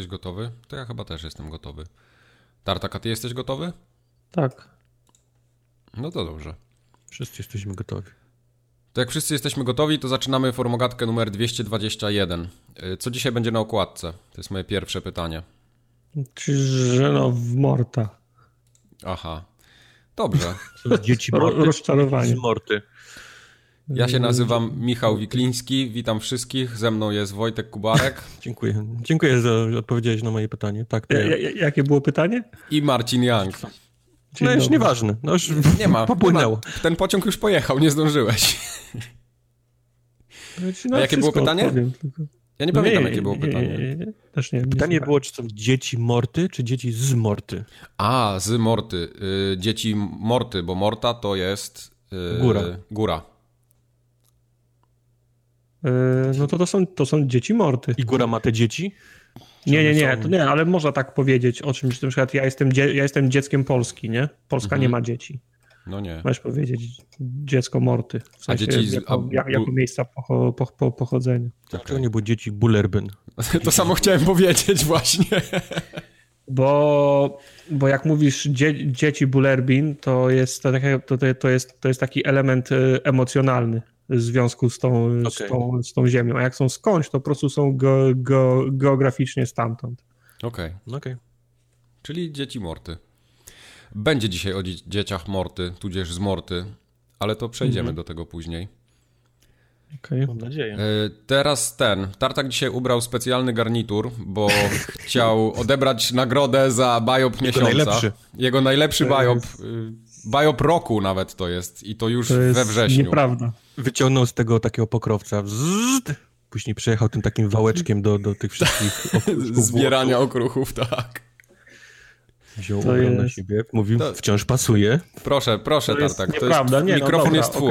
Jesteś gotowy? To ja chyba też jestem gotowy. Tartak, ty jesteś gotowy? Tak. No to dobrze. Wszyscy jesteśmy gotowi. To jak wszyscy jesteśmy gotowi, to zaczynamy formogatkę numer 221. Y, co dzisiaj będzie na okładce? To jest moje pierwsze pytanie. Czy że no w Morta. Aha. Dobrze. Dzieci morty. rozczarowanie. Z morty. Ja się nazywam Michał Wikliński. Witam wszystkich. Ze mną jest Wojtek Kubarek Dziękuję. Dziękuję, że odpowiedziałeś na moje pytanie. Tak, to Ja, ja. ja, jakie było pytanie? i Marcin Young. Dzień No już dobry. nieważne. No już Nie ma. popłynęło. Nie ma. Ten pociąg już pojechał, nie zdążyłeś. Na A jakie było pytanie? odpowiem, tylko- Ja nie pamiętam, Nie, jakie było nie, pytanie. Nie, nie, nie. Też nie, nie Pytanie było, czy są dzieci morty, czy dzieci z morty? A, z Morty. Y, dzieci Morty, bo Morta to jest... y, Góra. Góra. E, No to to są, to są dzieci Morty. I góra ma te dzieci? Nie, nie, nie, są- to nie, ale można tak powiedzieć o czymś, że na przykład ja jestem, dzie- ja jestem dzieckiem Polski, nie? Polska Mhm. nie ma dzieci. No nie. Możesz powiedzieć dziecko Morty. W sensie dzieci z- jako, a- jak, jako miejsca pocho, po, po, pochodzenia. Dlaczego nie było dzieci Bullerbyn? To samo chciałem powiedzieć właśnie. Bo, bo jak mówisz dzie, dzieci Bullerbin, to jest, to, to, to, jest, to jest taki element e, emocjonalny w związku z tą, z, Okej. tą, z tą ziemią. A jak są skądś, to po prostu są go, go, geograficznie stamtąd. Okej. No Okej. Czyli dzieci Morty. Będzie dzisiaj o dzie- dzieciach Morty, tudzież z Morty, ale to przejdziemy Mhm. do tego później. Okay. Mam nadzieję. E, Teraz ten. Tartak dzisiaj ubrał specjalny garnitur, bo chciał odebrać nagrodę za biop miesiąca. najlepszy. Jego najlepszy To biop. jest- y, Biop roku nawet to jest i to już To jest we wrześniu. nieprawda. Wyciągnął z tego takiego pokrowca. Wzzzt. Później przejechał tym takim wałeczkiem do, do tych wszystkich. Zbierania okruchów, tak. Wziął To ubrał na jest- siebie. Mówił, To- wciąż pasuje. Proszę, proszę, To jest Tartak. To nieprawda. jest, Nie, no mikrofon dobra, jest twój.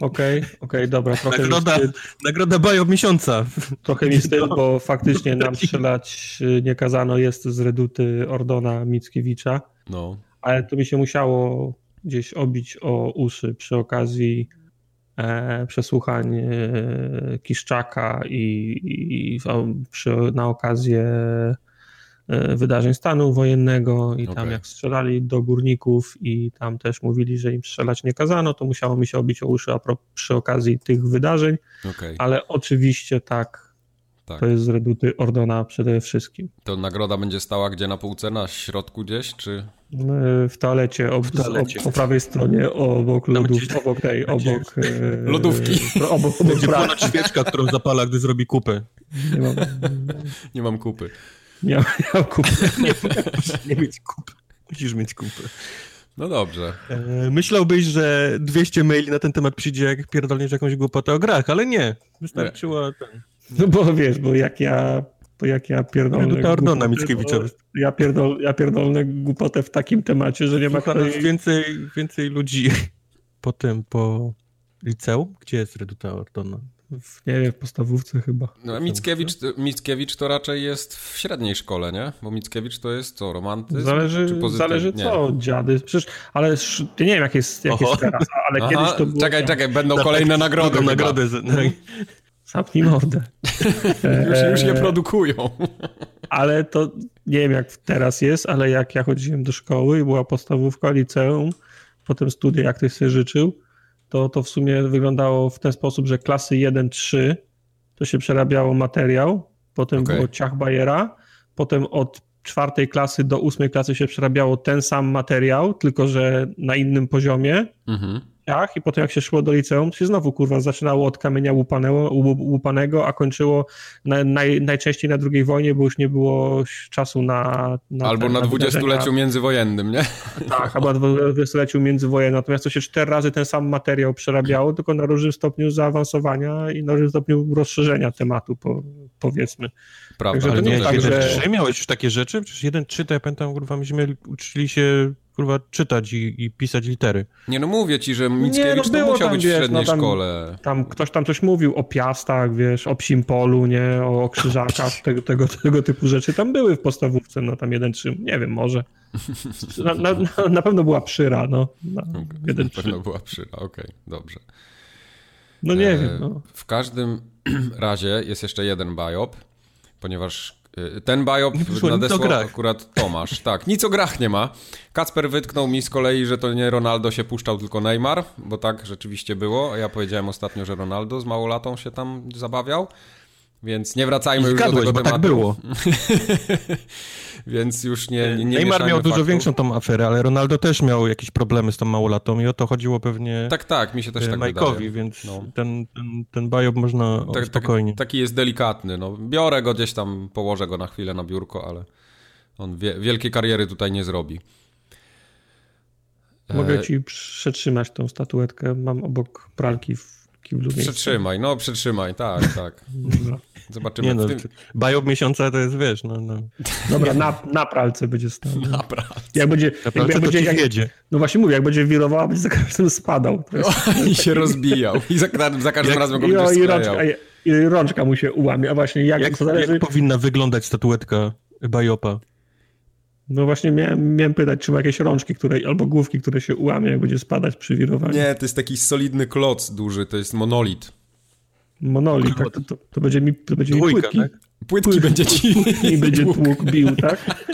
Okej, okej, okej, dobra. Trochę mi Nagroda, wstyd, nagroda Bajo miesiąca. trochę mi wstyd, bo faktycznie nam strzelać y, nie kazano. Jest z reduty Ordona Mickiewicza. No. ale to mi się musiało gdzieś obić o uszy przy okazji e, przesłuchań e, Kiszczaka i, i w- przy, na okazję wydarzeń stanu wojennego i tam Okej. jak strzelali do górników i tam też mówili, że im strzelać nie kazano, to musiało mi się obić o uszy a pro, przy okazji tych wydarzeń, Okej, ale oczywiście tak, tak. to jest z reduty Ordona przede wszystkim. To nagroda będzie stała gdzie na półce? Na środku gdzieś, czy... E, W toalecie, ob, toalecie. Ob, po prawej stronie, obok Tam lodów, gdzie- obok tej, obok... e, Lodówki. pro- Obok, obok Będzie ponad świeczka, którą zapala, gdy zrobi kupę. Nie mam, Nie mam kupy. Nie mam kupy. Nie, musisz nie mieć kupy. Musisz mieć kupę. No dobrze. E, myślałbyś, że 200 maili na ten temat przyjdzie, jak pierdolniesz jakąś głupotę o grach, ale nie. Wystarczyło ten. No bo wiesz, bo jak ja, bo jak ja pierdolę... Reduta Ordona Mickiewicza. to Ja, pierdol, ja pierdolę głupotę w takim temacie, że nie ma kto jej... więcej, więcej ludzi potem po liceum. Gdzie jest Reduta Ordona? W- Nie wiem, w podstawówce chyba. No, a Mickiewicz, Mickiewicz to raczej jest w średniej szkole, nie? Bo Mickiewicz to jest co, romantyzm? Zależy, czy pozytyw? zależy Nie. co, dziady. Przecież, ale sz- ja nie wiem, jak jest, jak jest teraz, ale Aha, kiedyś to było... czekaj, czekaj, będą kolejne nagrody. Chyba. nagrodę. Z, no, Zamknij mordę. Już, już je Eee, produkują. Ale to nie wiem jak teraz jest, ale jak ja chodziłem do szkoły i była podstawówka, liceum, potem studia, jak ktoś sobie życzył, to, to w sumie wyglądało w ten sposób, że klasy 1-3 to się przerabiało materiał, potem Okej. było ciach Bajera, potem od czwartej klasy do ósmej klasy się przerabiało ten sam materiał, tylko że na innym poziomie, Mhm. Ciach i potem jak się szło do liceum, to się znowu kurwa zaczynało od kamienia łupanego, łup- łupanego a kończyło na, naj, najczęściej na II wojnie, bo już nie było czasu na... na Albo te- na dwudziestoleciu międzywojennym, nie? Tak, albo na dwudziestoleciu międzywojennym, natomiast to się cztery razy ten sam materiał przerabiało, tylko na różnym stopniu zaawansowania i na różnym stopniu rozszerzenia tematu, po, powiedzmy. Prawda. Także ale to nie, nie tak, że... miałeś już takie rzeczy? Przecież jeden czyta, ja pamiętam, kurwa, myśmy uczyli się, kurwa, czytać i, i pisać litery. Nie no mówię ci, że Mickiewicz no to było musiał tam, być wiesz, w średniej no tam- szkole. Tam ktoś tam coś mówił o piastach, wiesz, o psim polu, nie, o krzyżakach, tego, tego, tego typu rzeczy tam były w podstawówce, no tam jeden trzy, nie wiem, może. Na, na, na- pewno była przyra, no. Na, jeden Na trzy. pewno była przyra, okej, dobrze. No nie E, wiem, no. W każdym razie jest jeszcze jeden biop. ponieważ ten biop nadesłał akurat Tomasz. Tak, nic o grach nie ma. Kacper wytknął mi z kolei, że to nie Ronaldo się puszczał, tylko Neymar, bo tak rzeczywiście było. Ja powiedziałem ostatnio, że Ronaldo z małolatą się tam zabawiał. Więc nie wracajmy już do Zgadłeś, tego bo tematu. tak było. Więc już nie, nie, nie Neymar miał dużo faktów. większą tą aferę, ale Ronaldo też miał jakieś problemy z tą małolatą i o to chodziło pewnie Tak, tak, mi się też e, tak Majkowi, wydaje. więc No. ten, ten, ten można Tak, tak, spokojnie. taki jest delikatny. No, biorę go gdzieś tam, położę go na chwilę na biurko, ale on wie, wielkiej kariery tutaj nie zrobi. Mogę E, ci przetrzymać tą statuetkę. Mam obok pralki w kiblu. miejsce. Przytrzymaj, no przytrzymaj, tak, tak. Dobra. Zobaczymy. Nie no, tym... biop miesiąca to jest, wiesz, no, no. Dobra, na, na pralce będzie stał. Naprawdę. Jak będzie, jak, Naprawdę jak to będzie ci jak, wiedzie. no właśnie mówię, jak będzie wirowała, będzie za każdym spadał. To jest, I się rozbijał. I za, za każdym Jak- razem go i, będziesz i, rączka, i, i rączka mu się ułamie. A właśnie jak, Jak, to zależy. jak powinna wyglądać statuetka biopa? No właśnie miałem, miałem pytać, czy ma jakieś rączki, które, albo główki, które się ułamie, jak będzie spadać przy wirowaniu. Nie, to jest taki solidny kloc duży, to jest monolit. Monolit, tak, to, to, będzie mi, to będzie mi Dwójka, płytki. tak? Płytki będzie ci... I będzie tłuk bił, tak?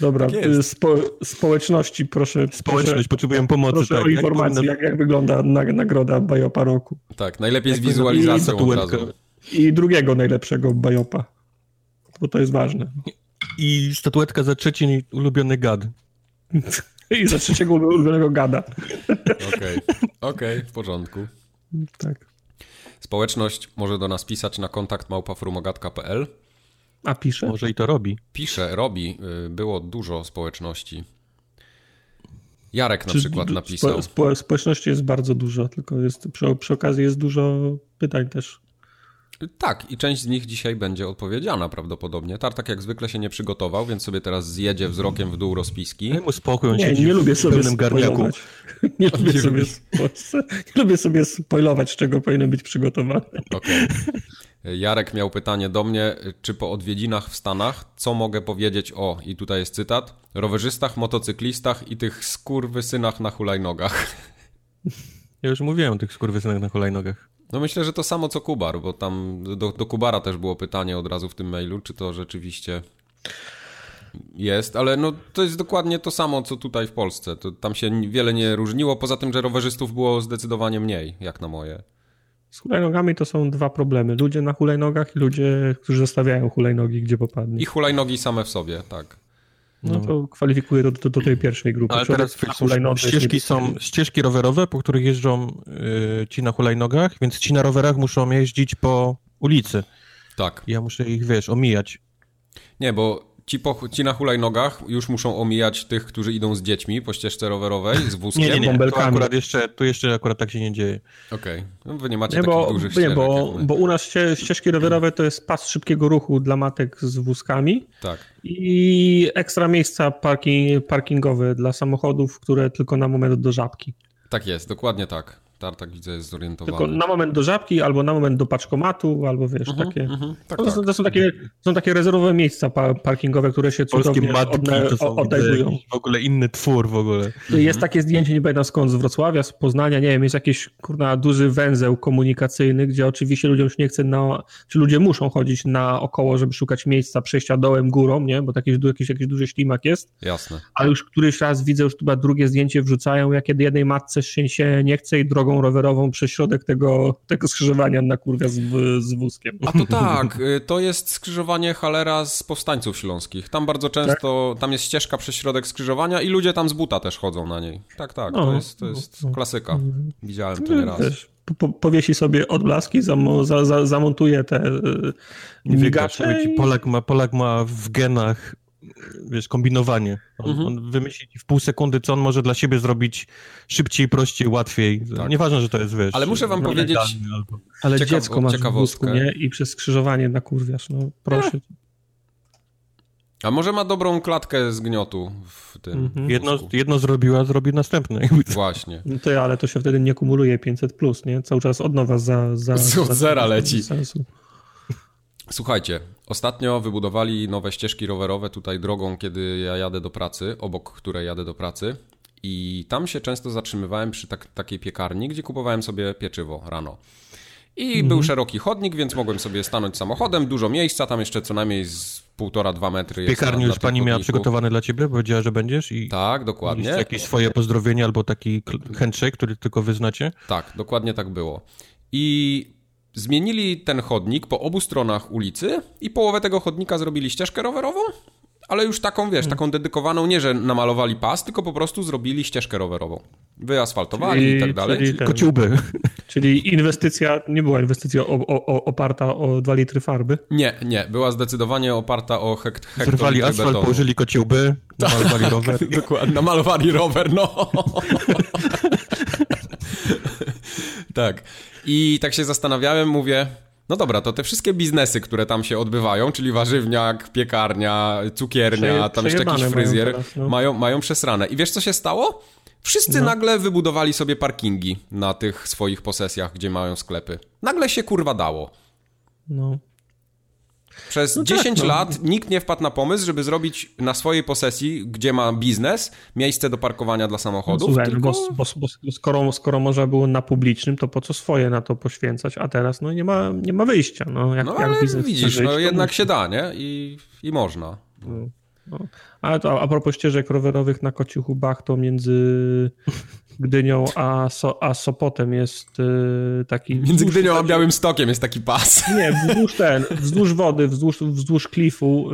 Dobra, Tak y, spo, społeczności proszę. Społeczność, proszę, potrzebują pomocy. proszę tak. o Jak informację, jak, jak wygląda na, nagroda Bajopa roku. Tak, najlepiej z wizualizacją od razu. I drugiego najlepszego Bajopa. Bo to jest ważne. I statuetka za trzeci ulubiony gad. I za trzeciego ulubionego gada. Okej, okej, w porządku. Tak. Społeczność może do nas pisać na kontakt małpafrumogatka.pl. A pisze? Może i to robi. Pisze, robi, y, było dużo społeczności. Jarek na Czy przykład napisał. Spo, spo, społeczności jest bardzo dużo, tylko jest, przy, przy okazji jest dużo pytań też. Tak, i część z nich dzisiaj będzie odpowiedziana prawdopodobnie. Tartak jak zwykle się nie przygotował, więc sobie teraz zjedzie wzrokiem w dół rozpiski. Daj mu spokój, on Nie, siedzi nie lubię w sobie garniaku. Nie lubię, sobie nie lubię sobie spoilować, z czego powinien być przygotowany. Okej. Jarek miał pytanie do mnie, czy po odwiedzinach w Stanach, co mogę powiedzieć o, i tutaj jest cytat, rowerzystach, motocyklistach i tych skurwysynach na hulajnogach. Ja już mówiłem o tych skurwysynach na hulajnogach. No myślę, że to samo co Kubar, bo tam do, do Kubara też było pytanie od razu w tym mailu, czy to rzeczywiście jest, ale no to jest dokładnie to samo, co tutaj w Polsce. To, tam się wiele nie różniło, poza tym, że rowerzystów było zdecydowanie mniej, jak na moje. Z hulajnogami to są dwa problemy. Ludzie na hulajnogach i ludzie, którzy zostawiają hulajnogi, gdzie popadnie. I hulajnogi same w sobie, tak. No to kwalifikuje do, do, do tej pierwszej grupy. Ale Człowiek teraz jest ścieżki, są ścieżki rowerowe, po których jeżdżą y, ci na hulajnogach, więc ci na rowerach muszą jeździć po ulicy. Tak. Ja muszę ich, wiesz, omijać. Nie, bo ci, po, ci na hulajnogach już muszą omijać tych, którzy idą z dziećmi po ścieżce rowerowej, z wózkiem. Nie, nie, nie. Tu akurat jeszcze, tu jeszcze akurat tak się nie dzieje. Okej. No, wy nie macie Nie, takich bo, dużych nie, ścieżek bo, jak my. bo u nas ście, ścieżki rowerowe to jest pas szybkiego ruchu dla matek z wózkami Tak. i ekstra miejsca parki, parkingowe dla samochodów, które tylko na moment do żabki. Tak jest, dokładnie tak. Tartak widzę jest zorientowany. Tylko na moment do żabki, albo na moment do paczkomatu, albo wiesz, takie. Mhm, tak, To, tak. są- to są takie, są takie rezerwowe miejsca pa, parkingowe, które się cudownie odna, to są odnajdują. w ogóle inny twór w ogóle. Jest takie zdjęcie, nie pamiętam skąd, z Wrocławia, z Poznania, nie wiem, jest jakiś kurna duży węzeł komunikacyjny, gdzie oczywiście ludziom się nie chce na, czy ludzie muszą chodzić naokoło, żeby szukać miejsca przejścia dołem, górą, nie, bo taki jakiś, jakiś duży ślimak jest, Jasne. ale już któryś raz widzę, już chyba drugie zdjęcie wrzucają, jak kiedy jednej matce się nie chce i drogą rowerową przez środek tego, tego skrzyżowania na kurwa z, z wózkiem. A to tak, y, to jest skrzyżowanie Halera z powstańców śląskich. Tam bardzo często, tam jest ścieżka przez środek skrzyżowania i ludzie tam z buta też chodzą na niej. Tak, tak, to No, jest, to jest no, no. klasyka. Widziałem to nieraz. Wiesz, po, po, powiesi sobie odblaski, zamo, za, za, zamontuje te y, migacze Polak ma, Polak ma w genach wiesz, kombinowanie. On, Mhm. on wymyśli ci w pół sekundy, co on może dla siebie zrobić szybciej, prościej, łatwiej. Tak. Nieważne, że to jest, wiesz... Ale muszę wam powiedzieć- legalny Albo... Ale Ciekawo- dziecko masz w wózku, nie? I przez skrzyżowanie na kurwiasz, no proszę. A może ma dobrą klatkę zgniotu w tym Mhm. Jedno, jedno zrobiła, zrobi następne. Właśnie. No to, ale to się wtedy nie kumuluje 500 plus, nie? Cały czas od nowa za... za, Z- od za zera leci. Sensu. Słuchajcie, ostatnio wybudowali nowe ścieżki rowerowe tutaj drogą, kiedy ja jadę do pracy, obok której jadę do pracy. I tam się często zatrzymywałem przy tak, takiej piekarni, gdzie kupowałem sobie pieczywo rano. I mhm. był szeroki chodnik, więc mogłem sobie stanąć samochodem, dużo miejsca, tam jeszcze co najmniej z półtora, dwa metry. Piekarni już pani miała przygotowane dla ciebie, powiedziała, że będziesz i... Tak, dokładnie. jakieś swoje pozdrowienie albo taki handshake, który tylko wyznacie? Tak, dokładnie tak było. I zmienili ten chodnik po obu stronach ulicy i połowę tego chodnika zrobili ścieżkę rowerową, ale już taką, wiesz, taką dedykowaną, nie że namalowali pas, tylko po prostu zrobili ścieżkę rowerową. Wyasfaltowali czyli, i tak dalej. Czyli ten, Kociuby. Czyli inwestycja, nie była inwestycja o, o, oparta o 2 litry farby? Nie, nie. Była zdecydowanie oparta o hekt, hektolitry Zrwali asfalt, betonu. położyli kociuby, namalowali rower. Dokładnie, namalowali rower, no. tak. I tak się zastanawiałem, mówię, no dobra, to te wszystkie biznesy, które tam się odbywają, czyli warzywniak, piekarnia, cukiernia, Przeje, tam jeszcze jakiś fryzjer, mają, teraz, no. mają, mają przesrane. I wiesz, co się stało? Wszyscy no. nagle wybudowali sobie parkingi na tych swoich posesjach, gdzie mają sklepy. Nagle się kurwa dało. No. Przez no 10 tak, no. lat nikt nie wpadł na pomysł, żeby zrobić na swojej posesji, gdzie ma biznes, miejsce do parkowania dla samochodów. No, słuchaj, tylko... bo, bo, bo, skoro, skoro można było na publicznym, to po co swoje na to poświęcać, a teraz no nie ma, nie ma wyjścia. No, jak, no ale jak biznes widzisz, żyć, no jednak musi. się da, nie? I, i można. No. No. A, to, a propos ścieżek rowerowych na Kociuchubach, to między Gdynią a, so, a Sopotem jest y, taki... Między Gdynią a Białym Stokiem jest taki pas. Nie, wzdłuż ten, wzdłuż wody, wzdłuż, wzdłuż klifu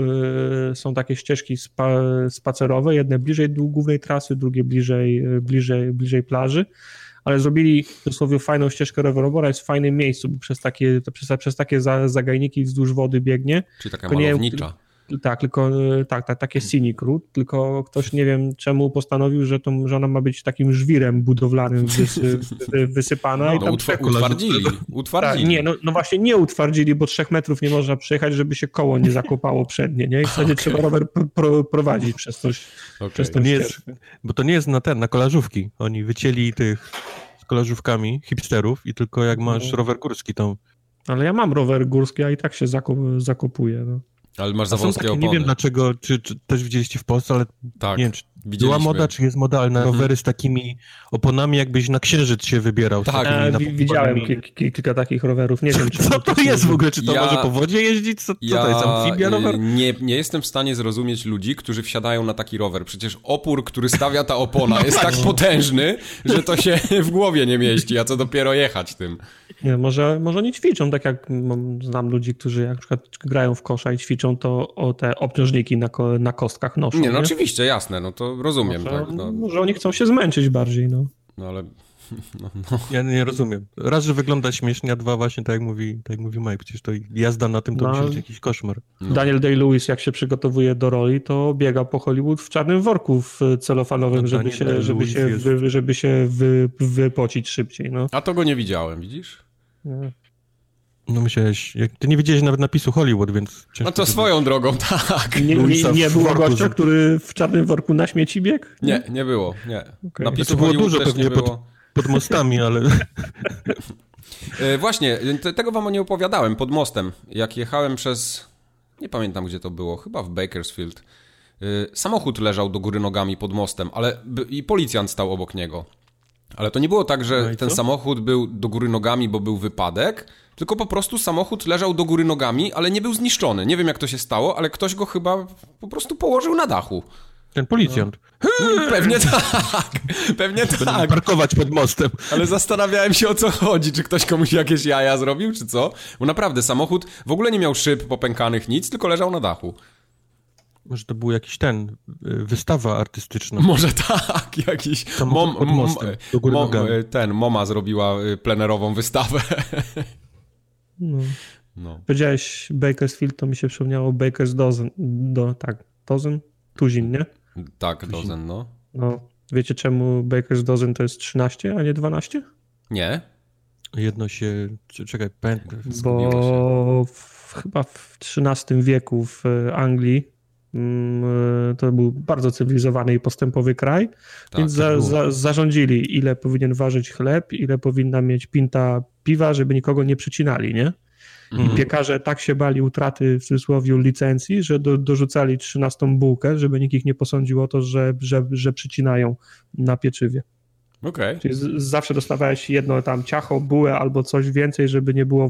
y, są takie ścieżki spa, spacerowe, jedne bliżej głównej trasy, drugie bliżej, bliżej, bliżej plaży ale zrobili dosłownie fajną ścieżkę rowerową, ona jest w fajnym miejscu, bo przez takie, przez, przez takie zagajniki wzdłuż wody biegnie. Czyli taka malownicza. Tak, tylko tak, tak takie scenic route, tylko ktoś nie wiem czemu postanowił, że, to, że ona ma być takim żwirem budowlanym wysy, wysypana. No, i tam utw utwardzili, utwardzili. Tak, nie, no, no, właśnie nie utwardzili, bo trzech metrów nie można przejechać, żeby się koło nie zakopało przednie, nie? I wtedy okay. trzeba rower pro, prowadzić przez coś. Okay. Przez to nie jest, bo to nie jest na ten, na kolażówki. Oni wycięli tych z kolażówkami hipsterów i tylko jak masz no. rower górski to... Ale ja mam rower górski, a i tak się zakop, zakopuję, no. Ale masz za wąskie takie, opony. Nie wiem dlaczego, czy, czy, też widzieliście w Polsce, ale tak, nie wiem, czy była moda, czy jest moda, ale na mhm. rowery z takimi oponami, jakbyś na księżyc się wybierał. Tak, e, widziałem kilka takich rowerów, nie wiem, czy... Co to jest w ogóle? Czy to ja, może po wodzie jeździć? Co, co ja, to jest, amfibia rower? Nie, nie jestem w stanie zrozumieć ludzi, którzy wsiadają na taki rower. Przecież opór, który stawia ta opona no jest tak potężny, że to się w głowie nie mieści, a co dopiero jechać tym. Nie, może, może oni ćwiczą, tak jak znam ludzi, którzy jak na przykład grają w kosza i ćwiczą, to o te obciążniki na, na kostkach noszą. Nie, no nie? oczywiście, jasne, no to rozumiem. Może, tak, no. może oni chcą się zmęczyć bardziej, no. No ale... No, no. Ja nie rozumiem. Raz, że wygląda śmiesznie, a dwa właśnie tak jak mówi, tak jak mówi Mike, przecież to jazda na tym to no, musi być jakiś koszmar. No. Daniel Day-Lewis, jak się przygotowuje do roli, to biega po Hollywood w czarnym worku w celofanowym, no, żeby, się, żeby, się, wy, żeby się wy, wypocić szybciej. No. A to go nie widziałem, widzisz? No myślałeś, jak, ty nie widziałeś nawet napisu Hollywood, więc... No to swoją drogą, tak. Nie, nie, nie było gościa, który w czarnym worku na śmieci biegł? Nie, nie było, nie. Okay. Napisu znaczy, było dużo pewnie pod, pod mostami, ale... E, właśnie, tego wam nie opowiadałem, pod mostem. Jak jechałem przez... Nie pamiętam, gdzie to było, chyba w Bakersfield. E, samochód leżał do góry nogami pod mostem, ale i policjant stał obok niego. Ale to nie było tak, że no ten samochód był do góry nogami, bo był wypadek, tylko po prostu samochód leżał do góry nogami, ale nie był zniszczony. Nie wiem jak to się stało, ale ktoś go chyba po prostu położył na dachu. Ten policjant. No. Pewnie tak. Pewnie tak. Parkować pod mostem. Ale zastanawiałem się o co chodzi. Czy ktoś komuś jakieś jaja zrobił, czy co? Bo naprawdę samochód w ogóle nie miał szyb popękanych, nic, tylko leżał na dachu. Może to był jakiś ten, y, wystawa artystyczna. Może tak, jakiś mom, mostem, mom, ten, Moma zrobiła y, plenerową wystawę. No. no. Powiedziałeś Bakersfield, to mi się przypomniało Baker's Dozen, do, tak, Dozen? Tuzin, nie? Tak, Tuzin. Dozen, no. No, wiecie czemu Baker's Dozen to jest 13, a nie 12? Nie. Jedno się, czekaj, pamiętam. Bo w, chyba w XIII wieku w Anglii Mm, to był bardzo cywilizowany i postępowy kraj, tak, więc za, za, zarządzili, ile powinien ważyć chleb, ile powinna mieć pinta piwa, żeby nikogo nie przycinali, nie? I piekarze tak się bali utraty w cudzysłowie licencji, że do, dorzucali trzynastą bułkę, żeby nikt ich nie posądził o to, że, że, że przycinają na pieczywie. Okay. Czyli z, zawsze dostawałeś jedno tam ciacho, bułę albo coś więcej, żeby nie było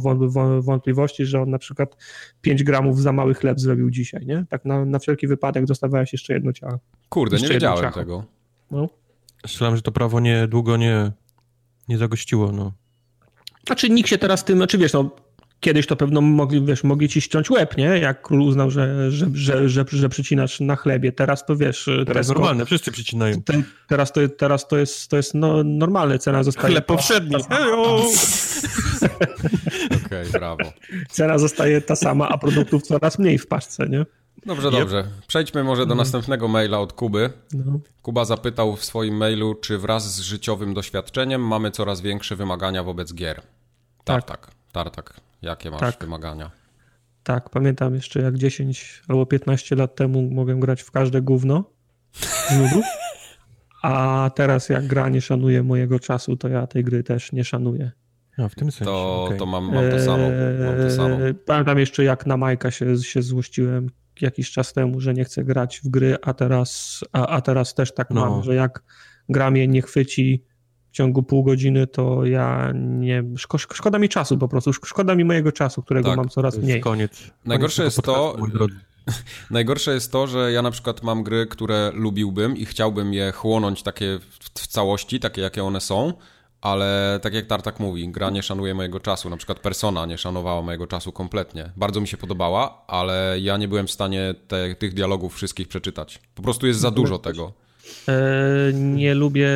wątpliwości, że on na przykład 5 gramów za mały chleb zrobił dzisiaj, nie? Tak na, na wszelki wypadek dostawałeś jeszcze jedno ciacho. Kurde, jeszcze nie wiedziałem tego. No. Myślałem, że to prawo nie długo nie, nie zagościło, no. Znaczy nikt się teraz tym, znaczy wiesz, no Kiedyś to pewno mogli, wiesz, mogli ci ściąć łeb, nie? Jak król uznał, że, że, że, że, że przycinasz na chlebie. Teraz to wiesz... Teraz Tesco, normalne, wszyscy przycinają. Te, teraz to, teraz to jest, to jest no, normalne, cena zostaje... Chleb powszedni. Okej, okay, brawo. Cena zostaje ta sama, a produktów coraz mniej w paczce, nie? Dobrze, dobrze. Przejdźmy może do no. następnego maila od Kuby. No. Kuba zapytał w swoim mailu, czy wraz z życiowym doświadczeniem mamy coraz większe wymagania wobec gier. Tak, tak. Tartak. Jakie masz tak. wymagania? Tak, pamiętam jeszcze jak 10 albo 15 lat temu mogłem grać w każde gówno z nudów, a teraz jak gra nie szanuje mojego czasu, to ja tej gry też nie szanuję. No, w tym sensie. To, okay. to mam, mam, to samo, mam to samo. Eee, pamiętam jeszcze jak na Majka się, się złościłem jakiś czas temu, że nie chcę grać w gry, a teraz, a, a teraz też tak no. mam, że jak gra mnie nie chwyci w ciągu pół godziny, to ja nie. Szko, szkoda mi czasu po prostu. Szkoda mi mojego czasu, którego tak, mam coraz mniej. Koniec. Najgorsze jest to. Najgorsze jest to, że ja na przykład mam gry, które lubiłbym i chciałbym je chłonąć takie w, w całości, takie jakie one są, ale tak jak Tartak mówi, gra nie szanuje mojego czasu. Na przykład Persona nie szanowała mojego czasu kompletnie. Bardzo mi się podobała, ale ja nie byłem w stanie te, tych dialogów wszystkich przeczytać. Po prostu jest za dużo tego. E, nie lubię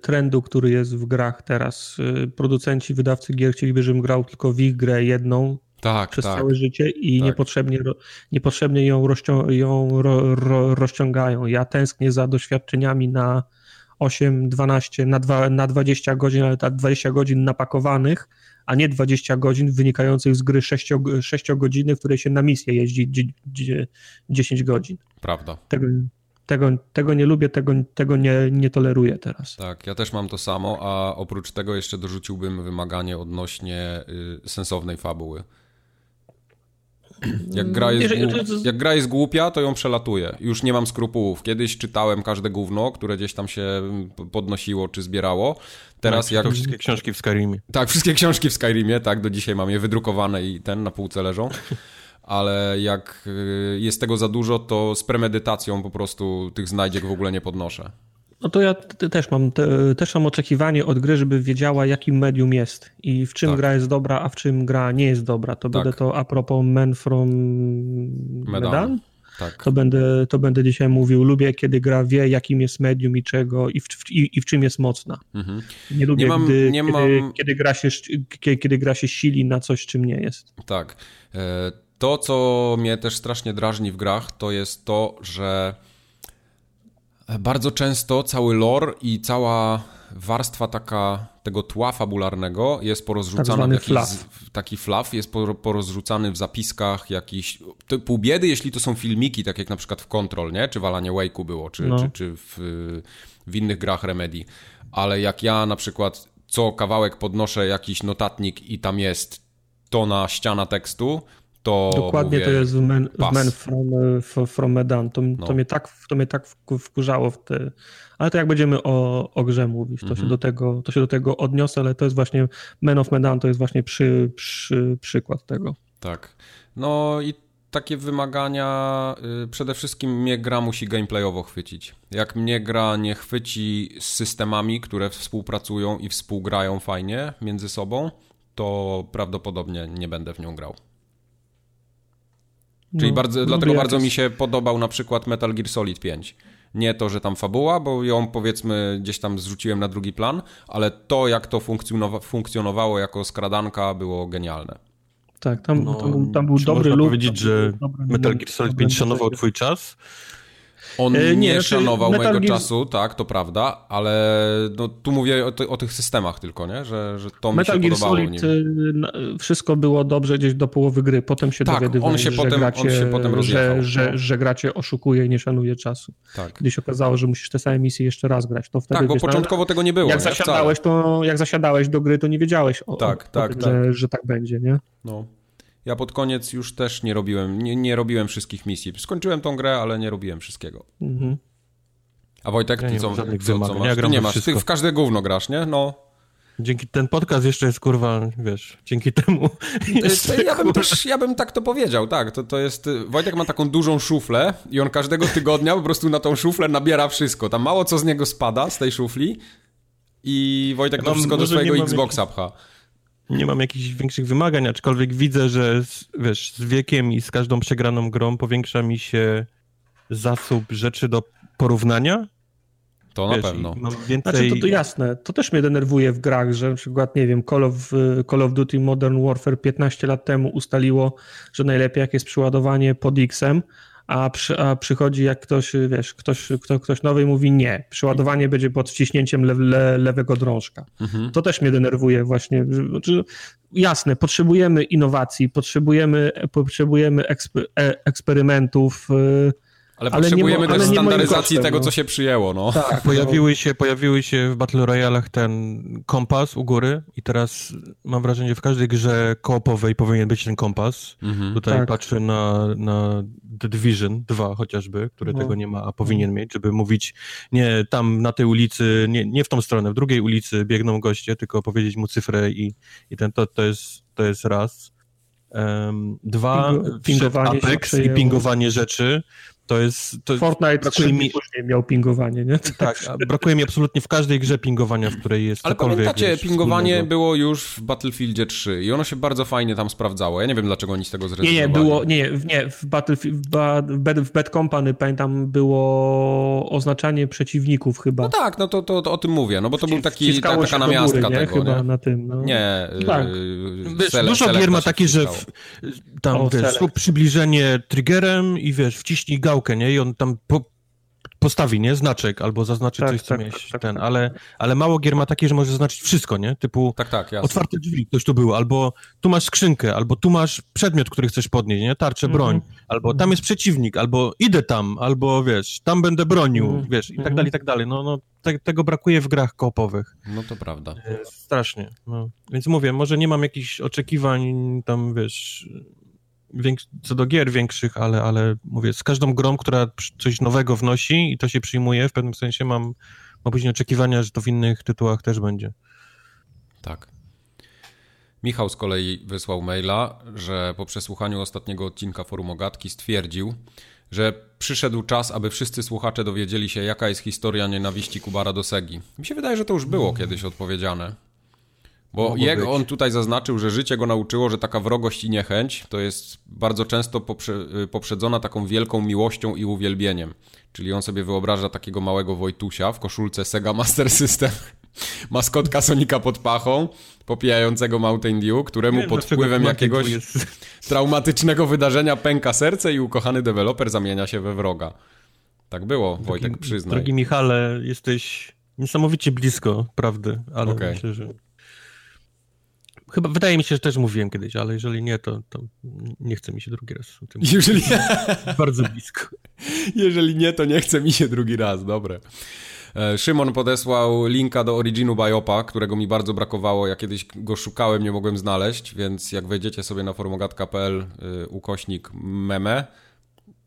trendu, który jest w grach teraz. E, producenci, wydawcy gier chcieliby, żebym grał tylko w ich grę jedną tak, przez tak. całe życie i tak. niepotrzebnie, niepotrzebnie ją, rozcią ją ro, ro, rozciągają. Ja tęsknię za doświadczeniami na 8, 12, na, 2, na 20 godzin, ale tak 20 godzin napakowanych, a nie 20 godzin wynikających z gry 6, 6 godziny, w której się na misję jeździ 10 godzin. Prawda. Tego, tego, tego nie lubię, tego, tego nie, nie toleruję teraz. Tak, ja też mam to samo, a oprócz tego jeszcze dorzuciłbym wymaganie odnośnie y, sensownej fabuły. Jak gra, jest, jak gra jest głupia, to ją przelatuję. Już nie mam skrupułów. Kiedyś czytałem każde gówno, które gdzieś tam się podnosiło czy zbierało. Teraz tak, jak... To wszystkie książki w Skyrimie. Tak, wszystkie książki w Skyrimie, tak, do dzisiaj mam je wydrukowane i ten na półce leżą. Ale jak y, jest tego za dużo, to z premedytacją po prostu tych znajdziek w ogóle nie podnoszę. No to ja też mam, te, też mam oczekiwanie od gry, żeby wiedziała, jakim medium jest i w czym tak. gra jest dobra, a w czym gra nie jest dobra. To tak. będę to a propos Men from Medan. Medan? Tak. To, będę, to będę dzisiaj mówił. Lubię, kiedy gra wie, jakim jest medium i czego i w, i, i w czym jest mocna. Mhm. Nie lubię, nie mam, gdy, nie kiedy, mam... kiedy, gra się, kiedy gra się sili na coś, czym nie jest. Tak. E to, co mnie też strasznie drażni w grach, to jest to, że bardzo często cały lore i cała warstwa taka tego tła fabularnego jest porozrzucana tak w jakiś fluff. taki fluff, jest porozrzucany w zapiskach jakiś pół biedy, jeśli to są filmiki, tak jak na przykład w Control, nie? Czy w Alanie Wake'u było, czy, no. czy, czy w, w innych grach Remedy. Ale jak ja na przykład co kawałek podnoszę jakiś notatnik i tam jest tona ściana tekstu, to Dokładnie mówię, to jest w Men, w men from, from Medan. To, no. to, mnie tak, to mnie tak wkurzało w te... Ale to jak będziemy o, o grze mówić, to, się mhm. do tego, to się do tego odniosę, ale to jest właśnie Men of Medan, to jest właśnie przy, przy, przykład tego. Tak. No i takie wymagania, y, przede wszystkim mnie gra musi gameplayowo chwycić. Jak mnie gra nie chwyci z systemami, które współpracują i współgrają fajnie między sobą, to prawdopodobnie nie będę w nią grał. Czyli no, bardzo, dlatego bardzo mi się podobał na przykład Metal Gear Solid 5. Nie to, że tam fabuła, bo ją powiedzmy gdzieś tam zrzuciłem na drugi plan, ale to, jak to funkcjonowa funkcjonowało jako skradanka, było genialne. Tak, tam, no, tam, tam był dobry look. powiedzieć, że Metal Gear Solid 5 szanował twój czas? On e, nie, nie znaczy szanował Metal mojego Gear... czasu, tak, to prawda, ale no, tu mówię o, o, tych systemach tylko, nie? Że, że to Metal mi się Gear podobało Solid. Y, wszystko było dobrze gdzieś do połowy gry, potem się tak, on się że, potem, gracie, się potem. Że, że, no. że gracie oszukuje i nie szanuje czasu. Tak. Kiedyś się okazało, że musisz te same misje jeszcze raz grać. To wtedy, tak, bo wiesz, no, początkowo tego nie było. Jak, nie? zasiadałeś, to, jak zasiadałeś do gry, to nie wiedziałeś o, tak, o, tak, o tym, tak. Że, że tak będzie, nie? No. Ja pod koniec już też nie robiłem, nie, nie robiłem wszystkich misji. Skończyłem tą grę, ale nie robiłem wszystkiego. Mhm. A Wojtek, ty ja co, co, co masz? Ja ty nie masz, wszystko. ty w każde gówno grasz, nie? No. Dzięki ten podcast jeszcze jest kurwa, wiesz, dzięki temu. Jeszcze, ja, bym też, ja bym tak to powiedział, tak. To, to jest. Wojtek ma taką dużą szuflę i on każdego tygodnia po prostu na tą szuflę nabiera wszystko. Tam mało co z niego spada, z tej szufli. I Wojtek ja to wszystko do swojego Xboxa pcha. Nie mam jakichś większych wymagań, aczkolwiek widzę, że z, wiesz, z wiekiem i z każdą przegraną grą powiększa mi się zasób rzeczy do porównania to Wiesz, na pewno. Więcej... Znaczy, to, to jasne, to też mnie denerwuje w grach, że na przykład, nie wiem, Call of, Call of Duty Modern Warfare 15 lat temu ustaliło, że najlepiej jak jest przeładowanie pod X-em, a, przy, a przychodzi jak ktoś, wiesz, ktoś, kto, ktoś nowy i mówi nie, przeładowanie będzie pod wciśnięciem le, le, lewego drążka. Mhm. To też mnie denerwuje właśnie. Znaczy, jasne, potrzebujemy innowacji, potrzebujemy, potrzebujemy e, eksperymentów, yy, ale, ale potrzebujemy nie, też ale standaryzacji kosztem, tego, no. co się przyjęło, no. Tak, pojawiły się, pojawiły się w Battle Royale'ach ten kompas u góry i teraz mam wrażenie, że w każdej grze koopowej powinien być ten kompas. Mhm, Tutaj tak. patrzę na, na The Division 2 chociażby, który no. tego nie ma, a powinien mieć, żeby mówić nie tam na tej ulicy, nie, nie w tą stronę, w drugiej ulicy biegną goście, tylko powiedzieć mu cyfrę i, i ten, to, to, jest, to jest raz. Um, dwa, pingowanie Apex i pingowanie rzeczy to jest... To Fortnite brakuje mi... później miał pingowanie, nie? Tak, brakuje mi absolutnie w każdej grze pingowania, w której jest Ale pamiętacie, pingowanie wspólnego. było już w Battlefieldzie 3 i ono się bardzo fajnie tam sprawdzało. Ja nie wiem, dlaczego oni z tego zrezygnowali. Nie, nie, było, nie, nie w Battlefield, w Bad, w Bad Company, pamiętam, było oznaczanie przeciwników chyba. No tak, no to, to, to o tym mówię, no bo to był taki, ta, taka namiastka góry, nie? tego, Chyba nie? na tym, no. Nie, tak. Yy, dużo gier ma takie, że w, tam, o, wiesz, przybliżenie triggerem i wiesz, wciśnij gałkę działkę, nie? I on tam po, postawi, nie? Znaczek albo zaznaczy tak, coś, co tak, miałeś tak, ten, tak, ale, ale mało gier ma takie, że może zaznaczyć wszystko, nie? Typu tak, tak, otwarte drzwi, ktoś tu był, albo tu masz skrzynkę, albo tu masz przedmiot, który chcesz podnieść, nie? Tarczę, mhm. broń, mm -hmm. albo tam jest przeciwnik, albo idę tam, albo wiesz, tam będę bronił, mm -hmm. wiesz, i tak mhm. dalej, i tak dalej. No, no te, tego brakuje w grach kopowych. No to prawda. Strasznie, no. Więc mówię, może nie mam jakichś oczekiwań tam, wiesz, co do gier większych, ale, ale mówię, z każdą grą, która coś nowego wnosi i to się przyjmuje, w pewnym sensie mam, mam później oczekiwania, że to w innych tytułach też będzie. Tak. Michał z kolei wysłał maila, że po przesłuchaniu ostatniego odcinka Forum Ogatki stwierdził, że przyszedł czas, aby wszyscy słuchacze dowiedzieli się, jaka jest historia nienawiści Kubara do Segi. Mi się wydaje, że to już było kiedyś odpowiedziane. Bo jego, on tutaj zaznaczył, że życie go nauczyło, że taka wrogość i niechęć to jest bardzo często poprze, y, poprzedzona taką wielką miłością i uwielbieniem. Czyli on sobie wyobraża takiego małego Wojtusia w koszulce Sega Master System, maskotka Sonika pod pachą, popijającego Mountain Dew, któremu pod wpływem jakiegoś traumatycznego wydarzenia pęka serce i ukochany deweloper zamienia się we wroga. Tak było, drogi, Wojtek, przyznaj. Drogi Michale, jesteś niesamowicie blisko prawdy, ale okay. myślę, że Chyba wydaje mi się, że też mówiłem kiedyś, ale jeżeli nie, to, to nie chce mi się drugi raz. O tym jeżeli Bardzo blisko. Jeżeli nie, to nie chce mi się drugi raz, dobre. E, Szymon podesłał linka do Originu Biopa, którego mi bardzo brakowało. Ja kiedyś go szukałem, nie mogłem znaleźć, więc jak wejdziecie sobie na forumogatka.pl y, ukośnik meme,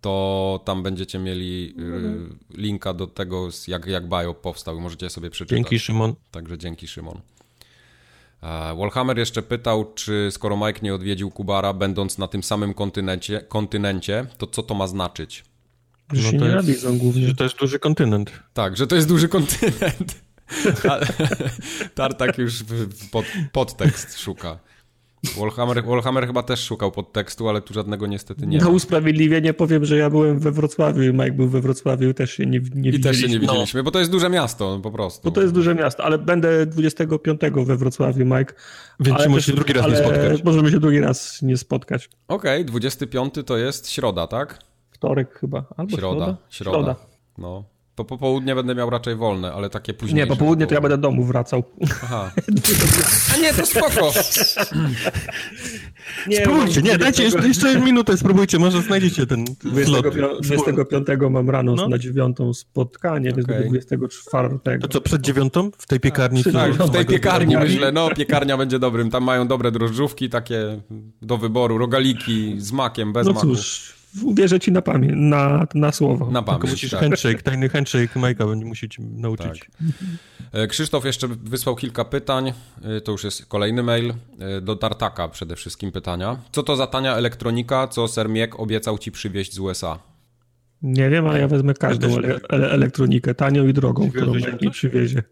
to tam będziecie mieli mhm. linka do tego, jak, jak Biop powstał i możecie sobie przeczytać. Dzięki Szymon. Także dzięki Szymon. Wallhammer jeszcze pytał, czy skoro Mike nie odwiedził Kubara, będąc na tym samym kontynencie, kontynencie to co to ma znaczyć? Że no się nie jest, głównie. Że to jest duży kontynent. Tak, że to jest duży kontynent. Tartak już pod, podtekst szuka. Wallhammer, Wallhammer chyba też szukał podtekstu, ale tu żadnego niestety nie Na ma. usprawiedliwienie powiem, że ja byłem we Wrocławiu i Mike był we Wrocławiu też się nie, nie I widzieliśmy. I też się nie widzieliśmy, no. bo to jest duże miasto po prostu. Bo to jest duże miasto, ale będę 25 we Wrocławiu, Mike. Więc ale możemy się drugi raz nie spotkać. Możemy się drugi raz nie spotkać. Okej, okay, 25 to jest środa, tak? Wtorek chyba, albo środa. Środa. środa. środa. No, po popołudnie będę miał raczej wolne, ale takie później. Nie, po południe to ja będę do domu wracał. Aha. A nie, to spoko. nie, spróbujcie, nie, dajcie jeszcze, jeszcze minutę, spróbujcie, może znajdziecie ten 25, 25 mam rano no. na dziewiątą spotkanie, okay. więc 24. To co, przed dziewiątą? W tej piekarni? Tak, w tej piekarni myślę, no piekarnia będzie dobrym, tam mają dobre drożdżówki takie do wyboru, rogaliki z makiem, bez no maku. Cóż, uwierzę ci na pamięć, na, na słowo. Na pamięć, musisz tak. handshake, tajny handshake Majka będzie musieć nauczyć. Tak. E, Krzysztof jeszcze wysłał kilka pytań, e, to już jest kolejny mail, e, do Tartaka przede wszystkim pytania. Co to za tania elektronika, co Sermiek obiecał ci przywieźć z USA? Nie wiem, ale ja wezmę każdą ele elektronikę, tanią i drogą, którą mi przywiezie.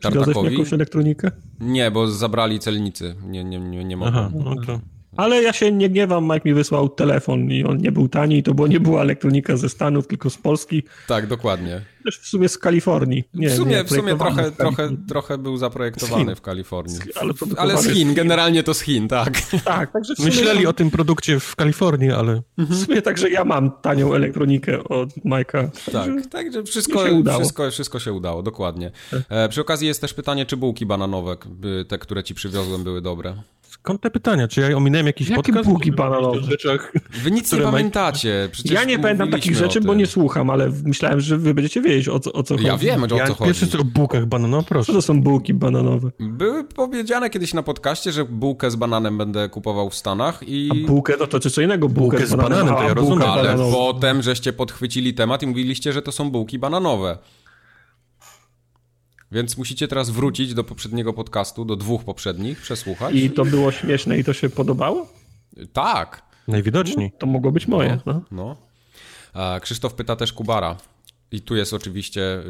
Tartakowi? jakąś elektronikę? Nie, bo zabrali celnicy, nie, nie, nie, nie mogą. Aha, no to... Ale ja się nie gniewam, Mike mi wysłał telefon i on nie był tani, to było, nie była elektronika ze Stanów, tylko z Polski. Tak, dokładnie. Też w sumie z Kalifornii. Nie, w sumie, nie, w sumie trochę, trochę, trochę był zaprojektowany w Kalifornii. Z, ale, ale, z Chin, generalnie to z Chin, tak. Tak, także Myśleli o tym produkcie w Kalifornii, ale... W sumie także ja mam tanią elektronikę od Majka. Tak, także wszystko się, wszystko, wszystko się udało, dokładnie. Tak. E, przy okazji jest też pytanie, czy bułki bananowe, te, które ci przywiozłem, były dobre? Skąd te pytania? Czy ja ominąłem jakiś Jakie podcast? bułki bananowe? Rzeczach, wy nic nie pamiętacie. Przecież ja nie pamiętam takich rzeczy, bo nie słucham, ale myślałem, że wy będziecie wiedzieć o co, o co ja chodzi. Ja wiem, o co ja chodzi. Pierwszy co o bułkach bananowych, proszę. Co to są bułki bananowe? Były powiedziane kiedyś na podcaście, że bułkę z bananem będę kupował w Stanach i... A bułkę to, to co innego? Bułkę, bułkę z bananem, bananem to ja rozumiem. Ale bananowe. potem żeście podchwycili temat i mówiliście, że to są bułki bananowe. Więc musicie teraz wrócić do poprzedniego podcastu, do dwóch poprzednich, przesłuchać. I to było śmieszne i to się podobało? Tak. Najwidoczniej. No, to mogło być moje. No. no. no. Krzysztof pyta też Kubara. I tu jest oczywiście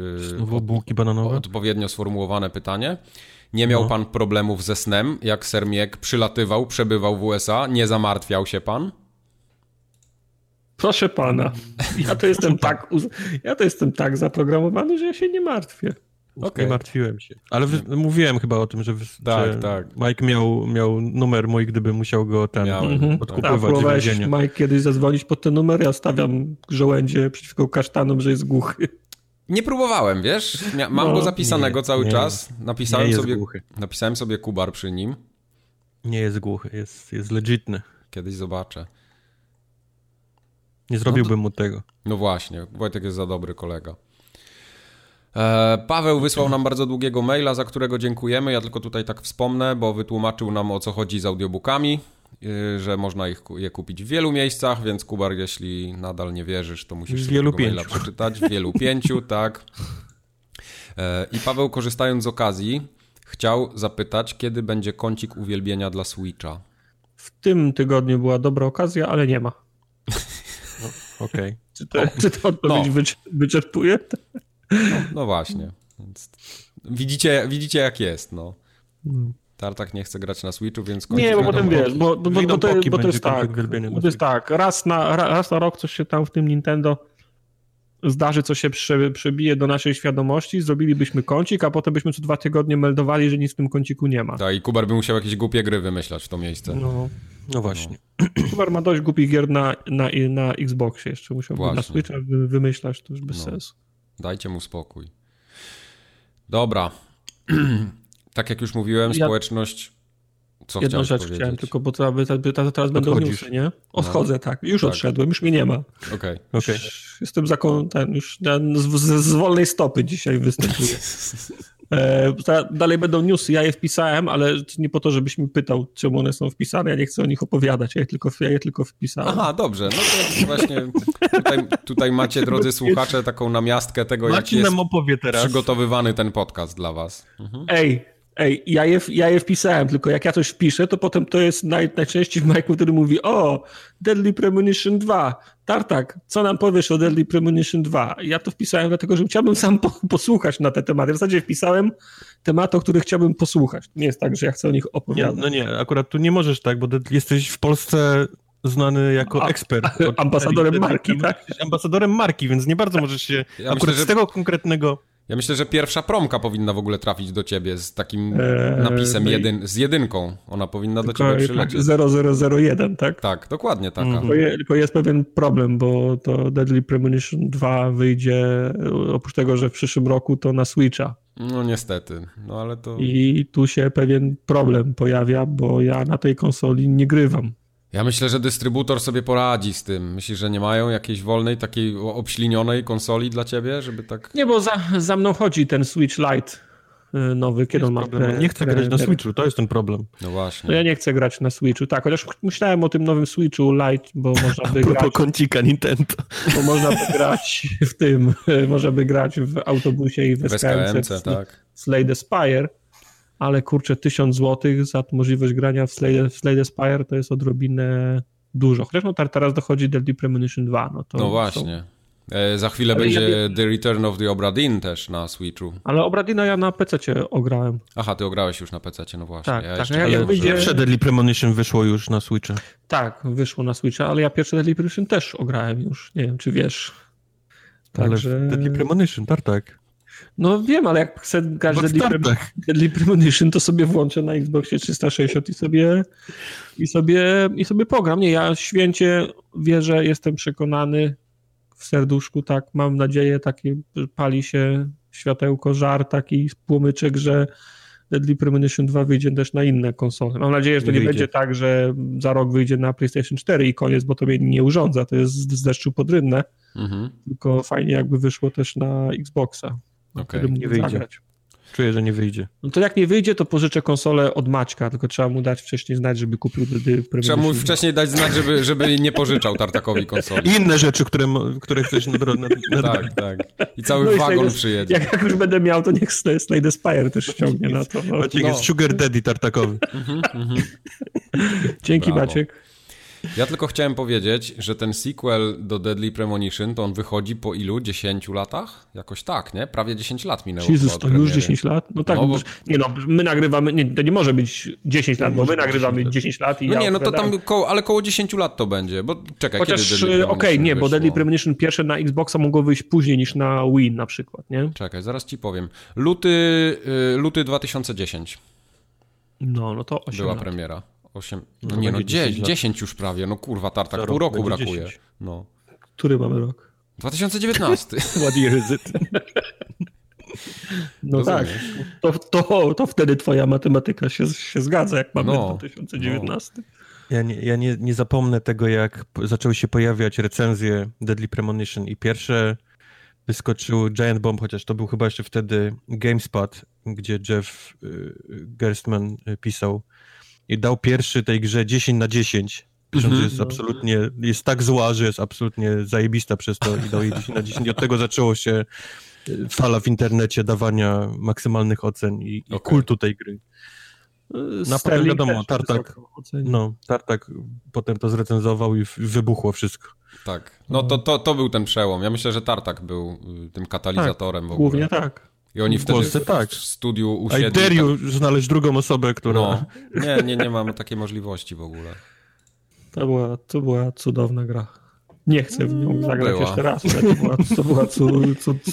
yy, bułki bananowe? odpowiednio sformułowane pytanie. Nie miał no. pan problemów ze snem, jak Sermiek przylatywał, przebywał w USA? Nie zamartwiał się pan? Proszę pana, ja to jestem tak, ja to jestem tak zaprogramowany, że ja się nie martwię. Okay. Nie martwiłem się. Ale mówiłem chyba o tym, że, tak, że tak. Mike miał, miał numer mój, gdyby musiał go ten mhm. odkupywać. Tak, Mike kiedyś zadzwonić pod ten numer, ja stawiam żołędzie przeciwko kasztanom, że jest głuchy. Nie próbowałem, wiesz? Mam no, go zapisanego nie, cały nie, czas. Napisałem sobie, głuchy. napisałem sobie Kubar przy nim. Nie jest głuchy, jest, jest legitny. Kiedyś zobaczę. Nie zrobiłbym no to, mu tego. No właśnie, Wojtek jest za dobry kolega. E, Paweł wysłał nam bardzo długiego maila, za którego dziękujemy. Ja tylko tutaj tak wspomnę, bo wytłumaczył nam o co chodzi z audiobookami, y, że można ich, je kupić w wielu miejscach, więc Kubar, jeśli nadal nie wierzysz, to musisz w wielu maila przeczytać. W wielu pięciu, tak. E, I Paweł, korzystając z okazji, chciał zapytać, kiedy będzie kącik uwielbienia dla Switcha. W tym tygodniu była dobra okazja, ale nie ma. No, Okej. Okay. Czy, to, czy to odpowiedź no. wyczerpuje? No, no właśnie. Więc widzicie, widzicie jak jest, no. Tartak nie chce grać na Switchu, więc Nie, bo potem wiesz, bo, bo, bo, bo, to, bo to jest tak, to jest tak, raz na, raz na rok coś się tam w tym Nintendo zdarzy, co się prze, przebije do naszej świadomości, zrobilibyśmy kącik, a potem byśmy co dwa tygodnie meldowali, że nic w tym kąciku nie ma. Tak, i Kubar by musiał jakieś głupie gry wymyślać w to miejsce. No, no właśnie. No. Kubar ma dość głupich gier na, na, na Xboxie jeszcze, musiałby właśnie. na Switcha wymyślać, to już bez no. sensu. Dajcie mu spokój. Dobra. tak jak już mówiłem, ja... społeczność. Co Jedną rzecz powiedzieć? chciałem tylko, bo teraz, teraz będą newsy, nie? Odchodzę, no. tak. Już tak. odszedłem, już mnie nie ma. Okej. Okay. okay. Jestem zakon, ten, już z, z, z wolnej stopy dzisiaj występuję. E, dalej będą newsy, ja je wpisałem, ale nie po to, żebyś mi pytał, czemu one są wpisane, ja nie chcę o nich opowiadać, ja je tylko, ja je tylko wpisałem. Aha, dobrze, no to właśnie tutaj, tutaj macie, drodzy słuchacze, taką namiastkę tego, Marcin jak jest przygotowywany ten podcast dla was. Mhm. Ej, Ej, ja je, ja je wpisałem, tylko jak ja coś wpiszę, to potem to jest naj, najczęściej w Mike'u, który mówi o, Deadly Premonition 2, Tartak, co nam powiesz o Deadly Premonition 2? Ja to wpisałem dlatego, że chciałbym sam po, posłuchać na te tematy. W zasadzie wpisałem tematy, o których chciałbym posłuchać. Nie jest tak, że ja chcę o nich opowiadać. Nie, no nie, akurat tu nie możesz tak, bo jesteś w Polsce znany jako a, ekspert. ambasadorem marki, tak? Ambasadorem marki, więc nie bardzo możesz się ja akurat myślę, że... z tego konkretnego ja myślę, że pierwsza promka powinna w ogóle trafić do ciebie z takim eee, napisem no jedyn, z jedynką. Ona powinna do ciebie przylecieć. Tak, 0001, tak? Tak, dokładnie taka. Mm. Tylko, je, tylko, jest pewien problem, bo to Deadly Premonition 2 wyjdzie oprócz tego, że w przyszłym roku to na Switcha. No niestety, no ale to... I tu się pewien problem pojawia, bo ja na tej konsoli nie grywam. Ja myślę, że dystrybutor sobie poradzi z tym. Myślisz, że nie mają jakiejś wolnej, takiej obślinionej konsoli dla ciebie, żeby tak... Nie, bo za, za mną chodzi ten Switch Lite y, nowy, kiedy on ma pre, Nie chcę pre, grać na Switchu, to jest ten problem. No właśnie. No ja nie chcę grać na Switchu, tak, chociaż myślałem o tym nowym Switchu Lite, bo można by grać... kącika Nintendo. Bo można by grać w tym, można by grać w autobusie i w SKMC, tak. Slade Spire, ale kurczę, 1000 zł za możliwość grania w Slade, w Slade Spire to jest odrobinę dużo. Chociaż no teraz dochodzi Deadly Premonition 2. No, to no właśnie. Są... E, za chwilę ale będzie ja... The Return of the Obra Dinn też na Switchu. Ale Obra Dina ja na PC ograłem. Aha, ty ograłeś już na PC, no właśnie. Tak, ja tak. Jeszcze ja, jak wyjdzie... Pierwsze Deadly Premonition wyszło już na Switcha. Tak, wyszło na Switcha, ale ja pierwsze Deadly Premonition też ograłem już. Nie wiem, czy wiesz. Także... Ale Deadly Premonition, tak. No wiem, ale jak chcę grać Deadly, Pre Deadly Premonition, to sobie włączę na Xboxie 360 i sobie, i sobie, i sobie pogram. Nie, ja święcie wierzę, jestem przekonany w serduszku, tak, mam nadzieję, taki pali się światełko, żar, taki płomyczek, że Deadly Premonition 2 wyjdzie też na inne konsole. Mam nadzieję, że to nie, nie będzie tak, że za rok wyjdzie na PlayStation 4 i koniec, bo to mnie nie urządza, to jest z deszczu podrynne, mhm. tylko fajnie jakby wyszło też na Xboxa. Okay. Nie wyjdzie. Zagrać. Czuję, że nie wyjdzie. No to jak nie wyjdzie, to pożyczę konsolę od Maćka, tylko trzeba mu dać wcześniej znać, żeby kupił wtedy Trzeba mu wcześniej dać znać, żeby, żeby nie pożyczał Tartakowi konsoli. I inne rzeczy, które, które chcesz na, na, na, Tak, tak. I cały no wagon i przyjedzie. Jak, jak, już będę miał, to niech Slade Spire też ściągnie na to. No. Maciek no. jest sugar daddy tartakowy. Mhm, mhm. Dzięki Brawo. Maciek. Ja tylko chciałem powiedzieć, że ten sequel do Deadly Premonition, to on wychodzi po ilu? 10 latach? Jakoś tak, nie? Prawie 10 lat minęło. Jezus, to już 10 lat? No tak, no, bo... nie no, my nagrywamy, nie, to nie może być 10 lat, bo my nagrywamy 10 lat i No ja nie, no to tam, koło, ale koło 10 lat to będzie, bo czekaj, Chociaż, okej, okay, nie, bo Deadly Premonition pierwsze na Xboxa mogło wyjść później niż na Wii na przykład, nie? Czekaj, zaraz ci powiem. Luty, y, luty 2010. No, no to 8 Była lat. premiera. 8, no, nie no, 10, 10 już prawie, no kurwa, tartak, pół roku brakuje. 10. No. Który mamy rok? 2019. What year is it? No tak, to, to, to wtedy twoja matematyka się, się zgadza, jak mamy no, 2019. No. Ja, nie, ja nie, nie zapomnę tego, jak zaczęły się pojawiać recenzje Deadly Premonition i pierwsze wyskoczył Giant Bomb, chociaż to był chyba jeszcze wtedy GameSpot, gdzie Jeff y, Gerstmann y, pisał i dał pierwszy tej grze 10 na 10. Pisząc, mm -hmm. jest absolutnie, jest tak zła, że jest absolutnie zajebista przez to i dał jej 10 na 10. I od tego zaczęło się y, fala w internecie dawania maksymalnych ocen i, okay. i kultu tej gry. Na potem wiadomo, Tartak, no, Tartak potem to zrecenzował i wybuchło wszystko. Tak, no to, to, to był ten przełom. Ja myślę, że Tartak był y, tym katalizatorem tak, w ogóle. Głównie tak. I oni w wtedy Polsce, w, tak. w studiu usiedli... I dare you tak... znaleźć drugą osobę, która... No. Nie, nie, nie mamy takiej możliwości w ogóle. To była, to była cudowna gra. Nie chcę w nią zagrać była. jeszcze raz, ale to była, to była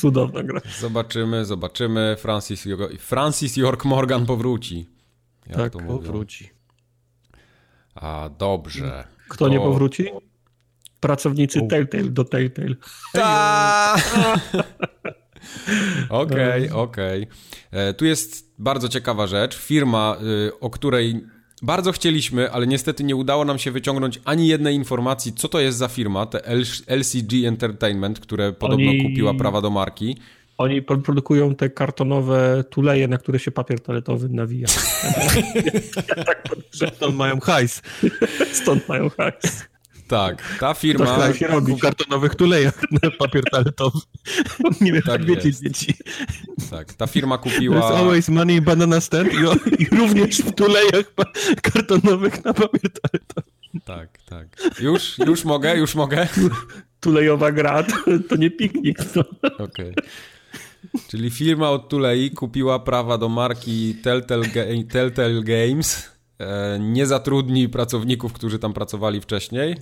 cudowna gra. Zobaczymy, zobaczymy. Francis, Francis York Morgan powróci. Jak tak, powróci. A, dobrze. Kto to... nie powróci? Pracownicy. Telltale do Telltale. Ta! Okej, okay, okej. Okay. E, tu jest bardzo ciekawa rzecz. Firma, y, o której bardzo chcieliśmy, ale niestety nie udało nam się wyciągnąć ani jednej informacji, co to jest za firma, te LCG Entertainment, które podobno Oni... kupiła prawa do marki. Oni produkują te kartonowe tuleje, na które się papier toaletowy nawija. ja tak Stąd mają hajs. Stąd mają hajs. Tak, ta firma... To się robi w kartonowych tulejach na papier toaletowy. Nie wiem, tak wiecie, dzieci. Tak, ta firma kupiła... There's always money banana stand i, i również w tulejach kartonowych na papier toaletowy. Tak, tak. Już, już mogę, już mogę. Tulejowa gra to, to nie piknik. Okej. Okay. Czyli firma od Tulei kupiła prawa do marki Telltale, Telltale Games nie zatrudni pracowników, którzy tam pracowali wcześniej.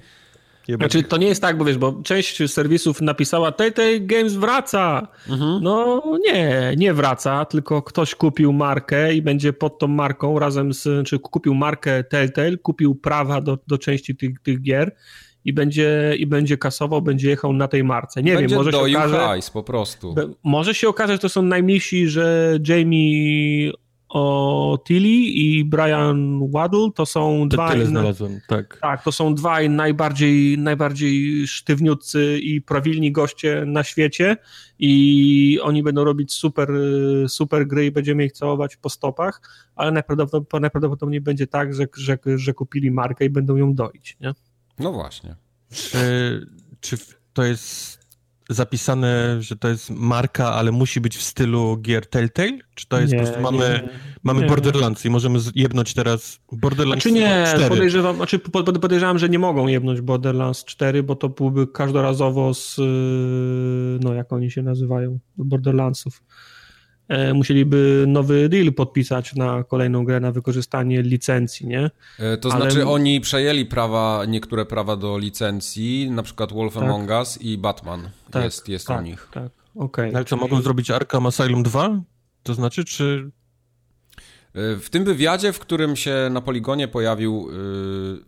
Znaczy, to nie jest tak, bo wiesz, bo część serwisów napisała Telltale Games wraca. Mhm. No nie, nie wraca, tylko ktoś kupił markę i będzie pod tą marką razem z, czy znaczy kupił markę Telltale, kupił prawa do, do części tych, tych gier i będzie, i będzie kasował, będzie jechał na tej marce. Nie będzie wiem, może się okaże... hajs po prostu. Może się okazać, że to są najmniejsi, że Jamie o Tilly i Brian Waddle to są to dwa. Tyle znalazłem, tak. Tak, to są dwaj najbardziej, najbardziej sztywniutcy i prawilni goście na świecie i oni będą robić super, super gry i będziemy ich całować po stopach, ale najprawdopodobniej, najprawdopodobniej będzie tak, że, że, że kupili markę i będą ją doić, nie? No właśnie. Czy, czy to jest zapisane, że to jest marka, ale musi być w stylu gier Telltale? Czy to jest Nie, po prostu mamy, nie, mamy nie. Borderlands i możemy jebnąć teraz Borderlands Znaczy nie, 4? podejrzewam, znaczy po- po- podejrzewam, że nie mogą jebnąć Borderlands 4, bo to byłby każdorazowo z, yy, no jak oni się nazywają, Borderlandsów. E, musieliby nowy deal podpisać na kolejną grę, na wykorzystanie licencji, nie? E, To Ale- znaczy oni przejęli prawa, niektóre prawa do licencji, na przykład Wolf Tak. Among Us i Batman Tak, jest, jest tak, u nich. Tak, okej. Ale co, mogą zrobić Arkham Asylum 2? To znaczy, czy... E, W tym wywiadzie, w którym się na poligonie pojawił, yy,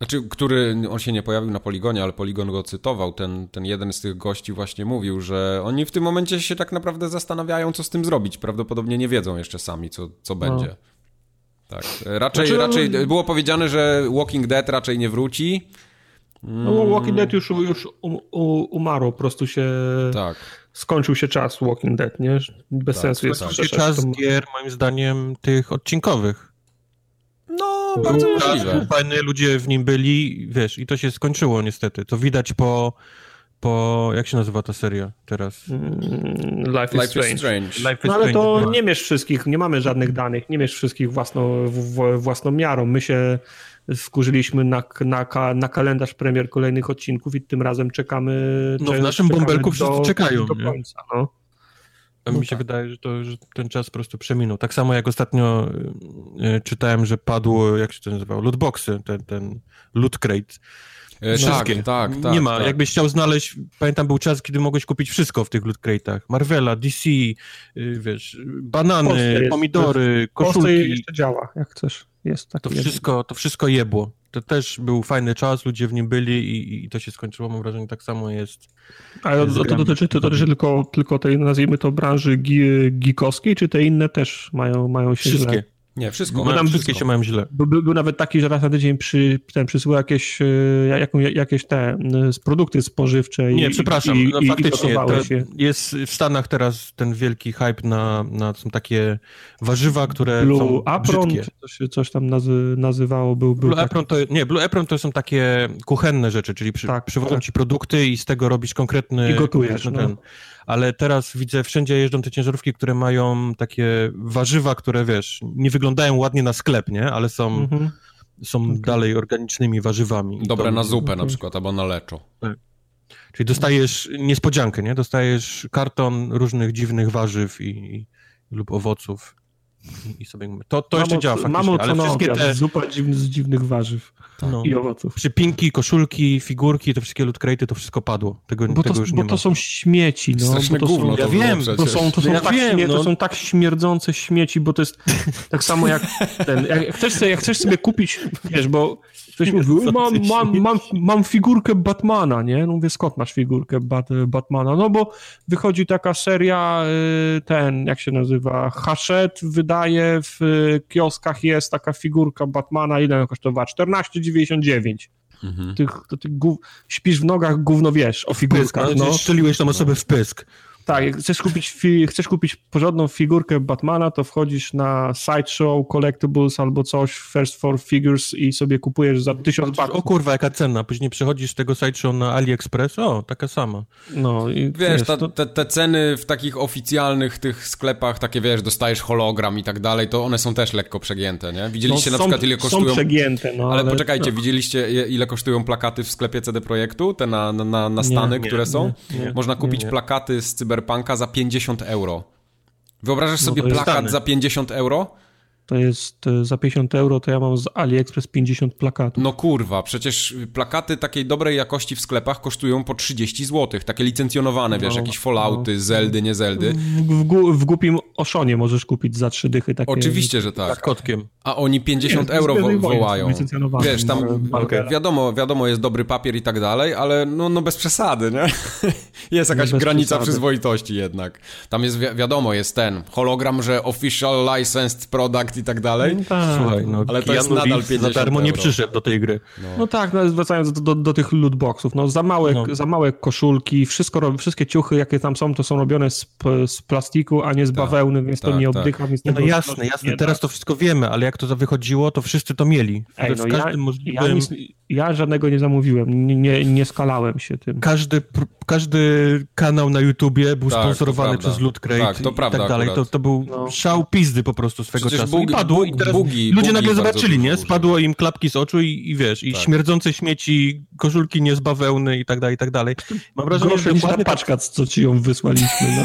znaczy, który on się nie pojawił na poligonie, ale poligon go cytował, ten, ten jeden z tych gości właśnie mówił, że oni w tym momencie się tak naprawdę zastanawiają, co z tym zrobić. Prawdopodobnie nie wiedzą jeszcze sami, co, co będzie. Tak. E, Raczej, Znaczy, no- raczej było powiedziane, że Walking Dead raczej nie wróci. No Walking Dead już, już um, u, umarło, po prostu się Tak. skończył się czas Walking Dead, nie? Bez Tak, sensu jest tak. Czy przeszedł czas tą- gier, moim zdaniem, tych odcinkowych? No, bardzo możliwe. Fajne ludzie w nim byli, wiesz, i to się skończyło niestety. To widać po, po jak się nazywa ta seria teraz? Mm, Life is Life Strange. is Strange. Life is No ale to Strange. nie mierz wszystkich, nie mamy żadnych danych, nie mierz wszystkich własną, w, w, własną miarą. My się wkurzyliśmy na, na, na kalendarz premier kolejnych odcinków i tym razem czekamy. No w naszym bąbelku wszyscy czekają, Do nie? końca, no. A No mi się tak. wydaje, że, to, że ten czas po prostu przeminął. Tak samo jak ostatnio y, y, czytałem, że padło, jak się to nazywało, lootboxy, ten, ten loot crate. E, Wszystkie. Tak, tak, tak. nie ma. tak. Jakbyś chciał znaleźć, pamiętam był czas, kiedy mogłeś kupić wszystko w tych loot crate'ach. Marvela, DC, y, wiesz, banany, jest- pomidory, W Polsce koszulki. jeszcze działa, jak chcesz. Jest taki To wszystko, to wszystko jebło. To też był fajny czas, ludzie w nim byli i, i to się skończyło. Mam wrażenie, tak samo jest. Ale to, to, dotyczy, to dotyczy tylko, tylko tej, nazwijmy to, branży geekowskiej, czy te inne też mają, mają się Wszystkie. źle? Nie, wszystko. Bo tam wszystko. wszystkie się mają źle. Był, był, był nawet taki, że raz na tydzień przy, ten przysyła jakieś, e, jaką, jakieś te e, produkty spożywcze. Nie, i, przepraszam, i, no i, faktycznie to jest w Stanach teraz ten wielki hype na, na są takie warzywa, które Blue są Apron, brzydkie. czy coś, coś tam nazy, nazywało, był, był Blue taki, Apron to, nie, Blue Apron to są takie kuchenne rzeczy, czyli przy, Tak, przywożą tak. ci produkty i z tego robisz konkretny... I gotujesz, konkretny no. ten. Ale teraz widzę, wszędzie jeżdżą te ciężarówki, które mają takie warzywa, które wiesz, nie wyglądają ładnie na sklep, nie? Ale są, Mhm. są dalej organicznymi warzywami. Dobre to- na zupę na okej. przykład, albo na leczo. Czyli dostajesz niespodziankę, nie? Dostajesz karton różnych dziwnych warzyw i, i lub owoców i sobie to, to jeszcze działa faktycznie, Mamo, ale wszystkie te Zupa dziwny, z dziwnych warzyw no, i owoców. przypinki, koszulki, figurki, te wszystkie loot crate'y, to wszystko padło. Tego, Bo tego to, już bo nie ma. to są śmieci, no. Straszne bo to gówno są, to ja wiem, przecież. To są, to, są ja tak, wiem, śmie- no. to są tak śmierdzące śmieci, bo to jest tak samo jak ten. Jak chcesz, sobie, jak chcesz sobie kupić, wiesz, bo ktoś mówi, mam, mam, mam, mam figurkę Batmana, nie? No mówię, skąd masz figurkę Bat, Batmana? No bo wychodzi taka seria, y, ten, jak się nazywa, Hachette wydaje w y, kioskach jest taka figurka Batmana, ile ona kosztowała? 14,99. Mhm. Tych, to ty śpisz w nogach, gówno wiesz o Pysk, figurkach, no. no. Strzeliłeś tą osobę w pysk. Tak, jak chcesz kupić, chcesz kupić porządną figurkę Batmana, to wchodzisz na Sideshow, Collectibles albo coś, First for Figures i sobie kupujesz za tysiąc O bahtów. kurwa, jaka cena. Później przechodzisz z tego sideshow na AliExpress, o, taka sama. No i Wiesz, ta, to, te, te ceny w takich oficjalnych tych sklepach, takie wiesz, dostajesz hologram i tak dalej, to one są też lekko przegięte, nie? Widzieliście no, na są, przykład ile kosztują... Są przegięte, no. Ale poczekajcie, widzieliście je- ile kosztują plakaty w sklepie CD Projektu? Te na, na, na, na Stany, nie, które są? nie, nie, Można kupić nie, nie. plakaty z Cyberpunka za 50 euro. Wyobrażasz No sobie jest plakat Stany. za 50 euro? To jest e, za 50 euro, to ja mam z AliExpress 50 plakatów. No kurwa, przecież plakaty takiej dobrej jakości w sklepach kosztują po 30 zł. Takie licencjonowane, wiesz, No, jakieś Fallouty, Zeldy, nie Zeldy. W, w, w głupim Oszonie możesz kupić za trzy dychy takie. Oczywiście, że tak. Z kotkiem. A oni 50 Nie, euro wo wołają. Wiesz, tam Walkera. wiadomo, wiadomo, jest dobry papier i tak dalej, ale no, no bez przesady, nie? Jest jakaś No granica przesady. przyzwoitości jednak. Tam jest, wi wiadomo, jest ten hologram, że official licensed product i tak dalej. No tak. Słuchaj, no, Ale to jest nadal Reeves 50 za darmo nie przyszedł do tej gry. No tak, no, wracając do, do, do tych lootboxów, no za małe, No. za małe koszulki, wszystko, wszystkie ciuchy, jakie tam są, to są robione z, z plastiku, a nie z bawełny, więc to tak, nie tak. oddycha, więc Nie, to no jasne, jasne, nie teraz to wszystko wiemy, ale jak to wychodziło, to wszyscy to mieli. Ej, w no ja, każdym ja, możliwym... nic, ja żadnego nie zamówiłem, nie, nie, nie skalałem się tym. każdy, pr- każdy kanał na YouTubie był Tak, to sponsorowany przez Loot Crate Tak, to i prawda tak dalej. To, to był No. szał pizdy po prostu swego Przecież czasu. I padło i teraz bugi- ludzie bugi nagle zobaczyli, nie? Spadło im klapki z oczu i, i wiesz, i Tak. śmierdzące śmieci, koszulki nie z bawełny i tak dalej, i tak dalej. Mam wrażenie, Grosze że niż ta tak, paczka, co ci ją wysłaliśmy. No.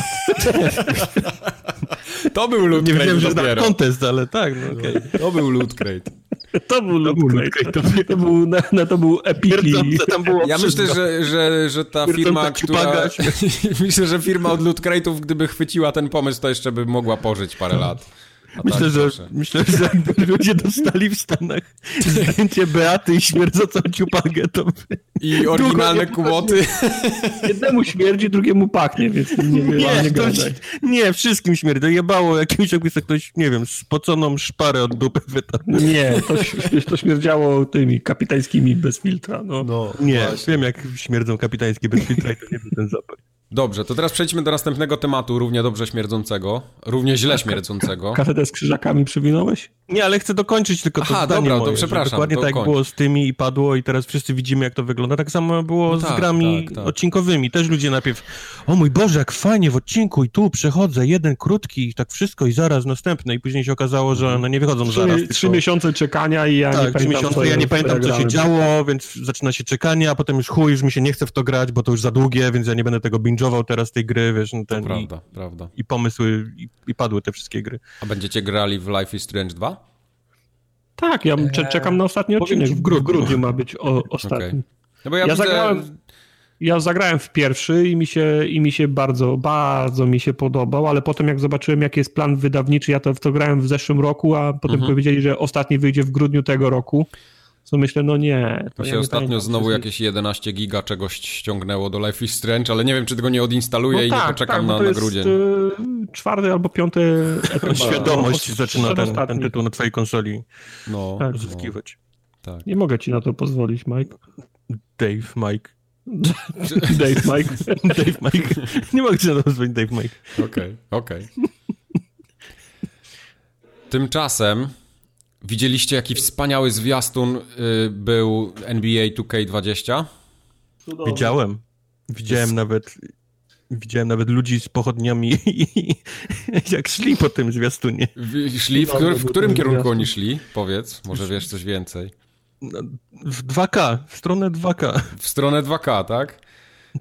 To był loot nie wiedziałem, że jest dopiero. kontest, ale tak, no okej. To był loot crate. To był loot crate. To, to był, no, no, to był było Ja myślę, że, że, że ta firma, która... myślę, że firma od Loot Crate'ów, gdyby chwyciła ten pomysł, to jeszcze by mogła pożyć parę lat. A Myślę, tak, że, proszę. myślę, że jakby ludzie dostali w Stanach zdjęcie Beaty i śmierdzącą ciupagę, to by... I oryginalne kuboty. Jednemu śmierdzi, drugiemu pachnie, więc nie, nie, nie, Nie, to, gadaj. nie, wszystkim śmierdzi. Jebało jakimś, jakby sobie ktoś, nie wiem, spoconą szparę od dupy wytarł. Nie, to, to śmierdziało tymi kapitańskimi bez filtra. No. No, Nie, właśnie. wiem jak śmierdzą kapitańskie bez filtra i to nie był ten zapach. Dobrze, to teraz przejdźmy do następnego tematu, równie dobrze śmierdzącego, równie źle śmierdzącego. Kasetę z krzyżakami przywinąłeś? Nie, ale chcę dokończyć tylko to Aha, zdanie dobra, to moje, że przepraszam, Dokładnie to tak jak było z tymi i padło i teraz wszyscy widzimy jak to wygląda. Tak samo było No z tak, grami tak, tak. odcinkowymi. Też ludzie najpierw, o mój Boże, jak fajnie w odcinku i tu przechodzę, jeden krótki i tak wszystko i zaraz następny i później się okazało, że one nie wychodzą zaraz. Trzy, tylko... trzy miesiące czekania i ja nie Tak, trzy pamiętam, miesiące, co ja nie pamiętam, co się działo, więc zaczyna się czekanie, a potem już chuj, już mi się nie chce w to grać, bo to już za długie, więc ja nie będę tego binge'ował teraz tej gry, wiesz, no ten, i, Prawda, prawda. i pomysły, i, i padły te wszystkie gry. A będziecie grali w Life is Strange 2? Tak, ja cze- czekam na ostatni odcinek. ci w W grudniu. ma być o, ostatni. Okej. No bo ja, Ja widzę... zagrałem- Ja zagrałem w pierwszy i mi się, i mi się bardzo, bardzo mi się podobał, ale potem jak zobaczyłem, jaki jest plan wydawniczy, ja to to grałem w zeszłym roku, a potem Mhm. powiedzieli, że ostatni wyjdzie w grudniu tego roku. Co myślę, no nie. To Mi ja się nie ostatnio pamiętam, znowu jakieś 11 giga czegoś ściągnęło do Life is Strange, ale nie wiem, czy tego nie odinstaluję No i tak, nie poczekam tak, na, to na jest, grudzień. y, czwarty albo piąty etap. Świadomość zaczyna ten, ten tytuł na twojej konsoli No, tak. no, tak. Nie mogę ci na to pozwolić, Mike. Dave, Mike. Dave, Mike. Dave, Mike. Nie mogę ci na to pozwolić, Dave, Mike. Okej, okej. Tymczasem widzieliście, jaki wspaniały zwiastun y, był NBA 2K20? Widziałem. Widziałem nawet widziałem nawet ludzi z pochodniami jak szli po tym zwiastunie. W- Szli, w, w był którym kierunku oni szli? Powiedz, może wiesz coś więcej. No, W 2K, w stronę 2K. W stronę 2K, tak?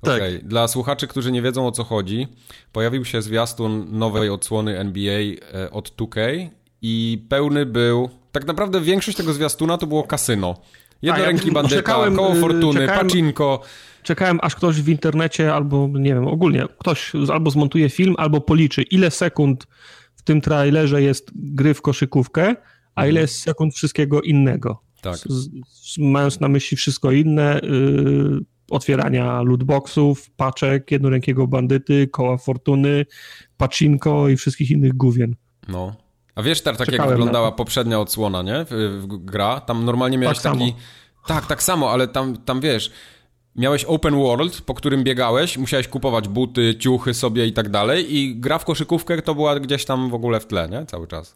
Tak. Okej. Dla słuchaczy, którzy nie wiedzą o co chodzi, pojawił się zwiastun nowej odsłony NBA e, od 2K i pełny był. Tak naprawdę większość tego zwiastuna to było kasyno. Jednoręki ja bandyta, czekałem, koło y, fortuny, czekałem- pacinko. Czekałem, aż ktoś w internecie albo, nie wiem, ogólnie ktoś albo zmontuje film, albo policzy, ile sekund w tym trailerze jest gry w koszykówkę, a ile jest sekund wszystkiego innego. Tak. Z, z, mając na myśli wszystko inne, yy, otwierania lootboxów, paczek, jednorękiego bandyty, koła fortuny, pacinko i wszystkich innych główien. No. A wiesz, tak, tak jak Czekałem na wyglądała poprzednia odsłona, nie? W, w gra. Tam normalnie miałeś Tak taki. samo. Tak, tak samo, ale tam, tam wiesz. Miałeś open world, po którym biegałeś, musiałeś kupować buty, ciuchy sobie i tak dalej i gra w koszykówkę to była gdzieś tam w ogóle w tle, nie? Cały czas.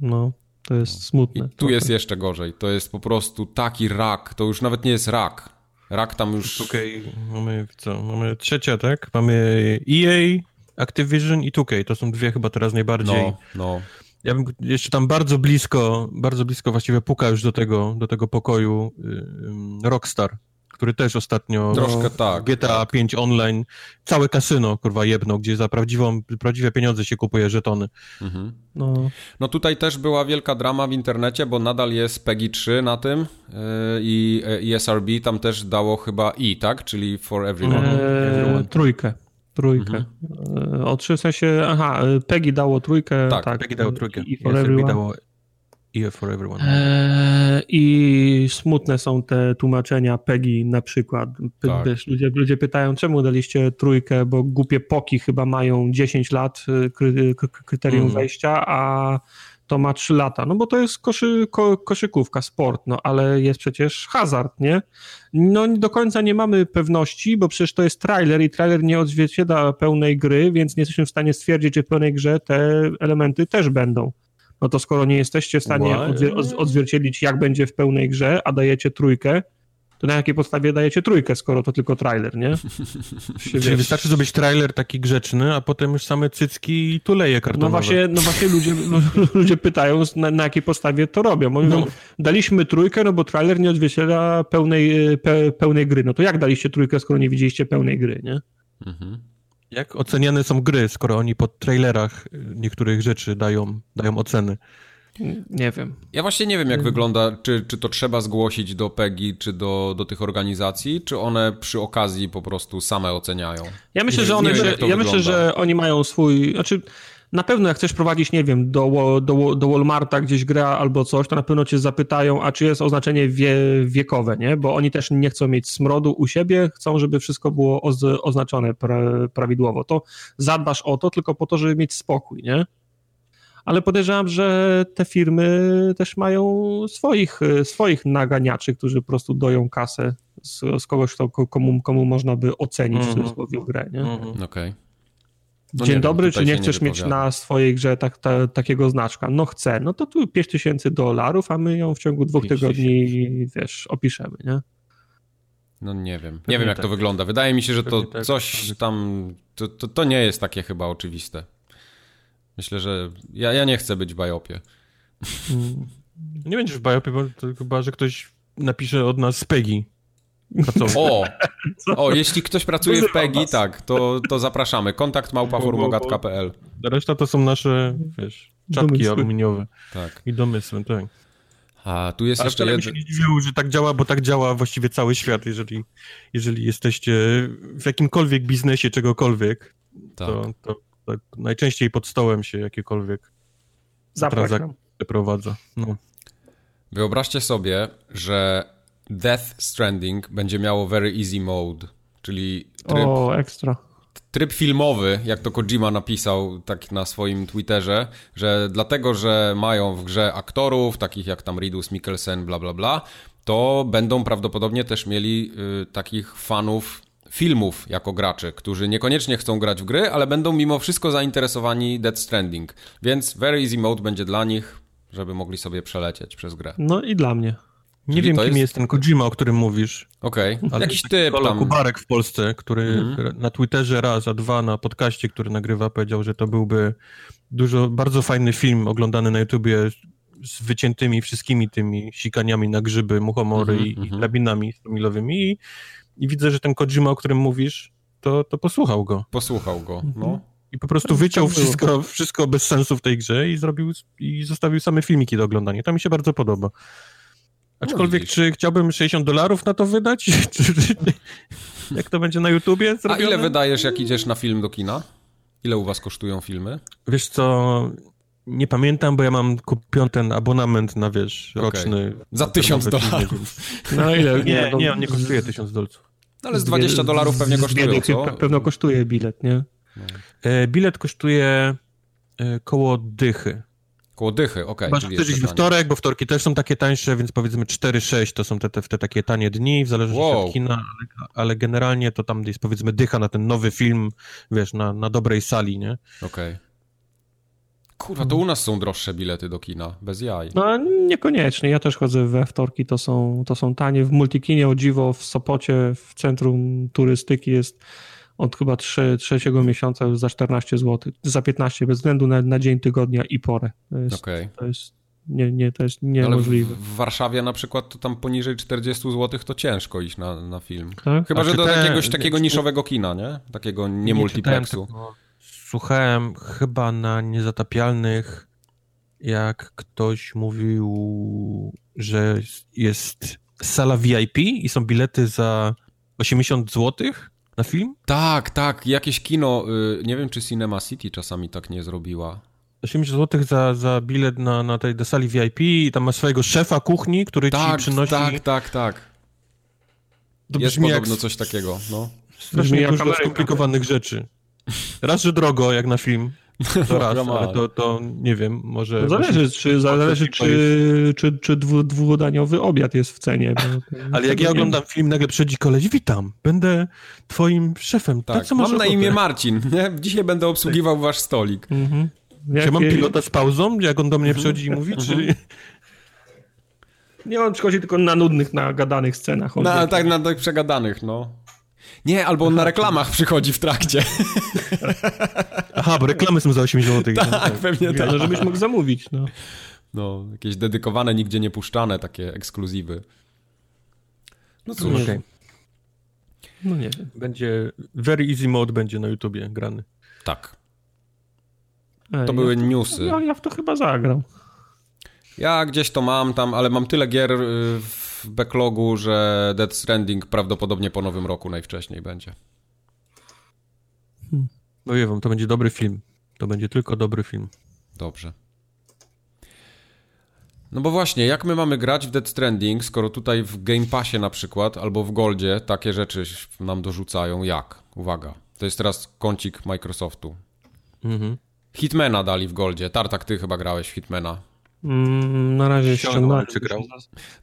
No, to jest I smutne. tu trochę. jest jeszcze gorzej. To jest po prostu taki rak. To już nawet nie jest rak. Rak tam już... Okej, mamy co? Mamy trzecia, tak? Mamy EA, Activision i 2K. To są dwie chyba teraz najbardziej. No, no. Ja bym jeszcze tam bardzo blisko, bardzo blisko właściwie puka już do tego, do tego pokoju y, ym, Rockstar, który też ostatnio Troszkę w tak, GTA 5 online, całe kasyno kurwa jedno, gdzie za prawdziwą, prawdziwe pieniądze się kupuje żetony. Mhm. No, No tutaj też była wielka drama w internecie, bo nadal jest PEGI 3 na tym yy, i, i SRB tam też dało chyba I, tak? Czyli for everyone. e, trójkę. Trójkę. Mhm. O trzy w sensie, aha, Peggy dało trójkę. Tak, tak Peggy dało trójkę. I for everyone. dało i for everyone. Eee, I smutne są te tłumaczenia Peggy na przykład. Tak. Wiesz, ludzie, ludzie pytają, czemu daliście trójkę, bo głupie poki chyba mają 10 lat y, kry, kryterium mm. wejścia, a to ma 3 lata. No bo to jest koszy, ko, koszykówka, sport, no ale jest przecież hazard, nie? No do końca nie mamy pewności, bo przecież to jest trailer i trailer nie odzwierciedla pełnej gry, więc nie jesteśmy w stanie stwierdzić, czy w pełnej grze te elementy też będą no to skoro nie jesteście w stanie odzwier odzwierciedlić, jak będzie w pełnej grze, a dajecie trójkę, to na jakiej podstawie dajecie trójkę, skoro to tylko trailer, nie? Czyli wystarczy zrobić trailer taki grzeczny, a potem już same cycki i tuleje kartonowe. No właśnie, no właśnie ludzie, ludzie pytają, na, na jakiej podstawie to robią. Mówią, no. daliśmy trójkę, no bo trailer nie odzwierciedla pełnej, pe, pełnej gry. No to jak daliście trójkę, skoro nie widzieliście pełnej gry, nie? Mhm. Jak oceniane są gry, skoro oni po trailerach niektórych rzeczy dają, dają oceny? Nie wiem. Ja właśnie nie wiem, jak wygląda, czy, czy to trzeba zgłosić do PEGI, czy do, do tych organizacji, czy one przy okazji po prostu same oceniają. Ja myślę, że one, że, ja myślę, że oni mają swój, znaczy na pewno jak chcesz prowadzić, nie wiem, do, do, do Walmarta gdzieś gra albo coś, to na pewno cię zapytają, a czy jest oznaczenie wie, wiekowe, nie? Bo oni też nie chcą mieć smrodu u siebie, chcą, żeby wszystko było oz, oznaczone pra, prawidłowo. To zadbasz o to tylko po to, żeby mieć spokój, nie? Ale podejrzewam, że te firmy też mają swoich, swoich naganiaczy, którzy po prostu doją kasę z, z kogoś, kto, komu, komu można by ocenić mm -hmm. w grę. Nie? Mm -hmm. Okej. Okay. No Dzień dobry, wiem, czy nie chcesz nie mieć na swojej grze tak, ta, takiego znaczka? No chcę, no to tu 5 tysięcy dolarów, a my ją w ciągu dwóch tygodni, wiesz, opiszemy, nie? No nie wiem. Nie wiem, jak tak. to wygląda. Wydaje mi się, że to tak. coś tam. To, to, to, nie jest takie chyba oczywiste. Myślę, że. Ja, ja nie chcę być w Biopie. Nie będziesz w Biopie, bo to chyba, że ktoś napisze od nas z Peggy. O, o, jeśli ktoś pracuje w PEGI, tak, to, to zapraszamy. Kontakt małpaformogat.pl Reszta to są nasze, wiesz, czapki domysły. aluminiowe. Tak. I domysły, tak. A tu jest Ale jeszcze jeden... się nie dziwił, że tak działa, bo tak działa właściwie cały świat. Jeżeli, jeżeli jesteście w jakimkolwiek biznesie czegokolwiek, tak. to, to, to, najczęściej pod stołem się jakiekolwiek transakcje przeprowadza. No. Wyobraźcie sobie, że Death Stranding będzie miało Very Easy Mode, czyli tryb, o, ekstra. tryb filmowy, jak to Kojima napisał tak na swoim Twitterze, że dlatego, że mają w grze aktorów, takich jak tam Ridus Mikkelsen, bla bla bla, to będą prawdopodobnie też mieli y, takich fanów filmów jako graczy, którzy niekoniecznie chcą grać w gry, ale będą mimo wszystko zainteresowani Death Stranding. Więc Very Easy Mode będzie dla nich, żeby mogli sobie przelecieć przez grę. No i dla mnie. Nie wiem, kim jest... jest... ten Kojima, o którym mówisz. Okej, okay. jakiś typ tam. Kubarek w Polsce, który mm-hmm. na Twitterze raz, a dwa na podcaście, który nagrywa, powiedział, że to byłby dużo, bardzo fajny film oglądany na YouTubie z wyciętymi wszystkimi tymi sikaniami na grzyby, muchomory mm-hmm, i, mm-hmm. i drabinami milowymi i, i, widzę, że ten Kojima, o którym mówisz, to, to posłuchał go. Posłuchał go, no. I po prostu wyciął wszystko, wszystko bez sensu w tej grze i zrobił i zostawił same filmiki do oglądania. To mi się bardzo podoba. Aczkolwiek, no, czy chciałbym 60 dolarów na to wydać? jak to będzie na YouTubie zrobione? A ile wydajesz, jak idziesz na film do kina? Ile u was kosztują filmy? Wiesz co, nie pamiętam, bo ja mam kupiony ten abonament na, wiesz, okay. roczny. Za 1000 dolarów. No ile? Nie, no, nie, on nie kosztuje 1000 dolców. No ale z 20 dolarów pewnie kosztuje, co? Pewno kosztuje bilet, nie? No. E, bilet kosztuje e, koło dychy. Koło dychy, okej. Okay, Chyba, chcesz we wtorek, bo wtorki też są takie tańsze, więc powiedzmy 4-6 to są te, te, te, takie tanie dni, w zależności wow. od kina, ale, ale, generalnie to tam jest powiedzmy dycha na ten nowy film, wiesz, na, na dobrej sali, nie? Okej. Okay. Kurwa, to u nas są droższe bilety do kina, bez jaj. No niekoniecznie, ja też chodzę we wtorki, to są, to są tanie. W Multikinie o dziwo w Sopocie, w centrum turystyki jest od chyba trze, trzeciego miesiąca za 14 zł, za 15 bez względu na, na dzień tygodnia i porę. To jest, okay. to jest, nie, nie, to jest niemożliwe. Ale w, w Warszawie na przykład to tam poniżej 40 zł to ciężko iść na, na film. Tak? Chyba, A że do jakiegoś takiego niszowego kina, nie? Takiego nie, nie multiplexu. Słuchałem chyba na Niezatapialnych, jak ktoś mówił, że jest sala VIP i są bilety za 80 złotych Na film? Tak, tak, jakieś kino, y, nie wiem czy Cinema City czasami tak nie zrobiła. 80 zł za, za bilet na, na tej sali VIP i tam ma swojego szefa kuchni, który tak, ci przynosi... Tak, tak, tak. To Jest podobno jak... coś takiego, no. Strasznie dużo skomplikowanych rzeczy. Raz, że drogo, jak na film, to raz, ale to, to nie wiem, może... No zależy, czy, zależy czy, czy, czy dwu, dwudaniowy obiad jest w cenie. ale jak ja oglądam film, nagle przychodzi koleś, witam, będę twoim szefem. Tak, tak mam na imię Marcin, nie? dzisiaj będę obsługiwał wasz stolik. Mhm. Jakie... Czy mam pilota z pauzą, jak on do mnie przychodzi i mówi, czy... Mhm. Nie, on przychodzi tylko na nudnych, nagadanych scenach. Na, tak, na tych przegadanych, no. Nie, albo on na reklamach przychodzi w trakcie. Aha, bo reklamy są za 8 zł. Tak, tak, pewnie tak. No, żebyś mógł zamówić, no. No, jakieś dedykowane, nigdzie nie puszczane, takie ekskluzywy. No cóż. Okay. No nie wiem. Będzie, Very Easy Mode będzie na YouTubie grany. Tak. Ej, to były ja newsy. Ja, ja w to chyba zagram. Ja gdzieś to mam tam, ale mam tyle gier y, w backlogu, że Dead Stranding prawdopodobnie po nowym roku najwcześniej będzie. Hmm. No wiem, to będzie dobry film. To będzie tylko dobry film. Dobrze. No bo właśnie, jak my mamy grać w Dead Stranding, skoro tutaj w Game Passie na przykład, albo w Goldzie takie rzeczy nam dorzucają, jak? Uwaga, to jest teraz kącik Microsoftu. Mhm. Hitmana dali w Goldzie. Tartak, ty chyba grałeś w Hitmana. Mm, na razie ściągnąłem. Czy grał?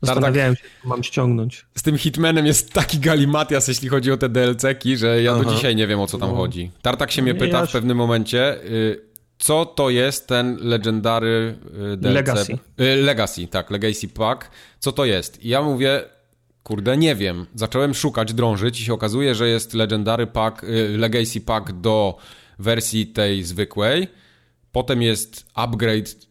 Zastanawiałem się, mam ściągnąć. Z tym Hitmanem jest taki galimatias, jeśli chodzi o te DLC-ki, że ja Aha. do dzisiaj nie wiem, o co tam no. chodzi. Tartak się mnie pyta ja w pewnym momencie, y, co to jest ten Legendary y, DLC? Legacy. Y, Legacy, tak, Legacy Pack. Co to jest? I ja mówię, kurde, nie wiem. Zacząłem szukać, drążyć i się okazuje, że jest Legendary Pack, Legacy Pack do wersji tej zwykłej. Potem jest upgrade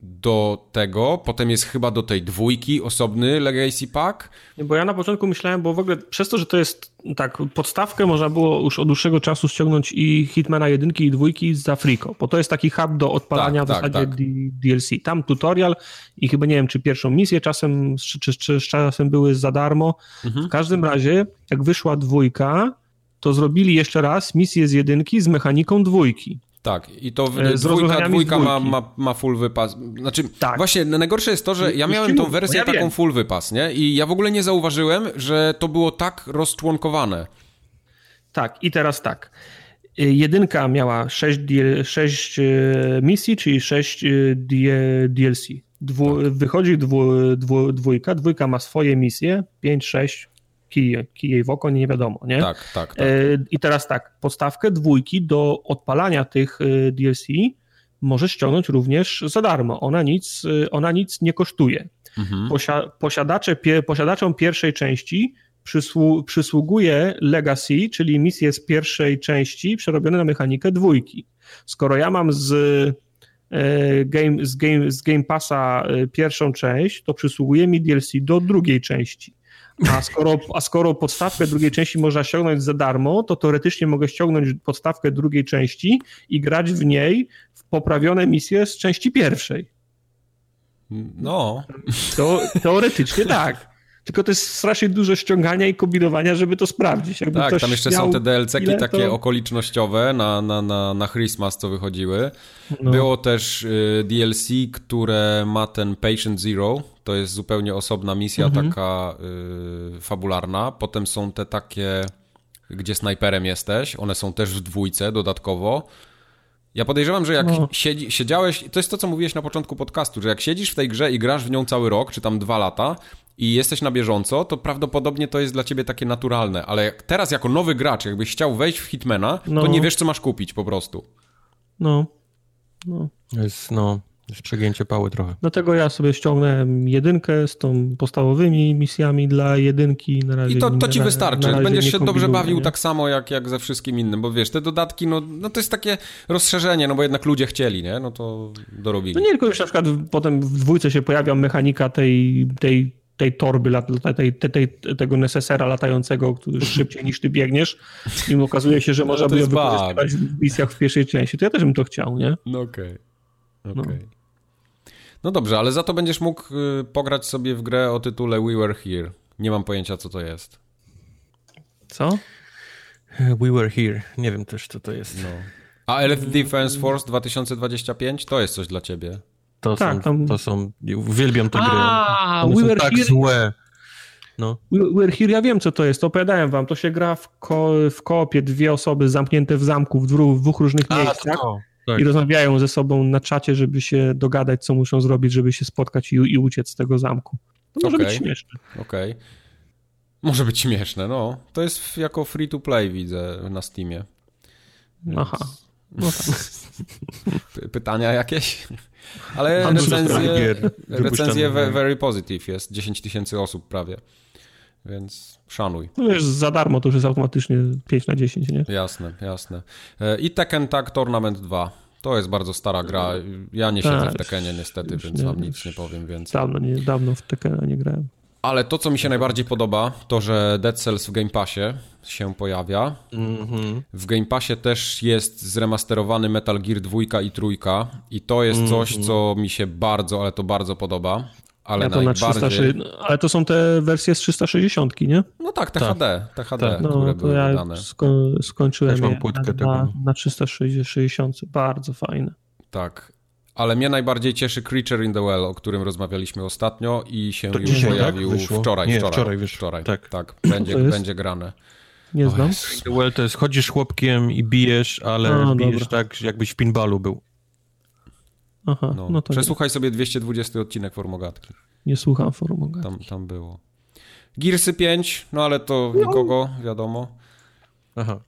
do tego, potem jest chyba do tej dwójki osobny Legacy Pack. Bo ja na początku myślałem, bo w ogóle przez to, że to jest tak, podstawkę można było już od dłuższego czasu ściągnąć i Hitmana jedynki i dwójki za Frico, bo to jest taki hub do odpalania tak, w tak, zasadzie tak. DLC. Tam tutorial i chyba nie wiem, czy pierwszą misję czasem, czy, czy, czy czasem były za darmo. Mhm. W każdym razie, jak wyszła dwójka, to zrobili jeszcze raz misję z jedynki z mechaniką dwójki. Tak, i to e, dwójka, dwójka ma, ma, ma full wypas. Znaczy, tak. właśnie najgorsze jest to, że ja miałem tą wersję ja taką wiem. full wypas, nie? I ja w ogóle nie zauważyłem, że to było tak rozczłonkowane. Tak, i teraz tak. E, jedynka miała 6, 6 e, misji, czyli 6 DLC. Dwu, tak. Wychodzi dwu, dwu, dwójka, dwójka ma swoje misje, 5, 6, kij, kij w oko, nie wiadomo, nie? Tak, tak, tak. I teraz tak, podstawkę dwójki do odpalania tych e, DLC możesz ściągnąć również za darmo. Ona nic, e, ona nic nie kosztuje. Mhm. Posia, posiadacze, pie, posiadaczom pierwszej części przysłu, przysługuje Legacy, czyli misje z pierwszej części przerobione na mechanikę dwójki. Skoro ja mam z Game, z, game, z game Passa pierwszą część, to przysługuje mi DLC do drugiej części. A skoro, a skoro podstawkę drugiej części można ściągnąć za darmo, to teoretycznie mogę ściągnąć podstawkę drugiej części i grać w niej w poprawione misje z części pierwszej. No. To, teoretycznie tak. Tylko to jest strasznie dużo ściągania i kombinowania, żeby to sprawdzić. Jakby tak, tam jeszcze są te DLC-ki takie to... okolicznościowe na, na, na, na Christmas, co wychodziły. No. Było też y, DLC, które ma ten Patient Zero, to jest zupełnie osobna misja, mhm. taka y, fabularna. Potem są te takie, gdzie snajperem jesteś, one są też w dwójce dodatkowo. Ja podejrzewam, że jak no. siedzi, siedziałeś, to jest to, co mówiłeś na początku podcastu, że jak siedzisz w tej grze i grasz w nią cały rok, czy tam dwa lata i jesteś na bieżąco, to prawdopodobnie to jest dla ciebie takie naturalne. Ale jak, teraz jako nowy gracz, jakbyś chciał wejść w Hitmana, no. to nie wiesz, co masz kupić po prostu. No. No. Jest, no, jest przegięcie pały trochę. Dlatego ja sobie ściągnąłem jedynkę z tą podstawowymi misjami dla jedynki. Na razie, I to, to ci wystarczy. Będziesz się dobrze bawił nie? tak samo jak, jak ze wszystkim innym, bo wiesz, te dodatki, no, no to jest takie rozszerzenie, no bo jednak ludzie chcieli, nie? No to dorobili. No nie, tylko już na przykład potem w dwójce się pojawia mechanika tej, tej tej torby, tej, tej, tej, tego nesesera latającego, który szybciej niż ty biegniesz i okazuje się, że no można by ją wykorzystywać w misjach w pierwszej części. To ja też bym to chciał, nie? No okej. Okay. okay. No. no. dobrze, ale za to będziesz mógł y, pograć sobie w grę o tytule We Were Here. Nie mam pojęcia, co to jest. Co? We Were Here. Nie wiem też, co to jest. No. A Elite Defense Force 2025 to jest coś dla ciebie. To, tak, są, tam... to są. Uwielbiam te gry. A, One We są Were tak here... złe. No. We Were Here, ja wiem co to jest, opowiadałem wam, to się gra w, ko w koopie, dwie osoby zamknięte w zamku w, w dwóch różnych A, miejscach to, tak. i rozmawiają ze sobą na czacie, żeby się dogadać, co muszą zrobić, żeby się spotkać i, i uciec z tego zamku. To może okay. być śmieszne. Okej. Okay. Może być śmieszne, no. To jest jako free to play, widzę na Steamie. Więc... Aha. No tak. Pytania jakieś? Ale recenzje, recenzje very positive jest. 10 tysięcy osób prawie. Więc szanuj. No wiesz, za darmo to już jest automatycznie 5 na 10, nie? Jasne, jasne. E, I Tekken Tag Tournament 2. To jest bardzo stara gra. Ja nie siedzę w tak, Tekkenie niestety, więc nie, wam nic nie powiem więcej. Dawno, nie, dawno w Tekkena nie grałem. Ale to, co mi się najbardziej podoba, to, że Dead Cells w Game Passie się pojawia. Mm-hmm. W Game Passie też jest zremasterowany Metal Gear 2 i 3 i to jest mm-hmm. coś, co mi się bardzo, ale to bardzo podoba. Ale ja to najbardziej... Na ale to są te wersje z 360, nie? No tak, te tak. HD, te HD, tak. no, które były ja wydane. Sko skończyłem je na, na 360, bardzo fajne. Tak, ale mnie najbardziej cieszy Creature in the Well, o którym rozmawialiśmy ostatnio i się to już dzisiaj, tak? pojawił tak? wczoraj. Nie, wczoraj, wczoraj, wyszło. wczoraj. Tak, tak będzie, będzie grane. Nie znam. the Well to jest chodzisz chłopkiem i bijesz, ale A, bijesz dobra. tak, jakbyś w pinballu był. Aha, no, no to Przesłuchaj nie. sobie 220 odcinek Formogatki. Nie słucham Formogatki. Tam, tam było. Gearsy 5, no ale to no. nikogo, wiadomo. Aha.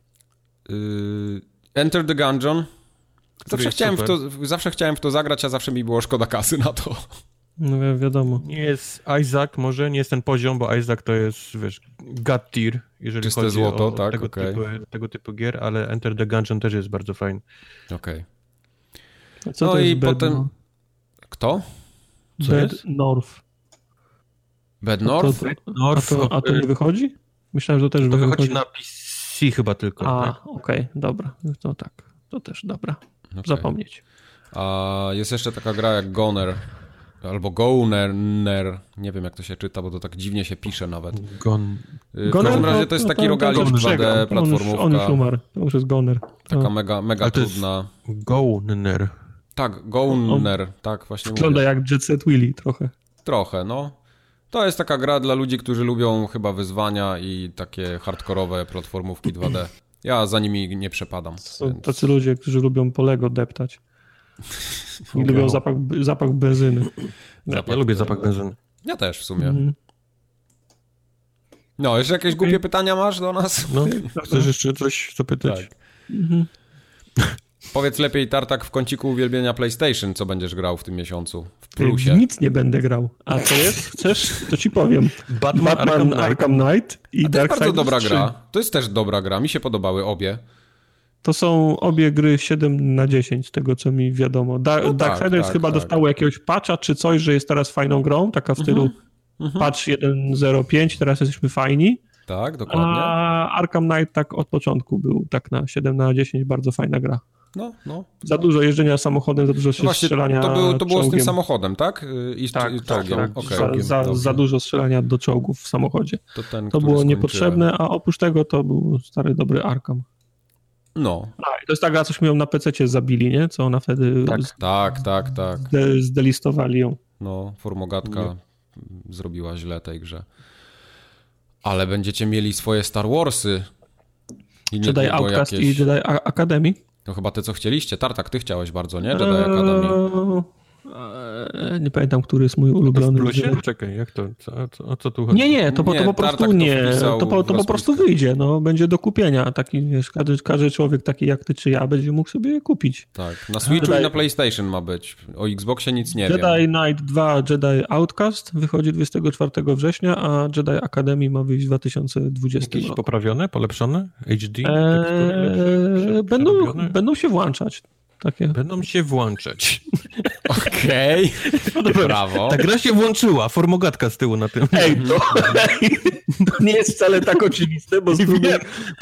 Y Enter the Gungeon. Zawsze chciałem, w to, zawsze chciałem w to zagrać, a zawsze mi było szkoda kasy na to. No wiadomo. Nie jest Isaac, może nie jest ten poziom, bo Isaac to jest, wiesz, god tier, jeżeli Czyste chodzi złoto, o tak, tego, okay. typu, tego typu gier, ale Enter the Gungeon też jest bardzo fajny. Okej. Okay. No i potem... Kto? Co Bad jest? North. Bad North? A to, North? A to, a to nie wychodzi? Myślałem, że też to wychodzi. wychodzi na PC chyba tylko. A, tak? okej, okay, dobra. To tak. To też dobra. Okay. Zapomnieć. A jest jeszcze taka gra jak Goner. Albo Goner, nie wiem jak to się czyta, bo to tak dziwnie się pisze nawet. Gon... W każdym razie to jest taki no, rogalik 2D, platformówka. On już, on już umarł, to już jest Goner. Taka mega, mega trudna. Goner. Tak, Goner, tak właśnie Wygląda jak Jet Set Willy trochę. Trochę, no. To jest taka gra dla ludzi, którzy lubią chyba wyzwania i takie hardkorowe platformówki 2D. Ja za nimi nie przepadam. Są więc... tacy ludzie, którzy lubią polego deptać. I lubią zapach, zapach benzyny. Zapach, ja lubię zapach benzyny. Ja też w sumie. Mhm. No, jeszcze jakieś głupie pytania masz do nas? No, chcesz jeszcze coś zapytać? Tak. Mhm. Powiedz lepiej, Tartak, w kąciku uwielbienia PlayStation, co będziesz grał w tym miesiącu? W plusie. Nic nie będę grał. A co jest? Chcesz? To ci powiem. Batman, Batman Arkham, Knight. Arkham Knight i A to Dark jest bardzo dobra 3. gra. To jest też dobra gra. Mi się podobały obie. To są obie gry 7 na 10, tego co mi wiadomo. Da no Darksiders tak, chyba tak. dostało jakiegoś patcha czy coś, że jest teraz fajną grą, taka w stylu mm -hmm. patch 1.05, teraz jesteśmy fajni. Tak, dokładnie. A Arkham Knight tak od początku był tak na 7 na 10, bardzo fajna gra. No, no. Za dużo jeżdżenia samochodem, za dużo no właśnie, strzelania to, był, to było z tym samochodem, tak? I z, tak, i tak, tak. Okay. Za, za, za, dużo strzelania do czołgów w samochodzie. To, ten, to było niepotrzebne, a oprócz tego to był stary, dobry Arkham. No. A, to jest ta gra, coś mi ją na PC zabili, nie? Co ona wtedy... Tak, z, tak, tak. tak. Zde, zdelistowali ją. No, formogatka nie. zrobiła źle tej grze. Ale będziecie mieli swoje Star Warsy. I Jedi Outcast jakieś... i Jedi Academy. To chyba te, co chcieliście. Tartak, ty chciałeś bardzo, nie? Jedi Academy. Eee, nie pamiętam, który jest mój ulubiony. W plusie? Czekaj, jak to? Co, co, o co tu chodzi? Nie, nie, to, nie, to po prostu nie. To, po, to po prostu wyjdzie, no, będzie do kupienia. Taki, wiesz, każdy, każdy człowiek taki jak ty czy ja będzie mógł sobie je kupić. Tak, na Switchu Jedi... i na PlayStation ma być. O Xboxie nic nie Jedi wiem. Jedi Knight 2 Jedi Outcast wychodzi 24 września, a Jedi Academy ma wyjść w 2020 Jakieś roku. poprawione, polepszone? HD? Eee, będą, będą się włączać. Takie. Będą się włączać. Okej. Okay. Brawo. Ta gra się włączyła, formogatka z tyłu na tym. Ej, to, to nie jest wcale tak oczywiste, bo spróbuj,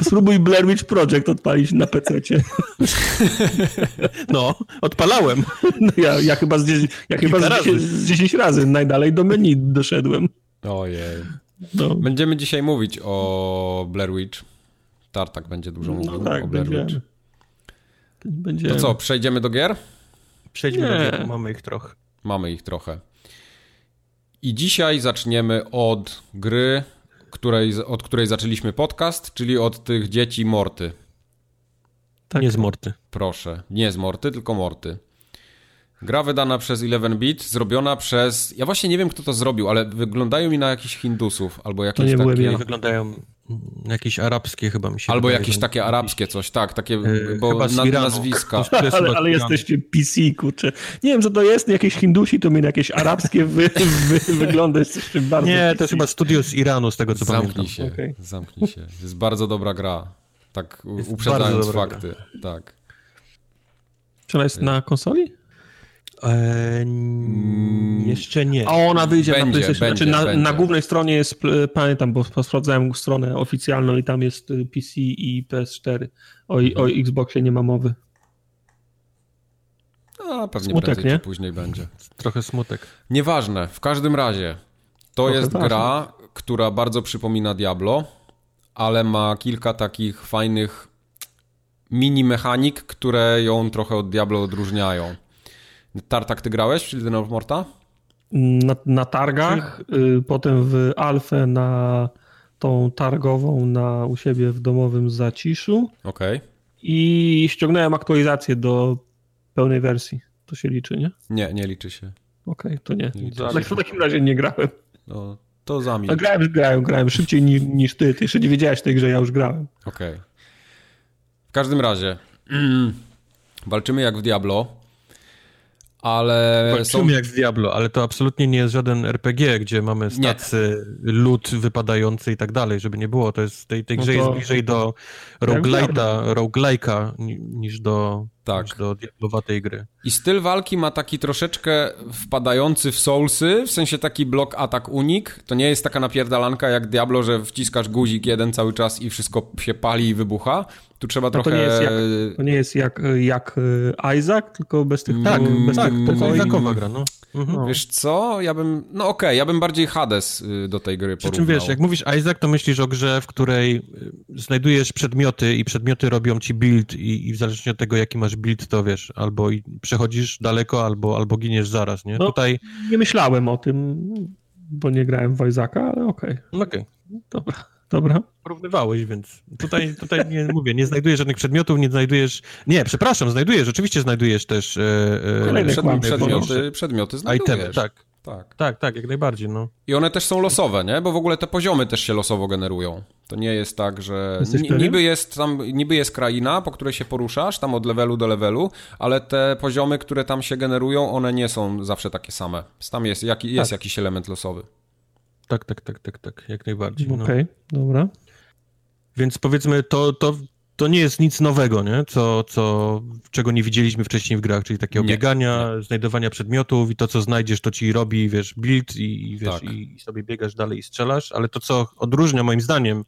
spróbuj Blair Witch Project odpalić na PC-cie. No, odpalałem. No ja, ja chyba, z, 10, ja chyba z, 10, z 10 razy najdalej do menu doszedłem. Ojej. No. Będziemy dzisiaj mówić o Blair Witch Tartak będzie dużo no mówił no tak, o Blair Witch. Będziemy. To co, przejdziemy do gier? Przejdźmy Nie. do gier, mamy ich trochę. Mamy ich trochę. I dzisiaj zaczniemy od gry, której, od której zaczęliśmy podcast, czyli od tych dzieci Morty. Tak. Nie z Morty. Proszę, nie z Morty, tylko Morty. Gra wydana przez 11-bit, zrobiona przez... Ja właśnie nie wiem, kto to zrobił, ale wyglądają mi na jakichś Hindusów, albo jakieś to nie takie... Ja. Wyglądają jakieś arabskie chyba mi się Albo wydaje, jakieś takie arabskie coś, tak, takie, yy, bo na, nazwiska. ale, ale jesteście PC, kurczę. Nie wiem, co to jest, jakieś Hindusi to mieli jakieś arabskie wy, wy, jesteście bardzo Nie, PC. to jest chyba studio z Iranu, z tego co zamknij pamiętam. Się, okay. Zamknij się, jest bardzo dobra gra, tak jest uprzedzając fakty, gra. tak. Czy ona jest na konsoli? Eee, jeszcze nie. A ona wyjdzie będzie, na PlayStation. Będzie, znaczy na, na, głównej stronie jest, pamiętam, bo sprawdzałem stronę oficjalną i tam jest y, PC i PS4. O, mhm. o Xboxie nie ma mowy. No, pewnie smutek, prędzej nie? czy później będzie. Trochę smutek. Nieważne, w każdym razie to Trochę jest ważne. gra, która bardzo przypomina Diablo, ale ma kilka takich fajnych mini mechanik, które ją trochę od Diablo odróżniają. Tartak ty grałeś w Children of Morta? Na, na targach, y, potem w Alfę na tą targową na u siebie w domowym zaciszu. Okej. Okay. I ściągnąłem aktualizację do pełnej wersji. To się liczy, nie? Nie, nie liczy się. Okej, okay, to nie. nie Ale w takim razie nie grałem. No, to za mnie. No, grałem, grałem, grałem szybciej niż, niż ty. Ty jeszcze nie wiedziałeś tej grze, ja już grałem. Okej. Okay. W każdym razie walczymy jak w Diablo ale Walczymy są... jak w Diablo, ale to absolutnie nie jest żaden RPG, gdzie mamy stacy, nie. lód wypadający i tak dalej, żeby nie było. To jest, tej, tej no grze to... jest bliżej do roguelite'a, roguelike'a niż do, tak. do diablowatej gry. I styl walki ma taki troszeczkę wpadający w Soulsy, w sensie taki blok atak unik. To nie jest taka napierdalanka jak Diablo, że wciskasz guzik jeden cały czas i wszystko się pali i wybucha, tu trzeba trochę... To nie jest jak, to nie jest jak, jak e, Isaac, tylko bez tych... Tak, mm, bez tak, tych to Isaacowa gra, no. Mhm. No. Wiesz co, ja bym... No okej, okay, ja bym bardziej Hades y, do tej gry porównał. Przy czym wiesz, jak mówisz Isaac, to myślisz o grze, w której y, znajdujesz przedmioty i przedmioty robią ci build i, i w zależności od tego, jaki masz build, to wiesz, albo przechodzisz daleko, albo, albo giniesz zaraz, nie? No, Tutaj... Nie myślałem o tym, bo nie grałem w Isaaca, ale okej. Okay. Okej. Okay. Dobra. Dobra. Porównywałeś, więc tutaj, tutaj nie mówię, nie znajdujesz żadnych przedmiotów, nie znajdujesz. Nie, przepraszam, znajdujesz, oczywiście znajdujesz też. E, e, przedmioty, przedmioty znajdujesz. Itemy, tak. Tak. tak, tak, jak najbardziej. No. I one też są losowe, nie? Bo w ogóle te poziomy też się losowo generują. To nie jest tak, że niby jest tam, niby jest kraina, po której się poruszasz, tam od levelu do levelu, ale te poziomy, które tam się generują, one nie są zawsze takie same. Tam jest, jak, jest tak. jakiś element losowy. Tak, tak, tak, tak, tak, jak najbardziej. No. Okej, okay, dobra. Więc powiedzmy, to, to, to nie jest nic nowego, nie? Co, co, czego nie widzieliśmy wcześniej w grach, czyli takiego nie, biegania, nie. znajdowania przedmiotów i to, co znajdziesz, to ci robi, wiesz, build i, i wiesz, tak. i, sobie biegasz dalej i strzelasz, ale to, co odróżnia moim zdaniem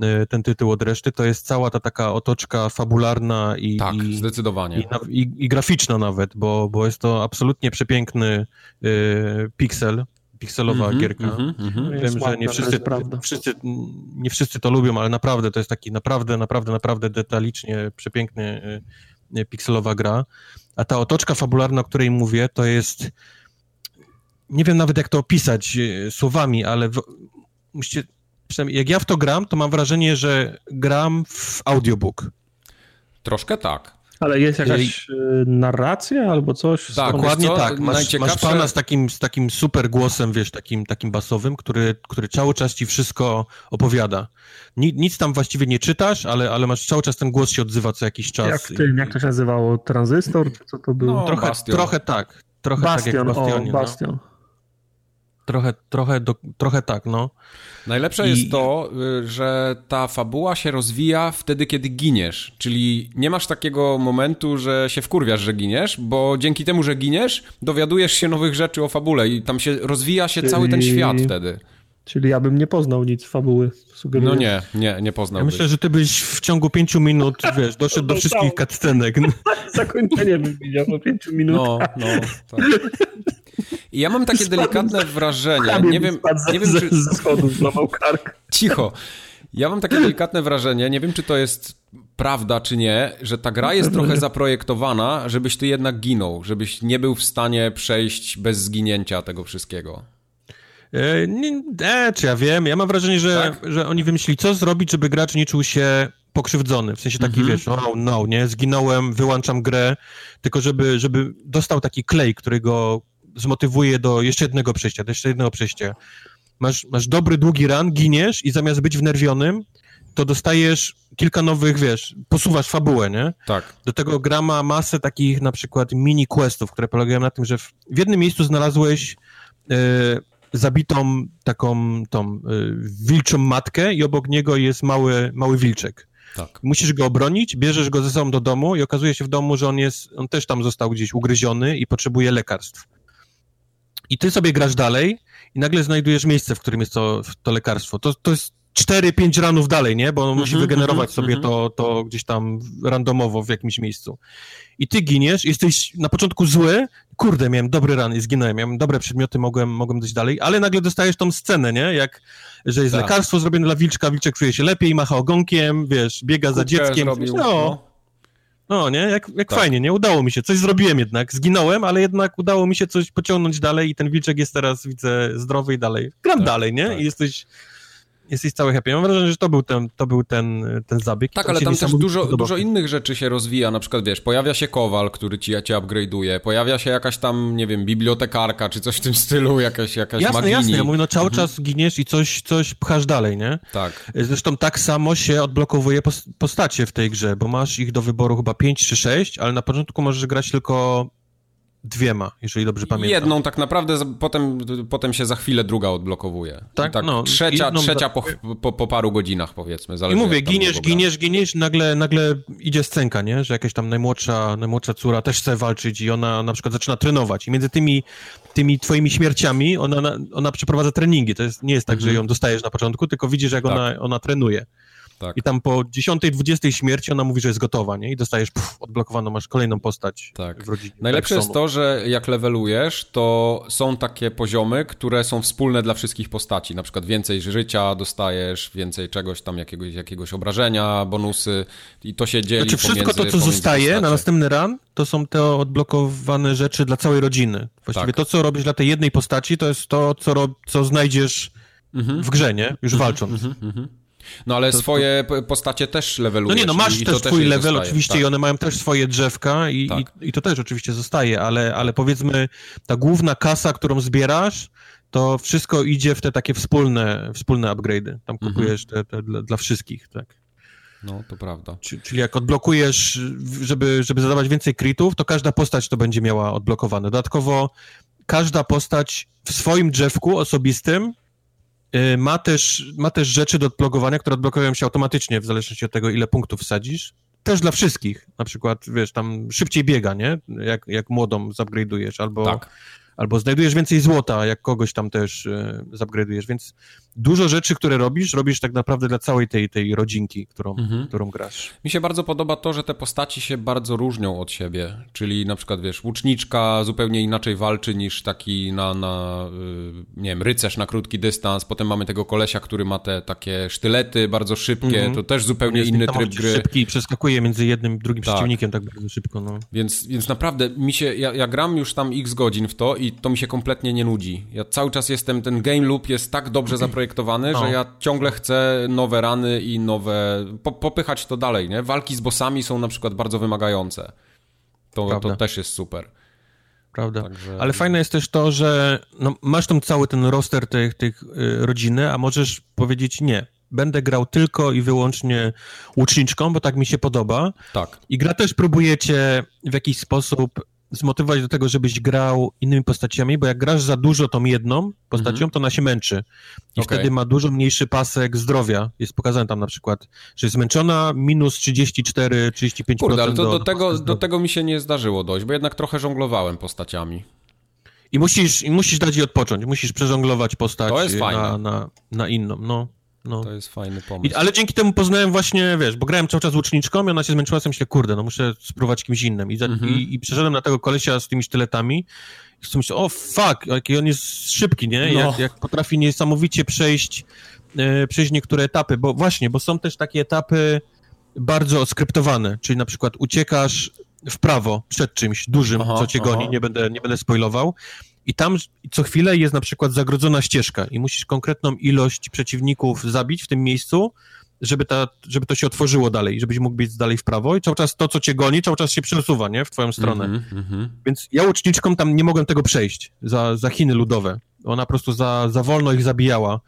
e, ten tytuł od reszty, to jest cała ta taka otoczka fabularna i, tak, i zdecydowanie. I, i, graficzna nawet, bo, bo jest to absolutnie przepiękny y, piksel, pikselowa mm -hmm, gierka. Mm -hmm, Wiem, że nie wszyscy, wszyscy, nie wszyscy to lubią, ale naprawdę to jest taki naprawdę, naprawdę, naprawdę detalicznie przepiękny y, pikselowa gra. A ta otoczka fabularna, o której mówię, to jest nie wiem nawet jak to opisać y, słowami, ale w, musicie, jak ja w to gram, to mam wrażenie, że gram w audiobook. Troszkę tak. Ale jest jakaś I... Y, narracja albo coś? Tak, dokładnie tak. Masz, Najciekawsze... masz pana z takim, z takim super głosem, wiesz, takim, takim basowym, który, który cały czas ci wszystko opowiada. Nic, nic tam właściwie nie czytasz, ale, ale masz cały czas ten głos się odzywa co jakiś czas. Jak, ty, jak to się nazywało? Tranzystor? Czy co to było? No, trochę, trochę tak. Trochę Bastion, tak jak Bastionie, o. Bastion. No. Trochę, trochę, do, trochę tak, no. Najlepsze I... jest to, y, że ta fabuła się rozwija wtedy, kiedy giniesz. Czyli nie masz takiego momentu, że się wkurwiasz, że giniesz, bo dzięki temu, że giniesz, dowiadujesz się nowych rzeczy o fabule i tam się rozwija się Czyli... cały ten świat wtedy. Czyli ja bym nie poznał nic fabuły. Sugeruję. No nie, nie, nie poznał. Ja myślę, że ty byś w ciągu pięciu minut, wiesz, doszedł do wszystkich cutscenek. Zakończenie bym widział po pięciu minutach. No, no, tak. I ja mam takie delikatne wrażenie, nie wiem, nie wiem czy... ze schodów złamał kark. Cicho. Ja mam takie delikatne wrażenie, nie wiem czy to jest prawda czy nie, że ta gra jest trochę zaprojektowana, żebyś ty jednak ginął, żebyś nie był w stanie przejść bez zginięcia tego wszystkiego. E, nie, e, czy ja wiem, ja mam wrażenie, że, tak? że oni wymyślili, co zrobić, żeby gracz nie czuł się pokrzywdzony, w sensie taki, mhm. wiesz, oh no, nie, zginąłem, wyłączam grę, tylko żeby, żeby dostał taki klej, który go zmotywuje do jeszcze jednego przejścia, do jeszcze jednego przejścia. Masz, masz dobry, długi run, giniesz i zamiast być wnerwionym, to dostajesz kilka nowych, wiesz, posuwasz fabułę, nie? Tak. Do tego gra ma masę takich na przykład mini questów, które polegają na tym, że w, w jednym miejscu znalazłeś y, zabitą taką tą y, wilczą matkę i obok niego jest mały, mały wilczek. Tak. Musisz go obronić, bierzesz go ze sobą do domu i okazuje się w domu, że on jest, on też tam został gdzieś ugryziony i potrzebuje lekarstw. I ty sobie grasz dalej i nagle znajdujesz miejsce, w którym jest to, to lekarstwo. To, to jest 4-5 ranów dalej, nie? Bo on musi mm -hmm, wygenerować sobie mm -hmm. to, to gdzieś tam randomowo w jakimś miejscu. I ty giniesz, jesteś na początku zły, kurde, miałem dobry ran i zginąłem, miałem dobre przedmioty, mogłem, mogłem dojść dalej, ale nagle dostajesz tą scenę, nie? Jak, że jest tak. lekarstwo zrobione dla wilczka, wilczek czuje się lepiej, macha ogonkiem, wiesz, biega za dzieckiem. Zrobił, no, no. No, nie? Jak, jak tak. fajnie, nie? Udało mi się, coś zrobiłem jednak, zginąłem, ale jednak udało mi się coś pociągnąć dalej i ten wilczek jest teraz, widzę, zdrowy i dalej. Gram tak, dalej, nie? Tak. I jesteś jesteś cały happy. Mam wrażenie, że to był ten, to był ten, ten zabieg. Tak, ale tam też dużo, dużo innych rzeczy się rozwija, na przykład, wiesz, pojawia się kowal, który ci, cię upgrade'uje, pojawia się jakaś tam, nie wiem, bibliotekarka, czy coś w tym stylu, jakaś, jakaś jasne, magini. Jasne, ja mówię, no cały mhm. czas giniesz i coś, coś pchasz dalej, nie? Tak. Zresztą tak samo się odblokowuje postacie w tej grze, bo masz ich do wyboru chyba 5 czy 6, ale na początku możesz grać tylko dwiema, jeżeli dobrze pamiętam. Jedną tak naprawdę, potem, potem się za chwilę druga odblokowuje. Tak, tak no, trzecia, trzecia po, po, po, paru godzinach powiedzmy. I mówię, giniesz, giniesz, giniesz, nagle, nagle idzie scenka, nie? że jakaś tam najmłodsza, najmłodsza córa też chce walczyć i ona na przykład zaczyna trenować i między tymi, tymi twoimi śmierciami ona, ona przeprowadza treningi. To jest, nie jest tak, mhm. że ją dostajesz na początku, tylko widzisz, jak tak. ona, ona trenuje. Tak. I tam po 10-20 śmierci ona mówi, że jest gotowa, nie? I dostajesz puf, odblokowaną, masz kolejną postać tak. w rodzinie. Najlepsze tak jest to, że jak levelujesz, to są takie poziomy, które są wspólne dla wszystkich postaci. Na przykład więcej życia dostajesz, więcej czegoś tam, jakiegoś, jakiegoś obrażenia, bonusy i to się dzieli Znaczy wszystko to, co zostaje postacie. na następny run, to są te odblokowane rzeczy dla całej rodziny. Właściwie tak. to, co robisz dla tej jednej postaci, to jest to, co, co znajdziesz mhm. w grze, nie? Już mhm. walcząc. Mhm. Mhm. No ale to, swoje to... postacie też levelujesz. No nie, no masz też twój level zostaje, oczywiście tak. i one mają też swoje drzewka i, tak. i, i, to też oczywiście zostaje, ale, ale powiedzmy ta główna kasa, którą zbierasz, to wszystko idzie w te takie wspólne, wspólne upgrade'y. Tam mhm. kupujesz te, te dla, dla, wszystkich, tak. No, to prawda. Czyli jak odblokujesz, żeby, żeby zadawać więcej critów, to każda postać to będzie miała odblokowane. Dodatkowo każda postać w swoim drzewku osobistym ma też, ma też rzeczy do odblokowania, które odblokują się automatycznie w zależności od tego, ile punktów wsadzisz. Też dla wszystkich. Na przykład, wiesz, tam szybciej biega, nie? Jak, jak młodą zupgrade'ujesz, albo, tak. albo znajdujesz więcej złota, jak kogoś tam też y, zupgrade'ujesz, więc dużo rzeczy, które robisz, robisz tak naprawdę dla całej tej, tej rodzinki, którą, mhm. którą grasz. Mi się bardzo podoba to, że te postaci się bardzo różnią od siebie, czyli na przykład, wiesz, łuczniczka zupełnie inaczej walczy niż taki na, na y, nie wiem, rycerz na krótki dystans, potem mamy tego kolesia, który ma te takie sztylety bardzo szybkie, mhm. to też zupełnie inny tryb gry. Szybki, przeskakuje między jednym drugim tak. przeciwnikiem tak bardzo szybko, no. Więc, więc naprawdę mi się, ja, ja gram już tam x godzin w to i to mi się kompletnie nie nudzi. Ja cały czas jestem, ten game loop jest tak dobrze zaprojektowany, zaprojektowany, no. że ja ciągle chcę nowe rany i nowe... Po, popychać to dalej, nie? Walki z bossami są na przykład bardzo wymagające. To, to też jest super. Prawda. Także... Ale fajne jest też to, że no, masz tam cały ten roster tych, tych y, rodziny, a możesz powiedzieć nie. Będę grał tylko i wyłącznie łuczniczką, bo tak mi się podoba. Tak. I gra też próbujecie w jakiś sposób zmotywować do tego, żebyś grał innymi postaciami, bo jak grasz za dużo tą jedną postacią, mm -hmm. to ona się męczy. I okay. wtedy ma dużo mniejszy pasek zdrowia. Jest pokazane tam na przykład, że jest zmęczona minus 34, 35%. Kurde, ale to do, do tego, do tego mi się nie zdarzyło dojść, bo jednak trochę żonglowałem postaciami. I musisz, i musisz dać jej odpocząć, musisz przeżonglować postać na, na, na inną, no. No. To jest fajny pomysł. I, ale dzięki temu poznałem właśnie, wiesz, bo grałem cały czas łuczniczką i ona się zmęczyła, sobie myślę, kurde, no muszę spróbować kimś innym. I, za, mhm. i, i przeszedłem na tego kolesia z tymi sztyletami i sobie myślę, o fuck, jaki on jest szybki, nie? No. Jak, jak potrafi niesamowicie przejść, e, przejść niektóre etapy, bo właśnie, bo są też takie etapy bardzo skryptowane, czyli na przykład uciekasz w prawo przed czymś dużym, aha, co cię aha. goni, nie będę, nie będę spoilował, i tam co chwilę jest na przykład zagrodzona ścieżka i musisz konkretną ilość przeciwników zabić w tym miejscu, żeby, ta, żeby to się otworzyło dalej, żebyś mógł biec dalej w prawo i cały czas to, co cię goni, cały czas się przesuwa, nie? W twoją stronę. Mm -hmm. Więc ja łuczniczką tam nie mogłem tego przejść za, za Chiny ludowe. Ona po prostu za, za wolno ich zabijała.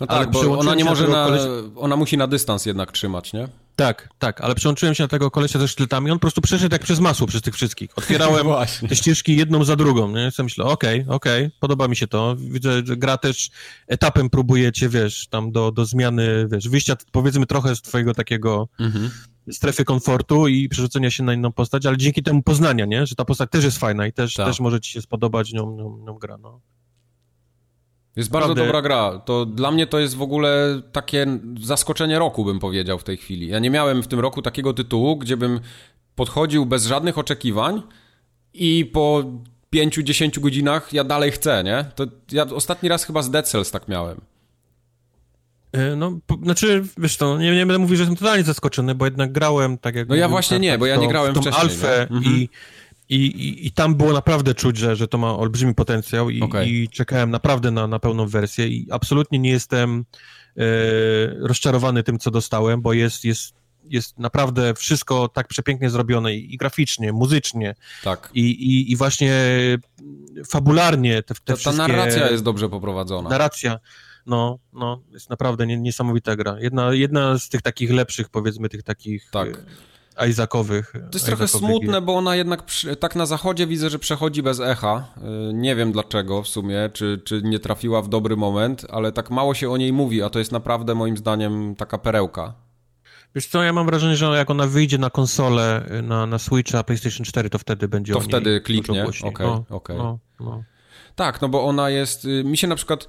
No tak, bo ona nie może na, ona musi na dystans jednak trzymać, nie? Tak, tak, ale przełączyłem się na tego kolesia ze sztyletami, on po prostu przeszedł jak przez masło przez tych wszystkich. Otwierałem te ścieżki jedną za drugą, nie? Ja myślę, okej, okay, okej, okay, podoba mi się to. Widzę, że gra też etapem próbujecie, wiesz, tam do, do zmiany, wiesz, wyjścia powiedzmy trochę z twojego takiego mhm. strefy komfortu i przerzucenia się na inną postać, ale dzięki temu poznania, nie? Że ta postać też jest fajna i też, tak. też może ci się spodobać nią, nią, nią gra, no. Jest bardzo Prawdy. dobra gra. To dla mnie to jest w ogóle takie zaskoczenie roku, bym powiedział w tej chwili. Ja nie miałem w tym roku takiego tytułu, gdzie bym podchodził bez żadnych oczekiwań i po 5-10 godzinach ja dalej chcę, nie? To ja ostatni raz chyba z Dead Cells tak miałem. E, no, po, znaczy, wiesz to, nie, nie będę mówił, że jestem totalnie zaskoczony, bo jednak grałem tak jak... No ja właśnie nie, bo ja nie grałem wcześniej. Alfę i, mhm. I, i, I, tam było naprawdę czuć, że, że to ma olbrzymi potencjał i, okay. i czekałem naprawdę na, na pełną wersję i absolutnie nie jestem e, rozczarowany tym, co dostałem, bo jest, jest, jest naprawdę wszystko tak przepięknie zrobione i, i graficznie, muzycznie tak. I, i, i właśnie fabularnie te, te ta, wszystkie... Ta narracja jest dobrze poprowadzona. Narracja, no, no, jest naprawdę niesamowita gra. Jedna, jedna z tych takich lepszych, powiedzmy, tych takich... Tak e, Isaacowych. To jest trochę smutne, bo ona jednak przy, tak na zachodzie widzę, że przechodzi bez echa. Y, nie wiem dlaczego w sumie, czy, czy nie trafiła w dobry moment, ale tak mało się o niej mówi, a to jest naprawdę moim zdaniem taka perełka. Wiesz co, ja mam wrażenie, że jak ona wyjdzie na konsolę, y, na, na Switcha, PlayStation 4, to wtedy będzie To wtedy kliknie, okej, okay, no, okay. no, no. Tak, no bo ona jest, y, mi się na przykład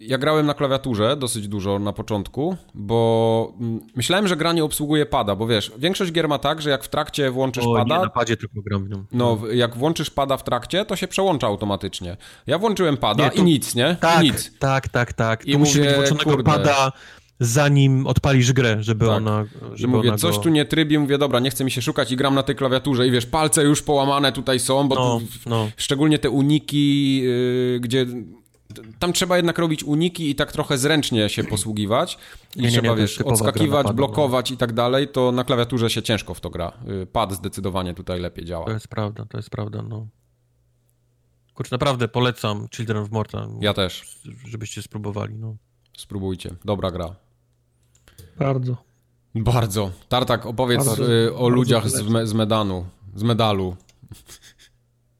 ja grałem na klawiaturze dosyć dużo na początku, bo myślałem, że gra nie obsługuje pada, bo wiesz, większość gier ma tak, że jak w trakcie włączysz o, pada... Nie, na padzie tylko gram nią. No, jak włączysz pada w trakcie, to się przełącza automatycznie. Ja włączyłem pada nie, i nic, nie? Tak, I nic. tak, tak, tak. I musi być włączonego kurde, pada zanim odpalisz grę, żeby tak. ona... Żeby mówię, ona coś go... tu nie trybi, mówię, dobra, nie chce mi się szukać i gram na tej klawiaturze i wiesz, palce już połamane tutaj są, bo no, tu, no. szczególnie te uniki, yy, gdzie tam trzeba jednak robić uniki i tak trochę zręcznie się posługiwać. I nie, trzeba, nie, wiesz, odskakiwać, no. blokować no. i tak dalej, to na klawiaturze się ciężko w to gra. Y, pad zdecydowanie tutaj lepiej działa. To jest prawda, to jest prawda, no. Kurczę, naprawdę polecam Children of Morta. Ja też. Żebyście spróbowali, no. Spróbujcie. Dobra gra. Bardzo. Bardzo. Tartak, opowiedz bardzo, y, o bardzo ludziach z, me, z Medanu. Z medalu.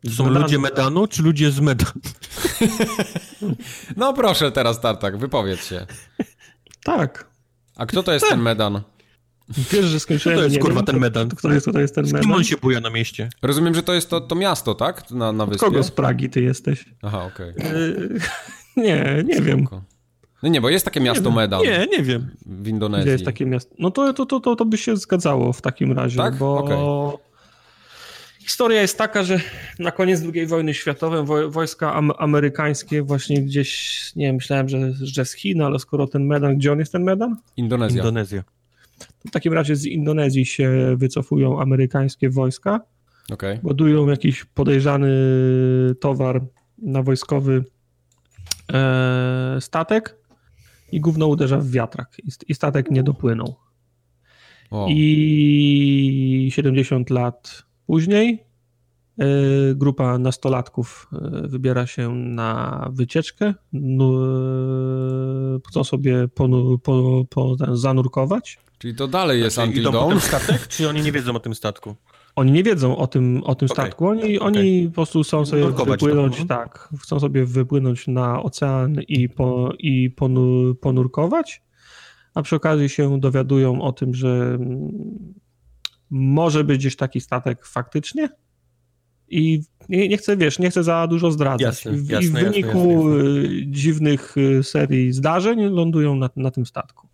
To są ludzie Medanu, czy ludzie z Medanu? no proszę teraz, Tartak, wypowiedz się. Tak. A kto to jest ten Medan? Wiesz, że skończyłem... Kto to jest, kurwa, ten Medan? Kto jest, kto jest ten Medan? Z kim on się buja na mieście? Rozumiem, że to jest to, to miasto, tak? Na, na wyspie? Od kogo z Pragi ty jesteś? Aha, okej. Okay. nie, nie wiem. No nie, bo jest takie miasto nie, Medan. Nie, nie wiem. W Indonezji. Gdzie jest takie miasto? No to, to, to, to, to by się zgadzało w takim razie, tak? bo... Okay. Historia jest taka, że na koniec II wojny światowej wojska amerykańskie właśnie gdzieś, nie wiem, myślałem, że, że z Chin, ale skoro ten medan, gdzie on jest ten medan? Indonezja. Indonezja. W takim razie z Indonezji się wycofują amerykańskie wojska, okay. ładują jakiś podejrzany towar na wojskowy e, statek i gówno uderza w wiatrak i, i statek nie dopłynął. O. I 70 lat Później e, grupa nastolatków e, wybiera się na wycieczkę, no, e, chcą sobie po, po, po zanurkować. Czyli to dalej jest znaczy, Until Dawn? statek, czy oni nie wiedzą o tym statku? Oni nie wiedzą o tym, o tym okay. statku. Oni, okay. oni po prostu chcą sobie Nurkować wypłynąć, to. tak, chcą sobie wypłynąć na ocean i, po, i ponurkować, a przy okazji się dowiadują o tym, że może być gdzieś taki statek faktycznie i nie, nie, chcę, wiesz, nie chcę za dużo zdradzać. Jasne, jasne, I w wyniku jasne, jasne. dziwnych serii zdarzeń lądują na, na tym statku.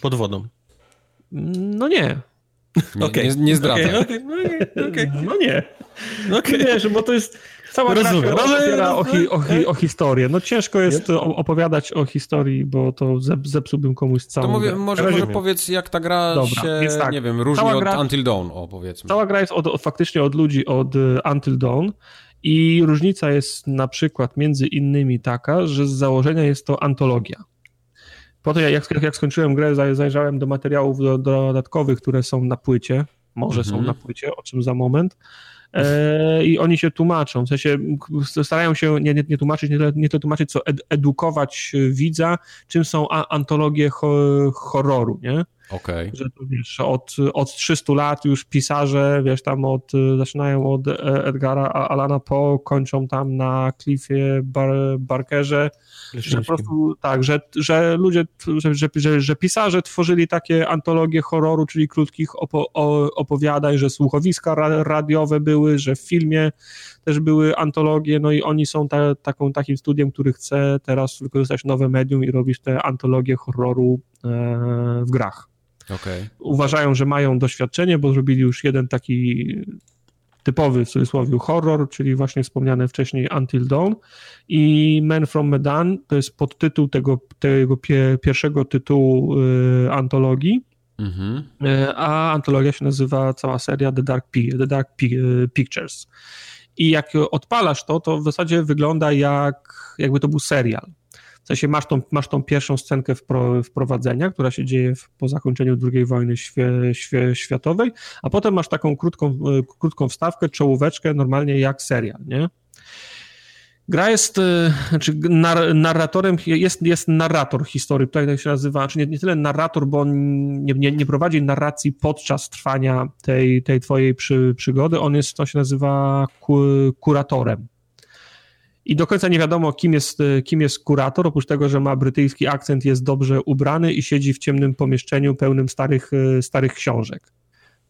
Pod wodą. No nie. Nie, okay. nie, nie zdradzaj. Okay, okay, no nie. Okay. Wiesz, bo to jest cała Rozumiem. gra opowiada o, hi, o, hi, o, historię. No ciężko jest opowiadać o historii, bo to zepsułbym komuś całą To mówię, może, może powiedz, jak ta gra Dobra, się, tak, nie wiem, różni od gra, Until Dawn, o powiedzmy. Cała gra jest od, od, faktycznie od ludzi od e, Until Dawn i różnica jest na przykład między innymi taka, że z założenia jest to antologia. Po to jak, jak skończyłem grę, zajrzałem do materiałów do, dodatkowych, które są na płycie, może mhm. są na płycie, o czym za moment. E, I oni się tłumaczą, w sensie starają się nie, nie, nie tłumaczyć, nie, nie to tłumaczyć, co ed, edukować widza, czym są antologie ho, horroru, nie? Okay. Że to wiesz, od, od 300 lat już pisarze, wiesz, tam od, zaczynają od Edgara Alana Poe, kończą tam na Cliffie Bar, Barkerze, że po prostu tak, że, że ludzie, że, że, że, że pisarze tworzyli takie antologie horroru, czyli krótkich opo, opowiadań, że słuchowiska radiowe były, że w filmie też były antologie, no i oni są ta, taką, takim studiem, który chce teraz wykorzystać nowe medium i robić te antologie horroru e, w grach. Okay. Uważają, że mają doświadczenie, bo zrobili już jeden taki typowy w cudzysłowie horror, czyli właśnie wspomniane wcześniej Until Dawn i Men from Medan to jest podtytuł tego, tego pie, pierwszego tytułu y, antologii, mhm. y, a antologia się nazywa cała seria The Dark, P The Dark P y, Pictures. I jak odpalasz to, to w zasadzie wygląda jak jakby to był serial. W sensie masz tą, masz tą pierwszą scenkę wpro, wprowadzenia, która się dzieje w, po zakończeniu II wojny świe, świe, światowej, a potem masz taką krótką, e, krótką wstawkę, czołóweczkę, normalnie jak serial, nie? Gra jest, e, znaczy narratorem, jest, jest narrator historii, tutaj tak się nazywa, czy nie, nie tyle narrator, bo on nie, nie, nie, prowadzi narracji podczas trwania tej, tej twojej przy, przygody, on jest, to się nazywa ku, kuratorem. I do końca nie wiadomo, kim jest, e, kim jest kurator, oprócz tego, że ma brytyjski akcent, jest dobrze ubrany i siedzi w ciemnym pomieszczeniu pełnym starych, e, starych książek.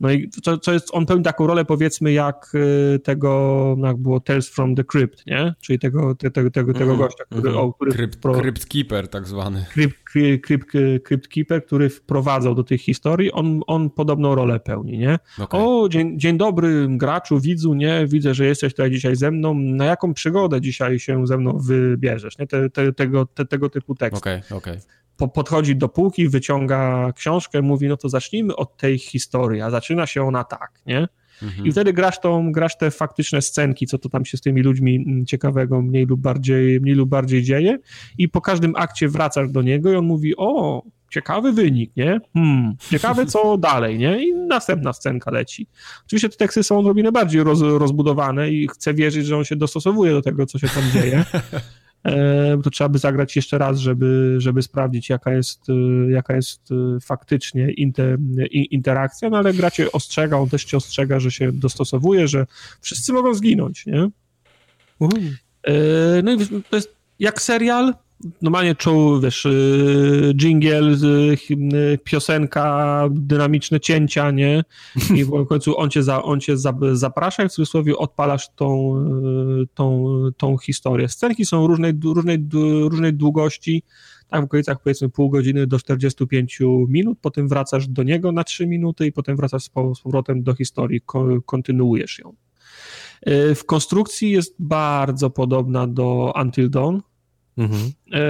No i co, co jest, on pełni taką rolę powiedzmy jak y, tego, jak było Tales from the Crypt, nie? Czyli tego, te, tego, tego, tego mm, gościa, który... Mm, o, który Crypt, pro... Crypt Keeper tak zwany. Crypt, crypt, crypt Keeper, który wprowadzał do tych historii, on, on podobną rolę pełni, nie? Okay. O, dzień, dzień dobry graczu, widzu, nie? Widzę, że jesteś tutaj dzisiaj ze mną. Na jaką przygodę dzisiaj się ze mną wybierzesz, nie? Te, te, tego, te, tego typu tekst. Okej, okay, okej. Okay podchodzi do półki, wyciąga książkę, mówi, no to zacznijmy od tej historii, a zaczyna się ona tak, nie? Mhm. I wtedy grasz, tą, grasz te faktyczne scenki, co to tam się z tymi ludźmi mm, ciekawego mniej lub bardziej, mniej lub bardziej dzieje i po każdym akcie wracasz do niego i on mówi, o, ciekawy wynik, nie? Hmm, ciekawe co dalej, nie? I następna scenka leci. Oczywiście te teksty są odrobinę bardziej roz, rozbudowane i chcę wierzyć, że on się dostosowuje do tego, co się tam dzieje. E, to trzeba by zagrać jeszcze raz, żeby, żeby sprawdzić, jaka jest, e, jaka jest e, faktycznie inter, interakcja, no ale gra cię ostrzega, on też cię ostrzega, że się dostosowuje, że wszyscy mogą zginąć, nie? No i to jest jak serial, normalnie czuł, wiesz, y, jingle, y, piosenka, dynamiczne cięcia, nie? I w końcu on cię, za, on cię zaprasza i w cudzysłowie odpalasz tą, y, tą, tą historię. Scenki są różnej, różnej, różnej długości, tak w okolicach powiedzmy pół godziny do 45 minut, potem wracasz do niego na 3 minuty i potem wracasz z powrotem do historii, kontynuujesz ją. W konstrukcji jest bardzo podobna do Until Dawn, Mhm. E,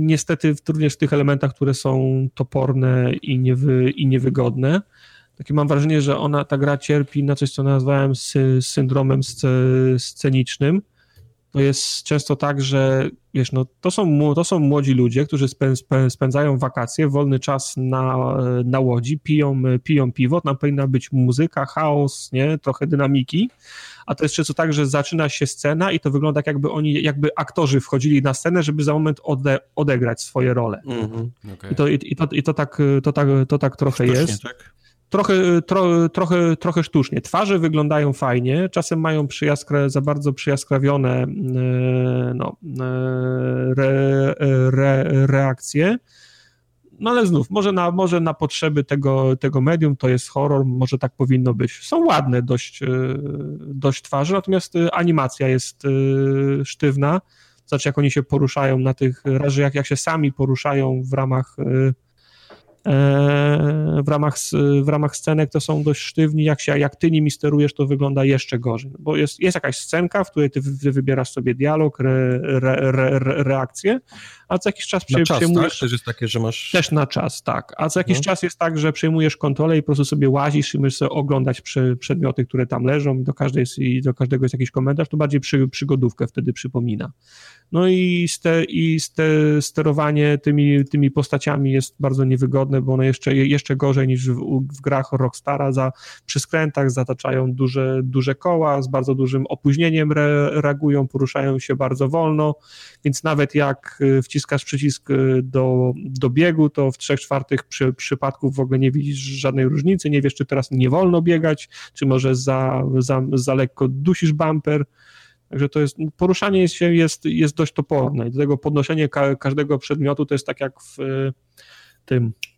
niestety również w tych elementach, które są toporne i, niewy, i niewygodne. Takie mam wrażenie, że ona, ta gra cierpi na coś, co nazwałem sy, syndromem scenicznym. To jest często tak, że wiesz, no, to, są, to są młodzi ludzie, którzy spędzają wakacje, wolny czas na, na łodzi, piją, piją piwo, tam powinna być muzyka, chaos, nie? trochę dynamiki, a to jest często tak, że zaczyna się scena i to wygląda tak, jakby oni, jakby aktorzy wchodzili na scenę, żeby za moment ode, odegrać swoje role. Mm -hmm. okay. I, to, i, i, to, i to, tak, to, tak, to tak trochę Sztucznie, jest. Tak? Trochę, tro, trochę, trochę sztucznie. Twarze wyglądają fajnie, czasem mają przyjaskra, za bardzo przyjaskrawione e, no, re, re, reakcje. No ale znów, może na, może na potrzeby tego, tego medium to jest horror, może tak powinno być. Są ładne dość, dość twarze, natomiast animacja jest sztywna. Znaczy, jak oni się poruszają na tych, razie jak, jak się sami poruszają w ramach w ramach, w ramach scenek to są dość sztywni, jak, się, jak ty nimi sterujesz, to wygląda jeszcze gorzej, bo jest, jest jakaś scenka, w której ty wybierasz sobie dialog, re, re, re, reakcję, a co jakiś czas na przejmujesz... Tak? Też jest takie, że masz... Też na czas, tak, a co jakiś no. czas jest tak, że przejmujesz kontrolę i po prostu sobie łazisz i możesz sobie oglądać przedmioty, które tam leżą do, każdej jest, i do każdego jest jakiś komentarz, to bardziej przy, przygodówkę wtedy przypomina. No i, ste, i ste, sterowanie tymi, tymi postaciami jest bardzo niewygodne, bo one jeszcze, jeszcze gorzej niż w, w grach Rockstara za, przy skrętach zataczają duże, duże koła, z bardzo dużym opóźnieniem re, reagują, poruszają się bardzo wolno, więc nawet jak y, wciskasz przycisk y, do, do biegu, to w trzech czwartych przy, przypadków w ogóle nie widzisz żadnej różnicy, nie wiesz, czy teraz nie wolno biegać, czy może za, za, za lekko dusisz bumper, Także to jest, poruszanie jest, jest, jest dość toporne i do tego podnoszenie ka każdego przedmiotu to jest tak jak w tym e,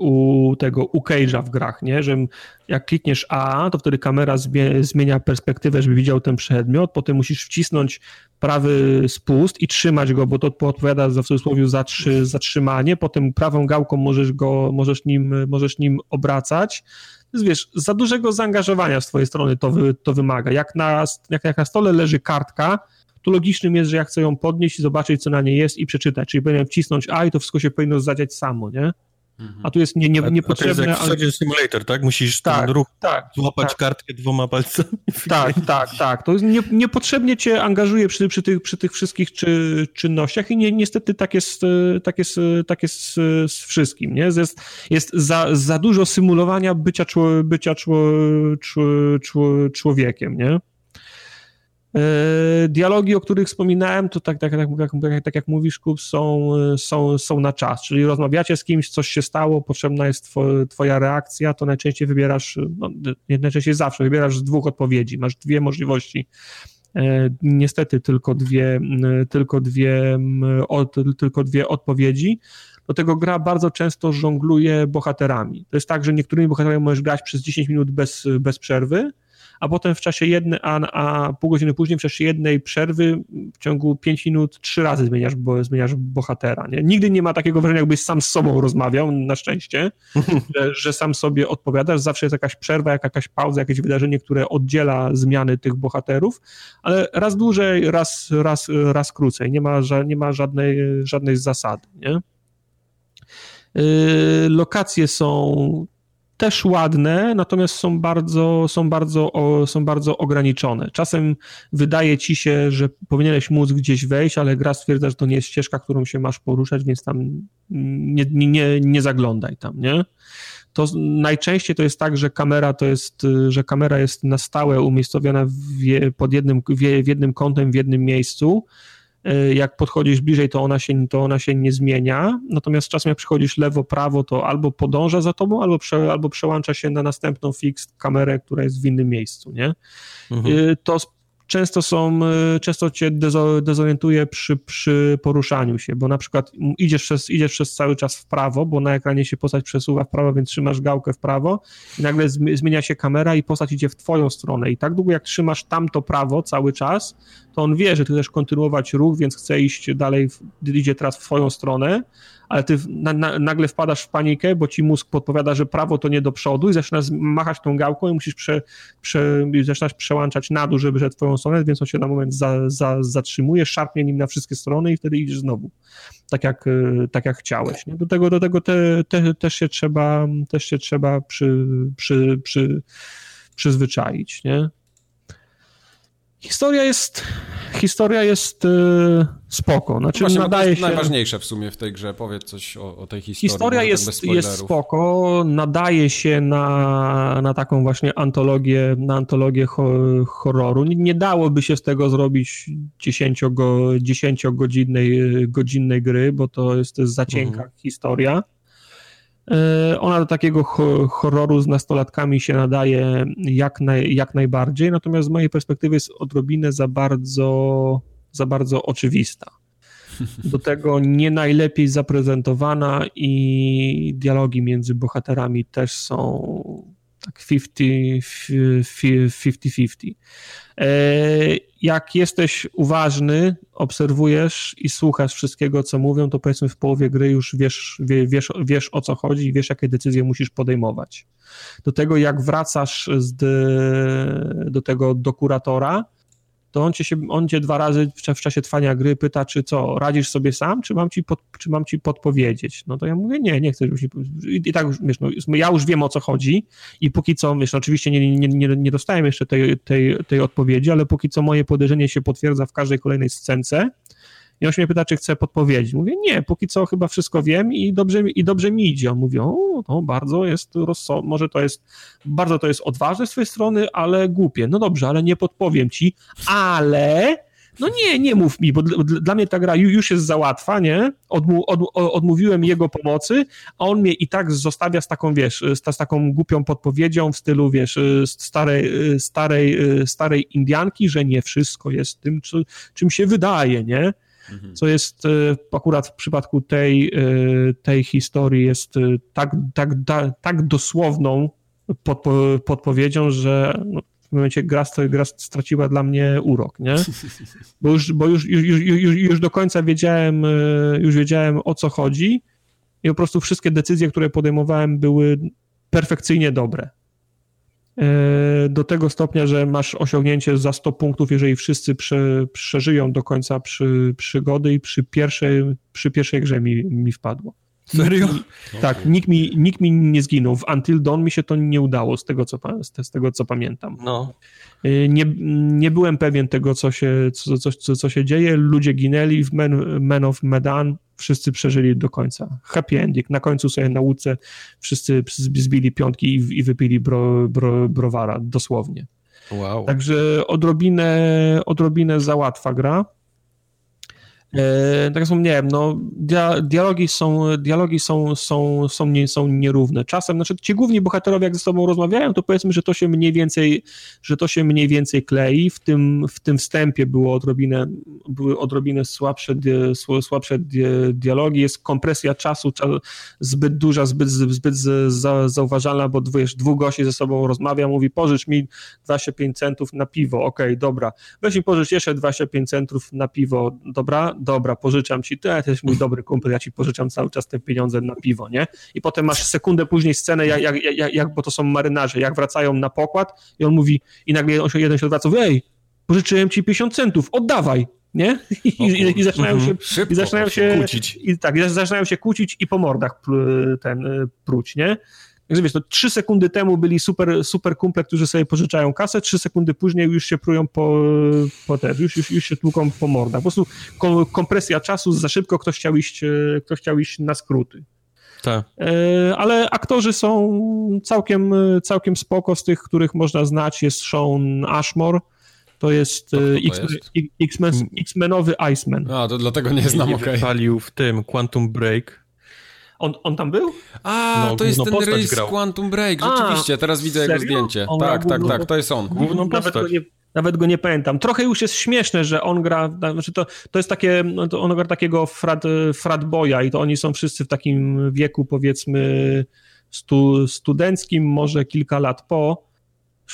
u tego, u Cage'a w grach, nie? że jak klikniesz A, to wtedy kamera zmienia perspektywę, żeby widział ten przedmiot, potem musisz wcisnąć prawy spust i trzymać go, bo to odpowiada za w cudzysłowie za zatrzymanie, potem prawą gałką możesz go, możesz nim, możesz nim obracać, wiesz, za dużego zaangażowania z twojej strony to, wy, to wymaga. Jak na, jak, jak na stole leży kartka, to logicznym jest, że ja chcę ją podnieść i zobaczyć, co na niej jest i przeczytać. Czyli powinienem wcisnąć A i to wszystko się powinno zadziać samo, nie? A tu jest nie, nie, niepotrzebne. A to jest jak simulator, tak? Musisz tak, ten ruch tak, złapać tak. kartkę dwoma palcami. Tak, tak, tak. To jest nie, niepotrzebnie cię angażuje przy, przy, tych, przy tych wszystkich czy, czynnościach i nie, niestety tak jest, tak jest, tak jest z, wszystkim. Nie? Jest, jest za, za dużo symulowania bycia, bycia człowiekiem. Nie? E, dialogi, o których wspominałem, to tak, tak, tak, tak, tak jak mówisz, Kup, są, są, są na czas, czyli rozmawiacie z kimś, coś się stało, potrzebna jest twoja reakcja, to najczęściej wybierasz, no, najczęściej zawsze wybierasz z dwóch odpowiedzi, masz dwie możliwości e, niestety tylko dwie, tylko dwie, tylko dwie odpowiedzi. Do tego gra bardzo często żongluje bohaterami. To jest tak, że niektórymi bohaterami możesz grać przez 10 minut bez, bez przerwy, a potem w czasie jednej, a, a pół godziny później w czasie jednej przerwy w ciągu 5 minut trzy razy zmieniasz, bo, zmieniasz bohatera. Nie? Nigdy nie ma takiego wrażenia, jakbyś sam z sobą rozmawiał, na szczęście, że, że sam sobie odpowiadasz. Zawsze jest jakaś przerwa, jakaś pauza, jakieś wydarzenie, które oddziela zmiany tych bohaterów, ale raz dłużej, raz, raz, raz krócej. Nie ma, nie ma żadnej, żadnej zasady. Nie? Yy, lokacje są też ładne, natomiast są bardzo, są bardzo, są bardzo ograniczone. Czasem wydaje ci się, że powinieneś móc gdzieś wejść, ale gra stwierdza, że to nie jest ścieżka, którą się masz poruszać, więc tam nie, nie, nie zaglądaj tam, nie? To najczęściej to jest tak, że kamera to jest, że kamera jest na stałe umiejscowiona w, pod jednym, w jednym kątem, w jednym miejscu, jak podchodzisz bliżej, to ona się, to ona się nie zmienia, natomiast czasem jak przychodzisz lewo, prawo, to albo podąża za tobą, albo, prze, albo przełącza się na następną fix kamerę, która jest w innym miejscu, nie? Mhm. E, to często są, e, często cię dezorientuje przy, przy poruszaniu się, bo na przykład idziesz przez, idziesz przez cały czas w prawo, bo na ekranie się postać przesuwa w prawo, więc trzymasz gałkę w prawo i nagle zmienia się kamera i postać idzie w twoją stronę. I tak długo jak trzymasz tamto prawo cały czas, to on wie, że ty chcesz kontynuować ruch, więc chce iść dalej, idzie teraz w twoją stronę, ale ty na, na, nagle wpadasz w panikę, bo ci mózg podpowiada, że prawo to nie do przodu i zaczynasz machać tą gałką i musisz prze, prze, zaczynasz przełączać na dół, żeby szedł twoją stronę, więc on się na moment za, za, zatrzymuje, szarpnie nim na wszystkie strony i wtedy idziesz znowu, tak jak, tak jak chciałeś. Nie? Do tego, do tego te, te, też się trzeba, też się trzeba przy, przy, przy, przyzwyczaić, nie? Historia jest, historia jest yy, spoko. Znaczy, Właśnie, nadaje się... najważniejsze w sumie w tej grze. Powiedz coś o, o tej historii. Historia jest, jest spoko, nadaje się na, na taką właśnie antologię, na antologię horroru. Nie, nie dałoby się z tego zrobić 10-godzinnej godzinnej gry, bo to jest, to jest za cienka mhm. historia. E, ona do takiego horroru z nastolatkami się nadaje jak, naj, jak najbardziej, natomiast z mojej perspektywy jest odrobinę za bardzo, za bardzo oczywista. do tego nie najlepiej zaprezentowana i dialogi między bohaterami też są tak 50-50. E, jak jesteś uważny, obserwujesz i słuchasz wszystkiego, co mówią, to powiedzmy w połowie gry już wiesz, wiesz, wiesz o co chodzi i wiesz, jakie decyzje musisz podejmować. Do tego, jak wracasz z, do tego do kuratora, to on cię, się, on cię dwa razy w, czasie trwania gry pyta, czy co, radzisz sobie sam, czy mam ci, pod, czy mam ci podpowiedzieć? No to ja mówię, nie, nie chcę, żebyś... I, tak, wiesz, no, ja już wiem, o co chodzi i póki co, wiesz, no, oczywiście nie, nie, nie, nie dostałem jeszcze tej, tej, tej odpowiedzi, ale póki co moje podejrzenie się potwierdza w każdej kolejnej scence, i on się mnie pyta, czy chce podpowiedzieć. Mówię, nie, póki co chyba wszystko wiem i dobrze, i dobrze mi idzie. On mówi, o, to bardzo jest rozsądne, może to jest, bardzo to jest odważne z twojej strony, ale głupie. No dobrze, ale nie podpowiem ci, ale... No nie, nie mów mi, bo dla, mnie ta gra już jest za łatwa, nie? Odmu, od, odmówiłem jego pomocy, a on mnie i tak zostawia z taką, wiesz, z, z, taką głupią podpowiedzią w stylu, wiesz, starej, starej, starej Indianki, że nie wszystko jest tym, czy, czym się wydaje, nie? Mhm. co jest e, akurat w przypadku tej, e, tej historii jest e, tak, tak, tak dosłowną podpo, podpowiedzią, że no, w momencie gra, gra straciła dla mnie urok, nie? Bo już, bo już, już, już, już do końca wiedziałem, już wiedziałem o co chodzi i po prostu wszystkie decyzje, które podejmowałem były perfekcyjnie dobre. E, do tego stopnia, że masz osiągnięcie za 100 punktów, jeżeli wszyscy prze, przeżyją do końca przy, przygody i przy pierwszej, przy pierwszej grze mi, mi wpadło. Serio? tak, nikt mi, nikt mi nie zginął. W Until Dawn mi się to nie udało, z tego co, z tego, co pamiętam. No. E, nie, nie byłem pewien tego, co się, co, co, co się dzieje. Ludzie ginęli w Men, Men of Medan wszyscy przeżyli do końca. Happy ending. Na końcu sobie na łódce wszyscy zbili piątki i, i wypili bro, bro, browara, dosłownie. Wow. Także odrobinę, odrobinę załatwa gra. E, tak jak wspomniałem, no, dialogi, są, dialogi są, są, są, nie, są nierówne. Czasem, znaczy ci główni bohaterowie jak ze sobą rozmawiają, to powiedzmy, że to się mniej więcej, że to się mniej więcej klei. W tym, w tym wstępie było odrobinę, były odrobinę słabsze, słabsze dialogi, jest kompresja czasu zbyt duża, zbyt, zbyt zauważalna, bo wiesz, dwóch gości ze sobą rozmawia, mówi pożycz mi 25 centów na piwo, okej, okay, dobra, weź mi pożycz jeszcze 25 centów na piwo, dobra, dobra, pożyczam ci, to jesteś mój dobry kumpel, ja ci pożyczam cały czas te pieniądze na piwo, nie? I potem masz sekundę później scenę, jak, jak, jak, jak bo to są marynarze, jak wracają na pokład i on mówi, i nagle on się, jeden się odwraca, ej, pożyczyłem ci 50 centów, oddawaj, nie? I, i, i zaczynają się, i zaczynają się kłócić. I, tak, i zaczynają się kłócić i po mordach ten y, pruć, nie? Także wiesz, to trzy sekundy temu byli super, super kumple, którzy sobie pożyczają kasę, trzy sekundy później już się prują po, po te, już, już, już się tłuką po mordach. Po prostu kompresja czasu, za szybko ktoś chciał iść, e, ktoś chciał iść na skróty. Tak. E, ale aktorzy są całkiem, całkiem spoko, z tych, których można znać jest Sean Ashmore, to jest, to X-Menowy Iceman. A, to dlatego nie znam, okej. Okay. Palił w tym Quantum Break on, on tam był? A, no, to jest ten rys grał. Quantum Break, rzeczywiście, A, teraz widzę serio? jego zdjęcie. On tak, tak, tak, to jest on. Główną postać. Nawet go, nie, nawet go nie pamiętam. Trochę już jest śmieszne, że on gra, znaczy to, to jest takie, no to on gra takiego frat, frat boya i to oni są wszyscy w takim wieku powiedzmy stu, studenckim, może kilka lat po,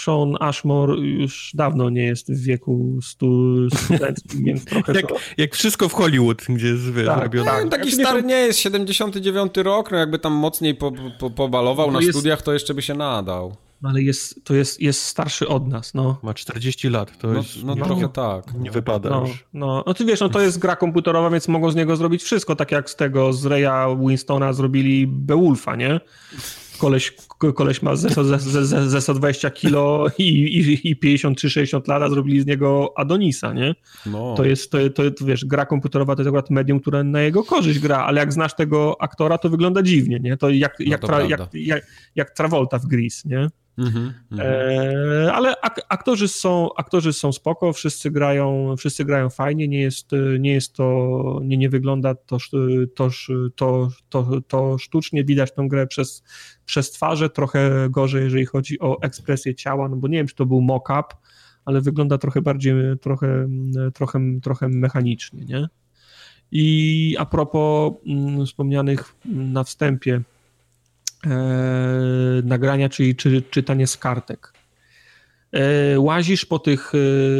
Sean Ashmore już dawno nie jest w wieku stu, studenckim, więc trochę jak, to... jak wszystko w Hollywood, gdzie jest wiesz, tak, robione. Tak, taki stary nie jest, 79 rok, no jakby tam mocniej po, po, pobalował na jest... studiach, to jeszcze by się nadał. No ale jest, to jest, jest starszy od nas, no. Ma 40 lat, to no, jest... No, no trochę tak. Nie wypada no, już. No, no ty wiesz, no to jest gra komputerowa, więc mogą z niego zrobić wszystko, tak jak z tego, z Reya Winstona zrobili Beowulfa, nie? Koleś, koleś ma ze, ze, ze, ze 120 kilo i, i, i 50 czy 60 lat, a zrobili z niego Adonisa, nie? No. To jest, to, to, to, wiesz, gra komputerowa to jest akurat medium, które na jego korzyść gra, ale jak znasz tego aktora, to wygląda dziwnie, nie? To jak, no jak, to tra, jak, jak, jak Travolta w Grease, nie? Mm-hmm, ale ak- aktorzy, są, aktorzy są spoko, wszyscy grają, wszyscy grają fajnie, nie jest, nie jest to, nie, nie wygląda to, to, to, to, to sztucznie, widać tą grę przez, przez twarze, trochę gorzej, jeżeli chodzi o ekspresję ciała, no bo nie wiem, czy to był mock-up, ale wygląda trochę bardziej, trochę, trochę, trochę mechanicznie, nie? I a propos mm, wspomnianych na wstępie nagrania, czyli czy, czytanie z kartek. E, łazisz po tych,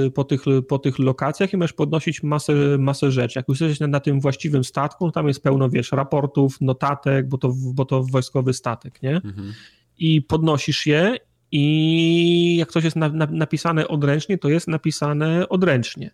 e, po, tych, po tych lokacjach i możesz podnosić masę, masę rzeczy. Jak już jesteś na, na tym właściwym statku, tam jest pełno, wiesz, raportów, notatek, bo to, bo to wojskowy statek, nie? Mhm. I podnosisz je i jak coś jest na, na, napisane odręcznie, to jest napisane odręcznie.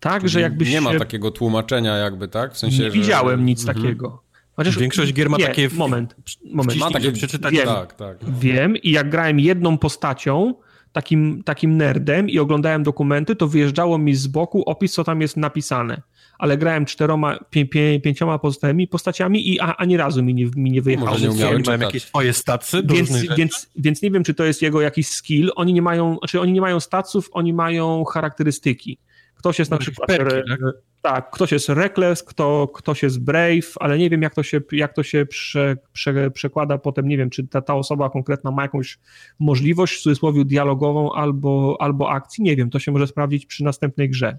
Tak, że jakbyś Nie ma takiego tłumaczenia jakby, tak? W sensie, Nie że... widziałem nic mhm. takiego. Chociaż Większość gier ma nie, takie... Moment, moment. Ma takie przeczytać. Wiem, tak, tak. Wiem i jak grałem jedną postacią, takim, takim nerdem i oglądałem dokumenty, to wyjeżdżało mi z boku opis, co tam jest napisane. Ale grałem czteroma, pię, pię, pięcioma pozostałymi postaciami i a, ani razu mi nie, mi nie wyjechało. Może nie umiałem, mają jakieś swoje stacy więc, więc, więc nie wiem, czy to jest jego jakiś skill. Oni nie mają, znaczy oni nie mają staców, oni mają charakterystyki. Ktoś jest na przykład... Perki, tak? tak? ktoś jest reckless, kto, ktoś jest brave, ale nie wiem, jak to się, jak to się prze, prze, przekłada potem, nie wiem, czy ta, ta osoba konkretna ma jakąś możliwość, w cudzysłowie, dialogową albo, albo akcji, nie wiem, to się może sprawdzić przy następnej grze.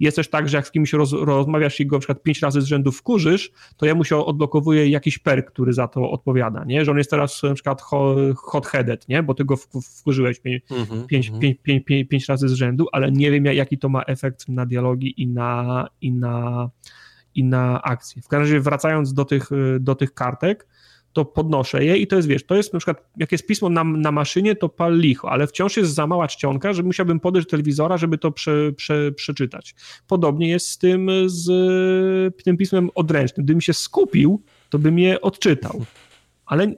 Jest też tak, że jak z kimś roz, rozmawiasz i go na przykład pięć razy z rzędu wkurzysz, to jemu się odblokowuje jakiś perk, który za to odpowiada, nie? Że on jest teraz na przykład hot-headed, nie? Bo ty go wkurzyłeś pięć, mm-hmm, pięć, mm-hmm. Pięć, pięć, pięć, pięć razy z rzędu, ale nie wiem, jaki to ma efekt na dialogi i na, i na, i na akcje. W każdym razie wracając do tych, do tych kartek, to podnoszę je i to jest, wiesz, to jest na przykład, jak jest pismo na, na maszynie, to pal licho, ale wciąż jest za mała czcionka, że musiałbym podejść do telewizora, żeby to prze, prze, przeczytać. Podobnie jest z tym, z tym pismem odręcznym. Gdybym się skupił, to bym je odczytał. Ale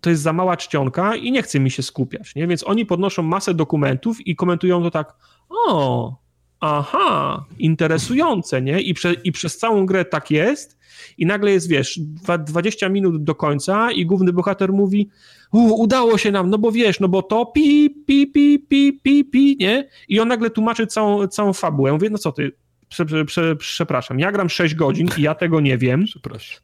to jest za mała czcionka i nie chce mi się skupiać, nie? Więc oni podnoszą masę dokumentów i komentują to tak, o, aha, interesujące, nie? I, prze, I przez całą grę tak jest i nagle jest, wiesz, 20 minut do końca i główny bohater mówi udało się nam, no bo wiesz, no bo to pi, pi, pi, pi, pi, pi, nie? I on nagle tłumaczy całą, całą fabułę. Ja mówię, no co ty, Prze, prze, prze, przepraszam, ja gram 6 godzin i ja tego nie wiem.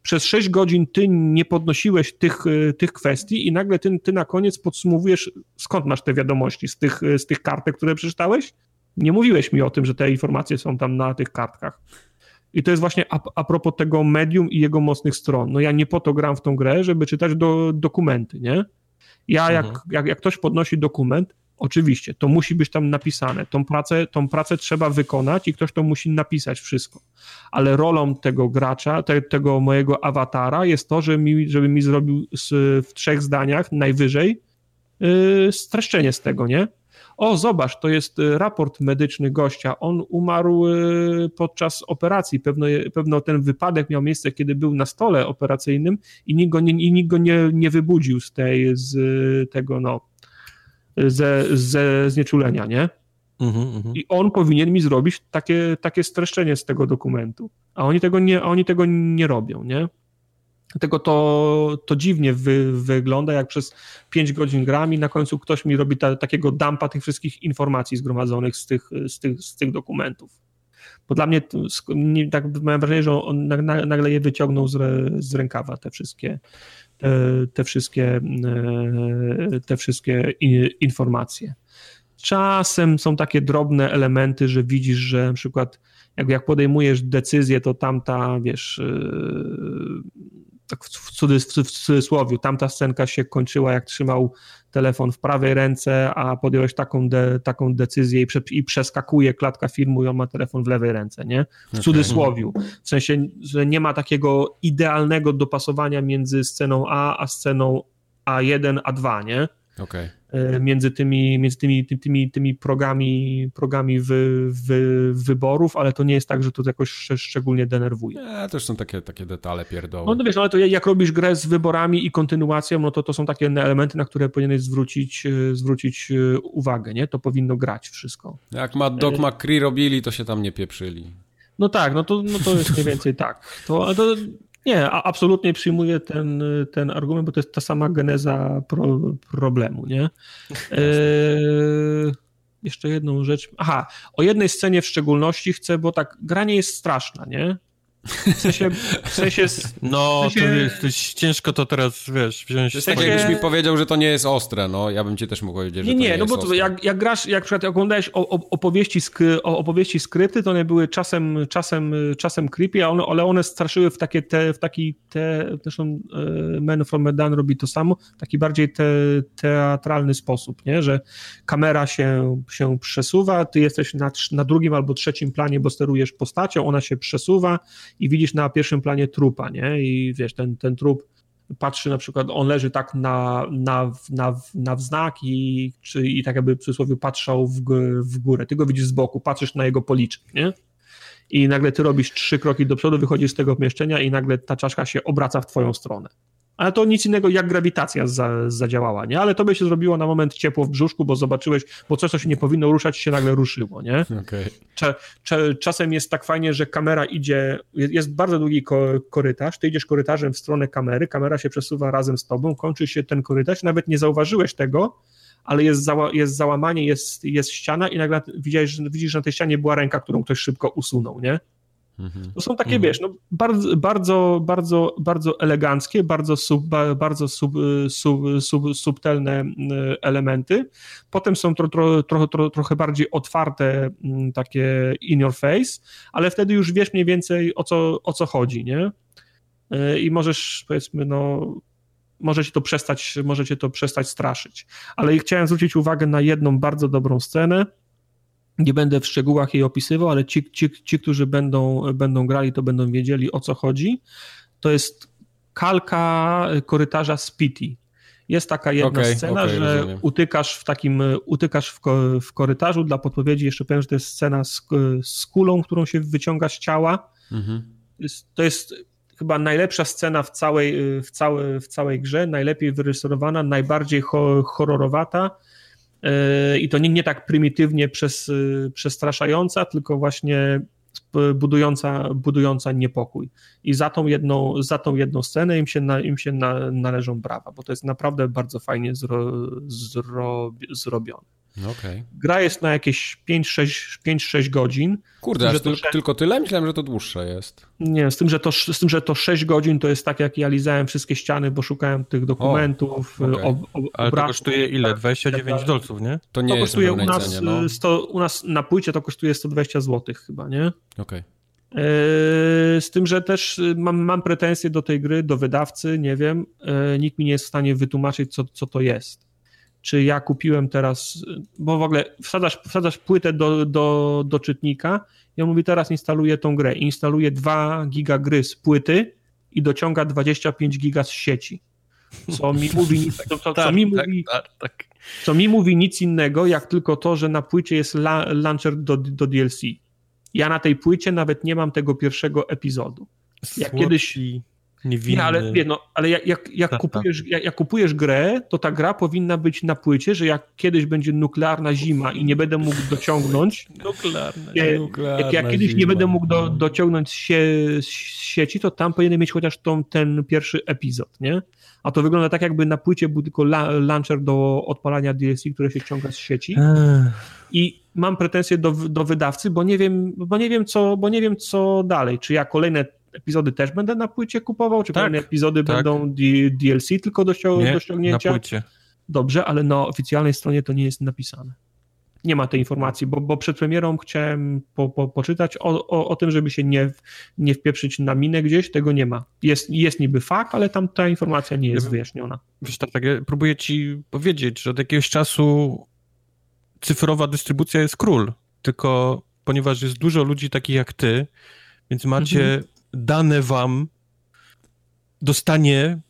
Przez 6 godzin ty nie podnosiłeś tych, tych kwestii i nagle ty, ty na koniec podsumowujesz, skąd masz te wiadomości z tych, z tych kartek, które przeczytałeś? Nie mówiłeś mi o tym, że te informacje są tam na tych kartkach. I to jest właśnie a, a propos tego medium i jego mocnych stron. No ja nie po to gram w tą grę, żeby czytać do, dokumenty, nie? Ja, mhm. jak, jak, jak ktoś podnosi dokument, oczywiście, to musi być tam napisane. Tą pracę, tą pracę trzeba wykonać i ktoś to musi napisać wszystko. Ale rolą tego gracza, te, tego mojego awatara jest to, żeby mi, żeby mi zrobił z, w trzech zdaniach najwyżej yy, streszczenie z tego, nie? O zobacz, to jest y, raport medyczny gościa, on umarł y, podczas operacji, pewno, pewno ten wypadek miał miejsce, kiedy był na stole operacyjnym i nikt go nie, i nikt go nie, nie wybudził z tej, z tego, no, ze, ze znieczulenia, nie? Mhm, mhm. I on powinien mi zrobić takie, takie streszczenie z tego dokumentu. A oni tego nie, oni tego nie robią, nie? Dlatego to, to dziwnie wy, wygląda, jak przez 5 godzin gram i na końcu ktoś mi robi ta, takiego dumpa tych wszystkich informacji zgromadzonych z tych, z tych, z tych dokumentów. Bo dla mnie, nie, tak mam wrażenie, że on nagle je wyciągnął z, z rękawa, te wszystkie, te, wszystkie, e, te wszystkie informacje. Czasem są takie drobne elementy, że widzisz, że na przykład jak, jak podejmujesz decyzję, to tamta, wiesz, e, tak w, cudys, w cudzysłowie, tamta scenka się kończyła, jak trzymał telefon w prawej ręce, a podjąłeś taką, de, taką decyzję i, prze, i, przeskakuje klatka filmu i on ma telefon w lewej ręce, nie? W okay. cudzysłowiu. W sensie, że nie ma takiego idealnego dopasowania między sceną A a sceną A1, A2, nie? Okay. E, między tymi, między tymi, tymi, tymi progami, progami wy, wy, wyborów, ale to nie jest tak, że to jakoś szczególnie denerwuje. Nie, też są takie, takie detale pierdoły. No, no wiesz, ale to jak robisz grę z wyborami i kontynuacją, no to to są takie elementy, na które powinieneś zwrócić, e, zwrócić e, uwagę, nie? To powinno grać wszystko. Jak Matt Doc McCree robili, to się tam nie pieprzyli. No tak, no to, no to jest mniej więcej tak. To, to nie, absolutnie przyjmuję ten, ten argument, bo to jest ta sama geneza pro, problemu, nie? E, jeszcze jedną rzecz. Aha, o jednej scenie w szczególności chcę, bo tak, granie jest straszna, nie? W sensie, w sensie No, w sensie... to jest, to jest ciężko to teraz, wiesz, wziąć... To jest tak, jakbyś mi powiedział, że to nie jest ostre, no, ja bym ci też mógł powiedzieć, że nie, to nie, nie no jest bo to, jak, jak grasz, jak przykład oglądałeś opowieści, skry, opowieści skrypty, to one były czasem, czasem, czasem creepy, one, ale one straszyły w takie te, w taki te, zresztą e, Man from Medan robi to samo, taki bardziej te, teatralny sposób, nie, że kamera się, się przesuwa, ty jesteś na, na drugim albo trzecim planie, bo sterujesz postacią, ona się przesuwa i widzisz na pierwszym planie trupa, nie, i wiesz, ten, ten trup patrzy na przykład, on leży tak na, na, na, na wznak i, czy, i tak jakby w cudzysłowie patrzał w, w górę. Ty go widzisz z boku, patrzysz na jego policzek, nie? I nagle ty robisz trzy kroki do przodu, wychodzisz z tego pomieszczenia i nagle ta czaszka się obraca w twoją stronę ale to nic innego jak grawitacja za, zadziałała, nie? Ale to by się zrobiło na moment ciepło w brzuszku, bo zobaczyłeś, bo coś, co się nie powinno ruszać, się nagle ruszyło, nie? Okay. Cza, cza, czasem jest tak fajnie, że kamera idzie, jest bardzo długi ko, korytarz, ty idziesz korytarzem w stronę kamery, kamera się przesuwa razem z tobą, kończy się ten korytarz, nawet nie zauważyłeś tego, ale jest, zała, jest załamanie, jest, jest ściana i nagle widzisz, widzisz, że na tej ścianie była ręka, którą ktoś szybko usunął, nie? Mhm. To są takie, mhm. wiesz, no, bardzo, bardzo, bardzo, bardzo eleganckie, bardzo, sub, bardzo sub, sub, sub, subtelne elementy. Potem są tro, tro, tro, tro, trochę bardziej otwarte, takie in your face, ale wtedy już wiesz mniej więcej o co, o co chodzi, nie? I możesz, powiedzmy, no, może cię to przestać, może cię to przestać straszyć. Ale chciałem zwrócić uwagę na jedną bardzo dobrą scenę, nie będę w szczegółach jej opisywał, ale ci, ci, ci którzy będą, będą grali, to będą wiedzieli o co chodzi. To jest kalka korytarza Spiti. Jest taka jedna okay, scena, okay, że rozumiem. utykasz w takim, utykasz w, w, korytarzu. Dla podpowiedzi jeszcze powiem, że to jest scena z, z kulą, którą się wyciąga z ciała. Mhm. To jest chyba najlepsza scena w całej, w, całej, w całej grze, najlepiej wyreżyserowana, najbardziej horrorowata i to nie, nie tak prymitywnie przez, y, przestraszająca, tylko właśnie budująca, budująca niepokój. I za tą jedną, za tą jedną scenę im się, na, im się na, należą brawa, bo to jest naprawdę bardzo fajnie zro, zro, zrobione. No okay. Gra jest na jakieś 5-6 godzin. Kurde, aż to, tylko tyle? Myślałem, że to dłuższe jest. Nie, z tym, że to, z tym, że to 6 godzin to jest tak, jak ja lizałem wszystkie ściany, bo szukałem tych dokumentów. O, okay. ob, ob, Ale to kosztuje ile? 29 dolców, nie? To nie to jest kosztuje u nas, cenie, no. 100, u nas na płycie to kosztuje 120 zł chyba, nie? Okej. Okay. Z tym, że też mam, mam pretensje do tej gry, do wydawcy, nie wiem. E, nikt mi nie jest w stanie wytłumaczyć, co, co to jest czy ja kupiłem teraz, bo w ogóle wsadzasz, wsadzasz płytę do, do, do czytnika i on mówi teraz instaluję tą grę. Instaluje 2 giga gry z płyty i dociąga 25 giga z sieci. Co mi mówi, co, co, co mi tak, mówi, tak, tak. co mi mówi nic innego, jak tylko to, że na płycie jest la, launcher do, do DLC. Ja na tej płycie nawet nie mam tego pierwszego epizodu. Jak kiedyś Niewinny. Nie, ale, wie, no, ale jak, jak, jak, kupujesz, jak, jak, kupujesz grę, to ta gra powinna być na płycie, że jak kiedyś będzie nuklearna zima i nie będę mógł dociągnąć. nuklearna, jak, nuklearna jak, jak kiedyś zima. nie będę mógł do, dociągnąć się, z sieci, to tam powinien mieć chociaż tą, ten pierwszy epizod, nie? A to wygląda tak, jakby na płycie był tylko la, launcher do odpalania DLC, które się ściąga z sieci. I mam pretensje do, do wydawcy, bo nie wiem, bo nie wiem co, bo nie wiem co dalej. Czy ja kolejne epizody też będę na płycie kupował, czy tak, kolejne epizody tak. będą DLC tylko do, nie, do ściągnięcia? Na płycie. Dobrze, ale na oficjalnej stronie to nie jest napisane. Nie ma tej informacji, bo, bo przed premierą chciałem po, po, poczytać o, o, o, tym, żeby się nie, nie wpieprzyć na minę gdzieś, tego nie ma. Jest, jest niby fakt, ale tam ta informacja nie jest ja wyjaśniona. Wiesz, tak, tak, ja próbuję ci powiedzieć, że od jakiegoś czasu cyfrowa dystrybucja jest król, tylko ponieważ jest dużo ludzi takich jak ty, więc macie mhm dane wam dostanie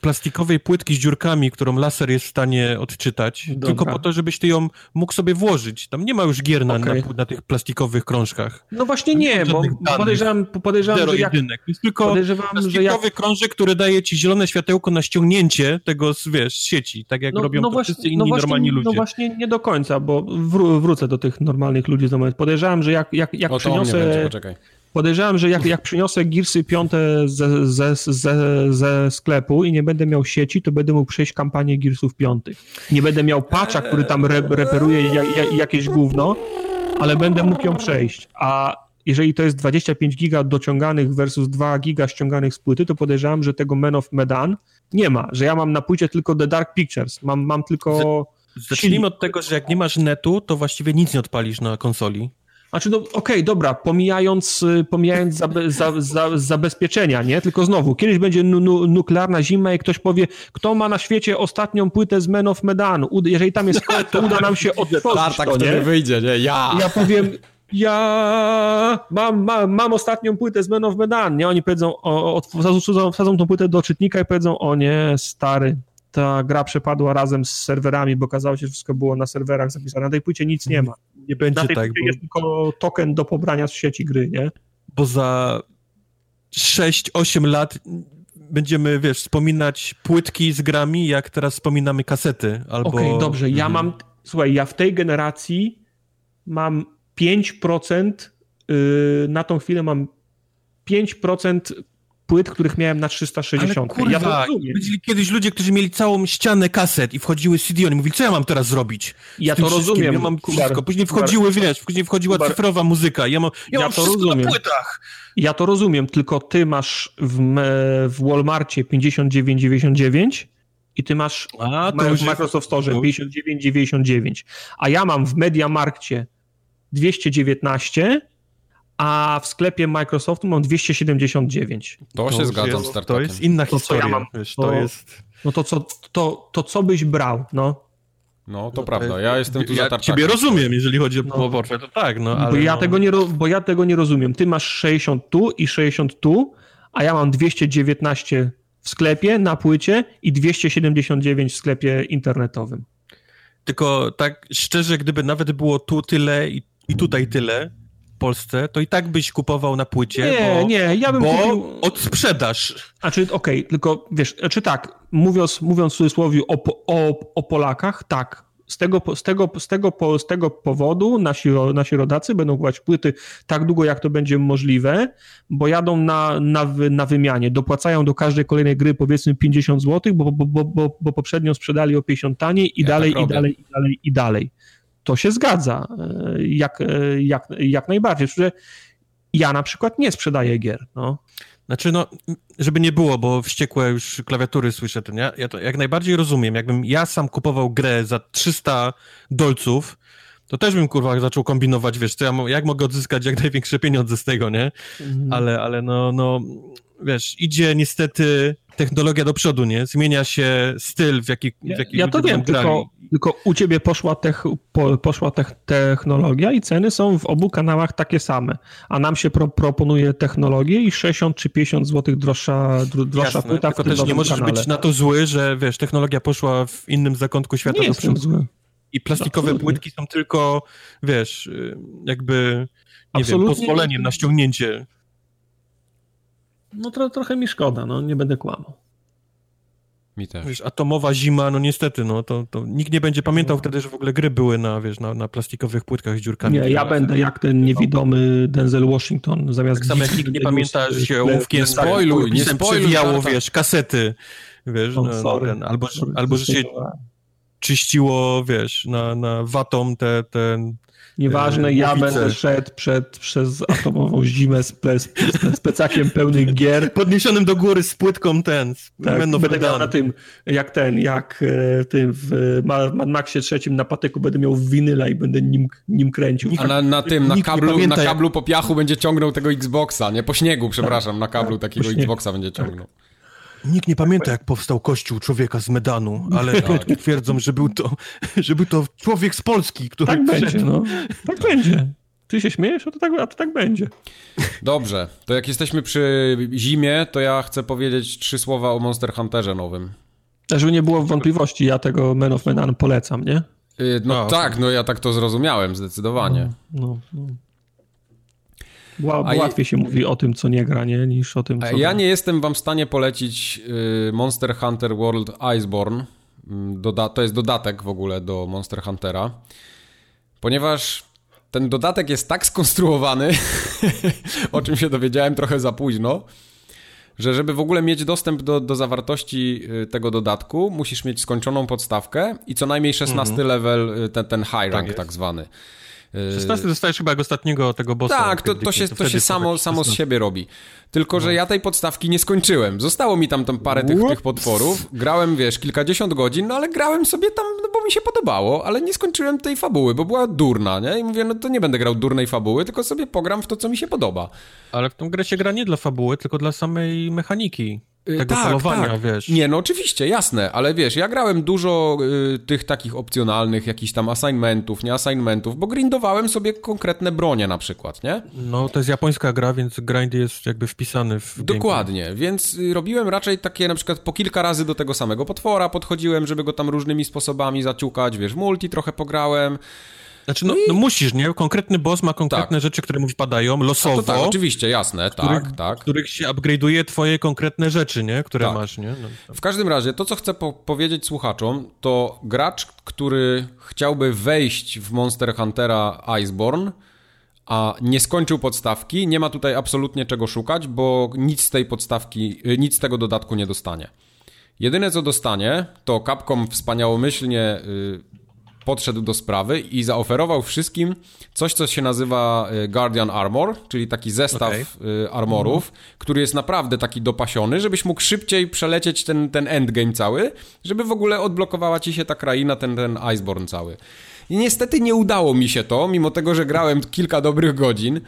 plastikowej płytki z dziurkami, którą laser jest w stanie odczytać, Dobra. tylko po to, żebyś ty ją mógł sobie włożyć. Tam nie ma już gier na, okay. na, na tych plastikowych krążkach. No właśnie nie, bo podejrzewam, podejrzewam Zero że jak... jedynek. Jest tylko plastikowy jak... krążek, który daje ci zielone światełko na ściągnięcie tego z, wiesz, z sieci, tak jak no, robią no to właśnie, wszyscy inni no właśnie, normalni ludzie. No właśnie nie do końca, bo wró wrócę do tych normalnych ludzi za moment. Podejrzewam, że jak, jak, jak o, przyniosę... Będzie, poczekaj Podejrzewam, że jak, jak przyniosę Gearsy piąte ze, ze, ze, ze sklepu i nie będę miał sieci, to będę mógł przejść kampanię Gearsów piątych. Nie będę miał patcha, który tam re, reperuje jak, jakieś gówno, ale będę mógł ją przejść. A jeżeli to jest 25 giga dociąganych versus 2 giga ściąganych z płyty, to podejrzewam, że tego Men of Medan nie ma, że ja mam na płycie tylko The Dark Pictures, mam, mam tylko... Zacznijmy od tego, że jak nie masz netu, to właściwie nic nie odpalisz na konsoli. Znaczy, no, okej, okay, dobra, pomijając, y, pomijając zabe, za, za, zabezpieczenia, nie? Tylko znowu, kiedyś będzie nu, nu, nuklearna zima i ktoś powie, kto ma na świecie ostatnią płytę z Men of Medan? Jeżeli tam jest kod, to uda nam się otworzyć Tartak to, nie? wyjdzie, nie? Ja! Ja powiem, ja mam, mam, mam ostatnią płytę z Men of Medan, nie? Oni powiedzą, o, o, wsadzą, wsadzą tą płytę do czytnika i powiedzą, o nie, stary, ta gra przepadła razem z serwerami, bo okazało się, że wszystko było na serwerach zapisane. Na tej płycie nic nie ma. Nie będzie na tej tak. Bo... jest tylko token do pobrania z sieci gry, nie? Bo za 6-8 lat będziemy, wiesz, wspominać płytki z grami, jak teraz wspominamy kasety. Albo... Okej, okay, dobrze. Ja mhm. mam, słuchaj, ja w tej generacji mam 5%, yy, na tą chwilę mam 5% płyt, których miałem na 360. Ale kurwa, ja to rozumiem. Byli kiedyś ludzie, którzy mieli całą ścianę kaset i wchodziły CD, oni mówili, co ja mam teraz zrobić? Ja to rozumiem. Ja mam wszystko. Później wchodziły, wiesz, później wchodziła Kubar. cyfrowa muzyka. Ja, mam, ja, ja mam to rozumiem. na płytach. Ja to rozumiem, tylko ty masz w, w Walmartie 59,99 i ty masz a, to w Microsoft Store 59,99, a ja mam w Mediamarkcie 219 a w sklepie Microsoftu mam 279. To, to się zgadzam z To jest inna to, historia. Ja mam, wiesz, to, to, jest... No to co, to, to co byś brał, no? No, to no, prawda. Ja jestem tu ja za ciebie rozumiem, jeżeli chodzi o no. Warfare, to tak, no, ale bo, ja no. tego nie, bo ja tego nie rozumiem. Ty masz 60 tu i 60 tu, a ja mam 219 w sklepie na płycie i 279 w sklepie internetowym. Tylko tak szczerze, gdyby nawet było tu tyle i, i tutaj tyle, Polsce, to i tak byś kupował na płycie, nie, bo, nie, ja bym bo kupił... odsprzedaż. A czy okej, okay, tylko wiesz, czy tak, mówiąc, mówiąc w cudzysłowie o, o, o Polakach, tak, z tego, z, tego, z, tego, z tego powodu nasi, nasi rodacy będą kupować płyty tak długo, jak to będzie możliwe, bo jadą na, na, na wymianie, dopłacają do każdej kolejnej gry powiedzmy 50 zł, bo, bo, bo, bo, bo poprzednio sprzedali o 50 taniej i ja dalej, tak i dalej, i dalej, i dalej to się zgadza e, jak, e, jak, jak najbardziej. Że ja na przykład nie sprzedaję gier. No. Znaczy, no, żeby nie było, bo wściekłe już klawiatury słyszę, to ja, ja to jak najbardziej rozumiem. Jakbym ja sam kupował grę za 300 dolców, to też bym, kurwa, zaczął kombinować, wiesz, co ja, jak mogę odzyskać jak największe pieniądze z tego, nie? Mhm. Ale, ale no, no, wiesz, idzie niestety technologia do przodu, nie? Zmienia się styl, w jaki, w jaki ja, ja to wiem, tylko, tylko, u ciebie poszła, tech, po, poszła te, technologia i ceny są w obu kanałach takie same, a nam się pro, proponuje technologię i 60 czy 50 zł droższa, droższa Jasne, płyta tylko też nie możesz kanale. być na to zły, że wiesz, technologia poszła w innym zakątku świata nie do przodu. Zły. I plastikowe Absolutnie. płytki są tylko, wiesz, jakby, nie wiem, pozwoleniem na ściągnięcie no tro, trochę mi szkoda, no nie będę kłamał. Mi też. Wiesz, atomowa zima, no niestety, no to, to nikt nie będzie pamiętał no. wtedy, że w ogóle gry były na, wiesz, na, na plastikowych płytkach z dziurkami. Nie, ja będę jak ten niewidomy Denzel Washington, zamiast... Tak samo jak nikt nie pamięta, że się ołówkiem nie spoiluj, nie spoiluj, przewijało, wiesz, kasety, wiesz, oh, no, ten, albo, albo że się czyściło, wiesz, na, na watą te, te Nieważne, ja będę szedł przed, przez atomową zimę z, ple, z, z plecakiem pełnych gier. Podniesionym do góry z płytką ten. Tak, będę miał na tym, jak ten, jak e, tym w Mad Maxie trzecim na patyku będę miał winyla i będę nim, nim kręcił. A na, na tym, na kablu, na kablu po piachu będzie ciągnął tego Xboxa, nie? Po śniegu, przepraszam, na kablu tak, takiego Xboxa będzie ciągnął. Tak. Nikt nie pamięta, jak powstał kościół człowieka z Medanu, ale plotki tak. twierdzą, że był, to, że był to człowiek z Polski, który Tak będzie, no. Tak będzie. Ty się śmiejesz, a to, tak, a to tak będzie. Dobrze, to jak jesteśmy przy zimie, to ja chcę powiedzieć trzy słowa o Monster Hunterze nowym. Żeby nie było wątpliwości, ja tego Men of Medan polecam, nie? Y, no, no tak, no ja tak to zrozumiałem, zdecydowanie. No, no, no. Łatwiej się mówi o tym, co nie gra, nie, niż o tym, co Ja gra. nie jestem wam w stanie polecić y, Monster Hunter World Iceborne. Mm, doda to jest dodatek w ogóle do Monster Huntera. Ponieważ ten dodatek jest tak skonstruowany, o czym się dowiedziałem trochę za późno, że żeby w ogóle mieć dostęp do, do zawartości y, tego dodatku, musisz mieć skończoną podstawkę i co najmniej 16 mhm. level, y, ten, ten high rank tak, tak zwany. 16 e, dostajesz chyba jak ostatniego tego bossa. Tak, to, to się, to, to się samo, samo z siebie robi. Tylko, że no. ja tej podstawki nie skończyłem. Zostało mi tam, tam parę tych, tych potworów. Grałem, wiesz, kilkadziesiąt godzin, no ale grałem sobie tam, no bo mi się podobało, ale nie skończyłem tej fabuły, bo była durna, nie? I mówię, no to nie będę grał durnej fabuły, tylko sobie pogram w to, co mi się podoba. Ale w tą grę się gra nie dla fabuły, tylko dla samej mechaniki. Y, tego tak, polowania, tak. wiesz. Nie, no oczywiście, jasne, ale wiesz, ja grałem dużo y, tych takich opcjonalnych, jakichś tam assignmentów, nie assignmentów, bo grindowałem sobie konkretne bronie na przykład, nie? No, to jest japońska gra, więc grind jest jakby wpisany w Dokładnie, gameplay. więc y, robiłem raczej takie na przykład po kilka razy do tego samego potwora podchodziłem, żeby go tam różnymi sposobami zaciukać, wiesz, multi trochę pograłem, znaczy, no, no, musisz, nie? Konkretny boss ma konkretne tak. rzeczy, które mu wpadają losowo. tak, oczywiście, jasne, których, tak, tak. których się upgrade'uje twoje konkretne rzeczy, nie? Które tak. masz, nie? No, w każdym razie, to co chcę po powiedzieć słuchaczom, to gracz, który chciałby wejść w Monster Huntera Iceborne, a nie skończył podstawki, nie ma tutaj absolutnie czego szukać, bo nic z tej podstawki, y, nic z tego dodatku nie dostanie. Jedyne co dostanie, to Capcom wspaniałomyślnie y, podszedł do sprawy i zaoferował wszystkim coś, co się nazywa e, Guardian Armor, czyli taki zestaw okay. armorów, mhm. który jest naprawdę taki dopasiony, żebyś mógł szybciej przelecieć ten, ten endgame cały, żeby w ogóle odblokowała ci się ta kraina, ten, ten Iceborne cały. I niestety nie udało mi się to, mimo tego, że grałem kilka dobrych godzin.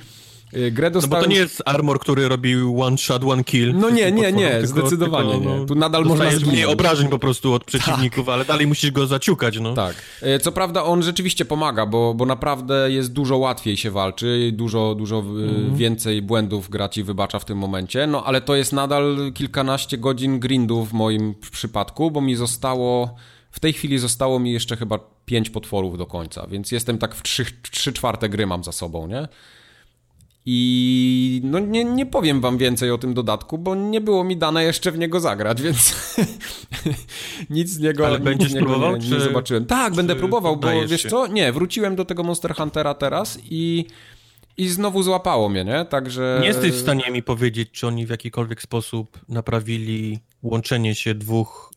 Y, grę dostałem... No bo to nie jest armor, który robi one shot, one kill. No nie, nie, nie, tylko, zdecydowanie tylko, no, nie. Tu nadal można zginąć. mniej obrażeń po prostu od przeciwników, tak. ale dalej musisz go zaciukać, no. Tak. Y, co prawda on rzeczywiście pomaga, bo, bo naprawdę jest dużo łatwiej się walczy, dużo, dużo mm. więcej błędów gra ci wybacza w tym momencie, no ale to jest nadal kilkanaście godzin grindu w moim przypadku, bo mi zostało... W tej chwili zostało mi jeszcze chyba pięć potworów do końca, więc jestem tak w trzy, trzy czwarte gry mam za sobą, nie? I no nie, nie powiem wam więcej o tym dodatku, bo nie było mi dane jeszcze w niego zagrać, więc nic z niego, Ale będziesz niego próbował, nie, nie zobaczyłem. Tak, będę próbował, bo wiesz się? co? Nie, wróciłem do tego Monster Huntera teraz i i znowu złapało mnie, nie? Także... Nie jesteś w stanie mi powiedzieć, czy oni w jakikolwiek sposób naprawili łączenie się dwóch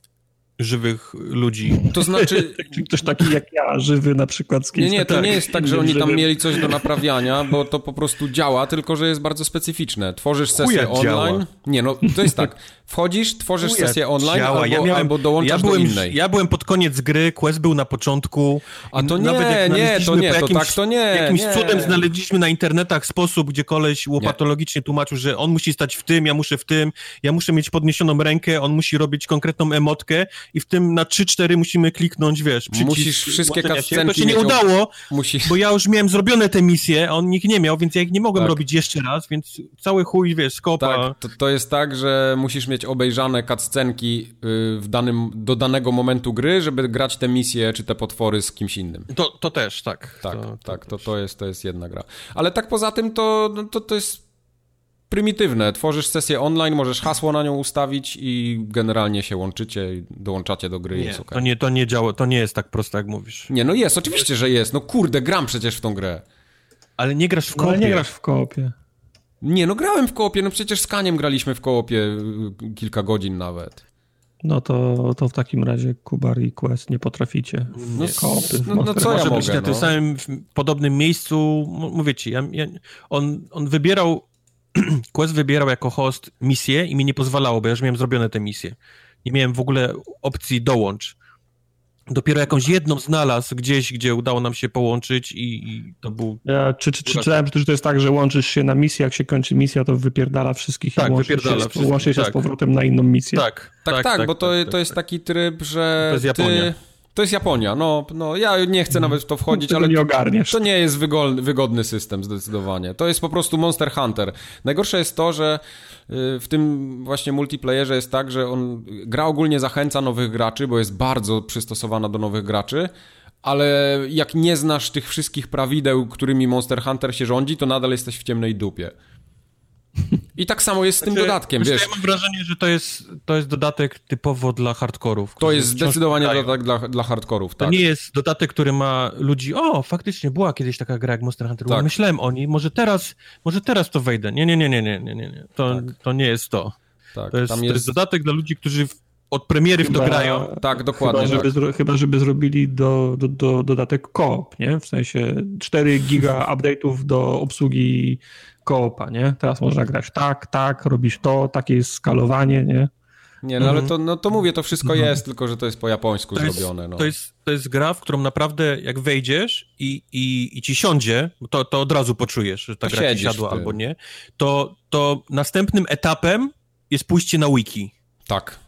żywych ludzi. To znaczy... Ktoś taki jak ja, żywy na przykład z. Nie, nie, to tak, nie jest tak, że oni tam mieli coś do naprawiania, bo to po prostu działa, tylko że jest bardzo specyficzne. Tworzysz sesję online. Działa. Nie, no to jest tak. Wchodzisz, tworzysz Chuja sesję online działa. albo, ja miałem, albo dołączasz ja byłem, do innej. Ja byłem pod koniec gry, quest był na początku. A to nie, nie, to nie, jakimś, to tak to nie. Jakimś nie. cudem znaleźliśmy na internetach sposób, gdzie koleś łopatologicznie tłumaczył, że on musi stać w tym, ja muszę w tym, ja muszę mieć podniesioną rękę, on musi robić konkretną emotkę i w tym na 3-4 musimy kliknąć, wiesz, przycisk Musisz wszystkie cutscenki To się nie udało, musisz... bo ja już miałem zrobione te misje, on nikt nie miał, więc ja ich nie mogłem tak. robić jeszcze raz, więc cały chuj, wiesz, skopa. Tak, to, to jest tak, że musisz mieć obejrzane cutscenki y, w danym, do danego momentu gry, żeby grać te misje czy te potwory z kimś innym. To, to też, tak. Tak, to, tak, to, to, jest, to jest jedna gra. Ale tak poza tym to, no, to, to jest prymitywne. Tworzysz sesję online, możesz hasło na nią ustawić i generalnie się łączycie i dołączacie do gry. Nie, jest okay. to, nie, to, nie działa, to nie jest tak proste, jak mówisz. Nie, no jest, oczywiście, że jest. No kurde, gram przecież w tą grę. Ale nie grasz w koopie. No, nie grasz w koopie. Nie, no grałem w koopie, no przecież z Kaniem graliśmy w koopie y, kilka godzin nawet. No to, to w takim razie Kubar i Quest nie potraficie. No, koopy. No, no co ja mogę, być na tym no. samym podobnym miejscu, mówię ci, ja, ja, on, on wybierał Quest wybierał jako host misję i mi nie pozwalało, bo ja już miałem zrobione te misje. Nie miałem w ogóle opcji dołącz. Dopiero jakąś jedną znalazł gdzieś, gdzie udało nam się połączyć i, i to był... Ja, czy, czy, czy czytałem, że to jest tak, że łączysz się na misję, jak się kończy misja, to wypierdala wszystkich tak, i wypierdala się, łączy się tak. z powrotem na inną misję. Tak, tak, tak, tak, tak bo to, tak, to jest taki tryb, że To jest Japonia. Ty... To jest Japonia, no, no ja nie chcę nawet w to wchodzić, ale nie ogarniesz. to nie jest wygodny, wygodny system zdecydowanie. To jest po prostu Monster Hunter. Najgorsze jest to, że y, w tym właśnie multiplayerze jest tak, że on gra ogólnie zachęca nowych graczy, bo jest bardzo przystosowana do nowych graczy, ale jak nie znasz tych wszystkich prawideł, którymi Monster Hunter się rządzi, to nadal jesteś w ciemnej dupie. I tak samo jest z tym znaczy, dodatkiem, wiesz. Ja mam wrażenie, że to jest, to jest dodatek typowo dla hardkorów. To jest zdecydowanie dodatek dla, dla hardkorów, tak. To nie jest dodatek, który ma ludzi, o, faktycznie była kiedyś taka gra jak Monster Hunter, tak. myślałem o niej, może teraz, może teraz to wejdę. Nie, nie, nie, nie, nie, nie, nie. To, tak. to nie jest to. Tak, to, jest, jest... to jest dodatek dla ludzi, którzy od premiery chyba, w to grają. Tak, dokładnie. Chyba, tak. żeby, chyba, żeby zrobili do, do, do dodatek koop, nie? W sensie 4 giga update'ów do obsługi koopa, nie? Teraz można grać tak, tak, robisz to, takie jest skalowanie, nie? Nie, no ale mhm. to, no, to mówię, to wszystko mhm. jest, tylko że to jest po japońsku to zrobione. Jest, no. to, jest, to jest gra, w którą naprawdę jak wejdziesz i, i, i ci siądzie, to, to od razu poczujesz, że ta to gra ci siadła albo nie, to, to następnym etapem jest pójście na wiki. Tak.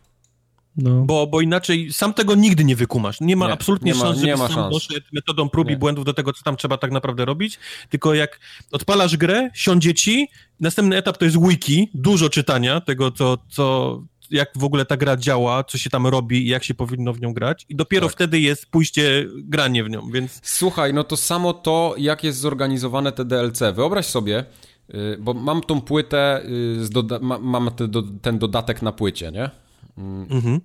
No. Bo, bo inaczej sam tego nigdy nie wykumasz. Nie ma nie, absolutnie nie szans, ma, nie ma szans. doszedł metodą prób nie. i błędów do tego, co tam trzeba tak naprawdę robić. Tylko jak odpalasz grę, siądzie ci, następny etap to jest wiki, dużo czytania tego, co, co, jak w ogóle ta gra działa, co się tam robi i jak się powinno w nią grać i dopiero tak. wtedy jest pójście, granie w nią, więc... Słuchaj, no to samo to, jak jest zorganizowane te DLC. Wyobraź sobie, y, bo mam tą płytę, y, doda mam te, do, ten dodatek na płycie, nie? Mhm.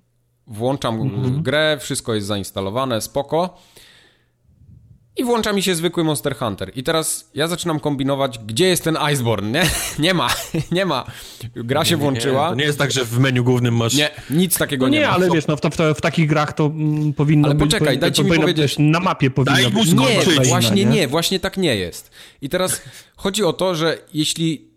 Włączam mhm. grę, wszystko jest zainstalowane, spoko i włącza mi się zwykły Monster Hunter. I teraz ja zaczynam kombinować, gdzie jest ten Iceborne, nie? Nie ma, nie ma. Gra się włączyła. Nie, to nie jest tak, że w menu głównym masz... Nie, nic takiego no nie, nie ma. ale wiesz, no w, w, w takich grach to mm, powinno ale poczekaj, być... dajcie mi powiedzieć. Na mapie powinno Daj być. Nie, właśnie nie? nie, właśnie tak nie jest. I teraz chodzi o to, że jeśli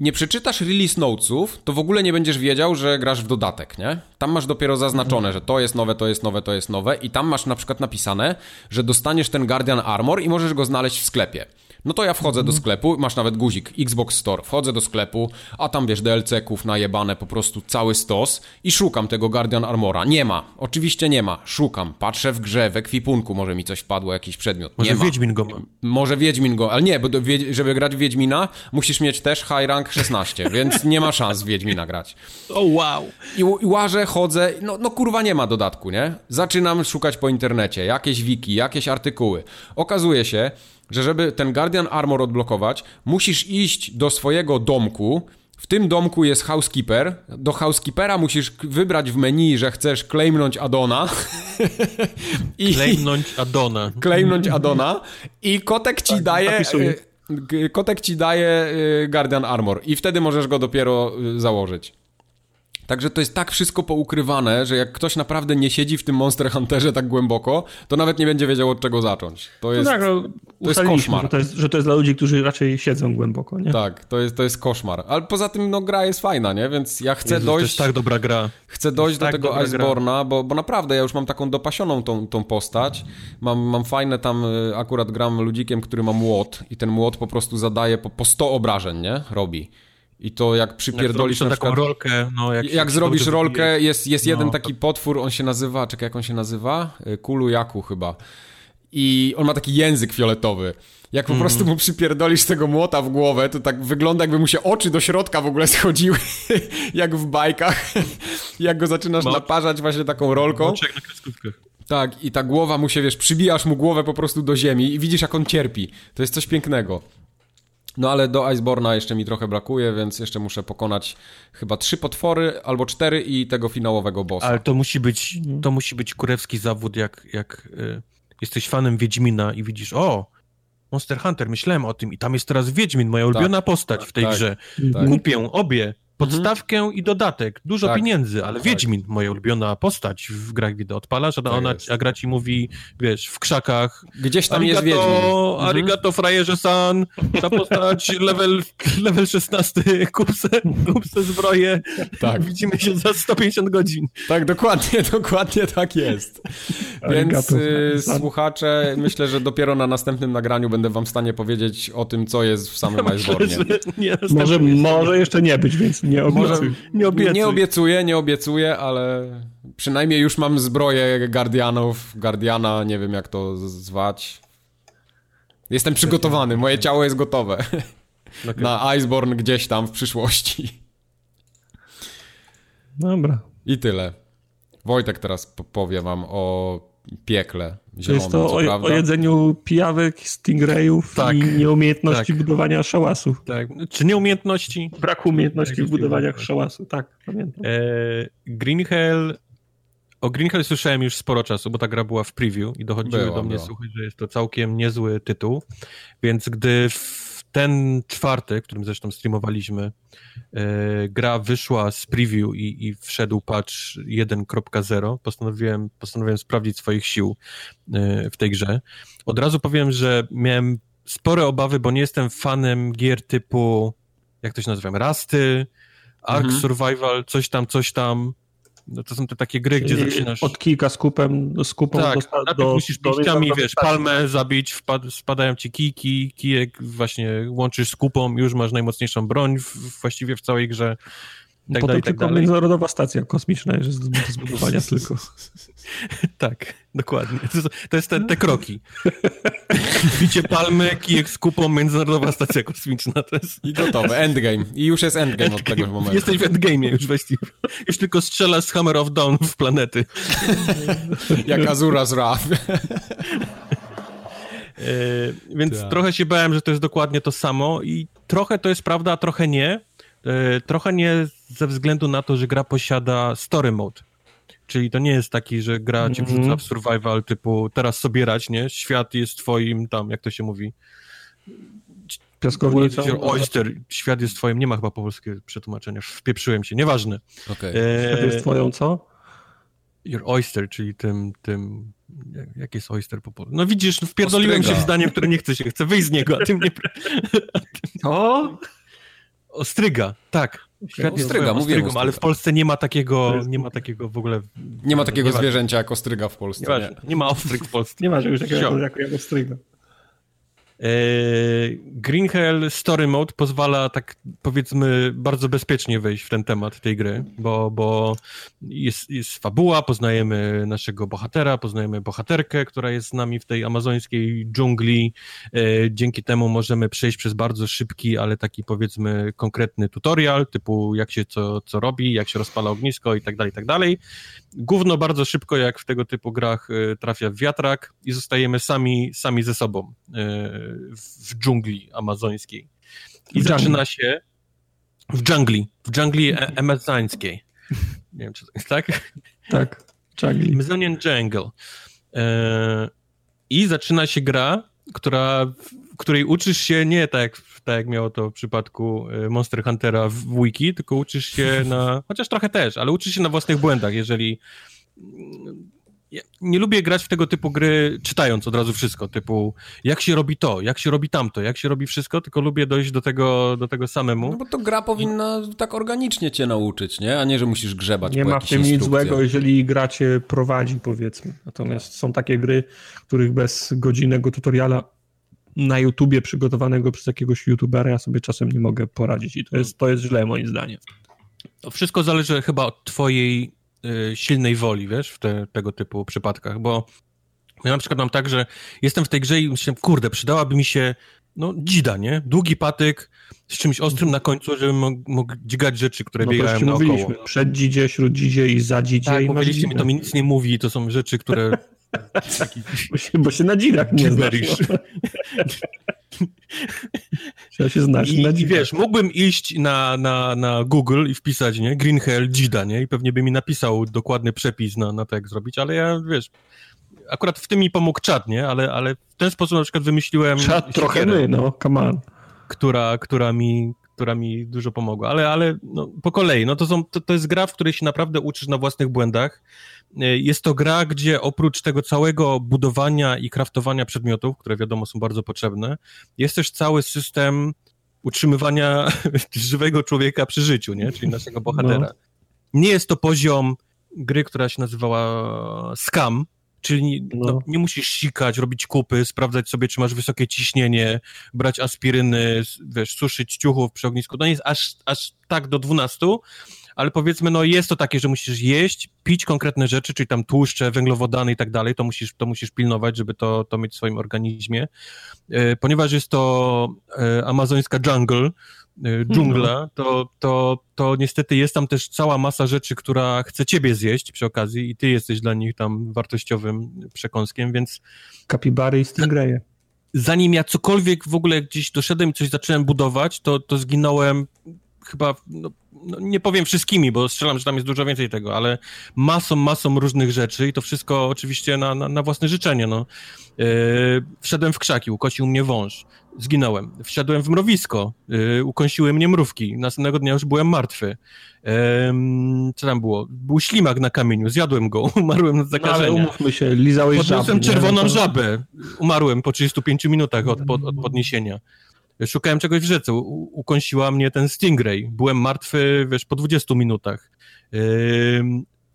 nie przeczytasz release notesów, to w ogóle nie będziesz wiedział, że grasz w dodatek, nie? Tam masz dopiero zaznaczone, że to jest nowe, to jest nowe, to jest nowe i tam masz na przykład napisane, że dostaniesz ten Guardian Armor i możesz go znaleźć w sklepie. No to ja wchodzę do sklepu, masz nawet guzik Xbox Store, wchodzę do sklepu, a tam wiesz DLC-ków najebane po prostu cały stos i szukam tego Guardian Armora. Nie ma, oczywiście nie ma. Szukam, patrzę w grze, w ekwipunku, może mi coś wpadło, jakiś przedmiot. Nie może ma. Wiedźmin go ma. Może Wiedźmin go, ale nie, bo do, żeby grać w Wiedźmina musisz mieć też high rank 16, więc nie ma szans w Wiedźmina grać. O oh, wow. I, I łażę, chodzę, no, no kurwa nie ma dodatku, nie? Zaczynam szukać po internecie, jakieś wiki, jakieś artykuły. Okazuje się, że żeby ten Guardian Armor odblokować, musisz iść do swojego domku. W tym domku jest housekeeper. Do housekeepera musisz wybrać w menu, że chcesz claimnąć Adona. I claimnąć Adona. Claimnąć Adona. I kotek ci tak, daje... Y, kotek ci daje y, Guardian Armor i wtedy możesz go dopiero y, założyć. Także to jest tak wszystko poukrywane, że jak ktoś naprawdę nie siedzi w tym Monster Hunterze tak głęboko, to nawet nie będzie wiedział od czego zacząć. To no jest, no tak, no, to jest koszmar. Że to jest, że to jest dla ludzi, którzy raczej siedzą głęboko, nie? Tak, to jest, to jest koszmar. Ale poza tym, no gra jest fajna, nie? Więc ja chcę Jezus, dojść... To jest tak dobra gra. Chcę dojść do tak tego Iceborna, bo, bo naprawdę ja już mam taką dopasioną tą, tą postać. Mam, mam fajne tam, y, akurat gram ludzikiem, który ma młot i ten młot po prostu zadaje po, po 100 obrażeń, nie? Robi. I to jak przypierdolisz jak na przykład... taką rolkę, no jak, jak zrobisz rolkę, jest, jest jeden no, taki potwór, on się nazywa, czekaj jak on się nazywa? Y, Kulu Jaku chyba. I on ma taki język fioletowy. Jak po mm. prostu mu przypierdolisz tego młota w głowę, to tak wygląda jakby mu się oczy do środka w ogóle schodziły, jak w bajkach. jak go zaczynasz naparzać właśnie taką rolką. jak na kreskówkach. Tak, i ta głowa mu się, wiesz, przybijasz mu głowę po prostu do ziemi i widzisz jak on cierpi. To jest coś pięknego. No ale do Iceborna jeszcze mi trochę brakuje, więc jeszcze muszę pokonać chyba trzy potwory albo cztery i tego finałowego bossa. Ale to musi być, to musi być kurewski zawód, jak, jak y, jesteś fanem Wiedźmina i widzisz, o, Monster Hunter, myślałem o tym i tam jest teraz Wiedźmin, moja tak. ulubiona tak, postać w tej tak, grze. Tak. Kupię obie, podstawkę mhm. i dodatek. Dużo tak. pieniędzy, ale tak. Wiedźmin, moja ulubiona postać w grach wideo. Odpalasz, a, tak ona, a gra ci mówi, wiesz, w krzakach. Gdzieś tam arigato, jest Wiedźmin. Mhm. Arigato, frajerze-san, ta postać, level, level 16, kupce, kupce zbroje. Tak. Widzimy się za 150 godzin. Tak, dokładnie, dokładnie tak jest. Więc y, słuchacze, myślę, że dopiero na następnym nagraniu będę wam w stanie powiedzieć o tym, co jest w samym Icebornie. Może, może jeszcze nie być, więc nie obiecuję. Nie, obiecuj. nie obiecuję, nie obiecuję, ale przynajmniej już mam zbroję Guardianów, Guardiana, nie wiem jak to zwać. Jestem przygotowany, moje ciało jest gotowe. Okay. Na Iceborne gdzieś tam w przyszłości. Dobra. I tyle. Wojtek teraz powie wam o piekle zielonym, Jest to o, o, jedzeniu pijawek, stingrayów tak, i nieumiejętności tak. budowania szałasu. Tak. Czy nieumiejętności? Braku umiejętności tak, w budowaniu szałasu, tak, pamiętam. E, Green Hell o Green Hell słyszałem już sporo czasu, bo ta gra była w preview i dochodziły była, do mnie słuchy, że jest to całkiem niezły tytuł, więc gdy w ten czwartek, którym zresztą streamowaliśmy, e, gra wyszła z preview i, i wszedł patch 1.0. Postanowiłem, postanowiłem sprawdzić swoich sił e, w tej grze. Od razu powiem, że miałem spore obawy, bo nie jestem fanem gier typu, jak to się nazywa, Rasty, Ark mhm. Survival, coś tam, coś tam. No to są te takie gry, Czyli gdzie zaczynasz... Od kilka z kupem, z kupą tak, do, do, musisz pięściami, wiesz, palmę zabić, wpad, spadają ci kijki, kijek właśnie łączysz z kupą, już masz najmocniejszą broń w, właściwie w całej grze. Tak Potem dalej, tak tylko tak międzynarodowa stacja kosmiczna jest do zbudowania tylko. tak, dokładnie. To, to jest te, te kroki. Bicie palmy, kijek z kupą, międzynarodowa stacja kosmiczna. To jest... I gotowe, endgame. I już jest endgame, endgame. od tego momentu. Jesteś w endgame'ie już właściwie. Już tylko strzelasz z Hammer of Dawn w planety. Jak Azura z Ra. Yy, więc tak. trochę się bałem, że to jest dokładnie to samo i trochę to jest prawda, a trochę nie. Yy, trochę nie ze względu na to, że gra posiada story mode. Czyli to nie jest taki, że gra cię wrzuca w survival typu teraz sobie rać, nie? Świat jest twoim tam, jak to się mówi? Piaskownicą. Oyster, świat jest twoim, nie ma chyba po polskie przetłumaczenia, wpieprzyłem się, nieważne. Okay. E... Świat jest twoją co? Your oyster, czyli tym, tym, jak jest oyster po polsku? No widzisz, wpierdoliłem Ostryga. się w zdanie, które nie chce się, chcę wyjść z niego, a tym nie... O? Ostryga, tak. Świat ostryga, mówię ale w Polsce nie ma takiego, nie ma takiego w ogóle... Nie ma takiego nie zwierzęcia jak ostryga w Polsce. Nie, nie. nie ma ostryg w Polsce. Nie ma czegoś takiego jak, jak ostryga. E, Green Hell Story Mode pozwala tak powiedzmy bardzo bezpiecznie wejść w ten temat tej gry, bo, bo jest, jest fabuła, poznajemy naszego bohatera, poznajemy bohaterkę, która jest z nami w tej amazońskiej dżungli. E, dzięki temu możemy przejść przez bardzo szybki, ale taki powiedzmy konkretny tutorial, typu jak się co, co robi, jak się rozpala ognisko i tak dalej, i tak dalej. Gówno bardzo szybko, jak w tego typu grach, e, trafia w wiatrak i zostajemy sami, sami ze sobą w dżungli amazońskiej. I zaczyna się w dżungli, w dżungli e- amazońskiej. Nie wiem, czy to jest tak? Tak, dżungli. Amazonian Jungle. E, I zaczyna się gra, która, w której uczysz się nie tak, tak jak miało to w przypadku e, Monster Huntera w wiki, tylko uczysz się na, chociaż trochę też, ale uczysz się na własnych błędach, jeżeli ja nie lubię grać w tego typu gry czytając od razu wszystko, typu jak się robi to, jak się robi tamto, jak się robi wszystko, tylko lubię dojść do tego, do tego samemu. No bo to gra powinna tak organicznie cię nauczyć, nie? A nie, że musisz grzebać Nie ma w tym nic złego, jeżeli gra cię prowadzi, powiedzmy. Natomiast są takie gry, których bez godzinnego tutoriala na YouTubie przygotowanego przez jakiegoś YouTubera ja sobie czasem nie mogę poradzić i to jest, to jest źle moim zdaniem. To wszystko zależy chyba od twojej silnej woli, wiesz, w te, tego typu przypadkach, bo ja na przykład mam tak, że jestem w tej grze i myślę, kurde, przydałaby mi się no, dzida, nie? Długi patyk z czymś ostrym na końcu, żebym mógł, mógł dzigać rzeczy, które no, biegają naokoło. Mówiliśmy, przed dzidzie, śród dzidzie i za dzidzie. Tak, mówiliście mi, to mi nic nie mówi, to są rzeczy, które... Bo, się, bo się na dzidach nie znasz. Trzeba się znać. I, I wiesz, mógłbym iść na, na, na Google i wpisać, nie, Green Hell Gida, nie, i pewnie by mi napisał dokładny przepis na, na to, jak zrobić, ale ja, wiesz, akurat w tym mi pomógł czat, nie, ale, ale w ten sposób na przykład wymyśliłem... Czat trochę my, no, come on. Która, która mi która mi dużo pomogła, ale, ale no, po kolei, no to, są, to, to jest gra, w której się naprawdę uczysz na własnych błędach, E, jest to gra, gdzie oprócz tego całego budowania i kraftowania przedmiotów, które wiadomo są bardzo potrzebne, jest też cały system utrzymywania żywego człowieka przy życiu, nie? czyli naszego bohatera. No. Nie jest to poziom gry, która się nazywała Scam, czyli no. No, nie musisz sikać, robić kupy, sprawdzać sobie, czy masz wysokie ciśnienie, brać aspiryny, wiesz, suszyć ciuchów przy ognisku. To nie jest aż, aż tak do 12, ale powiedzmy, no jest to takie, że musisz jeść, pić konkretne rzeczy, czyli tam tłuszcze, węglowodany i tak dalej, to musisz, to musisz pilnować, żeby to, to mieć w swoim organizmie. E, ponieważ jest to e, amazońska jungle, dżungla, mhm. to, to, to niestety jest tam też cała masa rzeczy, która chce ciebie zjeść przy okazji i ty jesteś dla nich tam wartościowym przekąskiem, więc... Kapibary i stingraye. Zanim ja cokolwiek w ogóle gdzieś doszedłem i coś zacząłem budować, to, to zginąłem chyba, no, no, nie powiem wszystkimi, bo strzelam, że tam jest dużo więcej tego, ale masą, masą różnych rzeczy i to wszystko oczywiście na, na, na własne życzenie, no. Yy, wszedłem w krzaki, ukosił mnie wąż, zginąłem. Wszedłem w mrowisko, yy, ukąsiły mnie mrówki, następnego dnia już byłem martwy. Yy, co tam było? Był ślimak na kamieniu, zjadłem go, umarłem z zakażenia. No, ale umówmy się, lizałeś Podniosłem czerwoną żabę, umarłem po 35 minutach od, od, od podniesienia. Szukałem czegoś w rzece, U, ukąsiła mnie ten Stingray. Byłem martwy, wiesz, po 20 minutach. Yy,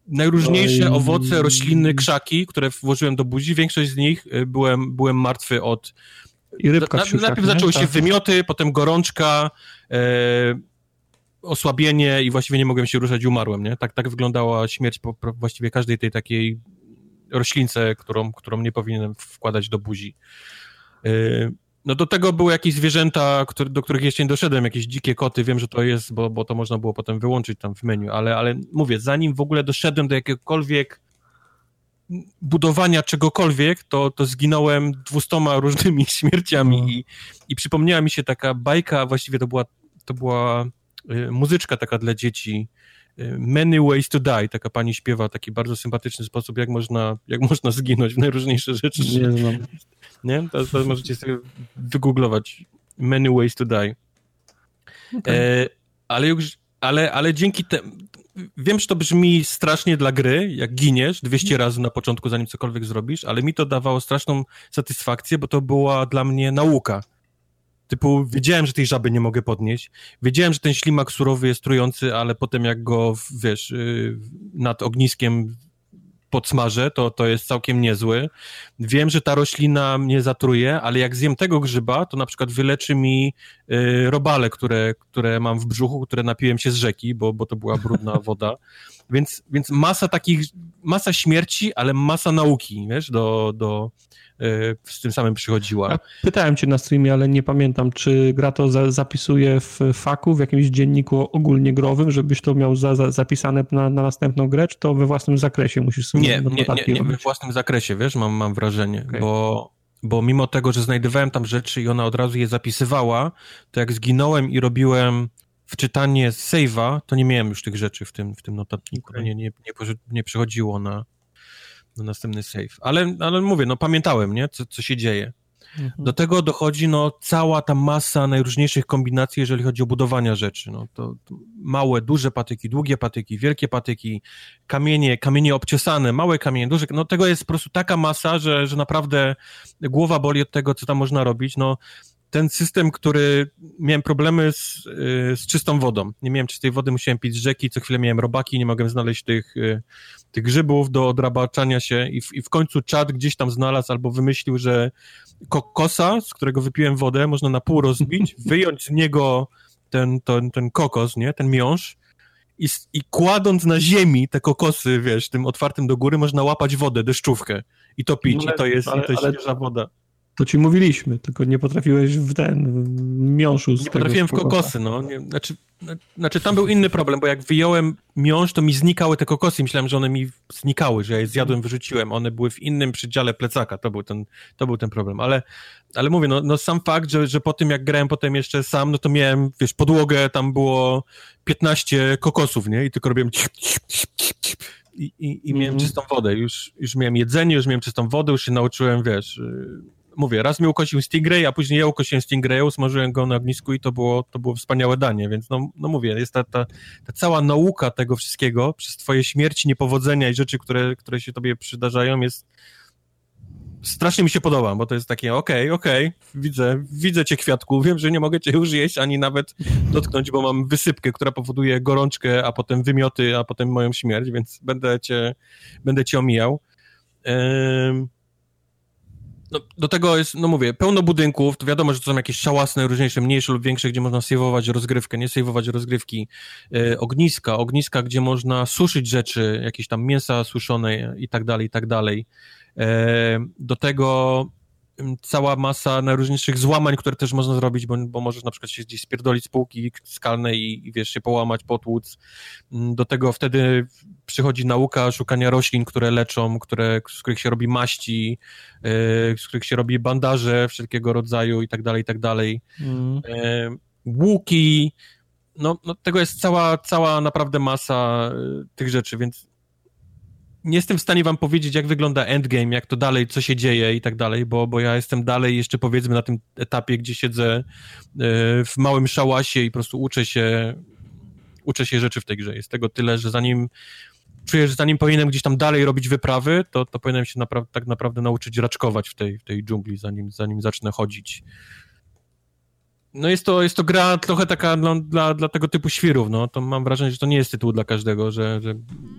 najróżniejsze no owoce, rośliny, krzaki, które włożyłem do buzi, większość z nich y, byłem, byłem martwy od... I rybka na, Najpierw zaczęły się tak. wymioty, potem gorączka, e, osłabienie i właściwie nie mogłem się ruszać i umarłem, nie? Tak, tak wyglądała śmierć po, po właściwie każdej tej takiej roślince, którą, którą nie powinienem wkładać do buzi. E, no do tego były jakieś zwierzęta, który, do których jeszcze nie doszedłem, jakieś dzikie koty, wiem, że to jest, bo, bo to można było potem wyłączyć tam w menu, ale, ale mówię, zanim w ogóle doszedłem do jakiegokolwiek budowania czegokolwiek, to, to zginąłem dwustoma różnymi śmierciami no. i, i przypomniała mi się taka bajka, właściwie to była, to była y, muzyczka taka dla dzieci, Many Ways to Die, taka pani śpiewa taki bardzo sympatyczny sposób, jak można, jak można zginąć w najróżniejsze rzeczy. Nie znam nie? To, to możecie sobie wygooglować Many Ways to Die. Okay. E, ale już, ale, ale dzięki temu, wiem, że to brzmi strasznie dla gry, jak giniesz 200 razy na początku, zanim cokolwiek zrobisz, ale mi to dawało straszną satysfakcję, bo to była dla mnie nauka. Typu, wiedziałem, że tej żaby nie mogę podnieść. Wiedziałem, że ten ślimak surowy jest trujący, ale potem jak go, wiesz, y, nad ogniskiem podsmażę, to, to jest całkiem niezły. Wiem, że ta roślina mnie zatruje, ale jak zjem tego grzyba, to na przykład wyleczy mi y, robale, które, które mam w brzuchu, które napiłem się z rzeki, bo, bo to była brudna woda. Więc, więc masa takich, masa śmierci, ale masa nauki, wiesz, do, do, z tym samym przychodziła. Pytałem cię na streamie, ale nie pamiętam, czy gra to za, zapisuje w faku, w jakimś dzienniku ogólnie growym, żebyś to miał za, za, zapisane na, na, następną grę, czy to we własnym zakresie musisz sobie Nie, nie, nie, nie we własnym zakresie, wiesz, mam, mam wrażenie, okay. bo, bo mimo tego, że znajdowałem tam rzeczy i ona od razu je zapisywała, to jak zginąłem i robiłem wczytanie save'a, to nie miałem już tych rzeczy w tym, w tym notatniku. Okay. Nie, nie, nie, nie przychodziło na, na następny save. Ale, ale mówię, no pamiętałem, nie, co, co się dzieje. Mhm. Do tego dochodzi no, cała ta masa najróżniejszych kombinacji, jeżeli chodzi o budowania rzeczy. No, to, to małe, duże patyki, długie patyki, wielkie patyki, kamienie, kamienie obciosane, małe kamienie, duże. No tego jest po prostu taka masa, że, że naprawdę głowa boli od tego, co tam można robić. No, ten system, który miałem problemy z, y, z czystą wodą. Nie miałem czystej wody, musiałem pić z rzeki, co chwilę miałem robaki, nie mogłem znaleźć tych, y, tych grzybów do odrabaczania się i w, i w końcu czad gdzieś tam znalazł albo wymyślił, że kokosa, z którego wypiłem wodę, można na pół rozbić, wyjąć z niego ten, ten, ten kokos, nie, ten miąższ i, i kładąc na ziemi te kokosy, wiesz, tym otwartym do góry, można łapać wodę, deszczówkę i to pić, i to jest, ale, i to jest ale, świeża woda. To ci mówiliśmy, tylko nie potrafiłeś w ten, miąższu. Nie potrafiłem w kokosy, no. Nie, znaczy, znaczy, tam był inny problem, bo jak wyjąłem miąższ, to mi znikały te kokosy. Myślałem, że one mi znikały, że ja je zjadłem, wyrzuciłem. One były w innym przedziale plecaka. To był ten, to był ten problem. Ale, ale mówię, no, no sam fakt, że, że po tym, jak grałem potem jeszcze sam, no to miałem, wiesz, podłogę, tam było 15 kokosów, nie? I tylko robiłem i, i, i miałem mm. czystą wodę. Już, już miałem jedzenie, już miałem czystą wodę, już się nauczyłem, wiesz mówię, raz mi ukosił Stingray, a później ja ukosiłem Stingraya, usmażyłem go na ognisku i to było, to było wspaniałe danie, więc no, no mówię, jest ta, ta, ta cała nauka tego wszystkiego przez twoje śmierci, niepowodzenia i rzeczy, które, które się tobie przydarzają jest strasznie mi się podoba, bo to jest takie, okej, okay, okej, okay, widzę, widzę cię kwiatku, wiem, że nie mogę cię już jeść, ani nawet dotknąć, bo mam wysypkę, która powoduje gorączkę, a potem wymioty, a potem moją śmierć, więc będę cię, będę cię omijał. Ym no, do tego jest, no mówię, pełno budynków, to wiadomo, że to są jakieś szałasne, różniejsze, mniejsze lub większe, gdzie można sejwować rozgrywkę, nie sejwować rozgrywki, e, ogniska, ogniska, gdzie można suszyć rzeczy, jakieś tam mięsa suszone i tak dalej, i tak dalej. E, do tego cała masa najróżniejszych złamań, które też można zrobić, bo, bo możesz na przykład się gdzieś spierdolić z półki skalnej i, i wiesz, się połamać, potłuc. Do tego wtedy przychodzi nauka szukania roślin, które leczą, które, z których się robi maści, yy, z których się robi bandaże wszelkiego rodzaju i tak dalej, i tak dalej. Mm. Yy, łuki, no, no tego jest cała, cała naprawdę masa y, tych rzeczy, więc nie jestem w stanie wam powiedzieć, jak wygląda endgame, jak to dalej, co się dzieje i tak dalej, bo, bo ja jestem dalej jeszcze powiedzmy na tym etapie, gdzie siedzę y, w małym szałasie i po prostu uczę się uczę się rzeczy w tej grze. Jest tego tyle, że zanim czuję, że zanim powinienem gdzieś tam dalej robić wyprawy, to, to powinienem się napra tak naprawdę nauczyć raczkować w tej, w tej dżungli, zanim, zanim zacznę chodzić. No jest to, jest to gra trochę taka no, dla, dla tego typu świrów, no. To mam wrażenie, że to nie jest tytuł dla każdego, że... że...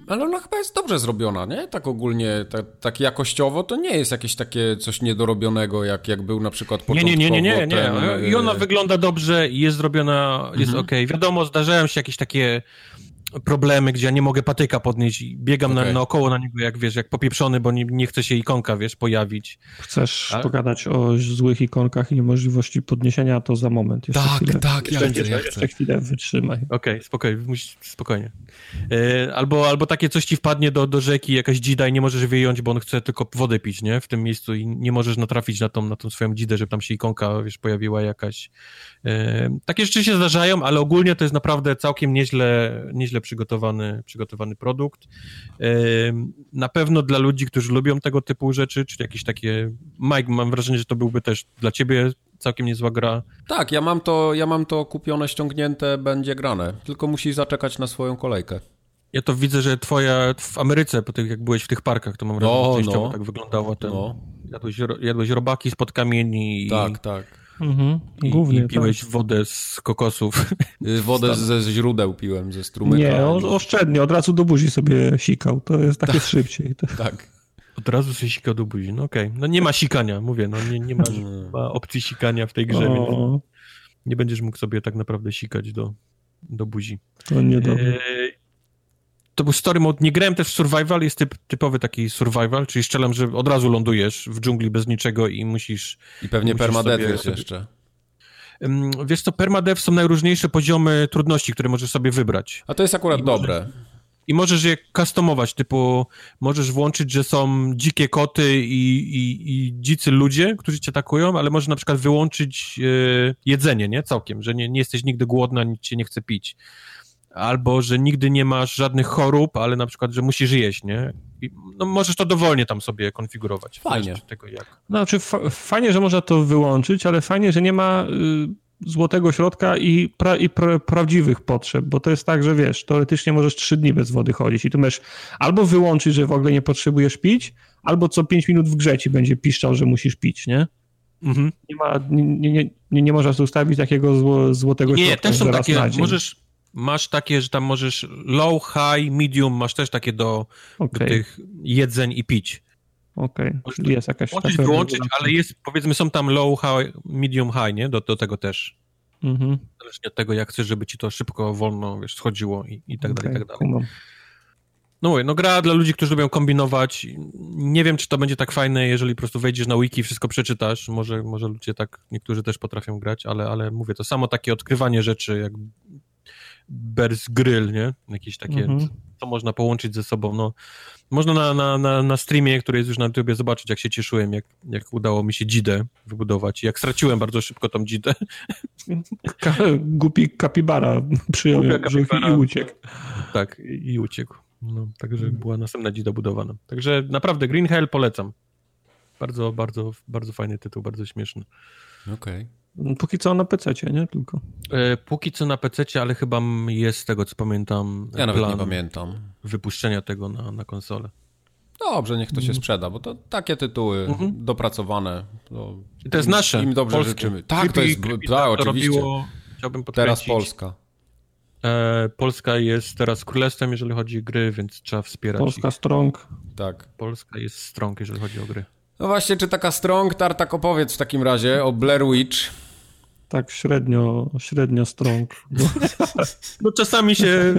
Ale ona chyba jest dobrze zrobiona, nie? Tak ogólnie, tak, tak jakościowo to nie jest jakieś takie coś niedorobionego, jak, jak był na przykład początkowo Nie, nie, nie, nie, nie, nie. I ona wygląda dobrze i jest zrobiona, jest mhm. ok. Wiadomo, zdarzają się jakieś takie problemy, gdzie ja nie mogę patyka podnieść i biegam okay. na, naokoło na niego, jak wiesz, jak popieprzony, bo nie, nie chce się ikonka, wiesz, pojawić. Chcesz A? pogadać o złych ikonkach i niemożliwości podniesienia, to za moment. Jeszcze tak, chwilę. tak, ja chcę, ja Jeszcze chwilę wytrzymaj. Okej, okay, spokojnie, spokojnie. Albo, albo takie coś ci wpadnie do, do rzeki, jakaś dzida i nie możesz wyjąć, bo on chce tylko wodę pić, nie? W tym miejscu i nie możesz natrafić na tą, na tą swoją dzidę, żeby tam się ikonka, wiesz, pojawiła jakaś. E, takie rzeczy się zdarzają, ale ogólnie to jest naprawdę całkiem nieźle, nieźle przygotowany, przygotowany produkt. Na pewno dla ludzi, którzy lubią tego typu rzeczy, czyli jakieś takie... Mike, mam wrażenie, że to byłby też dla ciebie całkiem niezła gra. Tak, ja mam to, ja mam to kupione, ściągnięte, będzie grane. Tylko musisz zaczekać na swoją kolejkę. Ja to widzę, że twoja w Ameryce, po tych jak byłeś w tych parkach, to mam wrażenie, że no. tak wyglądało. Ten, no. jadłeś, jadłeś robaki spod kamieni. Tak, i... tak. Mhm, I, głównie, I piłeś tak. wodę z kokosów. Y, wodę ze źródeł piłem, ze strumyka. Nie, oszczędnie, od razu do buzi sobie sikał, to jest takie tak, szybciej. To... Tak. Od razu sobie sikał do buzi, no okej. Okay. No nie ma sikania, mówię, no nie, nie ma, ma opcji sikania w tej grze, o. nie będziesz mógł sobie tak naprawdę sikać do, do buzi. To niedobrze. E, to był story mode. Nie grałem też w survival, jest typ, typowy taki survival, czyli strzelam, że od razu lądujesz w dżungli bez niczego i musisz... I pewnie permadeath jest sobie... jeszcze. Wiesz co, permadeath są najróżniejsze poziomy trudności, które możesz sobie wybrać. A to jest akurat I dobre. Może, I możesz je customować, typu możesz włączyć, że są dzikie koty i, i, i dzicy ludzie, którzy cię atakują, ale możesz na przykład wyłączyć e, jedzenie, nie? Całkiem, że nie, nie jesteś nigdy głodna, nic cię nie chce pić albo że nigdy nie masz żadnych chorób, ale na przykład, że musisz jeść, nie? I, no możesz to dowolnie tam sobie konfigurować. Fajnie. Tego jak. No, znaczy fajnie, że można to wyłączyć, ale fajnie, że nie ma y, złotego środka i, pra i pra prawdziwych potrzeb, bo to jest tak, że wiesz, teoretycznie możesz trzy dni bez wody chodzić i tu możesz albo wyłączyć, że w ogóle nie potrzebujesz pić, albo co pięć minut w grze ci będzie piszczał, że musisz pić, nie? Mhm. Nie, ma, nie, nie, nie, nie możesz ustawić takiego zło, złotego nie, środka. Nie, też są takie, możesz, masz takie, że tam możesz low, high, medium, masz też takie do, okay. do tych jedzeń i pić. Okej, okay. jest jakaś... Możesz wyłączyć, ale jest, powiedzmy, są tam low, high, medium, high, nie? Do, do tego też. Mhm. Zależnie od tego, jak chcesz, żeby ci to szybko, wolno, wiesz, schodziło i, i tak okay, dalej, i tak dalej. No mówię, no gra dla ludzi, którzy lubią kombinować. Nie wiem, czy to będzie tak fajne, jeżeli po prostu wejdziesz na wiki i wszystko przeczytasz. Może, może ludzie tak, niektórzy też potrafią grać, ale, ale mówię, to samo takie odkrywanie rzeczy, jak Bears Grill, nie? Jakieś takie, mhm. co można połączyć ze sobą, no. Można na, na, na, na streamie, który jest już na YouTube, zobaczyć, jak się cieszyłem, jak, jak udało mi się dzidę wybudować. Jak straciłem bardzo szybko tą dzidę. Ka głupi kapibara przyjął kapibara. i uciekł. Tak, i uciekł. No, także była następna dzida budowana. Także naprawdę Green Hell polecam. Bardzo, bardzo, bardzo fajny tytuł, bardzo śmieszny. Okej. Okay. Póki co na PC, nie tylko. E, póki co na PC, ale chyba jest z tego, co pamiętam. Ja nawet nie pamiętam. Wypuszczenia tego na, na konsolę. Dobrze, niech to się mhm. sprzeda, bo to takie tytuły mhm. dopracowane. To, I to jest nasze. Im dobrze polskie. życzymy. Tak, to jest. tak, to oczywiście. Robiło, chciałbym Teraz Polska. E, Polska jest teraz królestwem, jeżeli chodzi o gry, więc trzeba wspierać. Polska ich. strong. Tak. Polska jest strong, jeżeli chodzi o gry. No właśnie, czy taka strong, Tartak opowiedz w takim razie o Blair Witch tak średnio, średnio strong. No, no czasami się...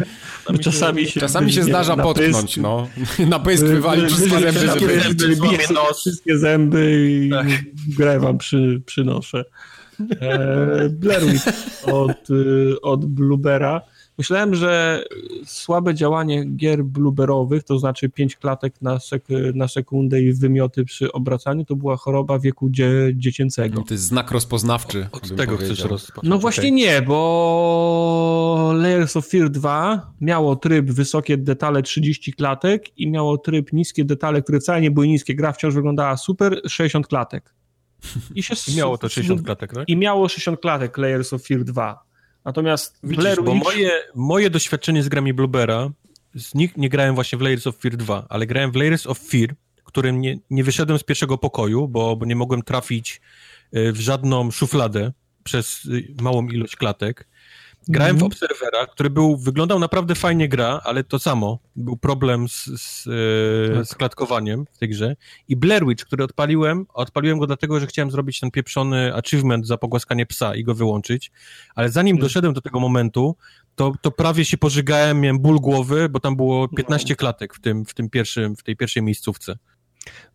Czasami, czasami się, czasami się zdarza na potknąć, pysk, no. Na pysk wywalić wszystkie zęby, żeby... zęby, biję nos, wszystkie zęby i tak. grę wam przy, przynoszę. E, Blair Witch od, od Bluebera. Myślałem, że słabe działanie gier blueberowych, to znaczy 5 klatek na, sek na sekundę i wymioty przy obracaniu, to była choroba wieku dzie dziecięcego. To jest znak rozpoznawczy. Od tego chcesz rozpocząć. No właśnie okay. nie, bo Layers of Fear 2 miało tryb wysokie detale 30 klatek i miało tryb niskie detale, które wcale nie były niskie. Gra wciąż wyglądała super, 60 klatek. I, się I miało to 60 klatek, tak? I miało 60 klatek Layers of Fear 2. Natomiast Widzisz, Blair bo moje, moje doświadczenie z grami Bluebera, z nich nie grałem właśnie w Layers of Fear 2, ale grałem w Layers of Fear, którym nie, nie wyszedłem z pierwszego pokoju, bo, bo nie mogłem trafić e, w żadną szufladę przez e, małą ilość klatek. Grałem mm w mhm. Obserwera, który był, wyglądał naprawdę fajnie gra, ale to samo, był problem z, z, e, tak. z klatkowaniem w tej grze. I Blair Witch, który odpaliłem, odpaliłem go dlatego, że chciałem zrobić ten pieprzony achievement za pogłaskanie psa i go wyłączyć, ale zanim mm. doszedłem do tego momentu, to, to prawie się pożygałem, miałem ból głowy, bo tam było 15 no. klatek w, tym, w, tym pierwszym, w tej pierwszej miejscówce.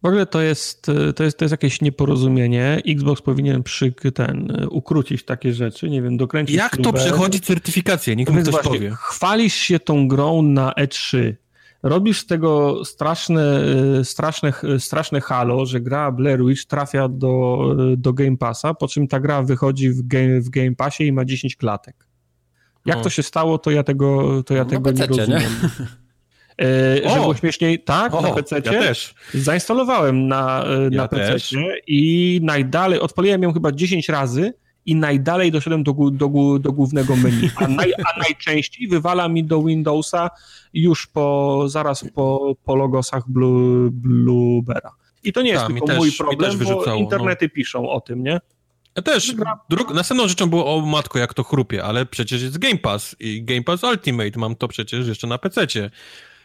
W ogóle to jest, to jest, to jest jakieś nieporozumienie. Xbox powinien przy ten, ukrócić takie rzeczy, nie wiem, dokręcić Jak śrubę. to przechodzi certyfikację? Nikt mi coś właśnie, powie. Chwalisz się tą grą na E3. Robisz z tego straszne, straszne, straszne halo, że gra Blair Witch trafia do, do Game Passa, po czym ta gra wychodzi w Game, w game Passie i ma 10 klatek. Jak o. to się stało, to ja tego, to ja no, tego nie rozumiem. Nie? E, żeby było śmieszniej, tak, o, na PC. Ja też. Zainstalowałem na, e, na ja PC i najdalej, odpaliłem ją chyba 10 razy i najdalej doszedłem do, do, do głównego menu, a, naj, a najczęściej wywala mi do Windowsa już po, zaraz po, po logosach Blue, Bluebera. I to nie jest Ta, tylko też, mój problem, bo no. internety no. piszą o tym, nie? Ja też. Drug, następną rzeczą było, o matko, jak to chrupie, ale przecież jest Game Pass i Game Pass Ultimate, mam to przecież jeszcze na PC-cie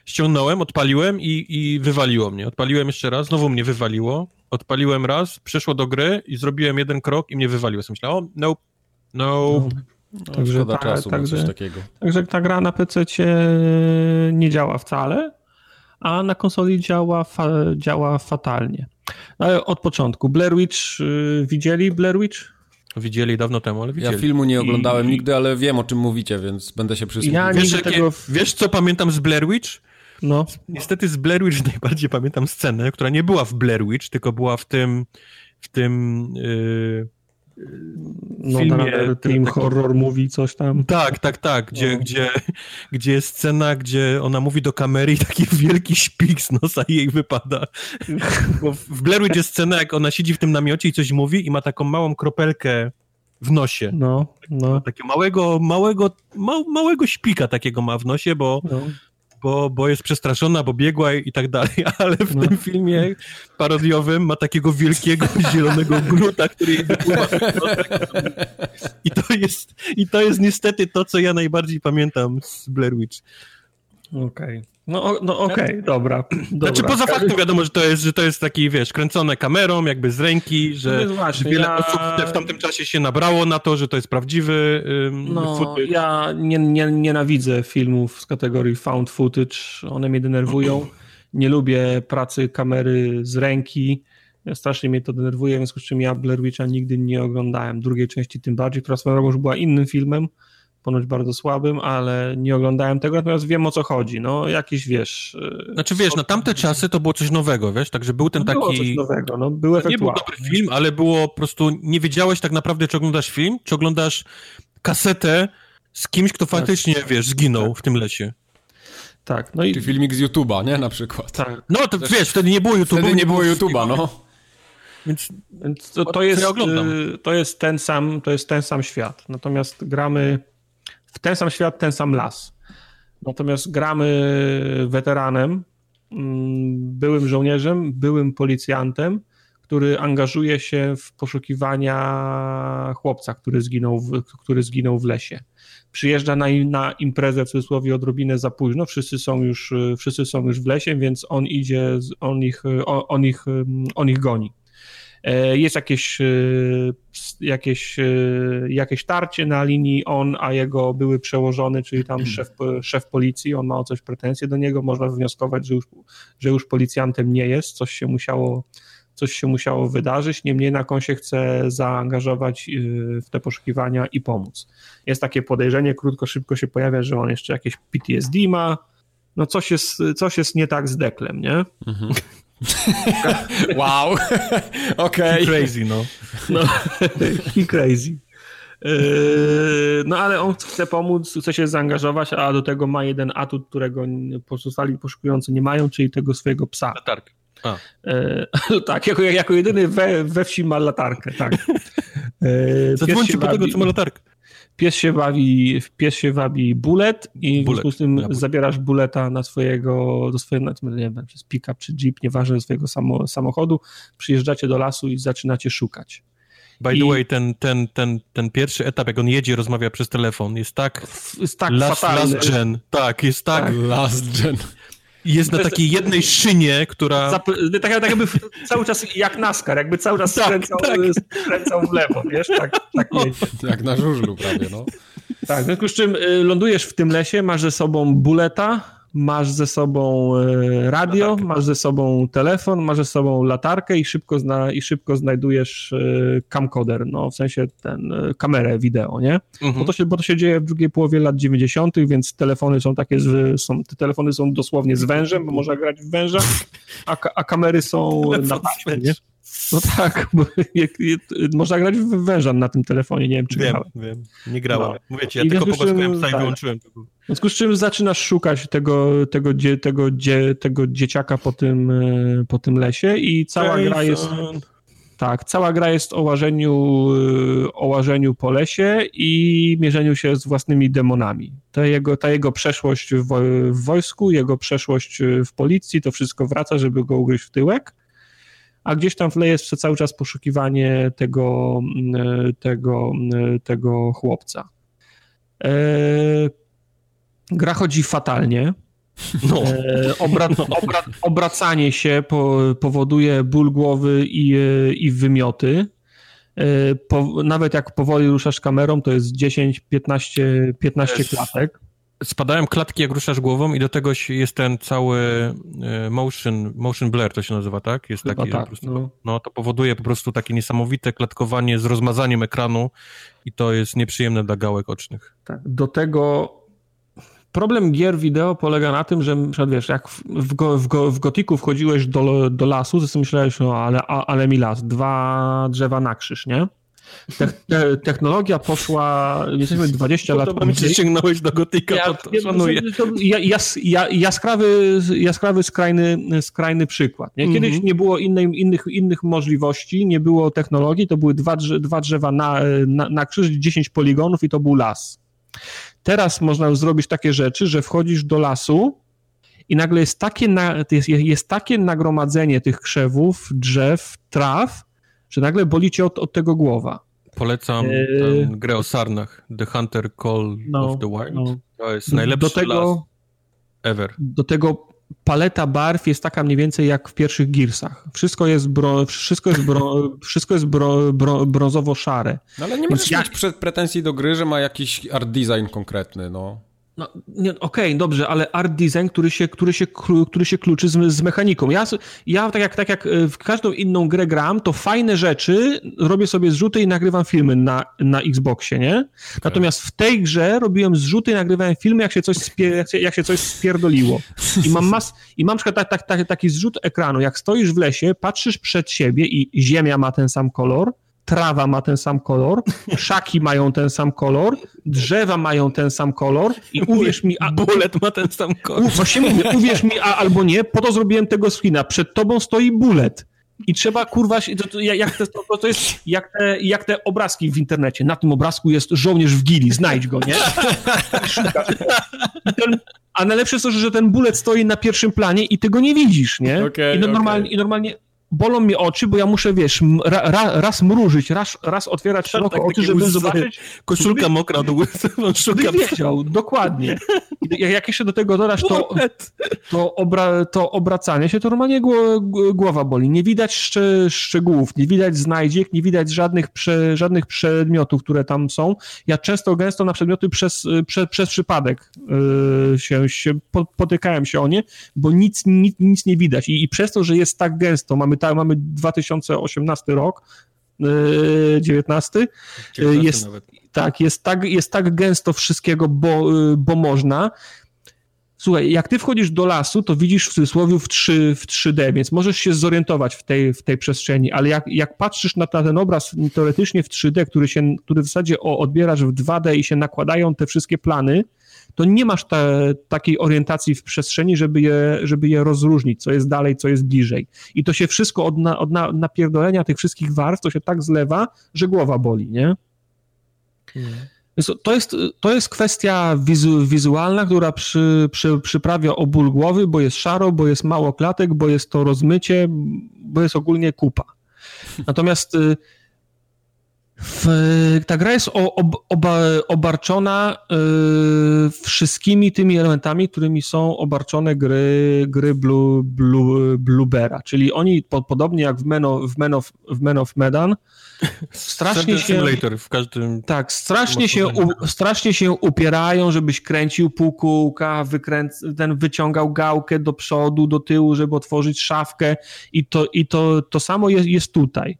ściągnąłem, odpaliłem i, i wywaliło mnie. Odpaliłem jeszcze raz, znowu mnie wywaliło. Odpaliłem raz, przeszło do gry i zrobiłem jeden krok i mnie wywaliło. Sobie myślałem, o, nope, nope. No, także, ta, czasu także, coś takiego. Także ta gra na PC nie działa wcale, a na konsoli działa, fa, działa fatalnie. Ale od początku. Blair Witch, yy, widzieli Blair Witch? Widzieli dawno temu, ale widzieli. Ja filmu nie oglądałem I... nigdy, ale wiem o czym mówicie, więc będę się przysłuchiwał. Ja wiesz, tego... wiesz, co pamiętam z Blair Witch? No. Niestety z Blair Witch najbardziej pamiętam scenę, która nie była w Blair Witch, tylko była w tym w tym yy, no, filmie, Team taki... Horror mówi coś tam. Tak, tak, tak, gdzie, no. gdzie, gdzie jest scena, gdzie ona mówi do kamery i taki wielki szpik z nosa jej wypada. Bo w Blair Witch jest scena, jak ona siedzi w tym namiocie i coś mówi i ma taką małą kropelkę w nosie. No, no. Takiego małego, małego, małego szpika takiego ma w nosie, bo no bo, bo jest przestraszona, bo biegła i, tak dalej, ale w no. tym filmie parodiowym ma takiego wielkiego zielonego gruta, który jej wypływa. I to jest, I to jest niestety to, co ja najbardziej pamiętam z Blair Witch. Okej. Okay. No, no okej, okay, dobra, Znaczy poza faktem wiadomo, że to, jest, że to jest taki, wiesz, kręcone kamerą, jakby z ręki, że no właśnie, wiele ja... osób w tamtym czasie się nabrało na to, że to jest prawdziwy um, no, footage. Ja nie, nie, nienawidzę filmów z kategorii found footage, one mnie denerwują. Nie lubię pracy kamery z ręki. Strasznie mnie to denerwuje, w związku z czym ja Blair Witcha nigdy nie oglądałem. Drugiej części tym bardziej, która swoją drogą już była innym filmem, ponoć bardzo słabym, ale nie oglądałem tego, natomiast wiem o co chodzi. No, jakiś wiesz. E, znaczy wiesz, na tamte czasy to było coś nowego, wiesz, także był ten no, taki. Było coś nowego, no, był Nie był dobry film, ale było po prostu, nie wiedziałeś tak naprawdę, czy oglądasz film, czy oglądasz kasetę z kimś, kto tak. faktycznie, tak. wiesz, zginął tak. w tym lesie. Tak, no i... Czy filmik z YouTube'a, nie, na przykład. Tak. No to wiesz, wtedy nie było YouTube'a. Wtedy nie było YouTube'a, no. Więc, Więc to, to, jest, y, to jest ten sam, to jest ten sam świat. Natomiast gramy w ten sam świat, ten sam las. Natomiast gramy weteranem, mm, byłym żołnierzem, byłym policjantem, który angażuje się w poszukiwania chłopca, który zginął w, który zginął w lesie. Przyjeżdża na, na imprezę w cudzysłowie odrobinę za późno, wszyscy są już, wszyscy są już w lesie, więc on idzie, on ich, on ich, on ich goni. E, jest jakieś, e, jakieś, e, jakieś tarcie na linii on, a jego były przełożony, czyli tam hmm. szef, szef policji, on ma o coś pretensje do niego, można wnioskować, że już, że już policjantem nie jest, coś się musiało coś się musiało wydarzyć, niemniej jednak on się chce zaangażować w te poszukiwania i pomóc. Jest takie podejrzenie, krótko, szybko się pojawia, że on jeszcze jakieś PTSD ma, no coś jest, coś jest nie tak z Deklem, nie? Mhm. wow, okej. Okay. Crazy, no. no. He crazy. Yy, no ale on chce pomóc, chce się zaangażować, a do tego ma jeden atut, którego pozostali poszukujący nie mają, czyli tego swojego psa. Latarkę. A. Yy, tak, jako, jako jedyny we, we wsi ma latarkę, tak. Yy, Zadzwońcie po tego, co ma latarkę. Pies się bawi, pies się wabi bulet i w związku z tym ja, zabierasz buleta na swojego, do swojego, nie wiem, przez pick-up czy jeep, nieważne, do swojego samo, samochodu, przyjeżdżacie do lasu i zaczynacie szukać. By I... the way, ten, ten, ten, ten pierwszy etap, jak on jedzie, rozmawia przez telefon, jest tak... Jest tak last, fatalny. Last gen. Tak, jest tak... tak. Last gen. Jest na takiej jednej szynie, która... Zap... Tak, tak jakby cały czas jak NASCAR, jakby cały czas tak, skręcał, tak. skręcał w lewo, wiesz? Tak, tak no. Jak na żużlu prawie, no. Tak, w związku z czym y, lądujesz w tym lesie, masz ze sobą buleta, masz ze sobą e, radio, latarkę. masz ze sobą telefon, masz ze sobą latarkę i szybko, zna, i szybko znajdujesz e, camcorder, no w sensie ten, e, kamerę wideo, nie? Mhm. Bo, to się, bo to się dzieje w drugiej połowie lat 90., więc telefony są takie, są, te telefony są dosłownie z wężem, bo można grać w węża, a, a kamery są na taśmie, nie? No tak, bo je, można grać w węża na tym telefonie, nie wiem czy wiem, grałem. Wiem, nie grałem. No. Mówię ci, ja I tylko i tak. wyłączyłem. W związku z czym zaczynasz szukać tego, tego, dzie, tego, dzie, tego dzieciaka po tym, e, po tym lesie i cała gra jest... Tak, cała gra jest o łażeniu, e, o łażeniu po lesie i mierzeniu się z własnymi demonami. Ta jego, ta jego przeszłość w, w wojsku, jego przeszłość w policji, to wszystko wraca, żeby go ugryźć w tyłek a gdzieś tam w tle jest cały czas poszukiwanie tego, mm, tego, mm, tego chłopca. E, gra chodzi fatalnie. No. E, obra, obra, obracanie się po, powoduje ból głowy i, i wymioty. E, po, nawet jak powoli ruszasz kamerą, to jest 10, 15, 15 klatek spadają klatki, jak ruszasz głową i do tego jest ten cały e, motion, motion blur to się nazywa, tak? Jest taki, tak, prostu, no. no. to powoduje po prostu takie niesamowite klatkowanie z rozmazaniem ekranu i to jest nieprzyjemne dla gałek ocznych. Tak, do tego problem gier wideo polega na tym, że wiesz, jak w, w, w, w Gotiku wchodziłeś do, do lasu, to sobie myślałeś, no ale, ale mi las, dwa drzewa na krzyż, nie? Te, te, technologia poszła, jesteśmy 20 lat. Podoba sięgnąłeś do gotyka, ja, to, to szanuję. Jas, jaskrawy, jaskrawy skrajny, skrajny przykład. Nie? Kiedyś mm -hmm. nie było innej, innych, innych możliwości, nie było technologii, to były dwa, drze, dwa drzewa na, na, na krzyż, 10 poligonów i to był las. Teraz można zrobić takie rzeczy, że wchodzisz do lasu, i nagle jest takie, jest, jest takie nagromadzenie tych krzewów, drzew, traw, że nagle boli cię od, od tego głowa. Polecam eee... grę o sarnach, The Hunter Call no, of the Wild. No. To jest najlepszy do tego, ever. Do tego paleta barw jest taka mniej więcej jak w pierwszych Gearsach. Wszystko jest, bro, wszystko jest, bro, wszystko jest bro, bro, brązowo-szare. No ale nie możesz jak... mieć pretensji do gry, że ma jakiś art design konkretny, no. No, Okej, okay, dobrze, ale art design, który się, który się, który się kluczy z, z mechaniką. Ja, ja tak, jak, tak jak e, w każdą inną grę gram, to fajne rzeczy robię sobie zrzuty i nagrywam filmy na, na Xboxie, nie? Okay. Natomiast w tej grze robiłem zrzuty i nagrywałem filmy, jak się coś, spier, jak się, jak się coś spierdoliło. I mam, mas, i mam przykład tak, tak, tak, taki zrzut ekranu, jak stoisz w lesie, patrzysz przed siebie i ziemia ma ten sam kolor, trawa ma ten sam kolor, szaki mają ten sam kolor, drzewa mają ten sam kolor i uwierz mi... A, bullet ma ten sam kolor. Właśnie mówię, uwierz mi, a, albo nie, po to zrobiłem tego screena. Przed tobą stoi bullet. I trzeba, kurwa, jak, te, to, jest jak te, jak te obrazki w internecie. Na tym obrazku jest żołnierz w gili, znajdź go, nie? Ten, a najlepsze jest to, że ten bullet stoi na pierwszym planie i ty go nie widzisz, nie? Okay, I, no, normalnie, okay. I normalnie bolą mi oczy, bo ja muszę, wiesz, ra, ra, raz mrużyć, raz, raz otwierać szeroko tak, oczy, żeby zobaczyć... Koszulka żeby, mokra do on szuka... wiedział, dokładnie. Jak jeszcze do tego dodasz to, to, obra, to obracanie się, to normalnie głowa boli. Nie widać szcze, szczegółów, nie widać znajdziek, nie widać żadnych, prze, żadnych przedmiotów, które tam są. Ja często, gęsto na przedmioty przez, prze, przez przypadek yy, się, się potykałem się o nie, bo nic, nic, nic nie widać. I, I przez to, że jest tak gęsto, mamy mamy, ta, mamy 2018 rok, 19, 19 jest, nawet. tak, jest tak, jest tak gęsto wszystkiego, bo, bo można. Słuchaj, jak ty wchodzisz do lasu, to widzisz w cudzysłowie w, 3, w 3D, więc możesz się zorientować w tej, w tej przestrzeni, ale jak, jak patrzysz na, na ten obraz teoretycznie w 3D, który, się, który w zasadzie o, odbierasz w 2D i się nakładają te wszystkie plany, to nie masz te, takiej orientacji w przestrzeni, żeby je, żeby je rozróżnić, co jest dalej, co jest bliżej. I to się wszystko od, na, od na, napierdolenia tych wszystkich warstw, to się tak zlewa, że głowa boli, nie? Więc To jest, to jest kwestia wizu, wizualna, która przy, przy, przyprawia o ból głowy, bo jest szaro, bo jest mało klatek, bo jest to rozmycie, bo jest ogólnie kupa. Natomiast y, w, ta gra jest ob, oba, obarczona y, wszystkimi tymi elementami, którymi są obarczone gry, gry Blue, Blue, Bluebera, czyli oni po, podobnie jak w Men of, w Men of, w Men of Medan strasznie się... Simulator w każdym... Tak, strasznie się, u, strasznie się upierają, żebyś kręcił półkółka, wykręc, ten wyciągał gałkę do przodu, do tyłu, żeby otworzyć szafkę i to, i to, to samo jest, jest tutaj.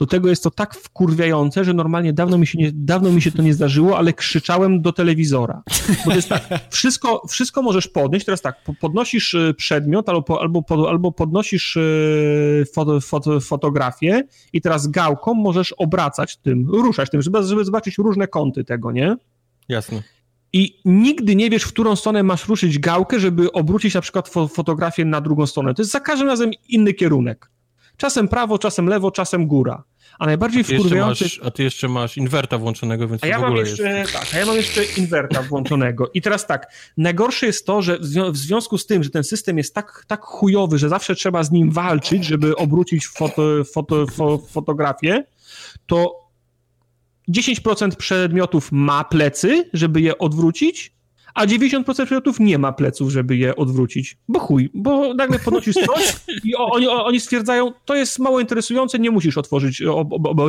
Do tego jest to tak wkurwiające, że normalnie dawno mi się, nie, dawno mi się to nie zdarzyło, ale krzyczałem do telewizora. Bo to jest tak, wszystko, wszystko możesz podnieść, teraz tak, podnosisz y, przedmiot albo, albo, albo podnosisz y, foto, foto, fotografię i teraz gałką możesz obracać tym, ruszać tym, żeby, żeby zobaczyć różne kąty tego, nie? Jasne. I nigdy nie wiesz, w którą stronę masz ruszyć gałkę, żeby obrócić na przykład fotografię na drugą stronę. To jest za każdym razem inny kierunek. Czasem prawo, czasem lewo, czasem góra. A najbardziej a wkurwiający... Masz, a ty jeszcze masz inwerta włączonego, więc a ja w ogóle mam jeszcze, jest... Tak, a ja mam jeszcze inwerta włączonego. I teraz tak, najgorsze jest to, że w związku z tym, że ten system jest tak, tak chujowy, że zawsze trzeba z nim walczyć, żeby obrócić foto, foto, fo, fotografię, to 10% przedmiotów ma plecy, żeby je odwrócić, a 90% przedmiotów nie ma pleców, żeby je odwrócić. Bo chuj, bo nagle podnosisz coś i oni, oni stwierdzają, to jest mało interesujące, nie musisz otworzyć,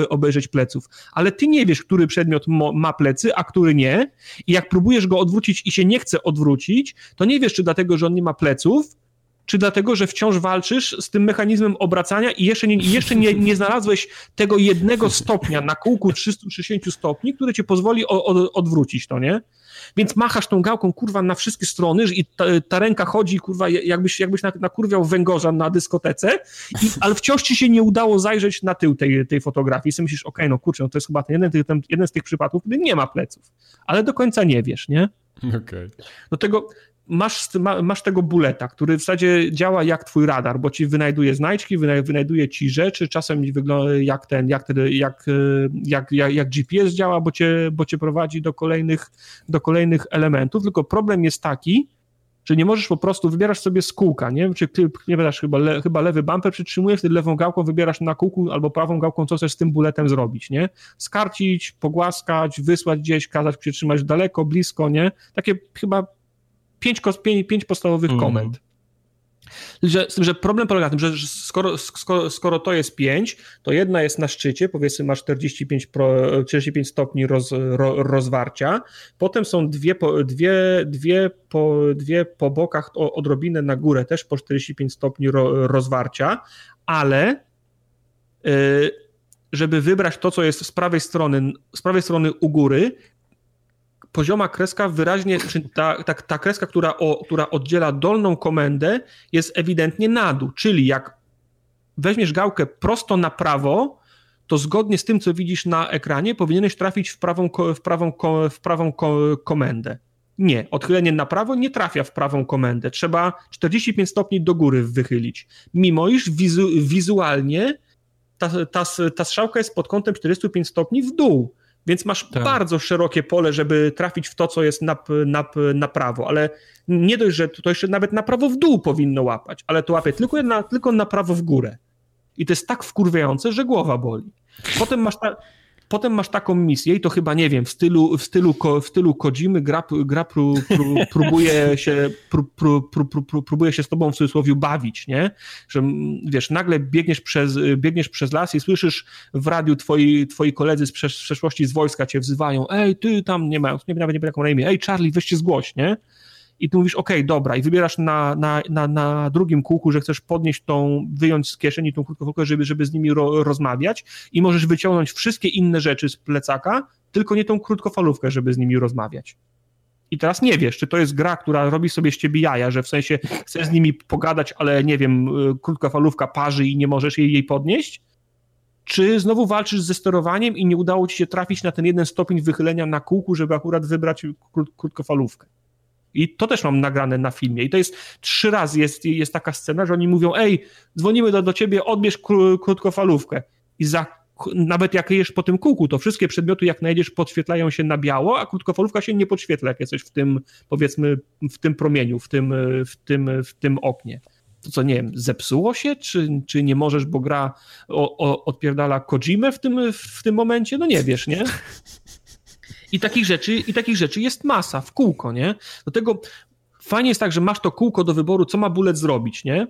obejrzeć pleców. Ale ty nie wiesz, który przedmiot ma plecy, a który nie. I jak próbujesz go odwrócić i się nie chce odwrócić, to nie wiesz, czy dlatego, że on nie ma pleców, czy dlatego, że wciąż walczysz z tym mechanizmem obracania i jeszcze nie, jeszcze nie, nie znalazłeś tego jednego stopnia na kółku 360 stopni, który ci pozwoli o, o, odwrócić to, nie? Więc machasz tą gałką, kurwa, na wszystkie strony i ta, ta ręka chodzi, kurwa, jakbyś, jakbyś nakurwiał węgorza na dyskotece, i, ale wciąż ci się nie udało zajrzeć na tył tej, tej fotografii. I sobie myślisz, okej, okay, no kurczę, no to jest chyba ten jeden, ten, jeden z tych przypadków, kiedy nie ma pleców. Ale do końca nie wiesz, nie? Okej. Okay. Do tego masz, masz tego buleta, który w zasadzie działa jak twój radar, bo ci wynajduje znajdźki, wynajduje ci rzeczy, czasem wygląda jak ten, jak, ten, jak, jak, jak, jak GPS działa, bo cię, bo cię prowadzi do kolejnych, do kolejnych elementów, tylko problem jest taki, że nie możesz po prostu, wybierasz sobie z kółka, nie? Czy nie wybierasz chyba, le, chyba lewy bumper, przytrzymujesz, wtedy lewą gałką wybierasz na kółku albo prawą gałką, co chcesz z tym buletem zrobić, nie? Skarcić, pogłaskać, wysłać gdzieś, kazać przytrzymać daleko, blisko, nie? Takie chyba pięć, pięć, podstawowych mm. komend. Że, z tym, że problem polega na tym, że skoro, skoro, skoro to jest 5, to jedna jest na szczycie, powiedzmy masz 45, pro, 45 stopni roz, ro, rozwarcia, potem są dwie po, dwie, dwie, po, dwie po bokach odrobinę na górę też po 45 stopni ro, rozwarcia, ale yy, żeby wybrać to, co jest z prawej strony, z prawej strony u góry, pozioma kreska wyraźnie, ta, ta, ta kreska, która, o, która oddziela dolną komendę, jest ewidentnie na dół. Czyli jak weźmiesz gałkę prosto na prawo, to zgodnie z tym, co widzisz na ekranie, powinieneś trafić w prawą, w prawą, w prawą komendę. Nie, odchylenie na prawo nie trafia w prawą komendę. Trzeba 45 stopni do góry wychylić. Mimo iż wizu, wizualnie ta, ta, ta strzałka jest pod kątem 45 stopni w dół. Więc masz tak. bardzo szerokie pole, żeby trafić w to, co jest na, na, na prawo, ale nie dość, że to jeszcze nawet na prawo w dół powinno łapać, ale to łapie tylko na, tylko na prawo w górę. I to jest tak wkurwiające, że głowa boli. Potem masz, ta, potem masz taką misję i to chyba, nie wiem, w stylu, w stylu, w stylu Kodzimy gra, gra pró, pró, próbuje, się, pró, próbuje się z tobą w cudzysłowie bawić, nie? Że wiesz, nagle biegniesz przez, biegniesz przez las i słyszysz w radiu twoi, twoi koledzy z przeszłości z wojska cię wzywają, ej, ty tam, nie mają, nie, nawet nie wiem jaką na imię, ej, Charlie, weź się zgłoś, nie? I ty mówisz, ok, dobra, i wybierasz na, na, na, na drugim kółku, że chcesz podnieść tą, wyjąć z kieszeni tą krótkofalówkę, żeby, żeby z nimi ro, rozmawiać i możesz wyciągnąć wszystkie inne rzeczy z plecaka, tylko nie tą krótkofalówkę, żeby z nimi rozmawiać. I teraz nie wiesz, czy to jest gra, która robi sobie z ciebie jaja, że w sensie chcesz z nimi pogadać, ale nie wiem, y, krótkofalówka parzy i nie możesz jej, jej podnieść, czy znowu walczysz ze sterowaniem i nie udało ci się trafić na ten jeden stopień wychylenia na kółku, żeby akurat wybrać krótkofalówkę. I to też mam nagrane na filmie. I to jest trzy razy jest, jest taka scena, że oni mówią: Ej, dzwonimy do, do ciebie, odbierz krótkofalówkę. I za, nawet jak jesz po tym kółku, to wszystkie przedmioty, jak najdziesz, podświetlają się na biało, a krótkofalówka się nie podświetla, jak jesteś w tym, powiedzmy, w tym promieniu, w tym, w tym, w tym oknie to co, nie wiem, zepsuło się, czy, czy nie możesz, bo gra o, o, odpierdala Kojimę w tym, w tym momencie? No nie wiesz, nie? I takich rzeczy, i takich rzeczy jest masa, w kółko, nie? Do tego fajnie jest tak, że masz to kółko do wyboru, co ma bullet zrobić, nie?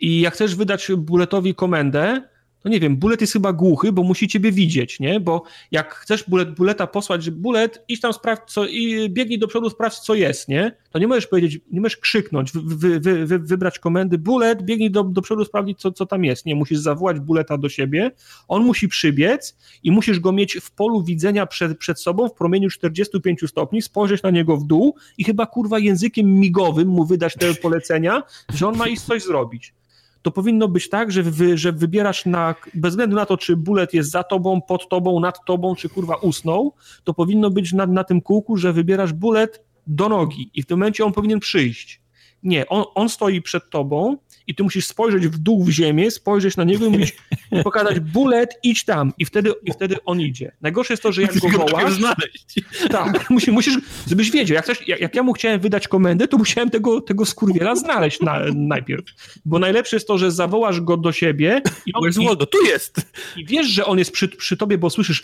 I jak chcesz wydać buletowi komendę, no nie wiem, Bullet jest chyba głuchy, bo musi ciebie widzieć, nie? Bo jak chcesz bullet, Bulleta posłać, że Bullet, idź tam sprawdź co i biegnij do przodu, sprawdź co jest, nie? To nie możesz powiedzieć, nie możesz krzyknąć, wy, wy, wy, wybrać komendy Bullet, biegnij do, do przodu, sprawdzić co, co tam jest, nie? Musisz zawołać Bulleta do siebie, on musi przybiec i musisz go mieć w polu widzenia przed, przed sobą w promieniu 45 stopni, spojrzeć na niego w dół i chyba kurwa językiem migowym mu wydać te polecenia, że on ma iść coś zrobić to powinno być tak, że, wy, że wybierasz na, bez względu na to, czy bullet jest za tobą, pod tobą, nad tobą, czy kurwa usnął, to powinno być na, na tym kółku, że wybierasz bullet do nogi i w tym momencie on powinien przyjść. Nie, on, on stoi przed tobą i ty musisz spojrzeć w dół w ziemię, spojrzeć na niego i musisz pokazać bullet, idź tam i wtedy, i wtedy on idzie. Najgorsze jest to, że jak go wołasz... znaleźć. Tak, musisz, musisz, żebyś wiedział, jak, coś, jak, jak, ja mu chciałem wydać komendę, to musiałem tego, tego skurwiela znaleźć na, najpierw. Bo najlepsze jest to, że zawołasz go do siebie i on... Jest Waldo, tu jest! I wiesz, że on jest przy, przy tobie, bo słyszysz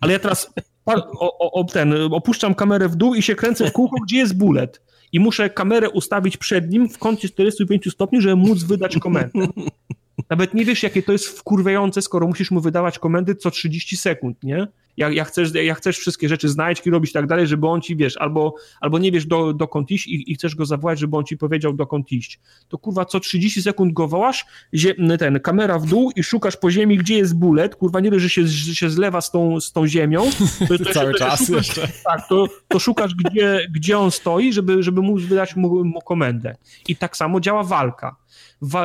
ale ja teraz o, o, ten, opuszczam kamerę w dół i się kręcę w kółko, gdzie jest bullet i muszę kamerę ustawić przed nim w kącie 45 stopni, żeby móc wydać komendę. Nawet nie wiesz, jakie to jest wkurwiające, skoro musisz mu wydawać komendy co 30 sekund, nie? Jak, jak, chcesz, jak chcesz wszystkie rzeczy znaleźć i robić tak dalej, żeby on ci, wiesz, albo, albo nie wiesz do, dokąd iść i, i chcesz go zawołać, żeby on ci powiedział dokąd iść. To kurwa co 30 sekund go wołasz, ten, kamera w dół i szukasz po ziemi, gdzie jest bullet, kurwa nie wiesz, że się, że się zlewa z tą, z tą ziemią. To, to Cały czas szukasz, jeszcze. Tak, to, to szukasz, gdzie, gdzie on stoi, żeby, żeby móc wydać mu, mu komendę. I tak samo działa walka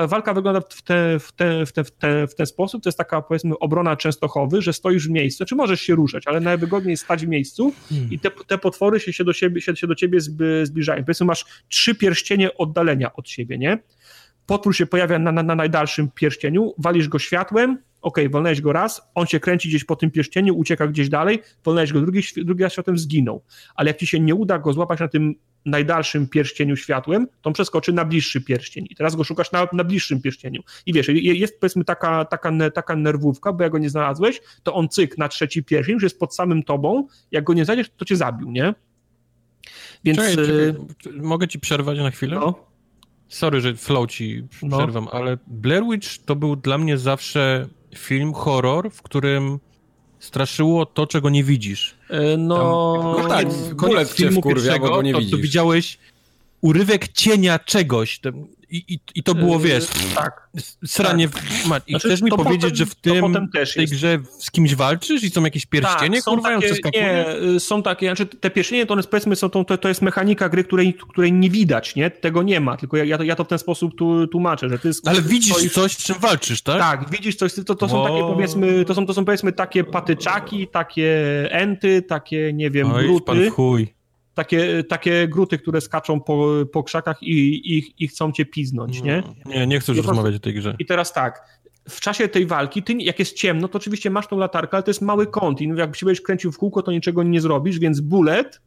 walka wygląda w, te, w, te, w, te, w, te, w ten sposób, to jest taka powiedzmy obrona Częstochowy, że stoisz w miejscu, czy możesz się ruszać, ale najwygodniej jest stać w miejscu hmm. i te, te potwory się, się, do siebie, się, się do ciebie zbliżają. Powiedzmy masz trzy pierścienie oddalenia od siebie, nie? Potwór się pojawia na, na, na najdalszym pierścieniu, walisz go światłem, ok, wolnęłeś go raz, on się kręci gdzieś po tym pierścieniu, ucieka gdzieś dalej, wolnęłeś go drugi, drugi raz światłem, zginął. Ale jak ci się nie uda go złapać na tym najdalszym pierścieniu światłem, to on przeskoczy na bliższy pierścień i teraz go szukasz na, na bliższym pierścieniu. I wiesz, jest powiedzmy taka, taka, taka nerwówka, bo jak go nie znalazłeś, to on cyk na trzeci pierścień, już jest pod samym tobą, jak go nie znajdziesz, to cię zabił, nie? Więc... Czekaj, czekaj. Mogę ci przerwać na chwilę? No. Sorry, że flow ci no. przerwam, no. ale Blair Witch to był dla mnie zawsze film horror, w którym straszyło to, czego nie widzisz. E, no, Tam, no tak, koniec filmu pierwszego, bo nie to, widzisz. to widziałeś urywek cienia czegoś. I, i, to było, wiesz, tak, sranie. Tak. I znaczy, chcesz mi powiedzieć, potem, że w tym, też tej grze z kimś walczysz i są jakieś pierścienie, tak, kurwa, takie, Nie, są takie, znaczy te pierścienie to one, powiedzmy, są, to, to jest mechanika gry, której, której nie widać, nie? Tego nie ma, tylko ja, ja, to, ja to w ten sposób tu, tłumaczę, że ty jest, Ale widzisz coś, coś, z czym walczysz, tak? Tak, widzisz coś, to, to są takie, powiedzmy, to są, to są, powiedzmy, takie patyczaki, takie enty, takie, nie wiem, Oj, bruty. pan chuj takie, takie gruty, które skaczą po, po krzakach i, i, i chcą cię piznąć, nie? Nie, nie chcę już rozmawiać o tej grze. I teraz tak, w czasie tej walki, ty, jak jest ciemno, to oczywiście masz tą latarkę, ale to jest mały kąt i jak się będziesz kręcił w kółko, to niczego nie zrobisz, więc bullet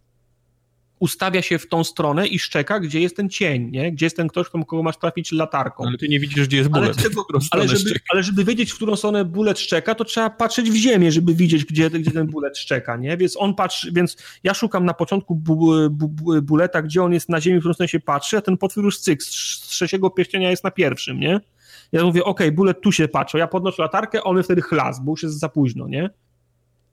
ustawia się w tą stronę i szczeka, gdzie jest ten cień, nie? gdzie jest ten ktoś, kogo masz trafić latarką. Ale ty nie widzisz, gdzie jest bullet. Ale, ale, żeby, ale żeby wiedzieć, w którą stronę bullet szczeka, to trzeba patrzeć w ziemię, żeby widzieć, gdzie, gdzie ten bullet szczeka, nie? Więc on patrzy, więc ja szukam na początku bu, bu, bu, buleta, gdzie on jest na ziemi, w którą stronę się patrzy, a ten potwór już cyk, z trzeciego pierścienia jest na pierwszym, nie? Ja mówię, okej, okay, bullet tu się patrzy, ja podnoszę latarkę, on wtedy chlas, bo już jest za późno, nie?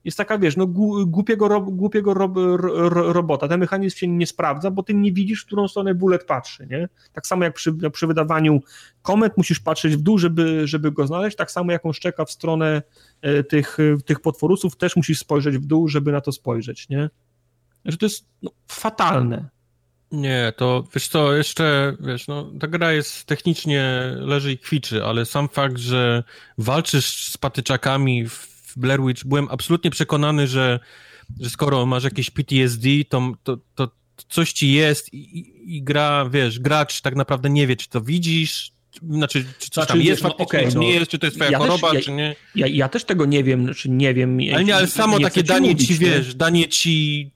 Jest taka, wiesz, no głupiego, ro, głupiego ro, ro, robota. Ten mechanizm się nie sprawdza, bo ty nie widzisz, w którą stronę bullet patrzy, nie? Tak samo jak przy, przy wydawaniu koment musisz patrzeć w dół, żeby, żeby go znaleźć, tak samo jak on szczeka w stronę e, tych, tych potworusów, też musisz spojrzeć w dół, żeby na to spojrzeć, nie? Że to jest no, fatalne. Nie, to wiesz co, jeszcze, wiesz, no, ta gra jest technicznie leży i kwiczy, ale sam fakt, że walczysz z patyczakami w Blair Witch, byłem absolutnie przekonany, że, że skoro masz jakieś PTSD, to, to, to coś ci jest i, i, gra, wiesz, gracz tak naprawdę nie wie, czy to widzisz, znaczy, czy coś tam znaczy, jest no, okay, czy nie no, jest, czy to jest twoja ja choroba, też, ja, czy nie. Ja, ja też tego nie wiem, czy nie wiem. Ale nie, ale samo nie takie danie mówić, ci, wiesz, danie ci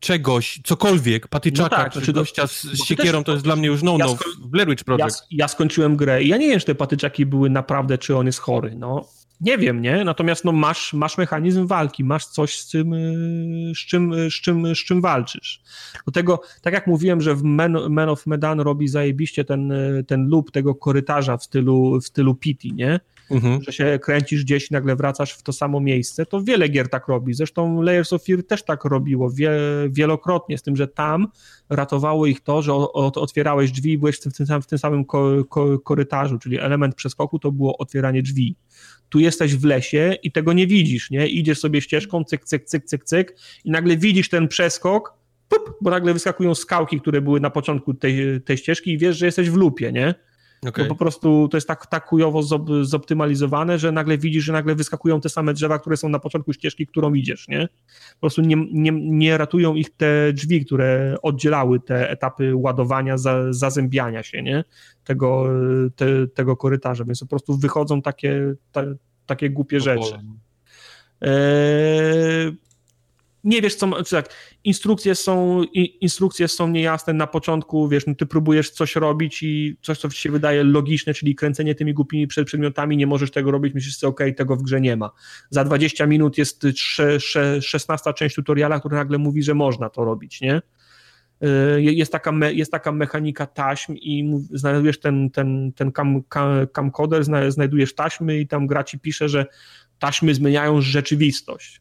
czegoś, cokolwiek, patyczaka, no tak, czy znaczy gościa z, siekierą, też, to jest dla mnie już no-no ja w Blair Witch Project. Ja, ja, skończyłem grę i ja nie wiem, czy te patyczaki były naprawdę, czy on jest chory, no. Nie wiem, nie? Natomiast no, masz, masz mechanizm walki, masz coś, z czym, y, z czym, z czym, z czym walczysz. Do tego, tak jak mówiłem, że w Men, Men of Medan robi zajebiście ten, y, ten loop tego korytarza w stylu, w stylu Pity, nie? Mhm. że się kręcisz gdzieś i nagle wracasz w to samo miejsce, to wiele gier tak robi. Zresztą Layers of Fear też tak robiło wie, wielokrotnie, z tym, że tam ratowało ich to, że otwierałeś drzwi i byłeś w tym, tym, w tym samym ko, ko, korytarzu, czyli element przeskoku to było otwieranie drzwi. Tu jesteś w lesie i tego nie widzisz, nie? Idziesz sobie ścieżką, cyk, cyk, cyk, cyk, cyk i nagle widzisz ten przeskok, pup, bo nagle wyskakują skałki, które były na początku tej, tej ścieżki i wiesz, że jesteś w lupie, nie? Okay. Bo po prostu to jest tak, tak chujowo zoptymalizowane, że nagle widzisz, że nagle wyskakują te same drzewa, które są na początku ścieżki, którą idziesz, nie? Po prostu nie, nie, nie ratują ich te drzwi, które oddzielały te etapy ładowania, za, zazębiania się, nie? Tego, te, tego korytarza, więc po prostu wychodzą takie, ta, takie głupie rzeczy. Eee, nie wiesz, co, czy tak, instrukcje są, instrukcje są niejasne na początku, wiesz, no ty próbujesz coś robić i coś, co ci się wydaje logiczne, czyli kręcenie tymi głupimi przed przedmiotami, nie możesz tego robić, myślisz sobie, okej, okay, tego w grze nie ma. Za 20 minut jest 16 część tutoriala, który nagle mówi, że można to robić, nie? Y, jest taka, me, jest taka mechanika taśm i znajdujesz ten, ten, ten cam, cam, camcorder, znajdujesz taśmy i tam gra ci pisze, że taśmy zmieniają rzeczywistość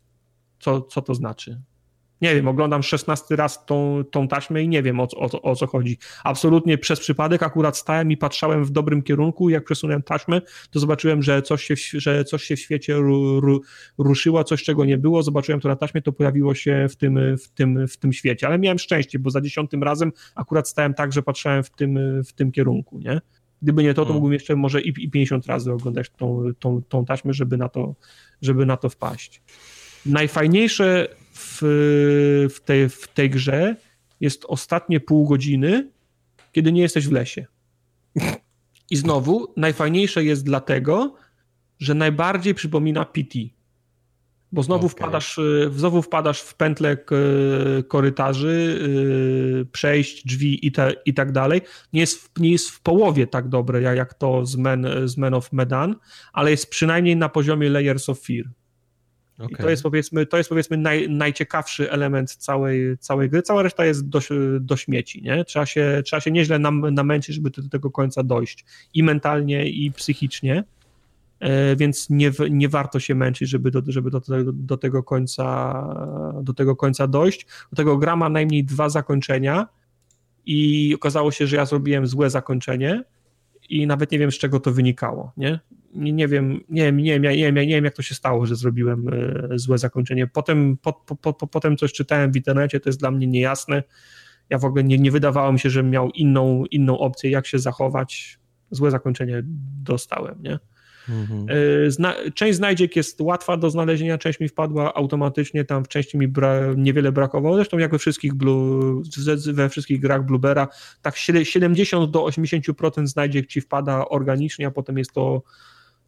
co, co to znaczy. Nie wiem, oglądam 16 raz tą, tą taśmę i nie wiem o, o, o co chodzi. Absolutnie przez przypadek akurat stałem i patrzałem w dobrym kierunku. Jak przesunąłem taśmę, to zobaczyłem, że coś się, że coś się w świecie ru, ru, ruszyło, coś czego nie było. Zobaczyłem to na taśmie, to pojawiło się w tym, w tym, w tym świecie. Ale miałem szczęście, bo za dziesiątym razem akurat stałem tak, że patrzałem w tym, w tym kierunku, nie? Gdyby nie to, to hmm. mógłbym jeszcze może i, i 50 razy oglądać tą, tą, tą taśmę, żeby na to, żeby na to wpaść najfajniejsze w, w, tej, w tej grze jest ostatnie pół godziny, kiedy nie jesteś w lesie. I znowu, najfajniejsze jest dlatego, że najbardziej przypomina PT. Bo znowu, okay. wpadasz, y, znowu wpadasz w pętle korytarzy, y, przejść, drzwi i, te, i tak dalej. Nie jest, w, nie jest w połowie tak dobre jak to z Men, z Men of Medan, ale jest przynajmniej na poziomie Layers of Fear. Okay. I to jest powiedzmy, to jest powiedzmy naj, najciekawszy element całej, całej gry. Cała reszta jest do, do śmieci, nie? Trzeba się, trzeba się nieźle nam, namęczyć, żeby do tego końca dojść. I mentalnie, i psychicznie. E, więc nie, nie warto się męczyć, żeby, do, żeby do, do, do, tego końca, do tego końca dojść. Do tego gra ma najmniej dwa zakończenia i okazało się, że ja zrobiłem złe zakończenie i nawet nie wiem, z czego to wynikało, nie? Nie, wiem, nie wiem, nie wiem, nie wiem, nie wiem, jak to się stało, że zrobiłem e, złe zakończenie. Potem, po, po, po, potem coś czytałem w internecie, to jest dla mnie niejasne. Ja w ogóle nie, nie wydawało mi się, że miał inną, inną opcję, jak się zachować. Złe zakończenie dostałem, nie? Mhm. E, zna część znajdziek jest łatwa do znalezienia, część mi wpadła automatycznie, tam w części mi bra niewiele brakowało, zresztą jak we wszystkich, blue, we wszystkich grach Bluebera, tak 70 do 80% znajdziek ci wpada organicznie, a potem jest to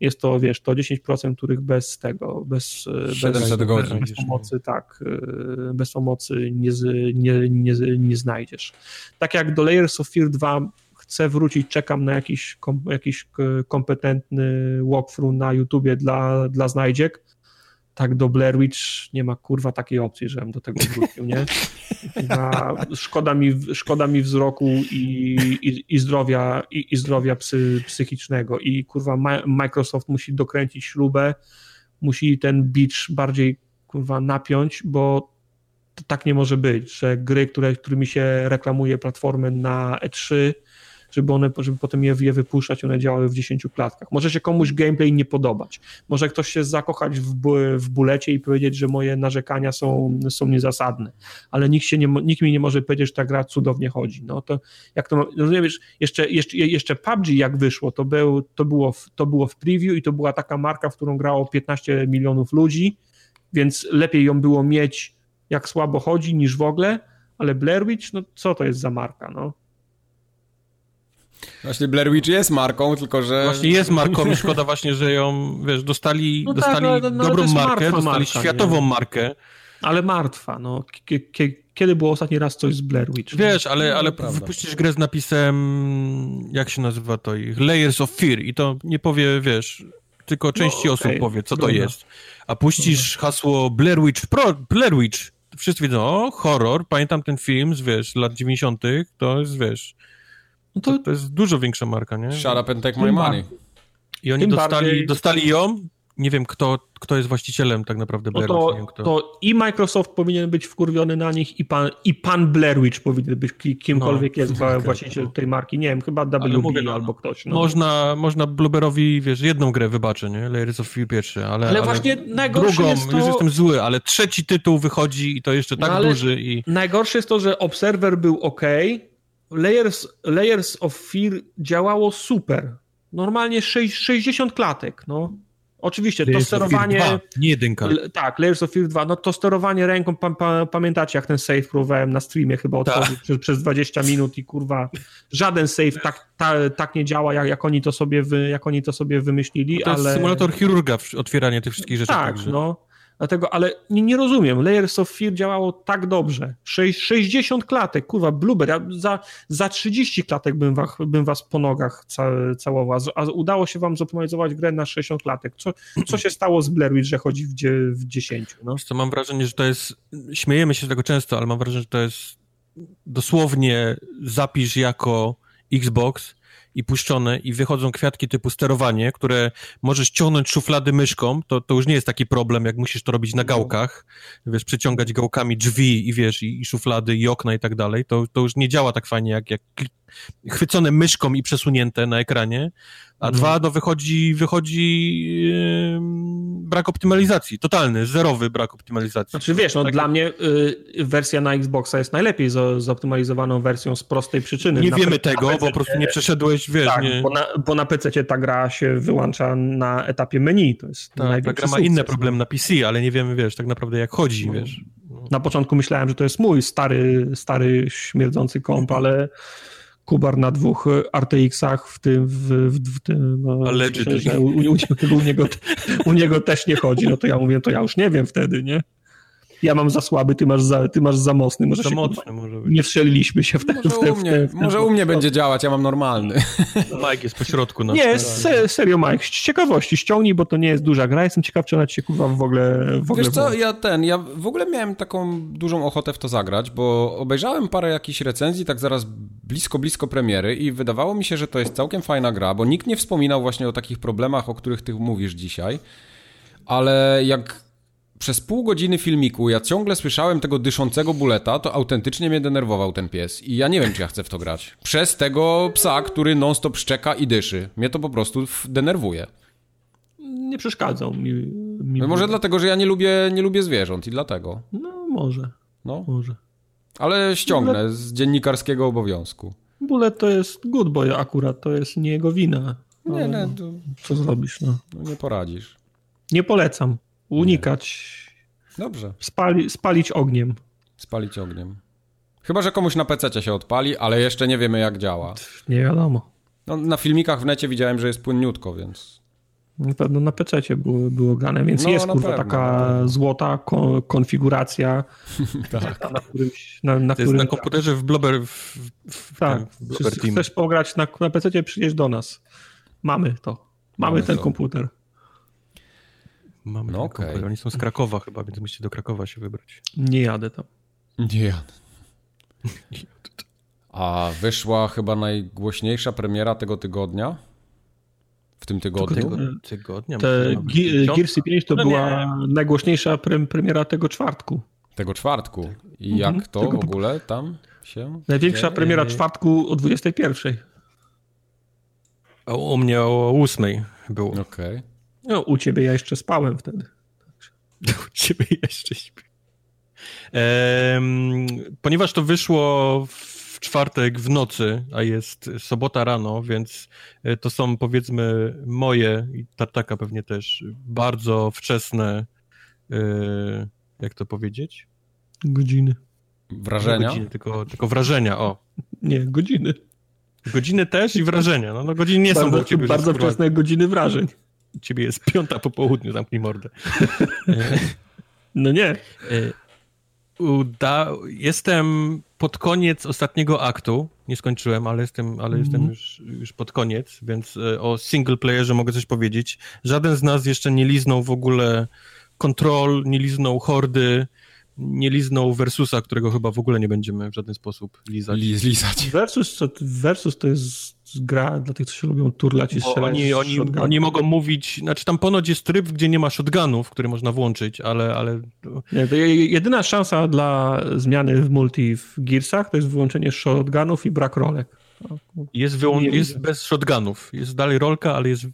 jest to, wiesz, to 10%, których bez tego, bez, bez, godzin, bez pomocy, tak, e, bez pomocy nie, nie, nie, nie znajdziesz. Tak jak do Layers of Fear 2 chcę wrócić, czekam na jakiś, jakiś kompetentny walkthrough na YouTubie dla, dla znajdziek. Tak do Blair Witch nie ma kurwa takiej opcji, żebym do tego wrócił, nie? Na, szkoda, mi, szkoda mi wzroku i, i, i zdrowia, i, i zdrowia psy, psychicznego i kurwa Microsoft musi dokręcić śrubę, musi ten beach bardziej kurwa napiąć, bo tak nie może być, że gry, które, którymi się reklamuje platformy na E3, żeby one, żeby potem je, je wypuszczać, one działały w 10 klatkach. Może się komuś gameplay nie podobać, może ktoś się zakochać w, w bulecie i powiedzieć, że moje narzekania są, są niezasadne, ale nikt, się nie, nikt mi nie może powiedzieć, że ta gra cudownie chodzi. No to jak to, rozumiesz, jeszcze, jeszcze, jeszcze PUBG jak wyszło, to, był, to, było w, to było w preview i to była taka marka, w którą grało 15 milionów ludzi, więc lepiej ją było mieć jak słabo chodzi niż w ogóle, ale Blair Witch, no co to jest za marka, no? Właśnie Blair Witch jest marką, tylko że... Właśnie jest marką i szkoda właśnie, że ją, wiesz, dostali, no dostali tak, no, no, dobrą markę, dostali marka, światową nie? markę. Ale martwa, no. Kiedy było ostatni raz coś z Blair Witch? Wiesz, ale, no, ale wypuścisz grę z napisem, jak się nazywa to ich, Layers of Fear i to nie powie, wiesz, tylko części no, okay. osób powie, co to jest. A puścisz hasło Blair Witch, pro, Blair Witch, wszyscy wiedzą, o, horror, pamiętam ten film z, wiesz, lat 90., to jest, wiesz, no to, to jest dużo większa marka, nie? Shut up and take my money. I oni dostali, bardziej... dostali ją, nie wiem kto, kto jest właścicielem tak naprawdę Blair no to, Witch. To i Microsoft powinien być wkurwiony na nich i pan, i pan Blair Witch powinien być kimkolwiek no, jest okay, właściciel no. tej marki. Nie wiem, chyba WB mówię, no, albo ktoś. No. Można, można Blueberowi, wiesz, jedną grę wybaczę, nie? Layers of Fear pierwszy, ale, ale, ale właśnie najgorsze drugą, jest to... już jestem zły, ale trzeci tytuł wychodzi i to jeszcze tak no, duży i... Najgorsze jest to, że Observer był ok, Layers, Layers of Fear działało super. Normalnie 6, 60 klatek, no. Oczywiście, Layers to sterowanie... 2, nie jedynka. Tak, Layers of Fear 2, no to sterowanie ręką, pa, pa, pamiętacie jak ten save próbowałem na streamie chyba otworzyć przez, przez 20 minut i kurwa, żaden save tak, ta, tak nie działa, jak, jak, oni to sobie wy, jak oni to sobie wymyślili, no to ale... jest symulator chirurga, otwieranie tych wszystkich rzeczy. Tak, także. no. Dlatego, ale nie, nie, rozumiem. Layers of Fear działało tak dobrze. 60 klatek, kurwa, Blueber, ja za, za 30 klatek bym was, bym was po nogach ca, całował, a udało się wam zoptymalizować grę na 60 klatek. Co, co się stało z Blair Witch, że chodzi w, w 10? No? Co, mam wrażenie, że to jest, śmiejemy się z tego często, ale mam wrażenie, że to jest dosłownie zapisz jako Xbox i puszczone i wychodzą kwiatki typu sterowanie, które możesz ciągnąć szuflady myszką, to, to już nie jest taki problem, jak musisz to robić na gałkach, wiesz, przyciągać gałkami drzwi i wiesz, i, i szuflady, i okna i tak dalej, to, to już nie działa tak fajnie, jak, jak chwycone myszką i przesunięte na ekranie, a mhm. dwa, no wychodzi, wychodzi yy, brak optymalizacji, totalny, zerowy brak optymalizacji. Znaczy wiesz, no tak dla mnie y, wersja na Xboxa jest najlepiej z, zoptymalizowaną wersją z prostej przyczyny. Nie na wiemy tego, bo po prostu nie przeszedłeś, wiesz. Tak, nie... bo, na, bo na PC ta gra się wyłącza na etapie menu, to jest tak, Ta gra ma inne problemy na PC, ale nie wiemy, wiesz, tak naprawdę jak chodzi, no. wiesz. Na początku myślałem, że to jest mój stary, stary śmierdzący komp, ale Kubar na dwóch RTX-ach w tym, w, w, w tym, no, u, u, u, niego, u niego też nie chodzi, no to ja mówię, to ja już nie wiem wtedy, nie? Ja mam za słaby, ty masz za, ty masz za mocny. Może za się, mocny może być. Nie wstrzeliliśmy się w ten, może w ten, u mnie, w ten, Może u mnie będzie działać, ja mam normalny. Mike jest po środku. Na nie, se, serio Mike, z ciekawości ściągnij, bo to nie jest duża gra, jestem ciekaw, czy ona ci się kurwa w ogóle w ogóle Wiesz co, ja ten, ja w ogóle miałem taką dużą ochotę w to zagrać, bo obejrzałem parę jakichś recenzji tak zaraz blisko, blisko premiery i wydawało mi się, że to jest całkiem fajna gra, bo nikt nie wspominał właśnie o takich problemach, o których ty mówisz dzisiaj, ale jak przez pół godziny filmiku ja ciągle słyszałem tego dyszącego buleta, to autentycznie mnie denerwował ten pies. I ja nie wiem, czy ja chcę w to grać. Przez tego psa, który non-stop szczeka i dyszy. Mnie to po prostu denerwuje. Nie przeszkadzał mi. mi no może dlatego, że ja nie lubię, nie lubię zwierząt i dlatego. No, może. No. Może. Ale ściągnę Bullet... z dziennikarskiego obowiązku. Bullet to jest good boy akurat, to jest nie jego wina. Nie, nie. To... Co zrobisz, no? no nie poradzisz. Nie polecam. Unikać. Nie. Dobrze. Spali, spalić ogniem. Spalić ogniem. Chyba, że komuś na PC się odpali, ale jeszcze nie wiemy jak działa. Nie wiadomo. No, na filmikach w necie widziałem, że jest płynniutko, więc... Na pewno na PC było, było grane, więc no, jest kurwa pewno, taka złota ko konfiguracja. tak. Na, którymś, na, na, to jest na komputerze w Blobber, w, w, tak. w Blobber Team. Chcesz pograć na, na PC, przyjeźdź do nas. Mamy to. Mamy, Mamy ten to. komputer. Mamy no okay. Oni są z Krakowa chyba, więc musicie do Krakowa się wybrać. Nie jadę tam. Nie jadę. A wyszła chyba najgłośniejsza premiera tego tygodnia. w tym tygodniu. tygodnia. Te Gearsy 5 to no była nie. najgłośniejsza pre premiera tego czwartku. Tego czwartku. I mhm. jak to tego... w ogóle tam się... Największa premiera czwartku o 21. U mnie o 8 było. Okej. Okay. No, u ciebie ja jeszcze spałem wtedy. U ciebie jeszcze śpię. Ehm, ponieważ to wyszło w czwartek w nocy, a jest sobota rano, więc e, to są powiedzmy moje i Tartaka pewnie też bardzo wczesne, e, jak to powiedzieć? Godziny. Wrażenia? Godziny, tylko, tylko wrażenia, o. Nie, godziny. Godziny też i wrażenia. No, no godziny nie bardzo, są u ciebie. Bardzo wczesne godziny wrażeń. Ciebie jest piąta po południu, zamknij mordę. no nie. E, uda... Jestem pod koniec ostatniego aktu. Nie skończyłem, ale jestem, ale mm. jestem już, już pod koniec, więc e, o single playerze mogę coś powiedzieć. Żaden z nas jeszcze nie liznął w ogóle kontrol, nie liznął hordy, nie liznął Versusa, którego chyba w ogóle nie będziemy w żaden sposób lizać. Liz, lizać. Versus, to, Versus to jest gra dla tych, co się lubią turlać i strzelać oni, oni, oni mogą mówić, znaczy tam ponoć jest tryb, gdzie nie ma shotgunów, który można włączyć, ale... ale... Nie, to jedyna szansa dla zmiany w multi w Gearsach to jest wyłączenie shotgunów i brak rolek. Jest, wyłą- jest bez shotgunów. Jest dalej rolka, ale jest,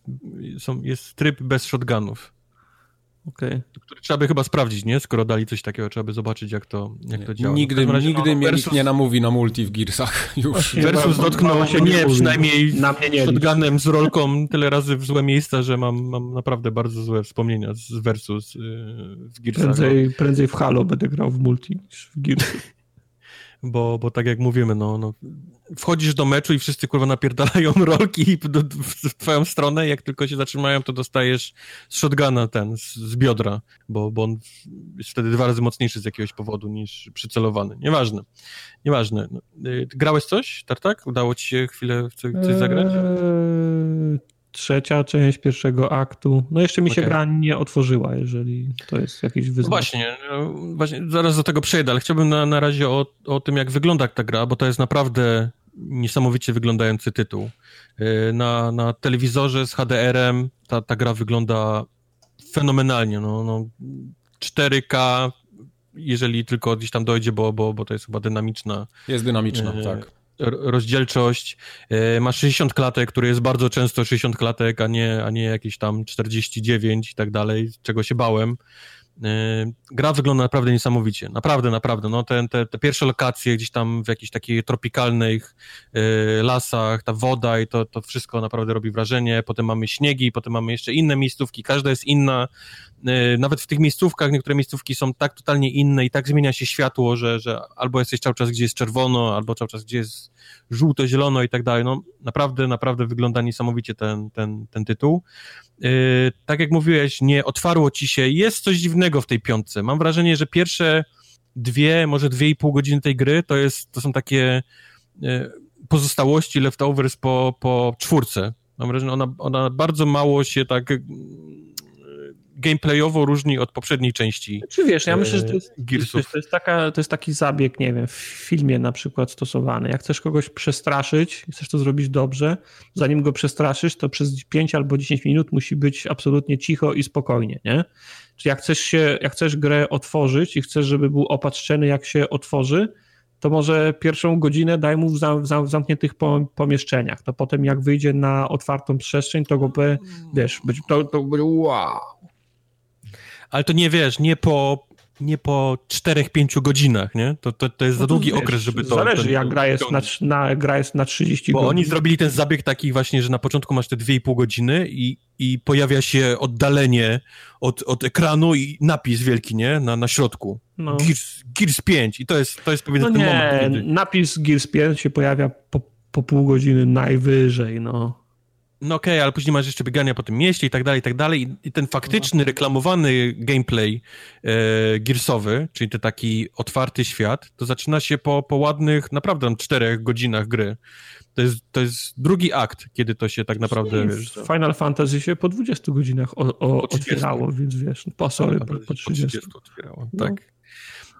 są, jest tryb bez shotgunów. Okay. Który trzeba by chyba sprawdzić, nie? Skoro dali coś takiego, trzeba by zobaczyć, jak to, jak to działa. Nigdy, razie, nigdy no, mnie versus... nie namówi na multi w Gearsach już. Versus dotknął się nie, przynajmniej na mnie nie shotgunem z rolką tyle razy w złe miejsca, że mam, mam naprawdę bardzo złe wspomnienia z Versus yy, w Gearsach. Prędzej, prędzej w Halo będę grał w multi niż w Gearsach. Bo, bo tak jak mówimy, no, no wchodzisz do meczu i wszyscy kurwa napierdalają rolki w twoją stronę, jak tylko się zatrzymają, to dostajesz z shotguna ten, z, z, biodra, bo, bo on jest wtedy dwa razy mocniejszy z jakiegoś powodu niż przycelowany. Nieważne. Nieważne. No, y, grałeś coś, Tartak? Udało ci się chwilę coś, coś zagrać? Eee, trzecia część pierwszego aktu. No jeszcze mi się okay. gra nie otworzyła, jeżeli to jest jakiś wyzwanie. No właśnie, no właśnie, zaraz do tego przejdę, ale chciałbym na, na razie o, o tym, jak wygląda ta gra, bo to jest naprawdę niesamowicie wyglądający tytuł. Y, na, na telewizorze z HDR-em ta, ta gra wygląda fenomenalnie. No, no 4K, jeżeli tylko gdzieś tam dojdzie, bo, bo, bo to jest chyba dynamiczna. Jest dynamiczna, e, tak. Rozdzielczość. E, ma 60 klatek, które jest bardzo często 60 klatek, a nie, a nie jakieś tam 49 i tak dalej, czego się bałem. Y, gra wygląda naprawdę niesamowicie, naprawdę, naprawdę. No, te, te, te pierwsze lokacje gdzieś tam w jakichś takich tropikalnych y, lasach, ta woda i to, to wszystko naprawdę robi wrażenie. Potem mamy śniegi, potem mamy jeszcze inne miejscówki, każda jest inna. Y, nawet w tych miejscówkach, niektóre miejscówki są tak totalnie inne i tak zmienia się światło, że, że albo jesteś cały czas, gdzie jest czerwono, albo cały czas, gdzie jest żółto, zielono i tak dalej. No, naprawdę, naprawdę wygląda niesamowicie ten, ten, ten tytuł. Tak jak mówiłeś, nie otwarło ci się. Jest coś dziwnego w tej piątce. Mam wrażenie, że pierwsze dwie, może dwie i pół godziny tej gry to, jest, to są takie yy, pozostałości, leftovers po, po czwórce. Mam wrażenie, ona, ona bardzo mało się tak gameplayowo różni od poprzedniej części. Czy wiesz, ja myślę, że to jest, to jest, taka, to jest taki zabieg, nie wiem, w filmie na przykład stosowany. Jak chcesz kogoś przestraszyć, chcesz to zrobić dobrze, zanim go przestraszysz, to przez 5 albo 10 minut musi być absolutnie cicho i spokojnie, nie? Czy jak chcesz się, jak chcesz grę otworzyć i chcesz, żeby był opatrzony, jak się otworzy, to może pierwszą godzinę daj mu w, zam, w zamkniętych pomieszczeniach. To potem jak wyjdzie na otwartą przestrzeń, to go by, wiesz, to, to będzie wow, ale to nie wiesz, nie po, nie po 4-5 godzinach, nie? To, to, to jest no za długi wiesz, okres, żeby to... Zależy, ten, jak gra jest, na, na, gra jest na 30 Bo godzin. oni zrobili ten zabieg taki właśnie, że na początku masz te 2,5 godziny i, i pojawia się oddalenie od, od ekranu i napis wielki, nie? Na, na środku. No. Gears, Gears 5 i to jest, to jest powiedzmy no ten nie, moment. Kiedy... napis Gears 5 się pojawia po, po pół godziny najwyżej, no no okej, okay, ale później masz jeszcze biegania po tym mieście i tak dalej, i tak dalej. I ten faktyczny, reklamowany gameplay e, Gearsowy, czyli ten taki otwarty świat, to zaczyna się po, po ładnych, naprawdę czterech godzinach gry. To jest, to jest drugi akt, kiedy to się tak naprawdę... Wiesz, Final Fantasy się po 20 godzinach o, o, otwierało, więc wiesz, po, sorry, po, po 30. Po 30 otwierało, no. tak.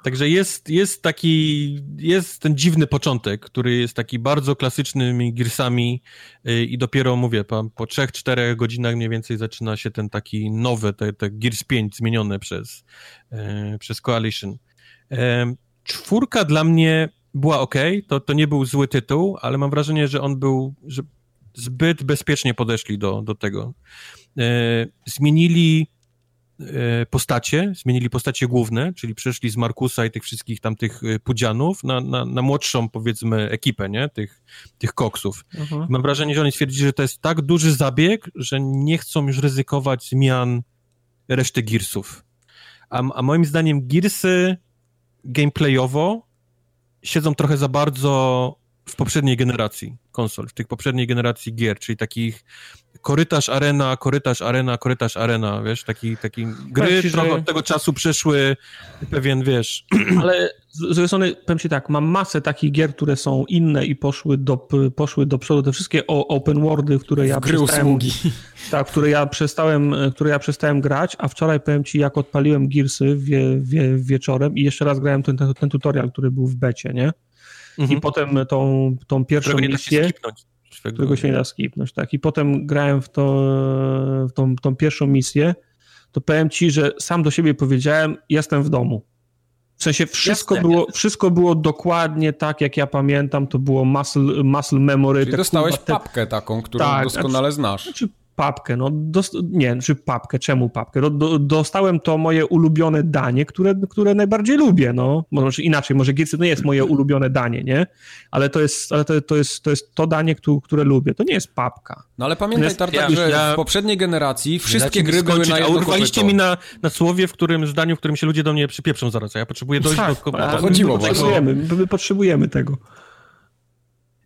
Także jest, jest taki, jest ten dziwny początek, który jest taki bardzo klasycznymi Gearsami y, i dopiero, mówię, po, po 3-4 godzinach mniej więcej zaczyna się ten taki nowy, te, te Gears 5 zmienione przez, e, przez Coalition. Czwórka dla mnie była ok, to, to nie był zły tytuł, ale mam wrażenie, że on był, że zbyt bezpiecznie podeszli do, do tego. E, zmienili postacie, zmienili postacie główne, czyli przeszli z Markusa i tych wszystkich tamtych e, pudzianów na, na, na młodszą, powiedzmy, ekipę, nie? Tych, tych koksów. Mhm. Mam wrażenie, że oni stwierdzili, że to jest tak duży zabieg, że nie chcą już ryzykować zmian reszty Gearsów. A, a moim zdaniem Gearsy gameplayowo siedzą trochę za bardzo w poprzedniej generacji konsol, w tych poprzedniej generacji gier, czyli takich korytarz arena, korytarz arena, korytarz arena, wiesz, taki, taki gry ci, trochę że... od tego czasu przeszły pewien, wiesz... Ale z drugiej strony, powiem ci tak, mam masę takich gier, które są inne i poszły do, poszły do przodu, te wszystkie open worldy, które ja gry przestałem... Usługi. Tak, które ja przestałem, które ja przestałem grać, a wczoraj powiem ci, jak odpaliłem Gearsy wie, wie, wieczorem i jeszcze raz grałem ten, ten, ten tutorial, który był w becie, nie? Mhm. I potem tą, tą pierwszą Którego misję którego się nie da skipnąć, tak. I potem grałem w, to, w tą, tą pierwszą misję, to powiem ci, że sam do siebie powiedziałem, jestem w domu. W sensie wszystko, Jasne, było, wszystko było dokładnie tak, jak ja pamiętam, to było muscle, muscle memory. Czyli dostałeś te... papkę taką, którą tak, doskonale znasz. Znaczy, papkę, no nie, czy papkę, czemu papkę? No, do, dostałem to moje ulubione danie, które, które najbardziej lubię, no, może inaczej, może to nie jest moje ulubione danie, nie? Ale to jest, ale to, to, jest, to jest to danie, które, które lubię, to nie jest papka. No ale pamiętaj, jest, Tartak, ja, że ja, w poprzedniej generacji wszystkie gry były na jedno Urwaliście mi na, na słowie, w którym zdaniu, w którym się ludzie do mnie przypieprzą zaraz, ja potrzebuję dojść tak, do... To chodziło my potrzebujemy, my potrzebujemy tego.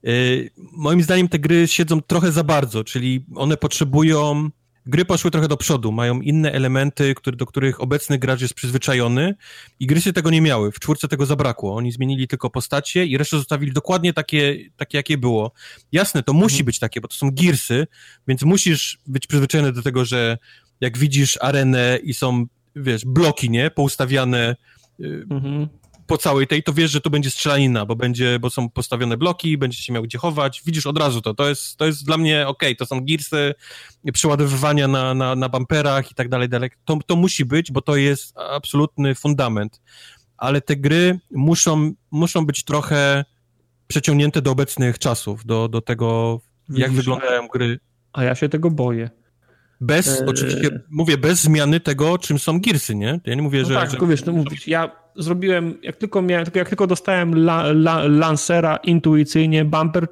Y, moim zdaniem te gry siedzą trochę za bardzo, czyli one potrzebują. Gry poszły trochę do przodu, mają inne elementy, które, do których obecny gracz jest przyzwyczajony i gry się tego nie miały. W czwórce tego zabrakło. Oni zmienili tylko postacie i resztę zostawili dokładnie takie, takie jakie było. Jasne, to musi mhm. być takie, bo to są girsy, więc musisz być przyzwyczajony do tego, że jak widzisz arenę i są, wiesz, bloki, nie, poustawiane y, mhm po całej tej, to wiesz, że to będzie strzelanina, bo będzie, bo są postawione bloki, będziesz się miał gdzie chować, widzisz od razu to, to jest, to jest dla mnie ok, to są girsy, przeładowywania na, na, na bumperach i tak dalej, dalej. To, to musi być, bo to jest absolutny fundament, ale te gry muszą, muszą być trochę przeciągnięte do obecnych czasów, do, do tego, jak Widzisz, wyglądają gry. A ja się tego boję. Bez, e... oczywiście, mówię, bez zmiany tego, czym są girsy, nie? Ja nie mówię, no że... Tak, że... tylko wiesz, no mówić, ja zrobiłem, jak tylko miałem, jak tylko dostałem la, la, Lancera intuicyjnie, bumper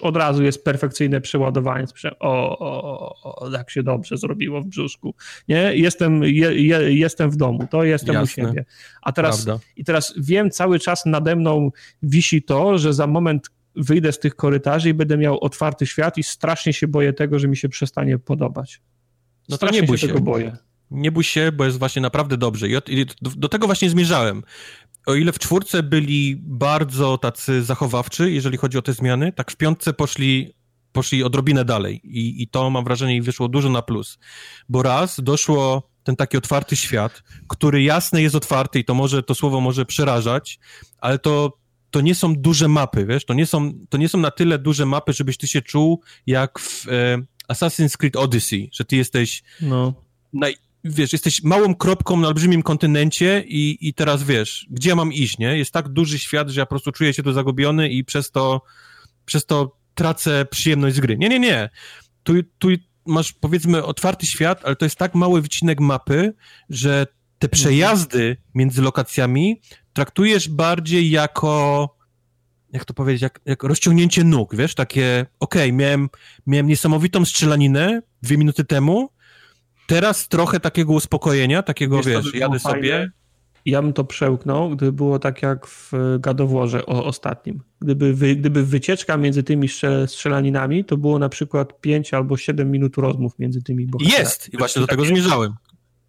od razu jest perfekcyjne przeładowanie. O, o, o, jak się dobrze zrobiło w brzuszku. Nie? Jestem, je, je, jestem w domu, to jestem Jasne. u siebie. A teraz, i teraz wiem, cały czas nade mną wisi to, że za moment wyjdę z tych korytarzy i będę miał otwarty świat i strasznie się boję tego, że mi się przestanie podobać. No to nie bój się. Tego boję nie bój się, bo jest właśnie naprawdę dobrze. I, do, do, tego właśnie zmierzałem. O ile w czwórce byli bardzo tacy zachowawczy, jeżeli chodzi o te zmiany, tak w piątce poszli, poszli odrobinę dalej. I, I to mam wrażenie wyszło dużo na plus. Bo raz doszło ten taki otwarty świat, który jasny jest otwarty i to może, to słowo może przerażać, ale to, to nie są duże mapy, wiesz, to nie są, to nie są na tyle duże mapy, żebyś ty się czuł jak w e, Assassin's Creed Odyssey, że ty jesteś no. naj, wiesz, jesteś małą kropką na olbrzymim kontynencie i, i teraz wiesz, gdzie ja mam iść, nie? Jest tak duży świat, że ja po prostu czuję się tu zagubiony i przez to, przez to tracę przyjemność z gry. Nie, nie, nie. Tu, tu masz, powiedzmy, otwarty świat, ale to jest tak mały wycinek mapy, że te mhm. przejazdy między lokacjami traktujesz bardziej jako jak to powiedzieć, jak, jak rozciągnięcie nóg, wiesz, takie, okej, okay, miałem, miałem niesamowitą strzelaninę dwie minuty temu, teraz trochę takiego uspokojenia, takiego, wiesz, wiesz jadę sobie... Ja bym to przełknął, gdyby było tak jak w gadoworze o, ostatnim. Gdyby, wy, gdyby wycieczka między tymi strzelaninami, to było na przykład 5 albo 7 minut rozmów między tymi bohaterami. Jest! I właśnie do tego zmierzałem.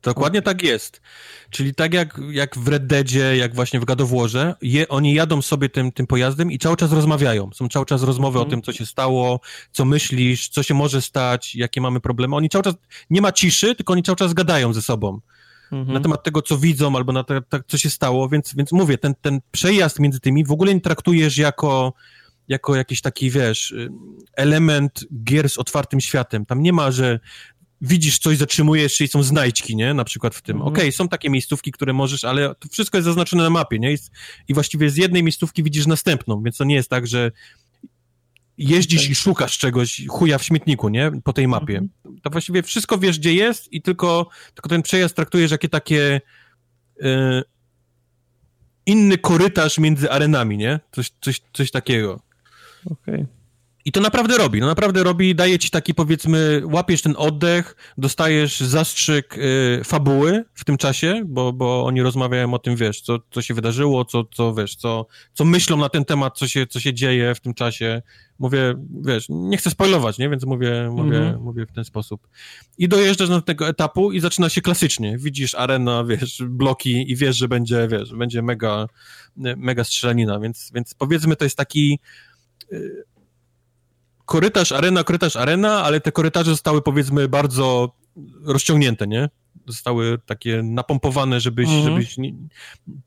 Dokładnie tak jest. Czyli tak jak, jak w Red Deadzie, jak właśnie w Gadowłorze, je, oni jadą sobie tym, tym pojazdem i cały czas rozmawiają. Są cały czas rozmowy mm. o mhm. tym, co się stało, co myślisz, co się może stać, jakie mamy problemy. Oni cały czas, nie ma ciszy, tylko oni cały czas gadają ze sobą. mhm. na temat tego, co widzą, albo na to, co się stało, więc, więc mówię, ten, ten przejazd między tymi w ogóle nie traktujesz jako, jako jakiś taki, wiesz, element gier z otwartym światem. Tam nie ma, że widzisz coś, zatrzymujesz się i są znajdźki, nie? Na przykład w tym. Mhm. Okej, okay, są takie miejscówki, które możesz, ale to wszystko jest zaznaczone na mapie, nie? I właściwie z jednej miejscówki widzisz następną, więc to nie jest tak, że jeździsz okay. i szukasz czegoś, chuja w śmietniku, nie? Po tej mapie. Mhm. To właściwie wszystko wiesz, gdzie jest i tylko, tylko ten przejazd traktujesz jakie takie yy, inny korytarz między arenami, nie? Coś, coś, coś takiego. Okej. Okay. I to naprawdę robi, no naprawdę robi, daje ci taki powiedzmy, łapiesz ten oddech, dostajesz zastrzyk y, fabuły w tym czasie, bo, bo oni rozmawiają o tym, wiesz, co, co się wydarzyło, co, co wiesz, co, co myślą na ten temat, co się, co się dzieje w tym czasie. Mówię, wiesz, nie chcę spoilować, nie, więc mówię, mówię, -hmm. mówię w ten sposób. I dojeżdżasz do tego etapu i zaczyna się klasycznie. Widzisz arena, wiesz, bloki i wiesz, że będzie, wiesz, będzie mega, mega strzelanina, więc, więc powiedzmy to jest taki y, korytarz, arena, korytarz, arena, ale te korytarze zostały powiedzmy bardzo rozciągnięte, nie? Zostały takie napompowane, żebyś, mhm. żebyś nie,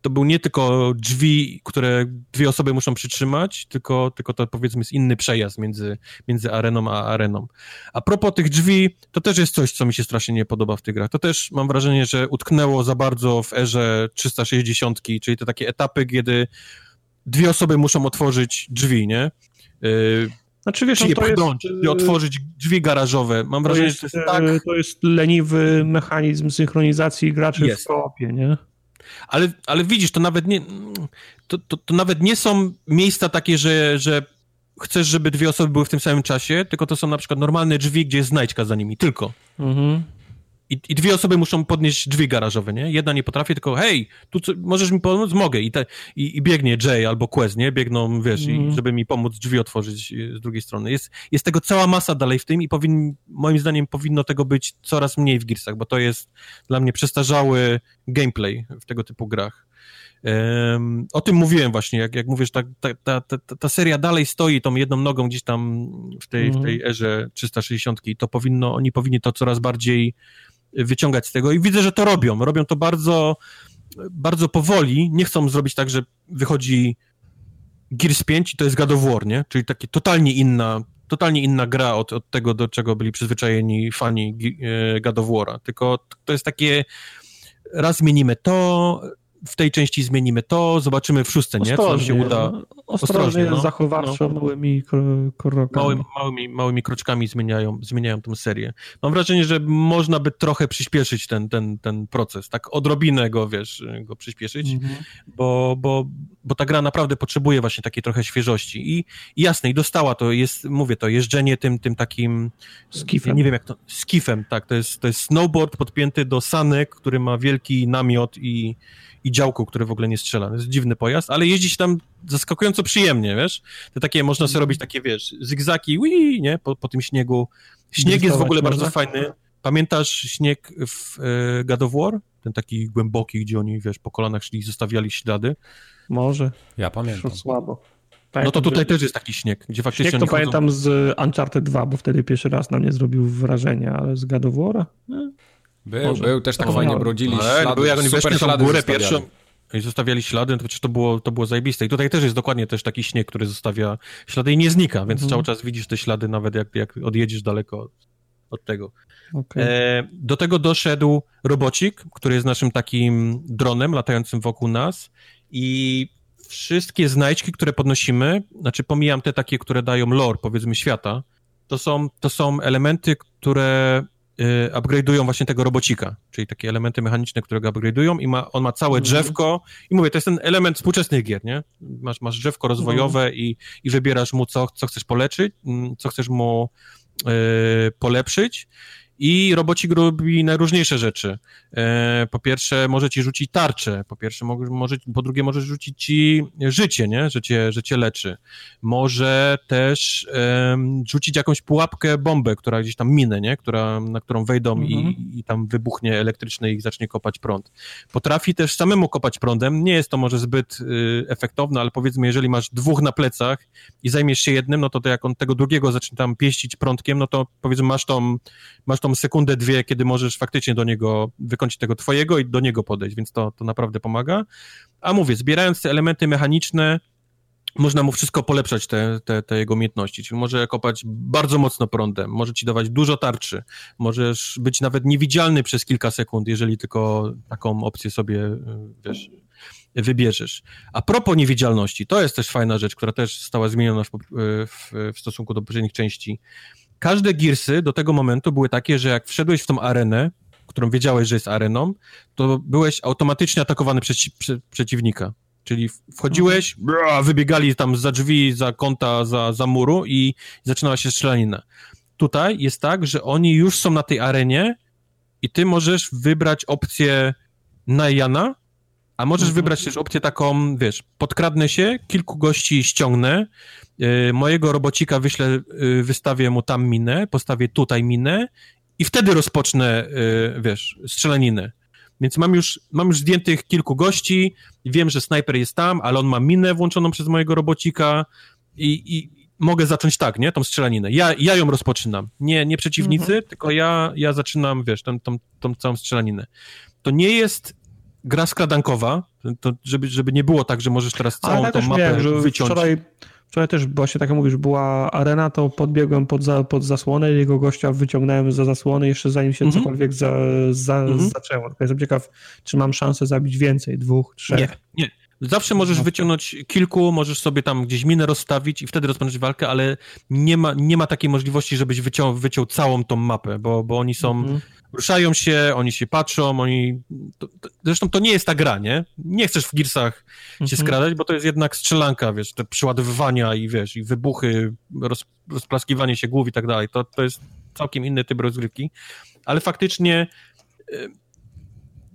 to był nie tylko drzwi, które dwie osoby muszą przytrzymać, tylko, tylko to powiedzmy jest inny przejazd między, między areną a areną. A propos tych drzwi, to też jest coś, co mi się strasznie nie podoba w tych grach. To też mam wrażenie, że utknęło za bardzo w erze 360, czyli te takie etapy, kiedy dwie osoby muszą otworzyć drzwi, nie? Yy, znaczy wiesz, no, to pchnąć jest, i otworzyć drzwi garażowe. Mam wrażenie, jest, że to jest tak... To jest leniwy mechanizm synchronizacji graczy jest. w koopie, nie? Ale, ale widzisz, to nawet nie... To, to, to nawet nie są miejsca takie, że, że chcesz, żeby dwie osoby były w tym samym czasie, tylko to są na przykład normalne drzwi, gdzie jest znajdźka za nimi, tylko. Mhm. I, I, dwie osoby muszą podnieść drzwi garażowe, nie? Jedna nie potrafi, tylko hej, tu co, możesz mi pomóc? Mogę. I, te, i, I, biegnie Jay albo Quest, nie? Biegną, wiesz, mm. i mhm. żeby mi pomóc drzwi otworzyć z drugiej strony. Jest, jest tego cała masa dalej w tym i powin, moim zdaniem powinno tego być coraz mniej w Gearsach, bo to jest dla mnie przestarzały gameplay w tego typu grach. Um, o tym mówiłem właśnie, jak, jak mówisz, ta, ta, ta, ta, seria dalej stoi tą jedną nogą gdzieś tam w tej, mm. w tej mhm. erze 360 i to powinno, oni powinni to coraz bardziej wyciągać z tego i widzę, że to robią. Robią to bardzo, bardzo powoli. Nie chcą zrobić tak, że wychodzi Gears 5 i to jest God of War, nie? Czyli takie totalnie inna, totalnie inna gra od, od tego, do czego byli przyzwyczajeni fani e, God of War'a. Tylko to jest takie raz zmienimy to, w tej części zmienimy to, zobaczymy w szóstce, nie? Co nam się uda. Ostrożnie, ostrożnie no. zachowawczo, no. małymi krokami. Mały, małymi, małymi kroczkami zmieniają, zmieniają tą serię. Mam wrażenie, że można by trochę przyspieszyć ten, ten, ten proces, tak odrobinę go, wiesz, go przyspieszyć, mhm. bo, bo, bo ta gra naprawdę potrzebuje właśnie takiej trochę świeżości i, i jasne, i dostała to, jest, mówię to, jeżdżenie tym, tym takim skifem. Nie wiem jak to, skifem, tak, to jest, to jest snowboard podpięty do sanek, który ma wielki namiot i i działku, który w ogóle nie strzela. To jest dziwny pojazd, ale jeździ się tam zaskakująco przyjemnie, wiesz? To takie, można sobie robić takie, wiesz, zygzaki, ui, nie? Po, po tym śniegu. Śnieg jest w ogóle można? bardzo fajny. Pamiętasz śnieg w e, God of War? Ten taki głęboki, gdzie oni, wiesz, po kolanach szli i zostawiali ślady. Może. Ja pamiętam. Słabo. Pamiętam, no to tutaj że... też jest taki śnieg, gdzie faktycznie... Śnieg to pamiętam z Uncharted 2, bo wtedy pierwszy raz na mnie zrobił wrażenie, ale z God of War? Był, był, też tak, tak fajnie brodzili ale, ślady, był, jak oni weszli w górę pierwszą i zostawiali ślady, no to przecież to było, to było zajebiste. I tutaj też jest dokładnie też taki śnieg, który zostawia ślady i nie znika, więc mhm. cały czas widzisz te ślady, nawet jak, jak odjedziesz daleko od tego. Okay. E, do tego doszedł robocik, który jest naszym takim dronem latającym wokół nas i wszystkie znajdźki, które podnosimy, znaczy pomijam te takie, które dają lore, powiedzmy, świata, to są, to są elementy, które upgrade'ują właśnie tego robocika, czyli takie elementy mechaniczne, które go upgrade'ują i ma, on ma całe mhm. drzewko i mówię, to jest ten element współczesnych gier, nie? Masz, masz drzewko rozwojowe mhm. i, i wybierasz mu, co, co chcesz poleczyć, mm, co chcesz mu y, polepszyć i robocik robi najróżniejsze rzeczy. E, po pierwsze, może ci rzucić tarczę, po pierwsze, może, po drugie, może rzucić ci życie, nie? Że cię, że cię leczy. Może też um, rzucić jakąś pułapkę, bombę, która gdzieś tam minę, nie? Która, na którą wejdą mhm. i, i tam wybuchnie elektryczny i zacznie kopać prąd. Potrafi też samemu kopać prądem. Nie jest to może zbyt y, efektowne, ale powiedzmy, jeżeli masz dwóch na plecach i zajmiesz się jednym, no to, to jak on tego drugiego zacznie tam pieścić prądkiem, no to powiedzmy, masz tą, masz tą tą sekundę, dwie, kiedy możesz faktycznie do niego wykończyć tego twojego i do niego podejść, więc to, to naprawdę pomaga. A mówię, zbierając te elementy mechaniczne, można mu wszystko polepszać, te, te, te jego umiejętności. Czyli może kopać bardzo mocno prądem, może ci dawać dużo tarczy, możesz być nawet niewidzialny przez kilka sekund, jeżeli tylko taką opcję sobie, wiesz, wybierzesz. A propos niewidzialności, to jest też fajna rzecz, która też została zmieniona w, w, w stosunku do poprzednich części. Każde girsy do tego momentu były takie, że jak wszedłeś w tą arenę, którą wiedziałeś, że jest areną, to byłeś automatycznie atakowany przez prze, przeciwnika. Czyli wchodziłeś, brrr, wybiegali tam za drzwi, za kąta, za, za muru i zaczynała się strzelanina. Tutaj jest tak, że oni już są na tej arenie i ty możesz wybrać opcję Najana, a możesz mhm. wybrać też opcję taką, wiesz, podkradnę się, kilku gości ściągnę, yy, mojego robocika wyślę, yy, wystawię mu tam minę, postawię tutaj minę i wtedy rozpocznę, yy, wiesz, strzelaninę. Więc mam już, mam już zdjętych kilku gości, wiem, że snajper jest tam, ale on ma minę włączoną przez mojego robocika i, i mogę zacząć tak, nie? Tą strzelaninę. Ja, ja ją rozpoczynam. Nie, nie przeciwnicy, mhm. tylko ja, ja zaczynam, wiesz, tą, tą, tą całą strzelaninę. To nie jest gra skradankowa, to żeby, żeby nie było tak, że możesz teraz całą Ale tą mapę wiem, wyciąć. Wczoraj, wczoraj też właśnie tak jak mówisz, była arena, to podbiegłem pod, za, pod zasłonę jego gościa wyciągnąłem za zasłony jeszcze zanim się mhm. cokolwiek za, za, mhm. zaczęło. Tylko jestem ciekaw, czy mam szansę zabić więcej, dwóch, trzech. Nie, nie. Zawsze możesz no. wyciągnąć kilku, możesz sobie tam gdzieś minę rozstawić i wtedy rozpocząć walkę, ale nie ma, nie ma takiej możliwości, żebyś wyciął, wyciął całą tą mapę, bo, bo oni są mhm ruszają się, oni się patrzą, oni... To, to, zresztą to nie jest ta gra, nie? Nie chcesz w Gearsach się mhm. skradać, bo to jest jednak strzelanka, wiesz, te przyładowywania i wiesz, i wybuchy, roz, rozplaskiwanie się głów i tak dalej. To, to jest całkiem inny typ rozgrywki, ale faktycznie y,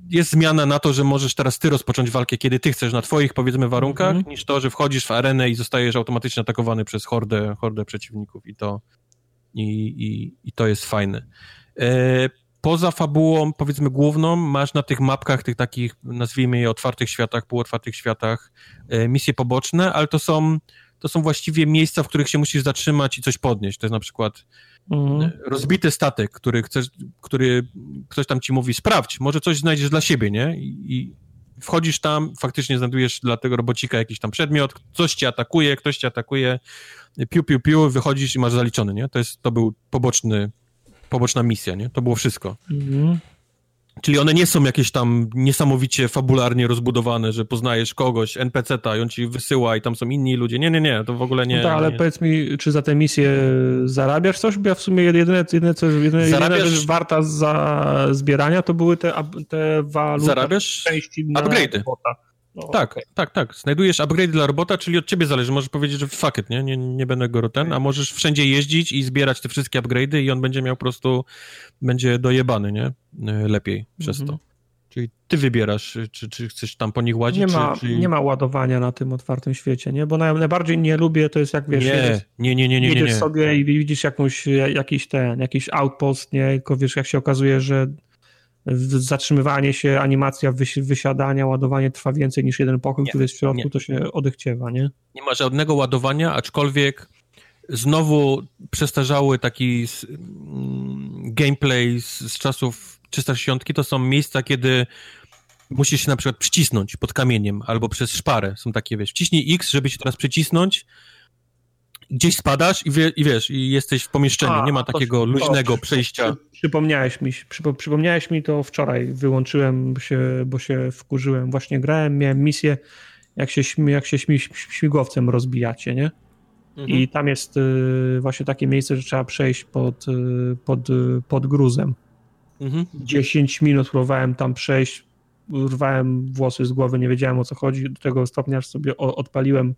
jest zmiana na to, że możesz teraz ty rozpocząć walkę, kiedy ty chcesz, na twoich, powiedzmy, warunkach, mm -hmm. niż to, że wchodzisz w arenę i zostajesz automatycznie atakowany przez hordę, hordę przeciwników i to i, i, i to jest fajne. E, poza fabułą, powiedzmy, główną, masz na tych mapkach, tych takich, nazwijmy je, otwartych światach, półotwartych światach, e, misje poboczne, ale to są, to są właściwie miejsca, w których się musisz zatrzymać i coś podnieść. To jest na przykład mhm. E, rozbity statek, który, chcesz, który ktoś tam ci mówi, sprawdź, może coś znajdziesz dla siebie, nie? I, wchodzisz tam, faktycznie znajdujesz dla tego robocika jakiś tam przedmiot, coś cię atakuje, ktoś cię atakuje, piu, piu, piu, wychodzisz i masz zaliczony, nie? To, jest, to był poboczny poboczna misja, nie? To było wszystko. Mhm. Czyli one nie są jakieś tam niesamowicie fabularnie rozbudowane, że poznajesz kogoś, NPC-ta i on ci wysyła i tam są inni ludzie. Nie, nie, nie, to w ogóle nie. No tak, ale nie. powiedz mi, czy za tę misję zarabiasz coś? Bo ja w sumie jedyne, jedyne co, jedyne, zarabiasz... jedyna rzecz warta za zbierania to były te, te waluty Zarabiasz upgrade'y. No, tak, okay. tak, tak. Znajdujesz upgrade dla robota, czyli od ciebie zależy. Możesz powiedzieć, że fuck it, nie, nie, nie będę go ten, a możesz wszędzie jeździć i zbierać te wszystkie upgrade'y i on będzie miał po prostu, będzie dojebany, nie? E, lepiej przez mm -hmm. to. Czyli ty wybierasz, czy, czy chcesz tam po nich łazić, nie ma, czy, czy... nie ma ładowania na tym otwartym świecie, nie? Bo najbardziej nie lubię, to jest jak wiesz, nie, jedziesz, nie, nie, nie, nie, jedziesz nie, nie. sobie i widzisz jakąś, jakiś ten, jakiś outpost, nie? Tylko wiesz, jak się okazuje, że zatrzymywanie się, animacja wysiadania, ładowanie trwa więcej niż jeden pokój, nie, który jest w środku, nie. to się odechciewa, nie? Nie ma żadnego ładowania, aczkolwiek znowu przestarzały taki mm, gameplay z, z czasów 360 to są miejsca, kiedy musisz się na przykład przycisnąć pod kamieniem albo przez szparę. Są takie, wiesz, wciśnij X, żeby się teraz przycisnąć gdzieś spadasz i, wie, i wiesz, i jesteś w pomieszczeniu, A, nie ma takiego to, luźnego to, przejścia. Przypomniałeś mi, przypomniałeś mi to wczoraj, wyłączyłem się, bo się wkurzyłem. Właśnie grałem, miałem misję, jak się, jak się śmigłowcem rozbijacie, nie? Mhm. I tam jest y, właśnie takie miejsce, że trzeba przejść pod, y, pod, y, pod gruzem. Mhm. 10 minut próbowałem tam przejść, urwałem włosy z głowy, nie wiedziałem o co chodzi, do tego stopnia, że sobie odpaliłem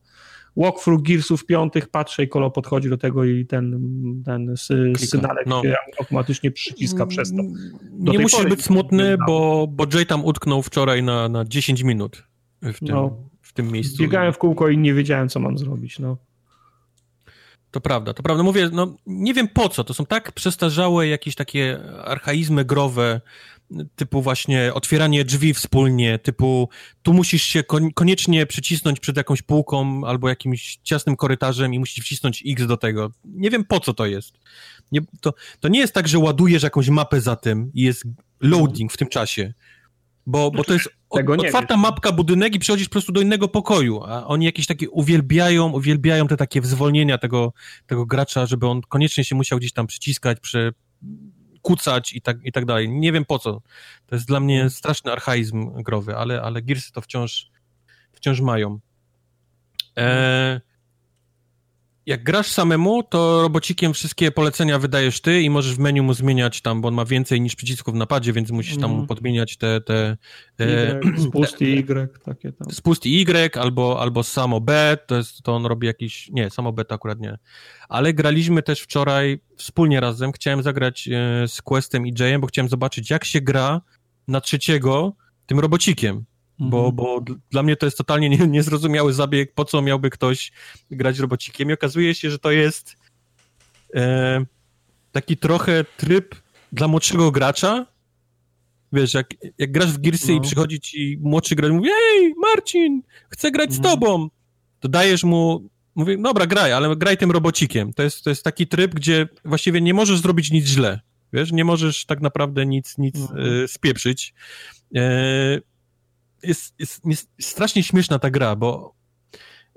walkthrough Gearsów piątych, patrzę i kolo podchodzi do tego i ten, ten synalek no. się automatycznie przyciska przez to. Do nie musisz być smutny, bo, bo Jay tam utknął wczoraj na, na 10 minut w tym, no. w tym miejscu. Biegałem w kółko i nie wiedziałem, co mam zrobić, no. To prawda, to prawda. Mówię, no nie wiem po co, to są tak przestarzałe jakieś takie archaizmy growe, typu właśnie otwieranie drzwi wspólnie, typu tu musisz się koniecznie przycisnąć przed jakąś półką albo jakimś ciasnym korytarzem i musisz wcisnąć X do tego. Nie wiem po co to jest. Nie, to, to nie jest tak, że ładujesz jakąś mapę za tym i jest loading w tym czasie. Bo, bo to jest Tego otwarta mapka, budynek i przechodzisz po prostu do innego pokoju, a oni jakieś takie uwielbiają, uwielbiają te takie zwolnienia tego, tego gracza, żeby on koniecznie się musiał gdzieś tam przyciskać, prze, kucać i tak, i tak dalej. Nie wiem po co. To jest dla mnie straszny archaizm growy, ale, ale Gearsy to wciąż, wciąż mają. E, jak grasz samemu, to robocikiem wszystkie polecenia wydajesz ty i możesz w menu mu zmieniać tam, bo on ma więcej niż przycisków w napadzie, więc musisz tam mm. podmieniać te... te e, spust i Y, takie tam. Spust i Y, albo, albo samo B, to, jest, to on robi jakiś... Nie, samo B to akurat nie. Ale graliśmy też wczoraj wspólnie razem. Chciałem zagrać e, z Questem i Jayem, bo chciałem zobaczyć, jak się gra na trzeciego tym robocikiem bo, mhm. bo dla mnie to jest totalnie nie, niezrozumiały zabieg, po co miałby ktoś grać robocikiem i okazuje się, że to jest e, taki trochę tryb dla młodszego gracza, wiesz, jak, jak grasz w Gearsy no. i przychodzi ci młodszy gracz i mówi, ej, Marcin, chcę grać z mhm. tobą, to dajesz mu, mówi, dobra, graj, ale graj tym robocikiem. To jest, to jest taki tryb, gdzie właściwie nie możesz zrobić nic źle, wiesz, nie możesz tak naprawdę nic, nic no. e, spieprzyć. E, jest, jest, jest strasznie śmieszna ta gra, bo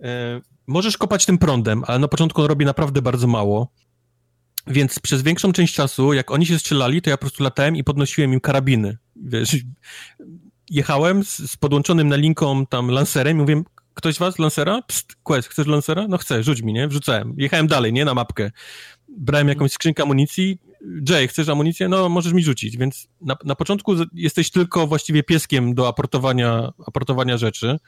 e, możesz kopać tym prądem, ale na początku on robi naprawdę bardzo mało. Więc przez większą część czasu, jak oni się strzelali, to ja po prostu latałem i podnosiłem im karabiny. Wiesz, jechałem z, z podłączonym na linką tam lancerem i mówiłem, ktoś was lancera? Pst, quest, chcesz lancera? No chcę, rzuć mi, nie? Wrzucałem. Jechałem dalej, nie? Na mapkę. Brałem jakąś skrzynkę amunicji, Jay, chcesz amunicję? No, możesz mi rzucić. Więc na, na początku jesteś tylko właściwie pieskiem do aportowania, aportowania rzeczy.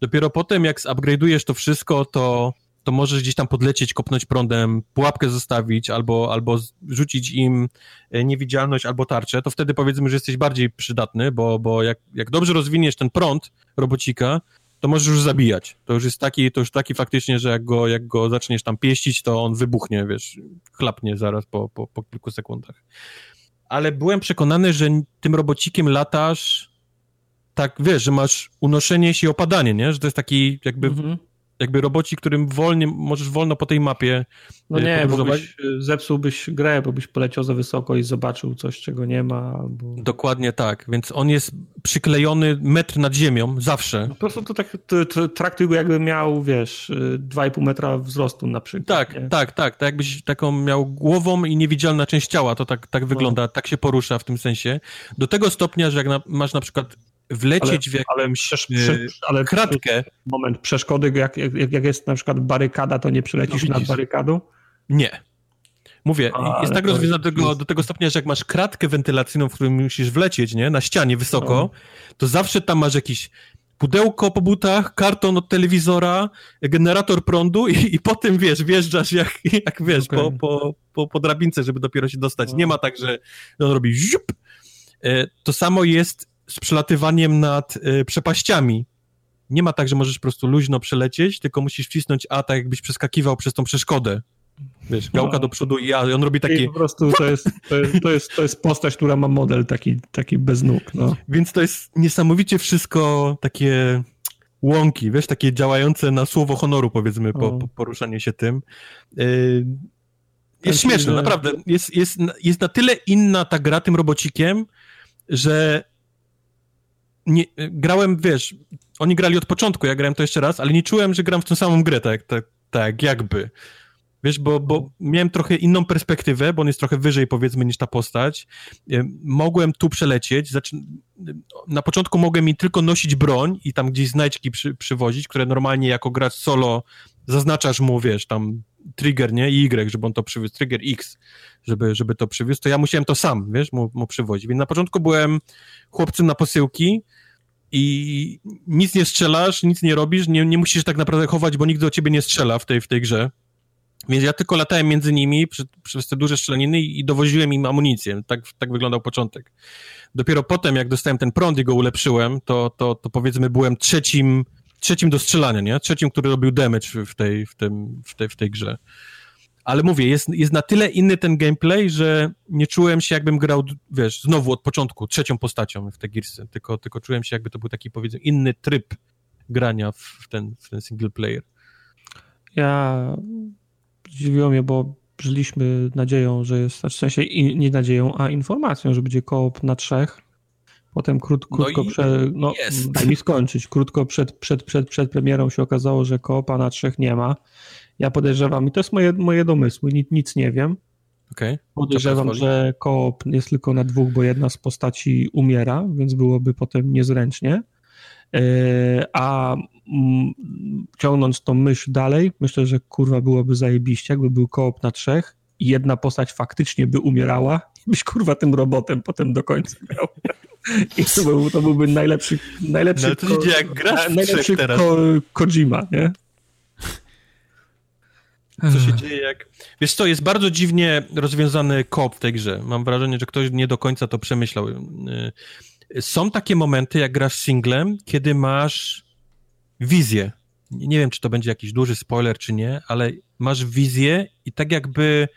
Dopiero potem, jak zupgrade'ujesz to wszystko, to, to możesz gdzieś tam podlecieć, kopnąć prądem, pułapkę zostawić, albo, albo rzucić im e, niewidzialność, albo tarczę, to wtedy powiedzmy, że jesteś bardziej przydatny, bo, bo jak, jak dobrze rozwiniesz ten prąd robocika, to możesz już zabijać. To już jest taki, to już taki faktycznie, że jak go, jak go zaczniesz tam pieścić, to on wybuchnie, wiesz, chlapnie zaraz po, po, po kilku sekundach. Ale byłem przekonany, że tym robocikiem latasz tak, wiesz, że masz unoszenie się i opadanie, nie? Że to jest taki jakby mhm jakby roboci, którym wolnie, możesz wolno po tej mapie No e, nie, bo byś, e, zepsułbyś grę, bo byś poleciał za wysoko i zobaczył coś, czego nie ma. Albo... Dokładnie tak, więc on jest przyklejony metr nad ziemią, zawsze. Po prostu to tak to, traktuj go jakby miał, wiesz, 2,5 metra wzrostu na przykład. Tak, nie? tak, tak, tak jakbyś taką miał głową i niewidzialna część ciała, to tak, tak no. wygląda, tak się porusza w tym sensie. Do tego stopnia, że jak na, masz na przykład wlecieć ale, w jakąś ale, e, ale kratkę. Moment, przeszkody, jak, jak, jak jest na przykład barykada, to nie przylecisz no, nad barykadą? Nie. Mówię, A, jest tak rozwiązane do tego, do tego stopnia, że jak masz kratkę wentylacyjną, w którą musisz wlecieć, nie, na ścianie wysoko, no. to zawsze tam masz jakiś pudełko po butach, karton od telewizora, generator prądu i, i potem, wiesz, wjeżdżasz jak, jak wiesz, okay. po, po, po, po drabince, żeby dopiero się dostać. No. Nie ma tak, że on robi ziup. E, to samo jest z przelatywaniem nad y, przepaściami. Nie ma tak, że możesz po prostu luźno przelecieć, tylko musisz wcisnąć A, tak jakbyś przeskakiwał przez tą przeszkodę. Wiesz, gałka no. do przodu i A, i on robi taki... I po prostu to jest, to jest, to jest, to jest postać, która ma model taki, taki bez nóg, no. Więc to jest niesamowicie wszystko takie łąki, wiesz, takie działające na słowo honoru, powiedzmy, po, po poruszanie się tym. Yy, jest śmieszne, naprawdę. Jest, jest, jest na tyle inna ta gra tym robocikiem, że nie, grałem, wiesz, oni grali od początku, ja grałem to jeszcze raz, ale nie czułem, że gram w tą samą grę, tak, tak, tak jakby. Wiesz, bo, bo miałem trochę inną perspektywę, bo on jest trochę wyżej, powiedzmy, niż ta postać. E, mogłem tu przelecieć. Na początku mogłem mi tylko nosić broń i tam gdzieś znajdźki przy, przywozić, które normalnie jako gracz solo zaznaczasz mu, wiesz, tam trigger, nie? I Y, żeby on to przywiózł, trigger X, żeby, żeby to przywiózł, to ja musiałem to sam, wiesz, mu, mu przywozić. Więc na początku byłem chłopcem na posyłki i nic nie strzelasz, nic nie robisz, nie, nie musisz tak naprawdę chować, bo nikt do ciebie nie strzela w tej, w tej grze. Więc ja tylko latałem między nimi przy, przez te duże strzelaniny i dowoziłem im amunicję. Tak, tak wyglądał początek. Dopiero potem, jak dostałem ten prąd i go ulepszyłem, to, to, to powiedzmy byłem trzecim, trzecim do strzelania, nie? Trzecim, który robił damage w tej, w tym, w tej, w tej grze. Ale mówię, jest, jest na tyle inny ten gameplay, że nie czułem się jakbym grał, wiesz, znowu od początku, trzecią postacią w te Gearsy, tylko, tylko czułem się jakby to był taki, powiedzmy, inny tryb grania w ten, w ten single player. Ja zdziwiło mnie, bo żyliśmy nadzieją, że jest, znaczy w sensie nie nadzieją, a informacją, że będzie koop na trzech. Potem krót, no krótko no przed, no jest. daj mi skończyć, krótko przed, przed, przed, przed premierą się okazało, że koopa na trzech nie ma. Ja podejrzewam, i to jest moje, moje domysły, nic, nic nie wiem. Okay. Podejrzewam, że koop jest tylko na dwóch, bo jedna z postaci umiera, więc byłoby potem niezręcznie. E, a mm, ciągnąc tą myśl dalej, myślę, że kurwa byłoby zajebiście, jakby był koop na trzech i jedna postać faktycznie by umierała byś kurwa tym robotem potem do końca grał. I to, był, to byłby najlepszy najlepszy, no, to ko, jak grasz najlepszy ko, Kojima, nie? Co się dzieje jak... Wiesz co, jest bardzo dziwnie rozwiązany koop w tej grze. Mam wrażenie, że ktoś nie do końca to przemyślał. Y, są takie momenty, jak grasz singlem, kiedy masz wizję. Nie wiem, czy to będzie jakiś duży spoiler, czy nie, ale masz wizję i tak jakby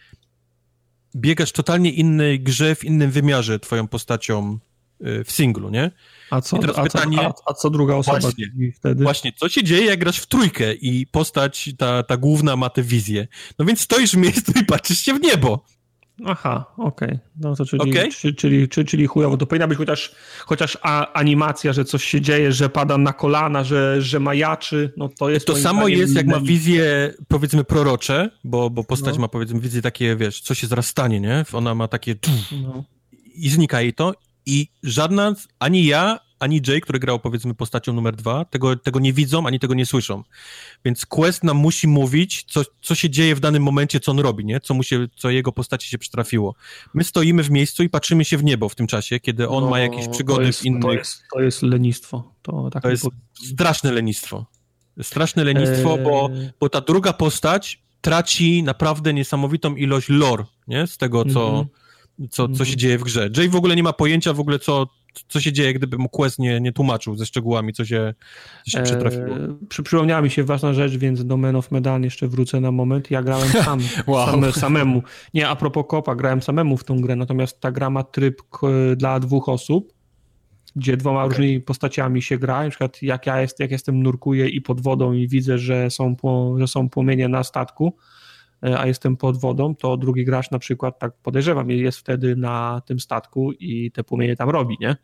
biegasz totalnie innej grze, w innym wymiarze twoją postacią w singlu, nie? A co, a, pytanie, co, a, a co druga osoba właśnie, wtedy? Właśnie, co się dzieje, jak grasz w trójkę i postać, ta, ta główna ma tę wizję? No więc stoisz w miejscu i patrzysz się w niebo. Aha, okej. Okay. No to czyli, okay. czyli, czyli, czyli, czyli chujowo. To powinna być chociaż, chociaż a, animacja, że coś się dzieje, że pada na kolana, że, że majaczy. No to jest To samo jest, jak ma wizję, powiedzmy, prorocze, bo, bo postać no. ma, powiedzmy, wizję takie, wiesz, co się zaraz stanie, nie? Ona ma takie... No. I znika jej to i żadna, ani ja, ani Jay, który grał powiedzmy postacią numer dwa, tego, tego nie widzą, ani tego nie słyszą. Więc Quest nam musi mówić, co, co się dzieje w danym momencie, co on robi, nie? Co, mu się, co jego postaci się przytrafiło. My stoimy w miejscu i patrzymy się w niebo w tym czasie, kiedy on no, ma jakieś przygody jest, w innych... To jest, to jest lenistwo. To, tak to jest straszne lenistwo. Straszne lenistwo, eee... bo, bo ta druga postać traci naprawdę niesamowitą ilość lore, nie? Z tego, co... Mm -hmm co, co się mhm. dzieje w grze. Jay w ogóle nie ma pojęcia w ogóle, co, co się dzieje, gdyby mu Quest nie, nie tłumaczył ze szczegółami, co się, co się przytrafiło. Eee, przy, przypomniała mi się ważna rzecz, więc do Men of Medan jeszcze wrócę na moment. Ja grałem sam, wow. sam samemu. Nie, a propos kopa, grałem samemu w tą grę, natomiast ta gra ma tryb dla dwóch osób, gdzie dwoma okay. różnymi postaciami się gra. Na przykład jak ja jest, jak jestem nurkuję i pod wodą i widzę, że są, po, że są płomienie na statku, E, a jestem pod wodą, to drugi gracz na przykład, tak podejrzewam, jest wtedy na tym statku i te płomienie tam robi, nie?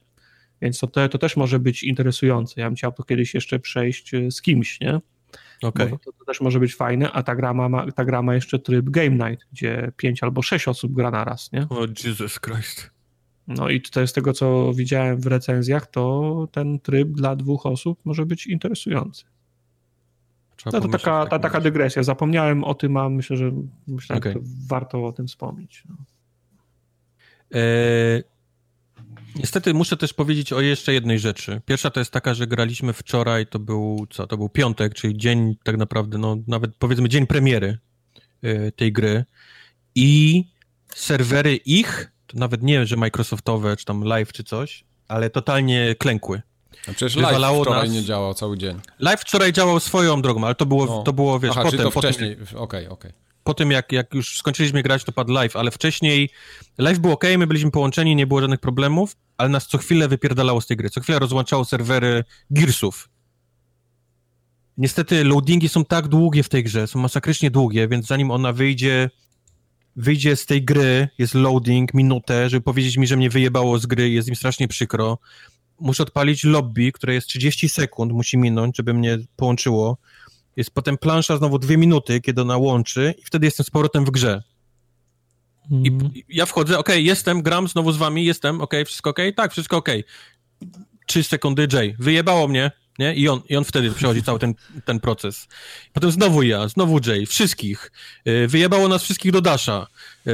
Więc to, to, to też może być interesujące. Ja bym chciał to kiedyś jeszcze przejść e, z kimś, nie? Okay. To, to, też może być fajne, a ta gra, ma, ta gra ma jeszcze tryb Game Night, gdzie pięć albo sześć osób gra na raz, nie? O oh, Jesus Christ. No i tutaj z tego, co widziałem w recenzjach, to ten tryb dla dwóch osób może być interesujący. Trzeba no to taka, ta, taka dygresja. Zapomniałem o tym, a myślę, że myślę, okay. że warto o tym wspomnieć. No. E... Niestety muszę też powiedzieć o jeszcze jednej rzeczy. Pierwsza to jest taka, że graliśmy wczoraj, to był co? To był piątek, czyli dzień tak naprawdę, no nawet powiedzmy dzień premiery e, tej gry i serwery ich, to nawet nie, że Microsoftowe, czy tam live, czy coś, ale totalnie klękły. A przecież live wczoraj nas... nie działał cały dzień. Live wczoraj działał swoją drogą, ale to było, no. to było wiesz, Aha, potem. to wcześniej, okej, okej. Okay, okay. Po tym, jak, jak już skończyliśmy grać, to padł live, ale wcześniej live był ok, my byliśmy połączeni, nie było żadnych problemów, ale nas co chwilę wypierdalało z tej gry. Co chwilę rozłączało serwery Gearsów. Niestety loadingi są tak długie w tej grze, są masakrycznie długie, więc zanim ona wyjdzie, wyjdzie z tej gry, jest loading, minutę, żeby powiedzieć mi, że mnie wyjebało z gry, jest im strasznie przykro muszę odpalić lobby, które jest 30 sekund, musi minąć, żeby mnie połączyło. Jest potem plansza znowu dwie minuty, kiedy ona łączy i wtedy jestem z powrotem w grze. Mm. I mhm. ja wchodzę, ok, jestem, gram znowu z wami, jestem, ok, wszystko ok? Tak, wszystko ok. Trzy sekundy, Jay, wyjebało mnie, nie? I on, i on wtedy przechodzi cały ten, ten proces. Potem znowu ja, znowu Jay, wszystkich. Yy, wyjebało nas wszystkich do Dasha. Yy,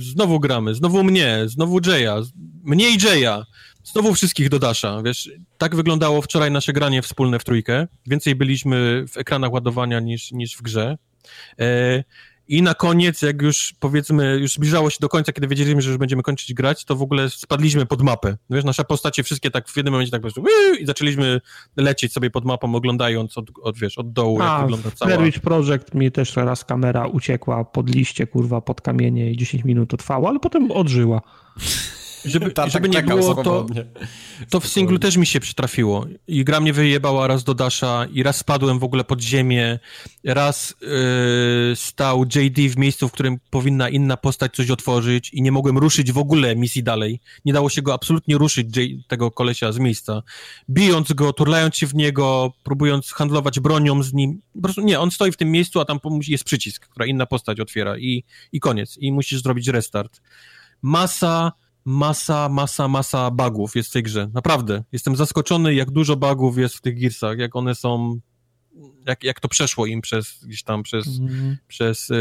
znowu gramy, znowu mnie, znowu Jaya, mnie i Jaya. Znowu wszystkich do Dasha, wiesz, tak wyglądało wczoraj nasze granie wspólne w trójkę. Więcej byliśmy w ekranach ładowania niż, niż w grze. E, I na koniec, jak już powiedzmy, już zbliżało się do końca, kiedy wiedzieliśmy, że już będziemy kończyć grać, to w ogóle spadliśmy pod mapę. Wiesz, nasze postacie wszystkie tak w jednym momencie tak po prostu i zaczęliśmy lecieć sobie pod mapą, oglądając od, od wiesz, od dołu, A, jak wygląda cała... Blair Project mi też raz kamera uciekła pod liście, kurwa, pod kamienie i 10 minut to trwało, ale potem odżyła. Żeby, żeby nie było, to, to w singlu też mi się przytrafiło. I gra mnie wyjebała raz do Dasha i raz spadłem w ogóle pod ziemię, raz yy, stał JD w miejscu, w którym powinna inna postać coś otworzyć i nie mogłem ruszyć w ogóle misji dalej. Nie dało się go absolutnie ruszyć, J, tego kolesia z miejsca. Bijąc go, turlając się w niego, próbując handlować bronią z nim. Po prostu nie, on stoi w tym miejscu, a tam jest przycisk, która inna postać otwiera i, i koniec. I musisz zrobić restart. Masa masa, masa, masa bugów jest w tej grze. Naprawdę. Jestem zaskoczony, jak dużo bugów jest w tych Gearsach, jak one są, jak, jak to przeszło im przez, gdzieś tam przez, mm. przez yy,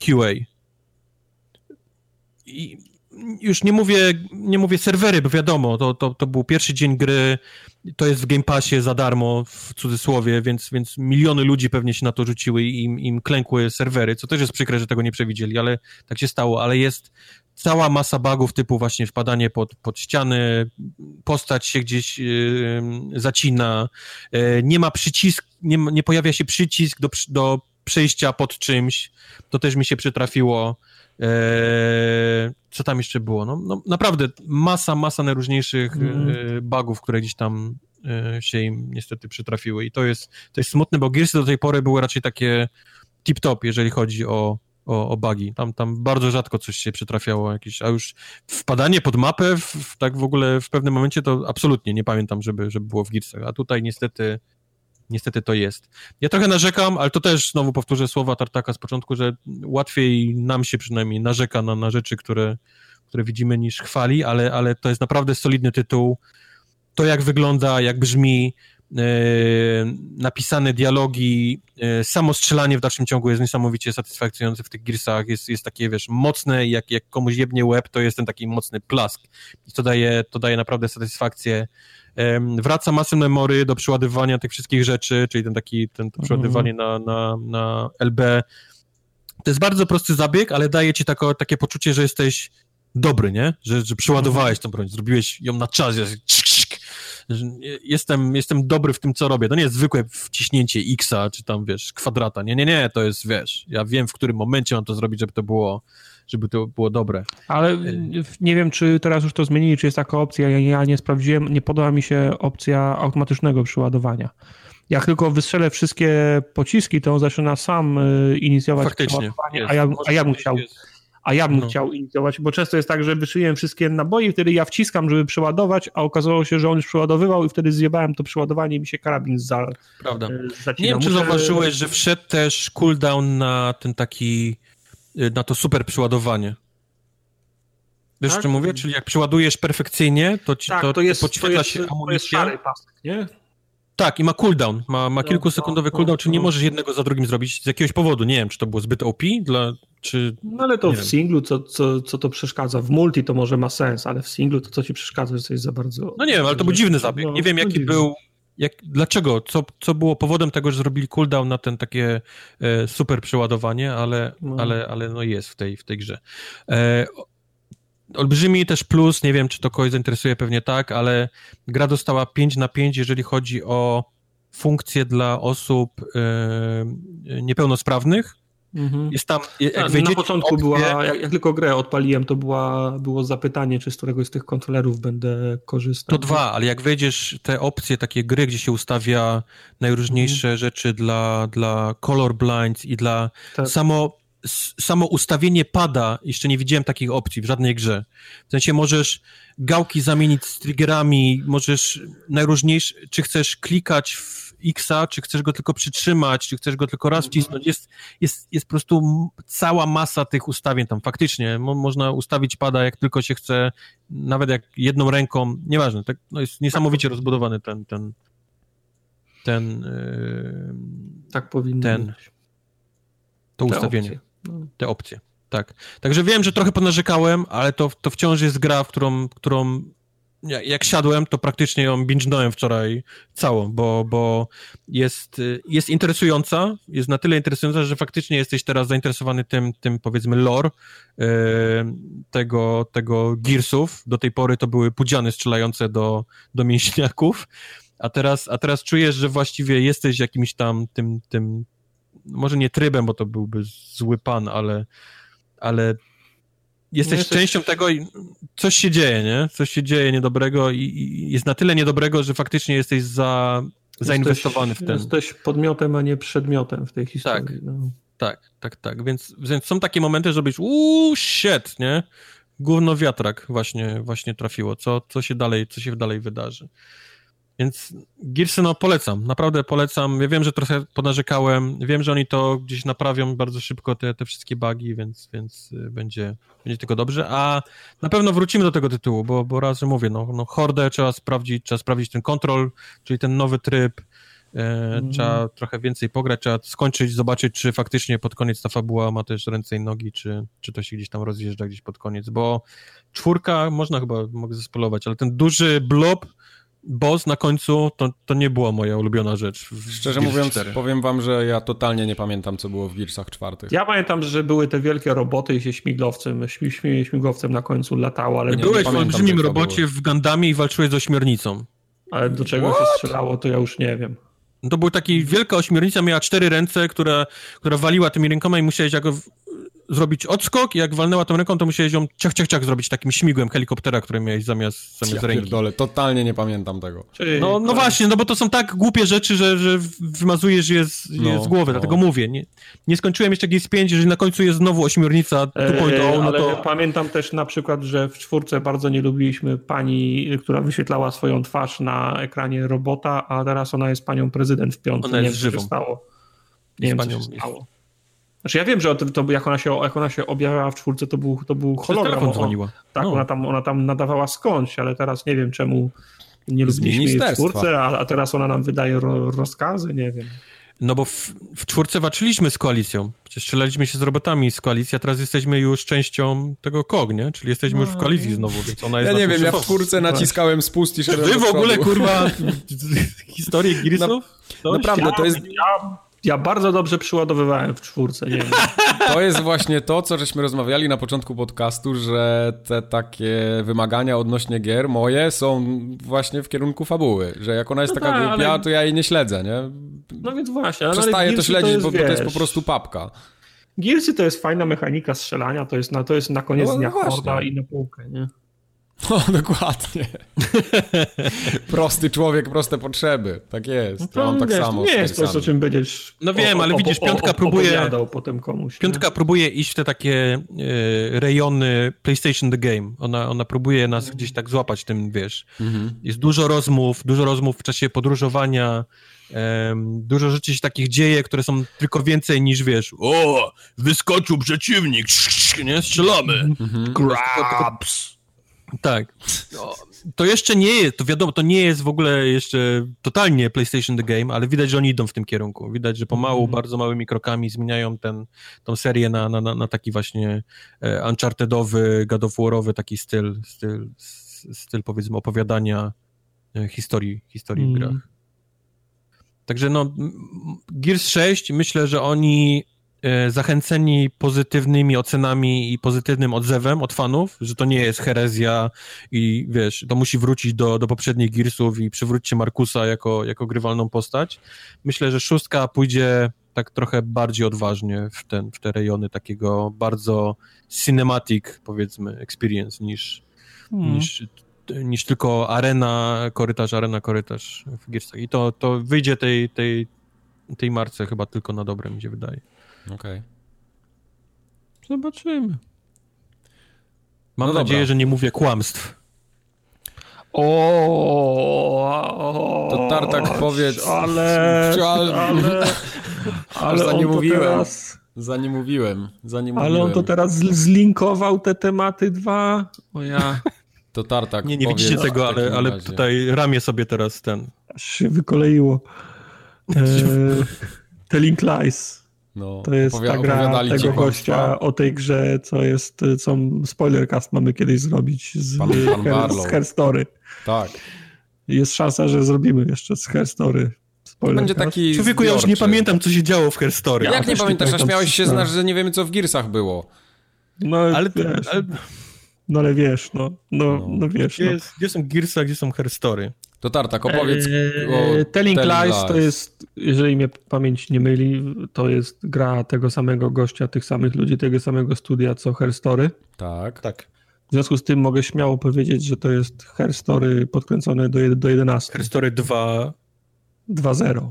QA. I już nie mówię, nie mówię serwery, bo wiadomo, to, to, to był pierwszy dzień gry, to jest w Game Passie za darmo, w cudzysłowie, więc, więc miliony ludzi pewnie się na to rzuciły i im, im klękły serwery, co też jest przykre, że tego nie przewidzieli, ale tak się stało, ale jest cała masa bugów typu właśnie wpadanie pod, pod ściany, postać się gdzieś yy, zacina, yy, nie ma przycisk, nie, nie pojawia się przycisk do, do przejścia pod czymś, to też mi się przytrafiło. Yy, co tam jeszcze było? No, no naprawdę masa, masa najróżniejszych mm. bugów, które gdzieś tam się im niestety przytrafiły i to jest, to jest smutne, bo Gearsy do tej pory były raczej takie tip-top, jeżeli chodzi o, o, o bugi. Tam, tam bardzo rzadko coś się przytrafiało jakieś, a już wpadanie pod mapę, w, w, tak w ogóle w pewnym momencie to absolutnie nie pamiętam, żeby, żeby było w Gearsach, a tutaj niestety niestety to jest. Ja trochę narzekam, ale to też znowu powtórzę słowa Tartaka z początku, że łatwiej nam się przynajmniej narzeka na, na rzeczy, które, które widzimy niż chwali, ale, ale to jest naprawdę solidny tytuł. To jak wygląda, jak brzmi, napisane dialogi, e, samo strzelanie w dalszym ciągu jest niesamowicie satysfakcjonujące w tych Gearsach, jest, jest takie, wiesz, mocne, jak, jak komuś jebnie łeb, to jest ten taki mocny plask i to daje, to daje naprawdę satysfakcję. Wraca masę memory do przeładywania tych wszystkich rzeczy, czyli ten taki, ten, to przeładywanie na, na, na LB. To jest bardzo prosty zabieg, ale daje ci tako, takie poczucie, że jesteś dobry, nie? Że, że przeładowałeś tą broń, zrobiłeś ją na czas, jest jestem, jestem dobry w tym, co robię. To nie jest zwykłe wciśnięcie X-a, czy tam, wiesz, kwadrata. Nie, nie, nie, to jest, wiesz, ja wiem, w którym momencie mam to zrobić, żeby to było żeby to było dobre. Ale nie wiem, czy teraz już to zmienili, czy jest taka opcja. Ja, ja nie sprawdziłem, nie podoba mi się opcja automatycznego przyładowania. Jak tylko wystrzelę wszystkie pociski, to on zaczyna sam y, inicjować Faktycznie, a ja, a ja bym chciał... Jest a ja bym no. chciał inicjować, bo często jest tak, że wyszyłem wszystkie naboje, wtedy ja wciskam, żeby przeładować, a okazało się, że on już przeładowywał i wtedy zjebałem to przeładowanie i mi się karabin za, Prawda. E, zacinał. Nie wiem, czy Muszę... zauważyłeś, że wszedł też cooldown na ten taki, e, na to super przeładowanie. Wiesz, tak? czym mówię? Czyli jak przeładujesz perfekcyjnie, to ci tak, to, to jest, podświetla to jest, się amunicja. To jest szary pasek, nie? Tak, i ma cooldown, ma, ma no, kilkusekundowy no, cooldown, czyli nie no. możesz jednego za drugim zrobić z jakiegoś powodu. Nie wiem, czy to było zbyt OP dla, czy... No ale to w wiem. singlu, co, co, co to przeszkadza? W multi to może ma sens, ale w singlu to co ci przeszkadza, że coś za bardzo... No nie wiem, ale to był dziwny zabieg. No, nie wiem, jaki był... Jak, dlaczego? Co, co było powodem tego, że zrobili cooldown na ten takie e, super przeładowanie, ale, no. ale, ale no jest w tej, w tej grze. E, olbrzymi też plus, nie wiem, czy to kogoś zainteresuje, pewnie tak, ale gra dostała 5 na 5, jeżeli chodzi o funkcje dla osób e, niepełnosprawnych. Mhm. Jest tam, jak tak, na początku opcje... była, jak, jak, tylko grę odpaliłem, to była, było zapytanie, czy z któregoś z tych kontrolerów będę korzystał. To dwa, ale jak wejdziesz te opcje, takie gry, gdzie się ustawia najróżniejsze mhm. rzeczy dla, dla colorblind i dla tak. samo samo ustawienie pada, jeszcze nie widziałem takich opcji w żadnej grze. W sensie możesz gałki zamienić z triggerami, możesz najróżniejsze, czy chcesz klikać w Xa, czy chcesz go tylko przytrzymać, czy chcesz go tylko raz wcisnąć. Jest, jest, jest po prostu cała masa tych ustawień tam. Faktycznie mo można ustawić pada jak tylko się chce, nawet jak jedną ręką, nieważne. Tak, no jest niesamowicie rozbudowany ten ten ten yy, tak powinno ten, być. To ustawienie. Opcje. Te opcje, tak. Także wiem, że trochę ponarzekałem, ale to, to wciąż jest gra, w którą, którą jak siadłem, to praktycznie ją binge'nąłem wczoraj całą, bo, bo jest, jest interesująca, jest na tyle interesująca, że faktycznie jesteś teraz zainteresowany tym, tym powiedzmy lore yy, tego, tego Gearsów. Do tej pory to były pudziany strzelające do, do mięśniaków, a teraz, a teraz czujesz, że właściwie jesteś jakimś tam tym, tym może nie trybem, bo to byłby zły pan, ale, ale jesteś, jesteś częścią tego i coś się dzieje, nie? Coś się dzieje niedobrego i, i jest na tyle niedobrego, że faktycznie jesteś za, zainwestowany jesteś, w ten. Jesteś podmiotem, a nie przedmiotem w tej historii. Tak, no. tak, tak, tak. Więc, więc są takie momenty, że być uuu, shit, nie? Gówno wiatrak właśnie, właśnie trafiło. Co, co się dalej, co się dalej wydarzy. Więc Gearsy no polecam, naprawdę polecam. Ja wiem, że trochę ponarzekałem, wiem, że oni to gdzieś naprawią bardzo szybko, te, te wszystkie bugi, więc, więc y, będzie, będzie tylko dobrze, a na pewno wrócimy do tego tytułu, bo, bo raz, że mówię, no, no Hordę trzeba sprawdzić, trzeba sprawdzić ten kontrol, czyli ten nowy tryb, e, mm. trzeba trochę więcej pograć, trzeba skończyć, zobaczyć, czy faktycznie pod koniec ta fabuła ma też ręce i nogi, czy, czy to się gdzieś tam rozjeżdża gdzieś pod koniec, bo czwórka, można chyba, mogę zespolować, ale ten duży blob boss na końcu to, to nie była moja ulubiona rzecz. Szczerze mówiąc, 4. powiem wam, że ja totalnie nie pamiętam, co było w Gearsach czwartych. Ja pamiętam, że były te wielkie roboty i się śmiglowcem, śmigłowcem na końcu latało, ale... Byłeś w olbrzymim robocie w Gandamie i walczyłeś z ośmiornicą. Ale do czego What? się strzelało, to ja już nie wiem. To był taki wielka ośmiornica, miała cztery ręce, która, która waliła tymi rękoma i musiałeś jako zrobić odskok i jak walnęła tą ręką, to musiałeś ją ciach, ciach, ciach zrobić takim śmigłem helikoptera, który miałeś zamiast, zamiast ja ręki. Pierdolę, totalnie nie pamiętam tego. Czyli, no, no właśnie, no bo to są tak głupie rzeczy, że, że wymazujesz je z, je no, z głowy, no. dlatego mówię. Nie, nie skończyłem jeszcze Gears 5, jeżeli na końcu jest znowu ośmiornica 2.0, eee, no ale to... pamiętam też na przykład, że w czwórce bardzo nie lubiliśmy pani, która wyświetlała swoją twarz na ekranie robota, a teraz ona jest panią prezydent w piątce. Ona jest nie wiem, żywą. stało. Nie wiem, co się stało. Znaczy ja wiem, że to, to, jak, ona się, jak ona się objawiała w czwórce, to był, to był hologram. dzwoniła. Tak, no. ona, tam, ona tam nadawała skądś, ale teraz nie wiem czemu nie lubiliśmy jej w czwórce, a, a, teraz ona nam wydaje ro, rozkazy, nie wiem. No bo w, w czwórce walczyliśmy z koalicją. Przecież strzelaliśmy się z robotami z koalicji, a teraz jesteśmy już częścią tego KOG, nie? Czyli jesteśmy no. już w no. koalicji znowu, więc ona jest Ja nie wiem, ja w czwórce naciskałem spust i szedłem Wy w ogóle, kurwa, historię Girisów? No, naprawdę, to jest... Ja ja bardzo dobrze przyładowywałem w czwórce, nie wiem. To jest właśnie to, co żeśmy rozmawiali na początku podcastu, że te takie wymagania odnośnie gier moje są właśnie w kierunku fabuły, że jak ona jest no taka tak, głupia, ale... to ja jej nie śledzę, nie? No więc właśnie. Przestaję to śledzić, to jest, bo, to jest po prostu papka. Gearsy to jest fajna mechanika strzelania, to jest na, to jest na koniec no, dnia horda i na półkę, nie? No, dokładnie. Prosty człowiek, proste potrzeby. Tak jest. No to, ja mam tak wiesz, samo. Nie jest to, o czym będziesz. No wiem, ale widzisz, piątka próbuje. potem komuś. Piątka nie? próbuje iść w te takie e, rejony PlayStation The Game. Ona, ona próbuje nas gdzieś tak złapać tym, wiesz. Mhm. Jest dużo rozmów, dużo rozmów w czasie podróżowania. Um, dużo rzeczy się takich dzieje, które są tylko więcej niż wiesz, o, wyskoczył przeciwnik, nie, strzelamy. Mhm. Grabs. Tak. No, to jeszcze nie jest, to wiadomo, to nie jest w ogóle jeszcze totalnie PlayStation The Game, ale widać, że oni idą w tym kierunku. Widać, że pomału, mm. bardzo małymi krokami zmieniają ten, tą serię na, na, na taki właśnie e, Unchartedowy, God of Warowy taki styl, styl, styl powiedzmy opowiadania e, historii, historii mm. w grach. Także no, Gears 6 myślę, że oni zachęceni pozytywnymi ocenami i pozytywnym odzewem od fanów, że to nie jest herezja i wiesz, to musi wrócić do, do poprzednich Gearsów i przywróćcie Markusa jako, jako grywalną postać. Myślę, że szóstka pójdzie tak trochę bardziej odważnie w, ten, w te rejony takiego bardzo cinematic, powiedzmy, experience niż, hmm. niż, niż tylko arena, korytarz, arena, korytarz w Gearsach. I to, to wyjdzie tej, tej, tej marce chyba tylko na dobre, mi się wydaje. Okej. Okay. Zobaczymy. Mam no nadzieję, dobra. że nie mówię kłamstw. O, to Tartak powiedz. Ale. Ale. ale, ale za nie mówiłem. Teraz, za nie mówiłem. Za nie ale on to teraz zlinkował te tematy dwa. O ja. To Tartak. Nie, nie widzicie tego, ale, ale tutaj ramię sobie teraz ten. Aż się wykoleiło. E, Telling Lies. No, to jest ta gra tego gościa o tej grze, co jest, co spoilercast mamy kiedyś zrobić z, pan, pan z Herstory. Tak. Jest szansa, że zrobimy jeszcze z Herstory. Będzie taki Człowieku, ja już nie pamiętam, co się działo w Herstory. Ja Jak nie pamiętasz, a śmiałeś się znasz, że nie wiemy, co w Gearsach było. No, ale, wiesz, ale... no ale wiesz, no, no, no. no wiesz. Gdzie, no. gdzie są Gearsy, a gdzie są Herstory? To Tartak, opowiedz eee, o Telling, Telling Lies, Lies to jest, jeżeli mnie pamięć nie myli, to jest gra tego samego gościa, tych samych ludzi, tego samego studia, co Her Story. Tak. Tak. W związku z tym mogę śmiało powiedzieć, że to jest Her Story podkręcone do, do 11. Her Story 2... 2.0.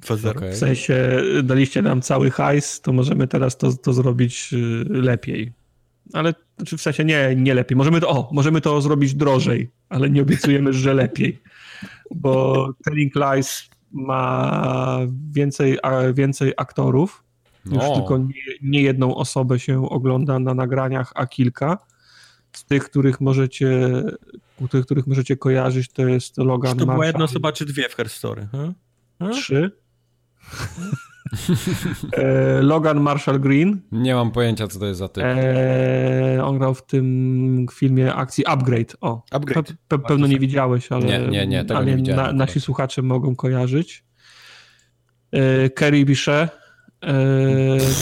2.0. Okay. W sensie daliście nam cały hajs, to możemy teraz to, to zrobić y, lepiej. Ale znaczy w sensie nie, nie lepiej. Możemy to, o, możemy to zrobić drożej, ale nie obiecujemy, że lepiej. Bo Telling Lies ma więcej, więcej aktorów. No. Już tylko nie, nie jedną osobę się ogląda na nagraniach, a kilka. Z tych, których możecie, tych, których możecie kojarzyć, to jest Logan Czy to była jedna osoba, czy dwie w Herstory? Hmm? Hmm? Trzy. E, Logan Marshall Green. Nie mam pojęcia, co to jest za typ. E, on grał w tym filmie akcji Upgrade. O, Upgrade. Pe, pe, pewno nie widziałeś, ale, nie, nie, nie, tego ale nie na, nasi słuchacze mogą kojarzyć. E, Carrie Bichet. E,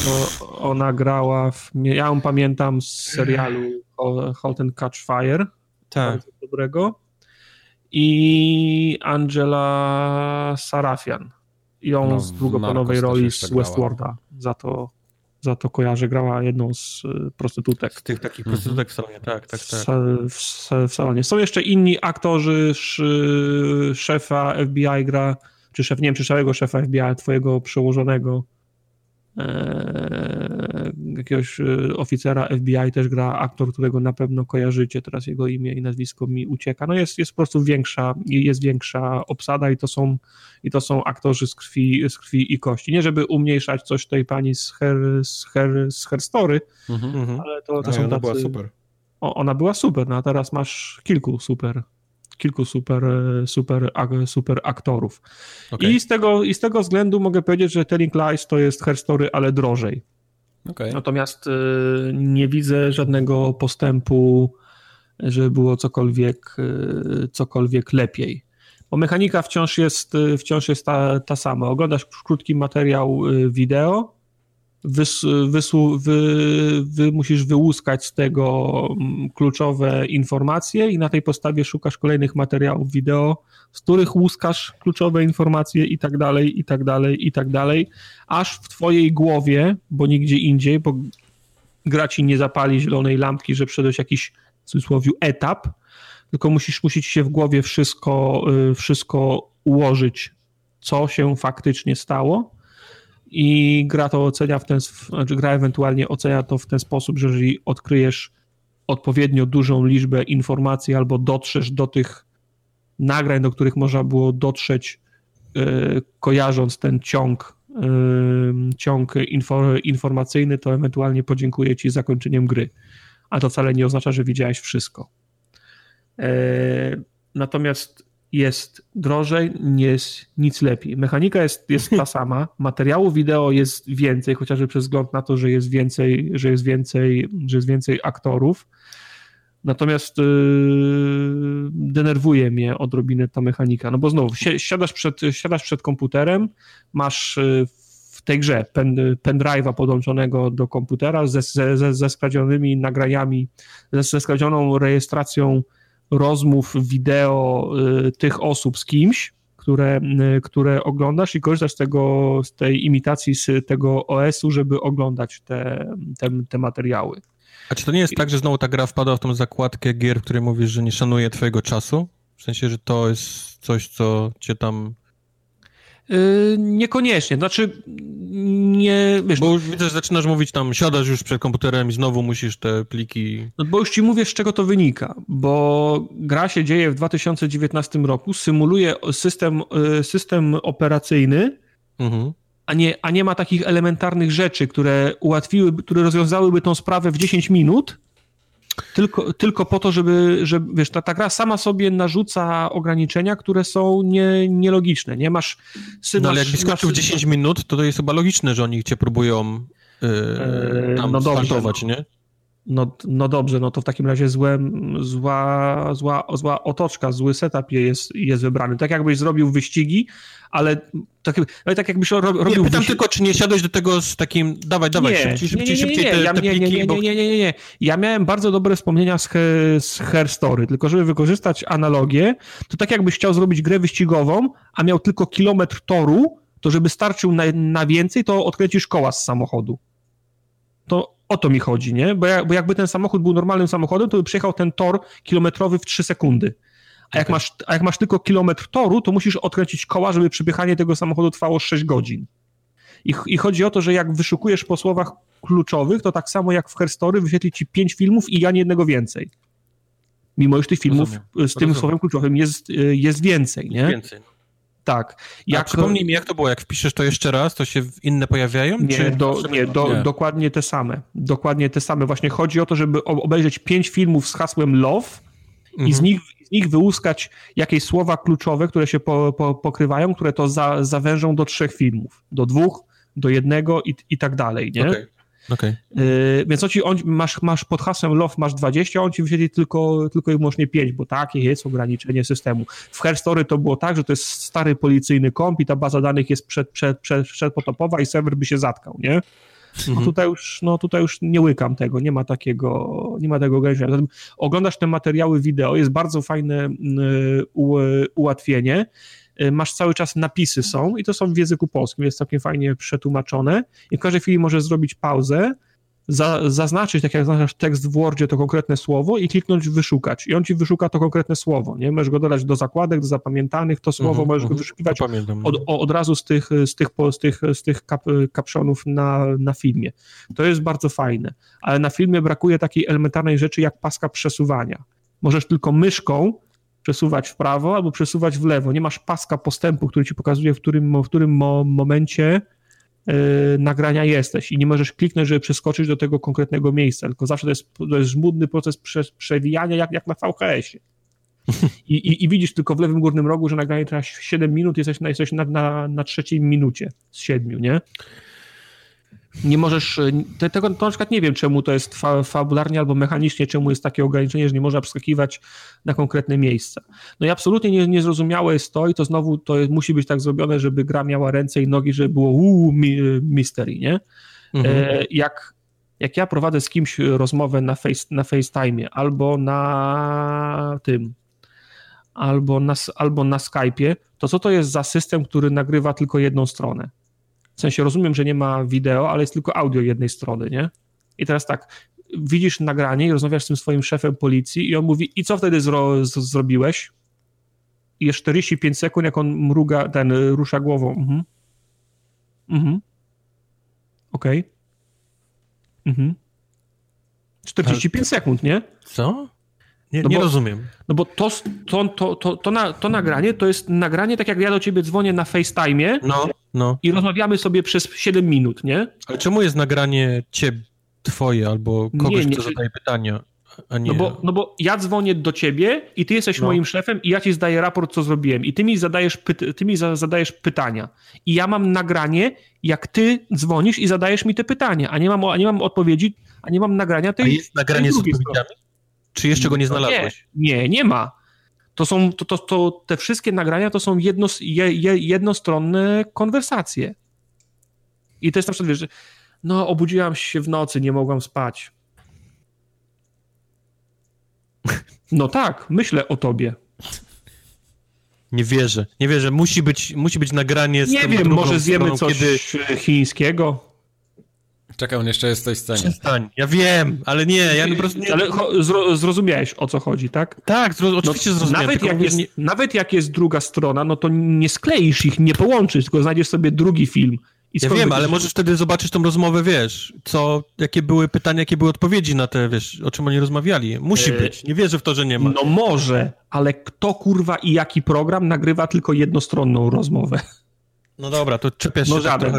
to ona grała w. Ja ją pamiętam z serialu Halt and Catch Fire. Tak. Dobrego. I Angela Sarafian ją no, z długoplanowej roli z Westworlda. Za to, za to kojarzę, grała jedną z y, prostytutek. Z tych takich prostytutek w salonie, tak, tak, tak. W, w, salonie. Są jeszcze inni aktorzy, szefa FBI gra, czy szef, nie wiem, czy całego szefa FBI, twojego przełożonego, jakiegoś e, oficera FBI też gra aktor, którego na pewno kojarzycie, teraz jego imię i nazwisko mi ucieka. No jest, jest po prostu większa, jest większa obsada i to są, i to są aktorzy z krwi, z krwi i kości. Nie żeby umniejszać coś tej pani z Her, z her, z her Story, mhm, mhm. ale to, to są ona tacy... była super. O, ona była super, no a teraz masz kilku super kilku super, super, super aktorów. Okay. I, z tego, I z tego względu mogę powiedzieć, że Telling Lies to jest herstory, ale drożej. Okay. Natomiast y, nie widzę żadnego postępu, żeby było cokolwiek, y, cokolwiek lepiej. Bo mechanika wciąż jest, y, wciąż jest ta, ta sama. Oglądasz krótki materiał wideo, wys, wysłu, wy, wy musisz wyłuskać z tego mm, kluczowe informacje i na tej podstawie szukasz kolejnych materiałów wideo, z których łuskasz kluczowe informacje i tak dalej, i tak dalej, i tak dalej, aż w twojej głowie, bo nigdzie indziej, bo gra ci nie zapali zielonej lampki, że przedłeś jakiś w cudzysłowie etap, tylko musisz, musisz się w głowie wszystko, y, wszystko ułożyć, co się faktycznie stało i gra to ocenia w ten, znaczy gra ewentualnie ocenia to w ten sposób, że jeżeli odkryjesz odpowiednio dużą liczbę informacji albo dotrzesz do tych nagrań, do których można było dotrzeć, yy, kojarząc ten ciąg, yy, ciąg info, informacyjny, to ewentualnie podziękuję ci zakończeniem gry. A to wcale nie oznacza, że widziałeś wszystko. Yy, natomiast jest drożej, nie jest nic lepiej. Mechanika jest, jest ta sama, materiału wideo jest więcej, chociażby przez wzgląd na to, że jest więcej, że jest więcej, że jest więcej aktorów. Natomiast yy, denerwuje mnie odrobinę ta mechanika. No bo znowu, siadasz przed, siadasz przed komputerem, masz yy, w tej grze pen, pendrive'a podłączonego do komputera ze, ze, ze skradzionymi nagraniami, ze, ze skradzioną rejestracją rozmów wideo y, tych osób z kimś, które, y, które oglądasz i korzystasz z, tego, z tej imitacji z tego OS-u, żeby oglądać te, te, te materiały. A czy to nie jest tak, że znowu ta gra wpadła w tą zakładkę gier, w której mówisz, że nie szanuje twojego czasu? W sensie, że to jest coś, co cię tam niekoniecznie, znaczy nie, wiesz... Bo już widzę, że zaczynasz mówić tam, siadasz już przed komputerem i znowu musisz te pliki... No bo już ci mówię, z czego to wynika, bo gra się dzieje w 2019 roku, symuluje system, yy, system operacyjny, mhm. a, nie, a nie ma takich elementarnych rzeczy, które ułatwiły, które rozwiązałyby tą sprawę w 10 minut, tylko, tylko po to, żeby, żeby wiesz, ta, ta gra sama sobie narzuca ograniczenia, które są nie, nielogiczne. Nie masz. Sy, no ale jakbyś skończył 10 minut, to to jest chyba logiczne, że oni cię próbują yy, tam no dobrze, nie? No, no dobrze, no to w takim razie złe, zła, zła, zła otoczka, zły setup jest, jest wybrany. Tak jakbyś zrobił wyścigi, ale tak, ale tak jakbyś ro, robił... Nie, pytam wyścigi... tylko, czy nie siadłeś do tego z takim, dawaj, dawaj, nie, szybciej, szybciej, szybciej nie, nie, nie, te, te nie, nie, nie, nie, nie, nie, nie. Ja miałem bardzo dobre wspomnienia z, z tylko żeby wykorzystać analogię, to tak jakbyś chciał zrobić grę wyścigową, a miał tylko kilometr toru, to żeby starczył na, na więcej, to odkręcisz koła z samochodu. To o to mi chodzi, nie? Bo, ja, bo jakby ten samochód był normalnym samochodem, to by przejechał ten tor kilometrowy w 3 sekundy. A jak, masz, a jak masz tylko kilometr toru, to musisz odkręcić koła, żeby przepychanie tego samochodu trwało 6 godzin. I, I, chodzi o to, że jak wyszukujesz po słowach kluczowych, to tak samo jak w Herstory wyświetli ci 5 filmów i ja nie jednego więcej. Mimo że tych filmów Rozumiem. z tym Rozumiem. słowem kluczowym jest, jest więcej, nie? Więcej. Tak. Jak... A przypomnij mi, jak to było? Jak wpiszesz to jeszcze raz, to się inne pojawiają? Nie, czy... do, nie, do, nie, dokładnie te same. Dokładnie te same. Właśnie chodzi o to, żeby obejrzeć pięć filmów z hasłem love mhm. i z mhm. nich, z nich wyłuskać jakieś słowa kluczowe, które się po, po, pokrywają, które to za, zawężą do trzech filmów. Do dwóch, do jednego i, i tak dalej, nie? Okay. Okay. Yy, więc on ci, on, masz, masz pod hasłem love masz 20, a on ci wyświetli tylko, tylko i wyłącznie 5, bo takie jest ograniczenie systemu. W Herstory to było tak, że to jest stary policyjny komp i ta baza danych jest przed, przed, przed, przedpotopowa i serwer by się zatkał, nie? No mhm. tutaj, już, no tutaj już nie łykam tego, nie ma takiego, nie ma tego ograniczenia. Zatem oglądasz te materiały wideo, jest bardzo fajne yy, ułatwienie. Y, masz cały czas napisy są i to są w języku polskim, jest całkiem fajnie przetłumaczone i w każdej chwili możesz zrobić pauzę, za, zaznaczyć, tak jak zaznaczasz tekst w Wordzie, to konkretne słowo i kliknąć wyszukać. I on ci wyszuka to konkretne słowo, nie? Możesz go dodać do zakładek, do zapamiętanych, to słowo mm -hmm, możesz go wyszukiwać od, od, razu z tych, z tych, z tych, z tych kap, kapszonów na, na filmie. To jest bardzo fajne, ale na filmie brakuje takiej elementarnej rzeczy jak paska przesuwania. Możesz tylko myszką przesuwać w prawo albo przesuwać w lewo. Nie masz paska postępu, który ci pokazuje, w którym, w którym mo momencie yy, nagrania jesteś i nie możesz kliknąć, żeby przeskoczyć do tego konkretnego miejsca, tylko zawsze to jest, to jest żmudny proces prze, przewijania, jak, jak na VHS-ie. I, i, I, widzisz tylko w lewym górnym rogu, że nagranie trwa 7 minut, jesteś, na, jesteś na, na, na trzeciej minucie z 7, nie? Nie możesz, e, te, tego to na przykład nie wiem, czemu to jest fa, fabularnie albo mechanicznie, czemu jest takie ograniczenie, że nie można przeskakiwać na konkretne miejsca. No i absolutnie nie, niezrozumiałe jest to i to znowu to jest, musi być tak zrobione, żeby gra miała ręce i nogi, żeby było uuu, mi, mystery, nie? Mhm. E, jak, jak ja prowadzę z kimś rozmowę na, face, na FaceTime albo na tym, albo na, albo na Skype'ie, to co to jest za system, który nagrywa tylko jedną stronę? W sensie rozumiem, że nie ma wideo, ale jest tylko audio jednej strony, nie? I teraz tak, widzisz nagranie i rozmawiasz z tym swoim szefem policji i on mówi, i co wtedy zro zrobiłeś? I jest 45 sekund, jak on mruga, ten rusza głową. Mhm. Mhm. Okej. Okay. Mhm. 45 sekund, nie? Co? Nie, no nie bo, rozumiem. No bo to, to, to, to, to, na, to nagranie to jest nagranie, tak jak ja do ciebie dzwonię na FaceTime no, no. i rozmawiamy sobie przez 7 minut, nie? Ale czemu jest nagranie ciebie, twoje albo kogoś, nie, nie, kto zadaje pytania? No bo, no bo ja dzwonię do ciebie i ty jesteś no. moim szefem i ja ci zdaję raport, co zrobiłem. I ty mi zadajesz, py- ty mi za- zadajesz pytania. I ja mam nagranie, jak ty dzwonisz i zadajesz mi te pytania, a nie mam, a nie mam odpowiedzi, a nie mam nagrania tej. A jest nagranie z odpowiedziami? Czy jeszcze go nie znalazłeś? Nie, nie, nie ma. To są, to, to, to, te wszystkie nagrania to są jedno, je, jednostronne konwersacje. I to jest na przykład, wiesz, że no obudziłam się w nocy, nie mogłam spać. No tak, myślę o tobie. Nie wierzę, nie wierzę. Musi być, musi być nagranie z Nie wiem, może zjemy coś kiedy... chińskiego. Czekaj, on jeszcze jest w tej scenie. Przestań. Ja wiem, ale nie, ja po prostu nie... Ale zro, zrozumiałeś, o co chodzi, tak? Tak, zro, no, oczywiście no, zrozumiałem. Nawet jak, jest, nie... nawet jak jest druga strona, no to nie skleisz ich, nie połączysz, tylko znajdziesz sobie drugi film. I ja wiem, ale możesz wtedy zobaczyć tą rozmowę, wiesz, co, jakie były pytania, jakie były odpowiedzi na te, wiesz, o czym oni rozmawiali. Musi e... być, nie wierzę w to, że nie ma. No może, ale kto kurwa i jaki program nagrywa tylko jednostronną rozmowę? No dobra, to czepiasz no się tak trochę...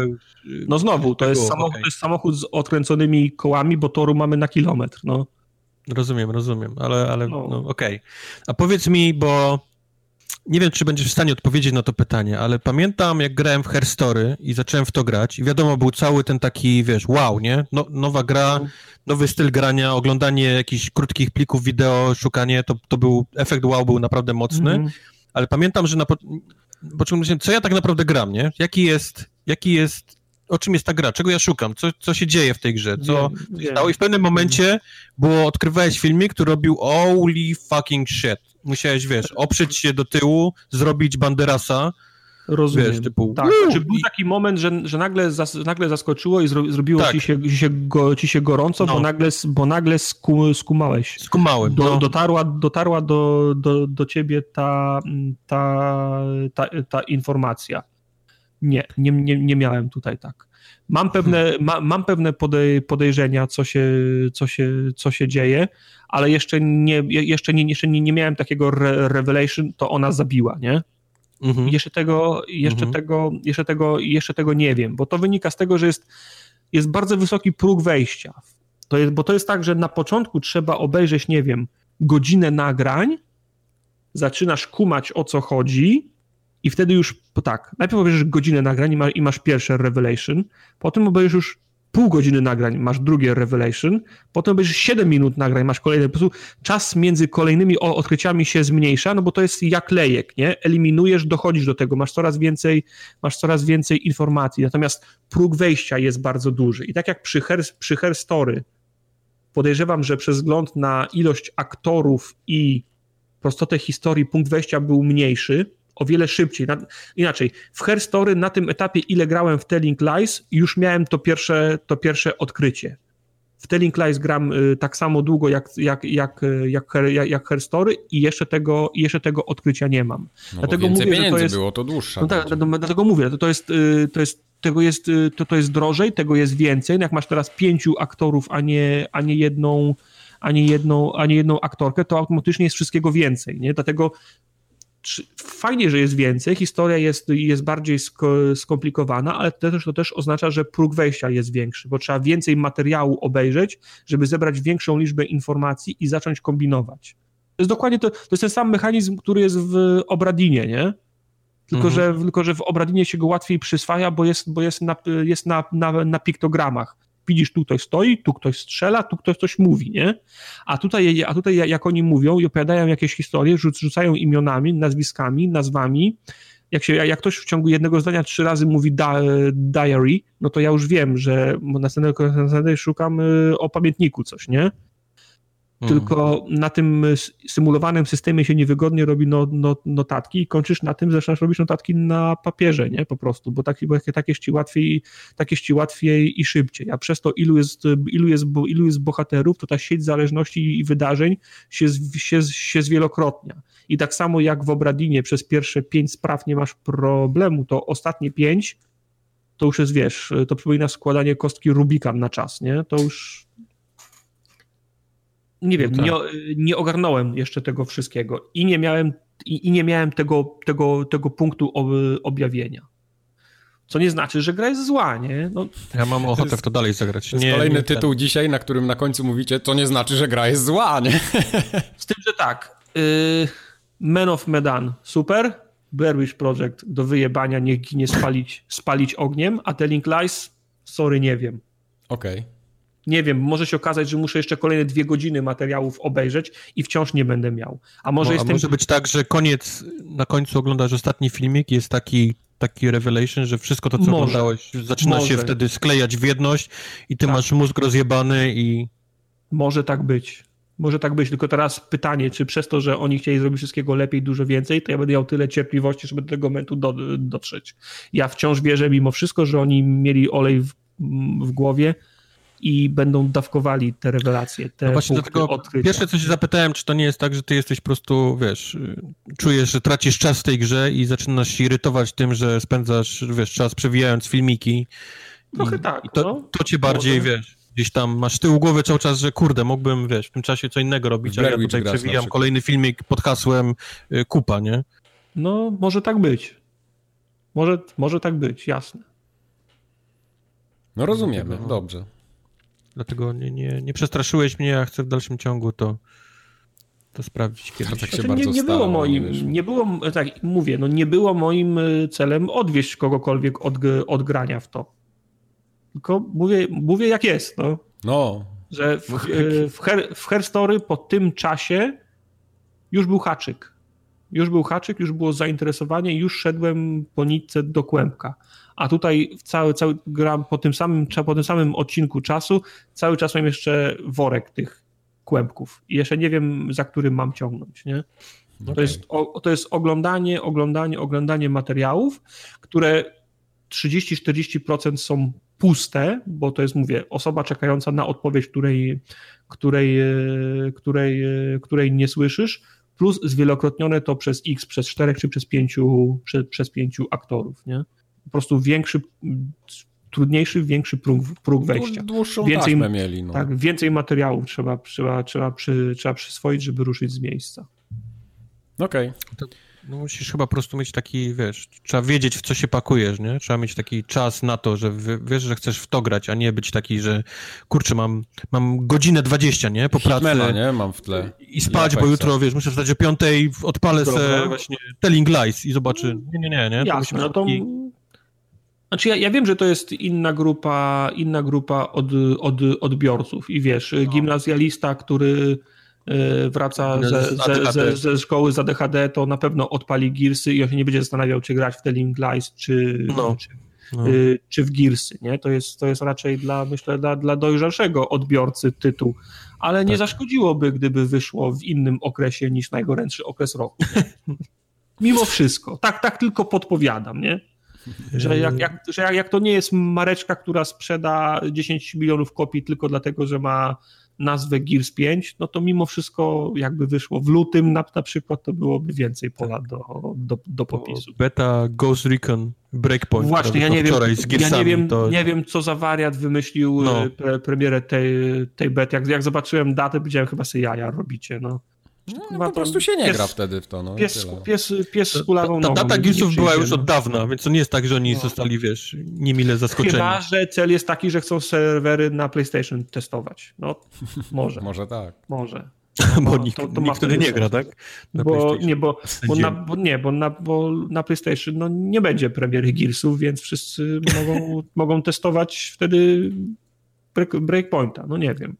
No znowu, to jest, samochód, okay. to jest samochód z odkręconymi kołami, bo toru mamy na kilometr, no. Rozumiem, rozumiem, ale, ale no. no okej. Okay. A powiedz mi, bo nie wiem, czy będziesz w stanie odpowiedzieć na to pytanie, ale pamiętam, jak grałem w Herstory i zacząłem w to grać i wiadomo, był cały ten taki, wiesz, wow, nie? No, nowa gra, nowy styl grania, oglądanie jakichś krótkich plików wideo, szukanie, to, to był, efekt wow był naprawdę mocny, mm -hmm. ale pamiętam, że na początku co ja tak naprawdę gram, nie? Jaki jest, jaki jest o czym jest ta gra, czego ja szukam, co, co się dzieje w tej grze, co się stało? I w pewnym momencie było, odkrywałeś filmik, który robił holy fucking shit. Musiałeś, wiesz, oprzeć się do tyłu, zrobić banderasa, Rozumiem. Wiesz, typu, tak. Czy znaczy, był taki moment, że, że nagle, zas, nagle zaskoczyło i zro, zrobiło tak. ci, się, ci, się go, ci się gorąco, no. bo nagle, bo nagle sku, skumałeś. Skumałem. Do, no. dotarła dotarła do, do, do ciebie ta, ta, ta, ta informacja. Nie, nie, nie, nie miałem tutaj tak. Mam pewne, hmm. ma, mam pewne podej, podejrzenia, co się, co, się, co się dzieje, ale jeszcze nie, jeszcze nie, jeszcze nie, nie miałem takiego re revelation, to ona zabiła, nie? Mhm. Jeszcze, tego, jeszcze, mhm. tego, jeszcze, tego, jeszcze tego nie wiem, bo to wynika z tego, że jest, jest bardzo wysoki próg wejścia. To jest, bo to jest tak, że na początku trzeba obejrzeć, nie wiem, godzinę nagrań, zaczynasz kumać o co chodzi, i wtedy już, tak, najpierw obejrzysz godzinę nagrań i, ma, i masz pierwsze revelation, potem obejrzysz już pół godziny nagrań, masz drugie revelation, potem obejrzysz 7 minut nagrań, masz kolejne, po prostu czas między kolejnymi odkryciami się zmniejsza, no bo to jest jak lejek, nie? Eliminujesz, dochodzisz do tego, masz coraz więcej, masz coraz więcej informacji, natomiast próg wejścia jest bardzo duży i tak jak przy Her, przy Her Story podejrzewam, że przez wzgląd na ilość aktorów i prostotę historii punkt wejścia był mniejszy, o wiele szybciej. Na, inaczej, w Herstory na tym etapie, ile grałem w Telling Lies, już miałem to pierwsze, to pierwsze odkrycie. W Telling Lies gram y, tak samo długo jak, jak, jak, jak, jak, jak Herstory i jeszcze tego, jeszcze tego odkrycia nie mam. No dlatego mówię, że to jest, było, to dłuższe. No tak, dlatego mówię, to, to jest, y, to jest tego jest, y, to, to jest drożej, tego jest więcej. No jak masz teraz pięciu aktorów, a nie, a nie jedną, a nie jedną, a nie jedną aktorkę, to automatycznie jest wszystkiego więcej, nie? Dlatego fajnie, że jest więcej, historia jest, jest bardziej skomplikowana, ale to też, to też oznacza, że próg wejścia jest większy, bo trzeba więcej materiału obejrzeć, żeby zebrać większą liczbę informacji i zacząć kombinować. To jest dokładnie to, to jest ten sam mechanizm, który jest w Obradinie, nie? Tylko, mhm. że, tylko że w Obradinie się go łatwiej przyswaja, bo jest, bo jest, na, jest na, na, na piktogramach widzisz, tu ktoś stoi, tu ktoś strzela, tu ktoś coś mówi, nie? A tutaj, a tutaj jak oni mówią i opowiadają jakieś historie, rzucają imionami, nazwiskami, nazwami, jak, się, jak ktoś w ciągu jednego zdania trzy razy mówi diary, no to ja już wiem, że następnego, następnego szukam y, o pamiętniku coś, nie? Mhm. Tylko na tym symulowanym systemie się niewygodnie robi no, no, notatki i kończysz na tym, zaczynasz robić notatki na papierze, nie? Po prostu, bo tak, bo tak jest ci łatwiej, tak jest ci łatwiej i szybciej. A przez to, ilu jest, ilu jest, ilu jest bohaterów, to ta sieć zależności i wydarzeń się, się, się zwielokrotnia. I tak samo jak w Obradinie przez pierwsze pięć spraw nie masz problemu, to ostatnie pięć to już jest, wiesz, to przypomina składanie kostki Rubika na czas, nie? To już nie wiem, no tak. nie, nie ogarnąłem jeszcze tego wszystkiego i nie miałem, i, i nie miałem tego, tego, tego punktu objawienia. Co nie znaczy, że gra jest zła, nie? No, ja mam ochotę w to dalej zagrać. To jest nie, kolejny nie tytuł ten. dzisiaj, na którym na końcu mówicie, to nie znaczy, że gra jest zła, nie? Z tym, że tak. Y, Men of Medan, super. Blair Witch Project do wyjebania, niech ginie spalić, spalić ogniem, a Telling Lies, sorry, nie wiem. Okej. Okay nie wiem, może się okazać, że muszę jeszcze kolejne dwie godziny materiałów obejrzeć i wciąż nie będę miał. A może, no, jestem... a może być tak, że koniec, na końcu oglądasz ostatni filmik jest taki taki revelation, że wszystko to, co może. oglądałeś, zaczyna może. się wtedy sklejać w jedność i ty tak. masz mózg rozjebany i... Może tak być. Może tak być, tylko teraz pytanie, czy przez to, że oni chcieli zrobić wszystkiego lepiej, dużo więcej, to ja będę miał tyle cierpliwości, żeby do tego momentu do, dotrzeć. Ja wciąż wierzę mimo wszystko, że oni mieli olej w, w głowie, i będą dawkowali te rewelacje, te no właśnie dlatego odkrycia. Pierwsze, co się zapytałem, czy to nie jest tak, że ty jesteś po prostu, wiesz, czujesz, że tracisz czas w tej grze i zaczynasz się irytować tym, że spędzasz, wiesz, czas przewijając filmiki. Trochę i, tak, i to, no. to cię bardziej, Może. wiesz, gdzieś tam masz tył głowy cały czas, że kurde, mógłbym, wiesz, w tym czasie co innego robić, a ja tutaj przewijam kolejny filmik pod hasłem y, kupa, nie? No, może tak być. Może, może tak być, jasne. No rozumiemy, no. dobrze. Dlatego nie, nie, nie przestraszyłeś mnie, a chcę w dalszym ciągu to to sprawdzić kiedyś. Tak się znaczy, bardzo nie, nie było moim, nie było, tak mówię, no nie było moim y, celem odwieść kogokolwiek od, od grania w to. Tylko mówię, mówię jak jest, no. No. Że w, y, w, Her, w Herstory po tym czasie już był haczyk. Już był haczyk, już było zainteresowanie, już szedłem po nitce do kłębka. A tutaj cały, cały gram po tym samym, po tym samym odcinku czasu, cały czas mam jeszcze worek tych kłębków i jeszcze nie wiem, za którym mam ciągnąć, nie? Okay. To, jest, o, to jest oglądanie, oglądanie, oglądanie materiałów, które 30-40% są puste, bo to jest, mówię, osoba czekająca na odpowiedź, której, której, e, której, e, której nie słyszysz, plus zwielokrotnione to przez x, przez czterech czy przez pięciu, przez, przez pięciu aktorów, nie? Po prostu większy, trudniejszy, większy próg, próg wejścia. Dłuższą więcej, mieli. No. Tak, więcej materiałów trzeba, trzeba, trzeba, przy, trzeba przyswoić, żeby ruszyć z miejsca. Okej. Okay. No musisz chyba po prostu mieć taki, wiesz, trzeba wiedzieć, w co się pakujesz, nie? Trzeba mieć taki czas na to, że wiesz, że chcesz w to grać, a nie być taki, że kurczę, mam, mam godzinę 20, nie? Po pracy. Hitmana, nie? Mam w tle. I spać, bo jutro, wiesz, muszę wstać o piątej, odpalę se właśnie Telling Lies i zobaczy. Nie, nie, nie, nie. To Jasne, no to... Taki... Znaczy ja, ja wiem, że to jest inna grupa, inna grupa od, od, odbiorców i wiesz, no. gimnazjalista, który Y, wraca ze, ze, ze, ze, szkoły z ADHD, to na pewno odpali Gearsy i on się nie będzie zastanawiał, czy grać w Telling Lies, czy, no. czy, no. Y, czy w Gearsy, nie? To jest, to jest raczej dla, myślę, dla, dla dojrzalszego odbiorcy tytuł, ale nie tak. zaszkodziłoby, gdyby wyszło w innym okresie niż najgorętszy okres roku. Mimo wszystko. Tak, tak tylko podpowiadam, nie? Że jak, jak, że jak, jak to nie jest mareczka, która sprzeda 10 milionów kopii tylko dlatego, że ma nazwę Gears 5, no to mimo wszystko jakby wyszło w lutym na, na przykład, to byłoby więcej pola do, do, do popisu. Beta Ghost Recon Breakpoint. Właśnie, ja nie wiem, ja nie wiem, to... nie wiem, co za wariat wymyślił no. E, pre, premierę tej, tej bety. Jak, jak zobaczyłem datę, powiedziałem, chyba sobie jaja robicie, no. No, po prostu się nie pies, gra wtedy w to. No, pies, pies, pies z kulawą Ta, ta data Gearsów była już od dawna, więc to nie jest tak, że oni no. zostali, wiesz, niemile zaskoczeni. Chyba, że cel jest taki, że chcą serwery na PlayStation testować. No, może. może tak. Może. No, bo nikt, to, to nikt wtedy nie gra, tak? Na bo, nie, bo, bo, na, bo, nie, bo na, bo na PlayStation no, nie będzie premiery Gearsów, więc wszyscy mogą, mogą testować wtedy break, Breakpointa. No nie wiem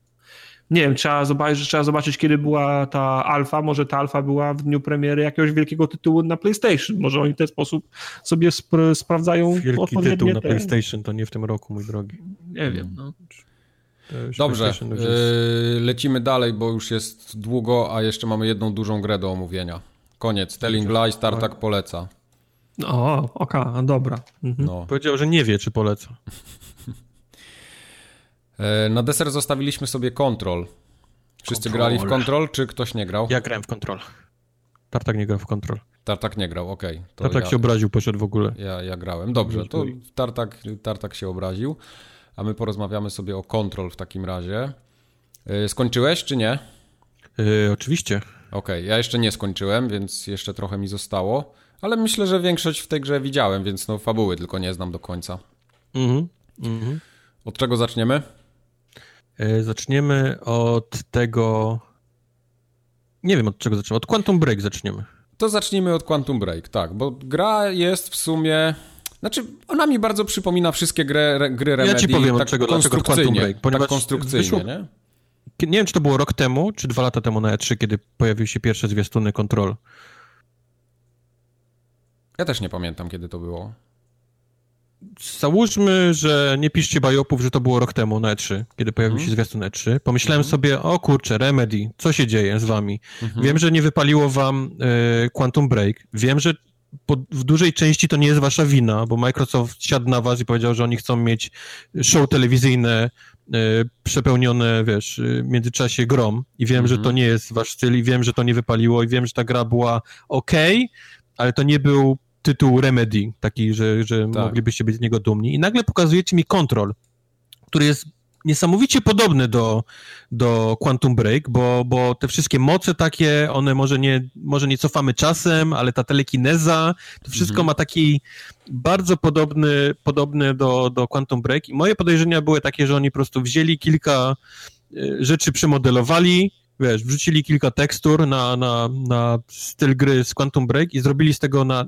nie wiem, trzeba zobaczyć, trzeba zobaczyć, kiedy była ta alfa. Może ta alfa była w dniu premiery jakiegoś wielkiego tytułu na PlayStation. Może oni w ten sposób sobie spr sprawdzają Wielki tytuł na PlayStation to nie w tym roku, mój drogi. Nie wiem, no. Dobrze, yy, lecimy dalej, bo już jest długo, a jeszcze mamy jedną dużą grę do omówienia. Koniec. Telling Lies, Tartak poleca. O, oka, dobra. Mhm. No. Powiedział, że nie wie, czy poleca. E, na deser zostawiliśmy sobie kontrol. Wszyscy control. grali w kontrol, czy ktoś nie grał? Ja grałem w kontrol. Tartak nie grał w kontrol. Tartak nie grał, okej. Okay. Tartak ja, się obraził, poszedł w ogóle. Ja, ja grałem. Dobrze, to tartak, tartak się obraził, a my porozmawiamy sobie o kontrol w takim razie. E, skończyłeś, czy nie? Yy, oczywiście. Okej, okay. ja jeszcze nie skończyłem, więc jeszcze trochę mi zostało, ale myślę, że większość w tej grze widziałem, więc no fabuły tylko nie znam do końca. Mhm. Mm Od czego zaczniemy? E, zaczniemy od tego. Nie wiem od czego zaczniemy. Od Quantum Break zaczniemy. To zacznijmy od Quantum Break, tak, bo gra jest w sumie. Znaczy, ona mi bardzo przypomina wszystkie gry, gry Remedy. Ja ci powiem tak od czego, dlaczego Quantum Break. Ponieważ tak konstrukcyjnie, wyszło, nie? Nie wiem, czy to było rok temu, czy dwa lata temu na E3, kiedy pojawiły się pierwsze zwiastuny kontrol. Ja też nie pamiętam, kiedy to było. Załóżmy, że nie piszcie bajopów, że to było rok temu na E3, kiedy pojawił mm. się zwiastun E3. Pomyślałem mm. sobie, o kurczę, Remedy, co się dzieje z wami? Mm -hmm. Wiem, że nie wypaliło wam y, Quantum Break. Wiem, że po, w dużej części to nie jest wasza wina, bo Microsoft siadł na was i powiedział, że oni chcą mieć show telewizyjne y, przepełnione, wiesz, y, w międzyczasie grom i wiem, -hmm. że to mhm. nie jest wasz styl i wiem, że to nie wypaliło i wiem, że ta gra była ok, ale to nie był tytuł Remedy, taki, że, że tak. moglibyście być z niego dumni. I nagle pokazujecie mi Control, który jest niesamowicie podobny do, do Quantum Break, bo, bo te wszystkie moce takie, one może nie, może nie cofamy czasem, ale ta telekineza, to wszystko mhm. ma taki bardzo podobny, podobny do, do Quantum Break i moje podejrzenia były takie, że oni po prostu wzięli kilka y, rzeczy, przemodelowali, wiesz, wrzucili kilka tekstur na, na, na styl gry z Quantum Break i zrobili z tego na,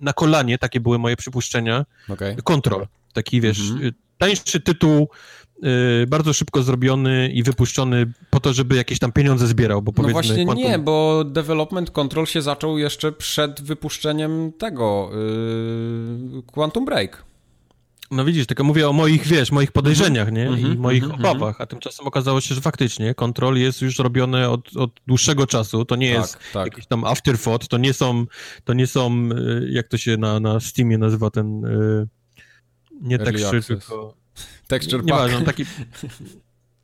na kolanie, takie były moje przypuszczenia, okay. Control. Taki, wiesz, mhm. tańszy tytuł, yy, bardzo szybko zrobiony i wypuszczony po to, żeby jakieś tam pieniądze zbierał, bo no powiedzmy... No właśnie Quantum... nie, bo Development Control się zaczął jeszcze przed wypuszczeniem tego yy, Quantum Break. No widzisz, tylko mówię o moich, wiesz, moich podejrzeniach, nie? I moich obawach, a tymczasem okazało się, że faktycznie kontrol jest już robiony od, od dłuższego czasu, to nie tak, jest tak. jakiś tam afterthought, to nie są, to nie są, y, jak to się na, na Steamie nazywa ten, y, nie texture, tylko... Texture Nieważne, pack. taki...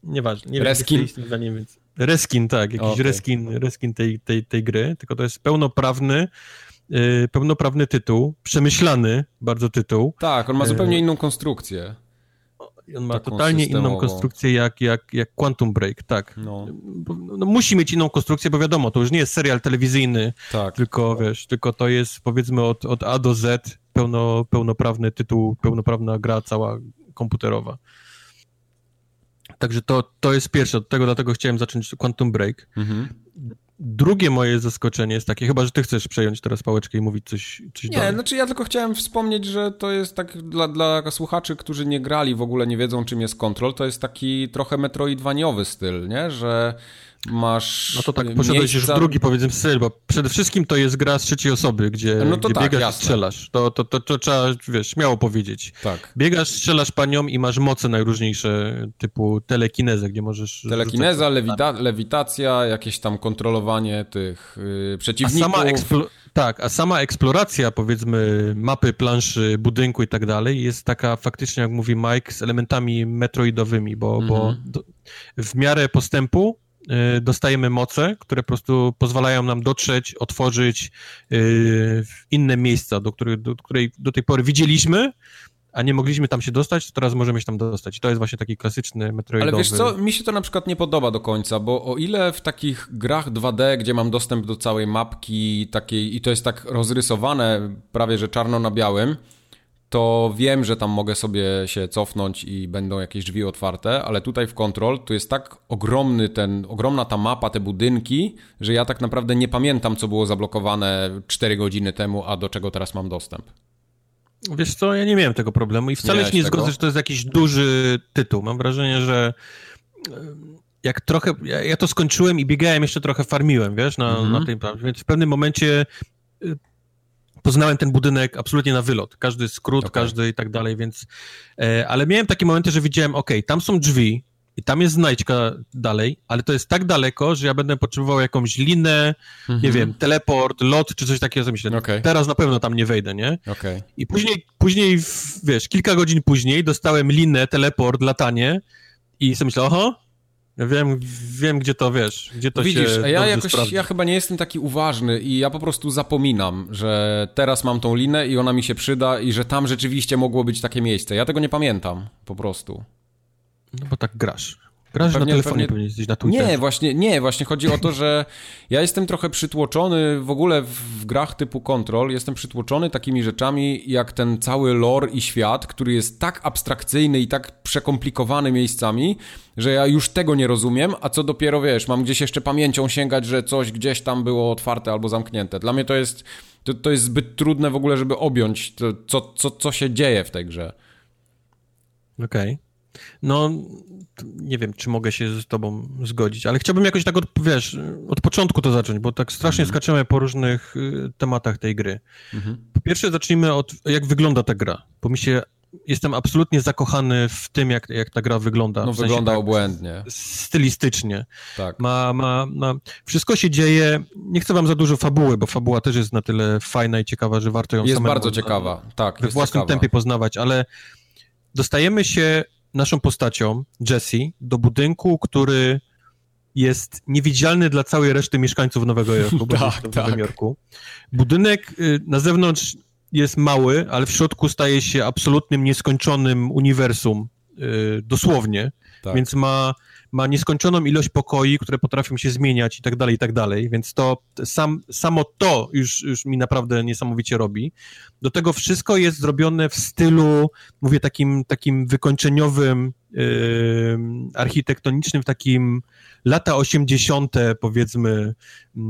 Nieważne, nie reskin. wiem, nie więc... Reskin, tak, jakiś okay. reskin, reskin tej, tej, tej gry, tylko to jest pełnoprawny, pełnoprawny tytuł, przemyślany bardzo tytuł. Tak, on ma zupełnie y, inną konstrukcję. On ma totalnie systemową. inną konstrukcję jak, jak, jak Quantum Break, tak. No. no. musi mieć inną konstrukcję, bo wiadomo, to już nie jest serial telewizyjny, tak. tylko wiesz, tylko to jest powiedzmy od, od A do Z pełno, pełnoprawny tytuł, pełnoprawna gra cała komputerowa. Także to, to jest pierwsze, od tego dlatego chciałem zacząć Quantum Break. Mhm. Drugie moje zaskoczenie jest takie, chyba, że ty chcesz przejąć teraz pałeczkę i mówić coś, coś Nie, dalej. znaczy ja tylko chciałem wspomnieć, że to jest tak dla, dla słuchaczy, którzy nie grali, w ogóle nie wiedzą czym jest Control, to jest taki trochę metroidwaniowy styl, nie? Że masz No to tak, miejsca... już drugi, powiedzmy, styl, bo przede wszystkim to jest gra z trzeciej osoby, gdzie, no gdzie tak, biegasz jasne. i strzelasz. To, to, to, to, trzeba, wiesz, śmiało powiedzieć. Tak. Biegasz, strzelasz panią i masz moce najróżniejsze, typu telekinezę, gdzie możesz... Telekineza, lewita lewitacja, jakieś tam kontrolowanie tych yy, przeciwników. A sama tak, a sama eksploracja, powiedzmy, mapy, planszy, budynku i tak dalej, jest taka faktycznie, jak mówi Mike, z elementami metroidowymi, bo, mm -hmm. bo mhm. do, w miarę postępu dostajemy moce, które po prostu pozwalają nam dotrzeć, otworzyć y, inne miejsca, do, których, do której do tej pory widzieliśmy, a nie mogliśmy tam się dostać, to teraz możemy się tam dostać. To jest właśnie taki klasyczny metroidowy... Ale wiesz co, mi się to na przykład nie podoba do końca, bo o ile w takich grach 2D, gdzie mam dostęp do całej mapki takiej i to jest tak rozrysowane prawie że czarno na białym, to wiem, że tam mogę sobie się cofnąć i będą jakieś drzwi otwarte, ale tutaj w Control to jest tak ogromny ten, ogromna ta mapa, te budynki, że ja tak naprawdę nie pamiętam, co było zablokowane 4 godziny temu, a do czego teraz mam dostęp. Wiesz co, ja nie miałem tego problemu i wcale się nie tego? zgodzę, że to jest jakiś duży tytuł. Mam wrażenie, że jak trochę, ja, ja to skończyłem i biegałem, jeszcze trochę farmiłem, wiesz, na, mm -hmm. na tym, więc w pewnym momencie poznałem ten budynek absolutnie na wylot. Każdy skrót, okay. każdy i tak dalej, więc... E, ale miałem takie momenty, że widziałem, ok, tam są drzwi i tam jest znajdźka dalej, ale to jest tak daleko, że ja będę potrzebował jakąś linę, mm -hmm. nie wiem, teleport, lot, czy coś takiego, co myślę. Okay. Teraz na pewno tam nie wejdę, nie? Okay. I później, później, wiesz, kilka godzin później dostałem linę, teleport, latanie i sobie myślę, oho, ja wiem, wiem, gdzie to wiesz, gdzie to Widzisz, się ja jakoś, sprawdza. ja chyba nie jestem taki uważny i ja po prostu zapominam, że teraz mam tą linę i ona mi się przyda i że tam rzeczywiście mogło być takie miejsce. Ja tego nie pamiętam, po prostu. No bo tak grasz. Grasz pewnie, na telefonie, pewnie... powinieneś na Twitterze. Nie, właśnie, nie, właśnie chodzi o to, że ja jestem trochę przytłoczony w ogóle w, w grach typu Control, jestem przytłoczony takimi rzeczami jak ten cały lore i świat, który jest tak abstrakcyjny i tak przekomplikowany miejscami, że ja już tego nie rozumiem, a co dopiero, wiesz, mam gdzieś jeszcze pamięcią sięgać, że coś gdzieś tam było otwarte albo zamknięte. Dla mnie to jest, to, to jest zbyt trudne w ogóle, żeby objąć to, co, co, co się dzieje w tej grze. Okej. Okay. No, nie wiem, czy mogę się z tobą zgodzić, ale chciałbym jakoś tak od, wiesz, od początku to zacząć, bo tak strasznie mhm. skaczemy po różnych y, tematach tej gry. Mhm. Po pierwsze zacznijmy od, jak wygląda ta gra, bo mi się, jestem absolutnie zakochany w tym, jak, jak ta gra wygląda. No wygląda tak, obłędnie. Stylistycznie. Tak. Ma, ma, ma, wszystko się dzieje, nie chcę wam za dużo fabuły, bo fabuła też jest na tyle fajna i ciekawa, że warto ją Jest bardzo ciekawa, tak. We własnym ciekawa. tempie poznawać, ale dostajemy się naszą postacią, Jesse, do budynku, który jest niewidzialny dla całej reszty mieszkańców Nowego Jorku, bo tak, w Nowym tak. Jorku. Budynek y, na zewnątrz jest mały, ale w środku staje się absolutnym, nieskończonym uniwersum, y, dosłownie, tak. więc ma ma nieskończoną ilość pokoi, które potrafią się zmieniać i tak dalej, i tak dalej, więc to sam, samo to już, już mi naprawdę niesamowicie robi. Do tego wszystko jest zrobione w stylu, mówię, takim, takim wykończeniowym yy, architektonicznym w takim lata 80. powiedzmy, yy,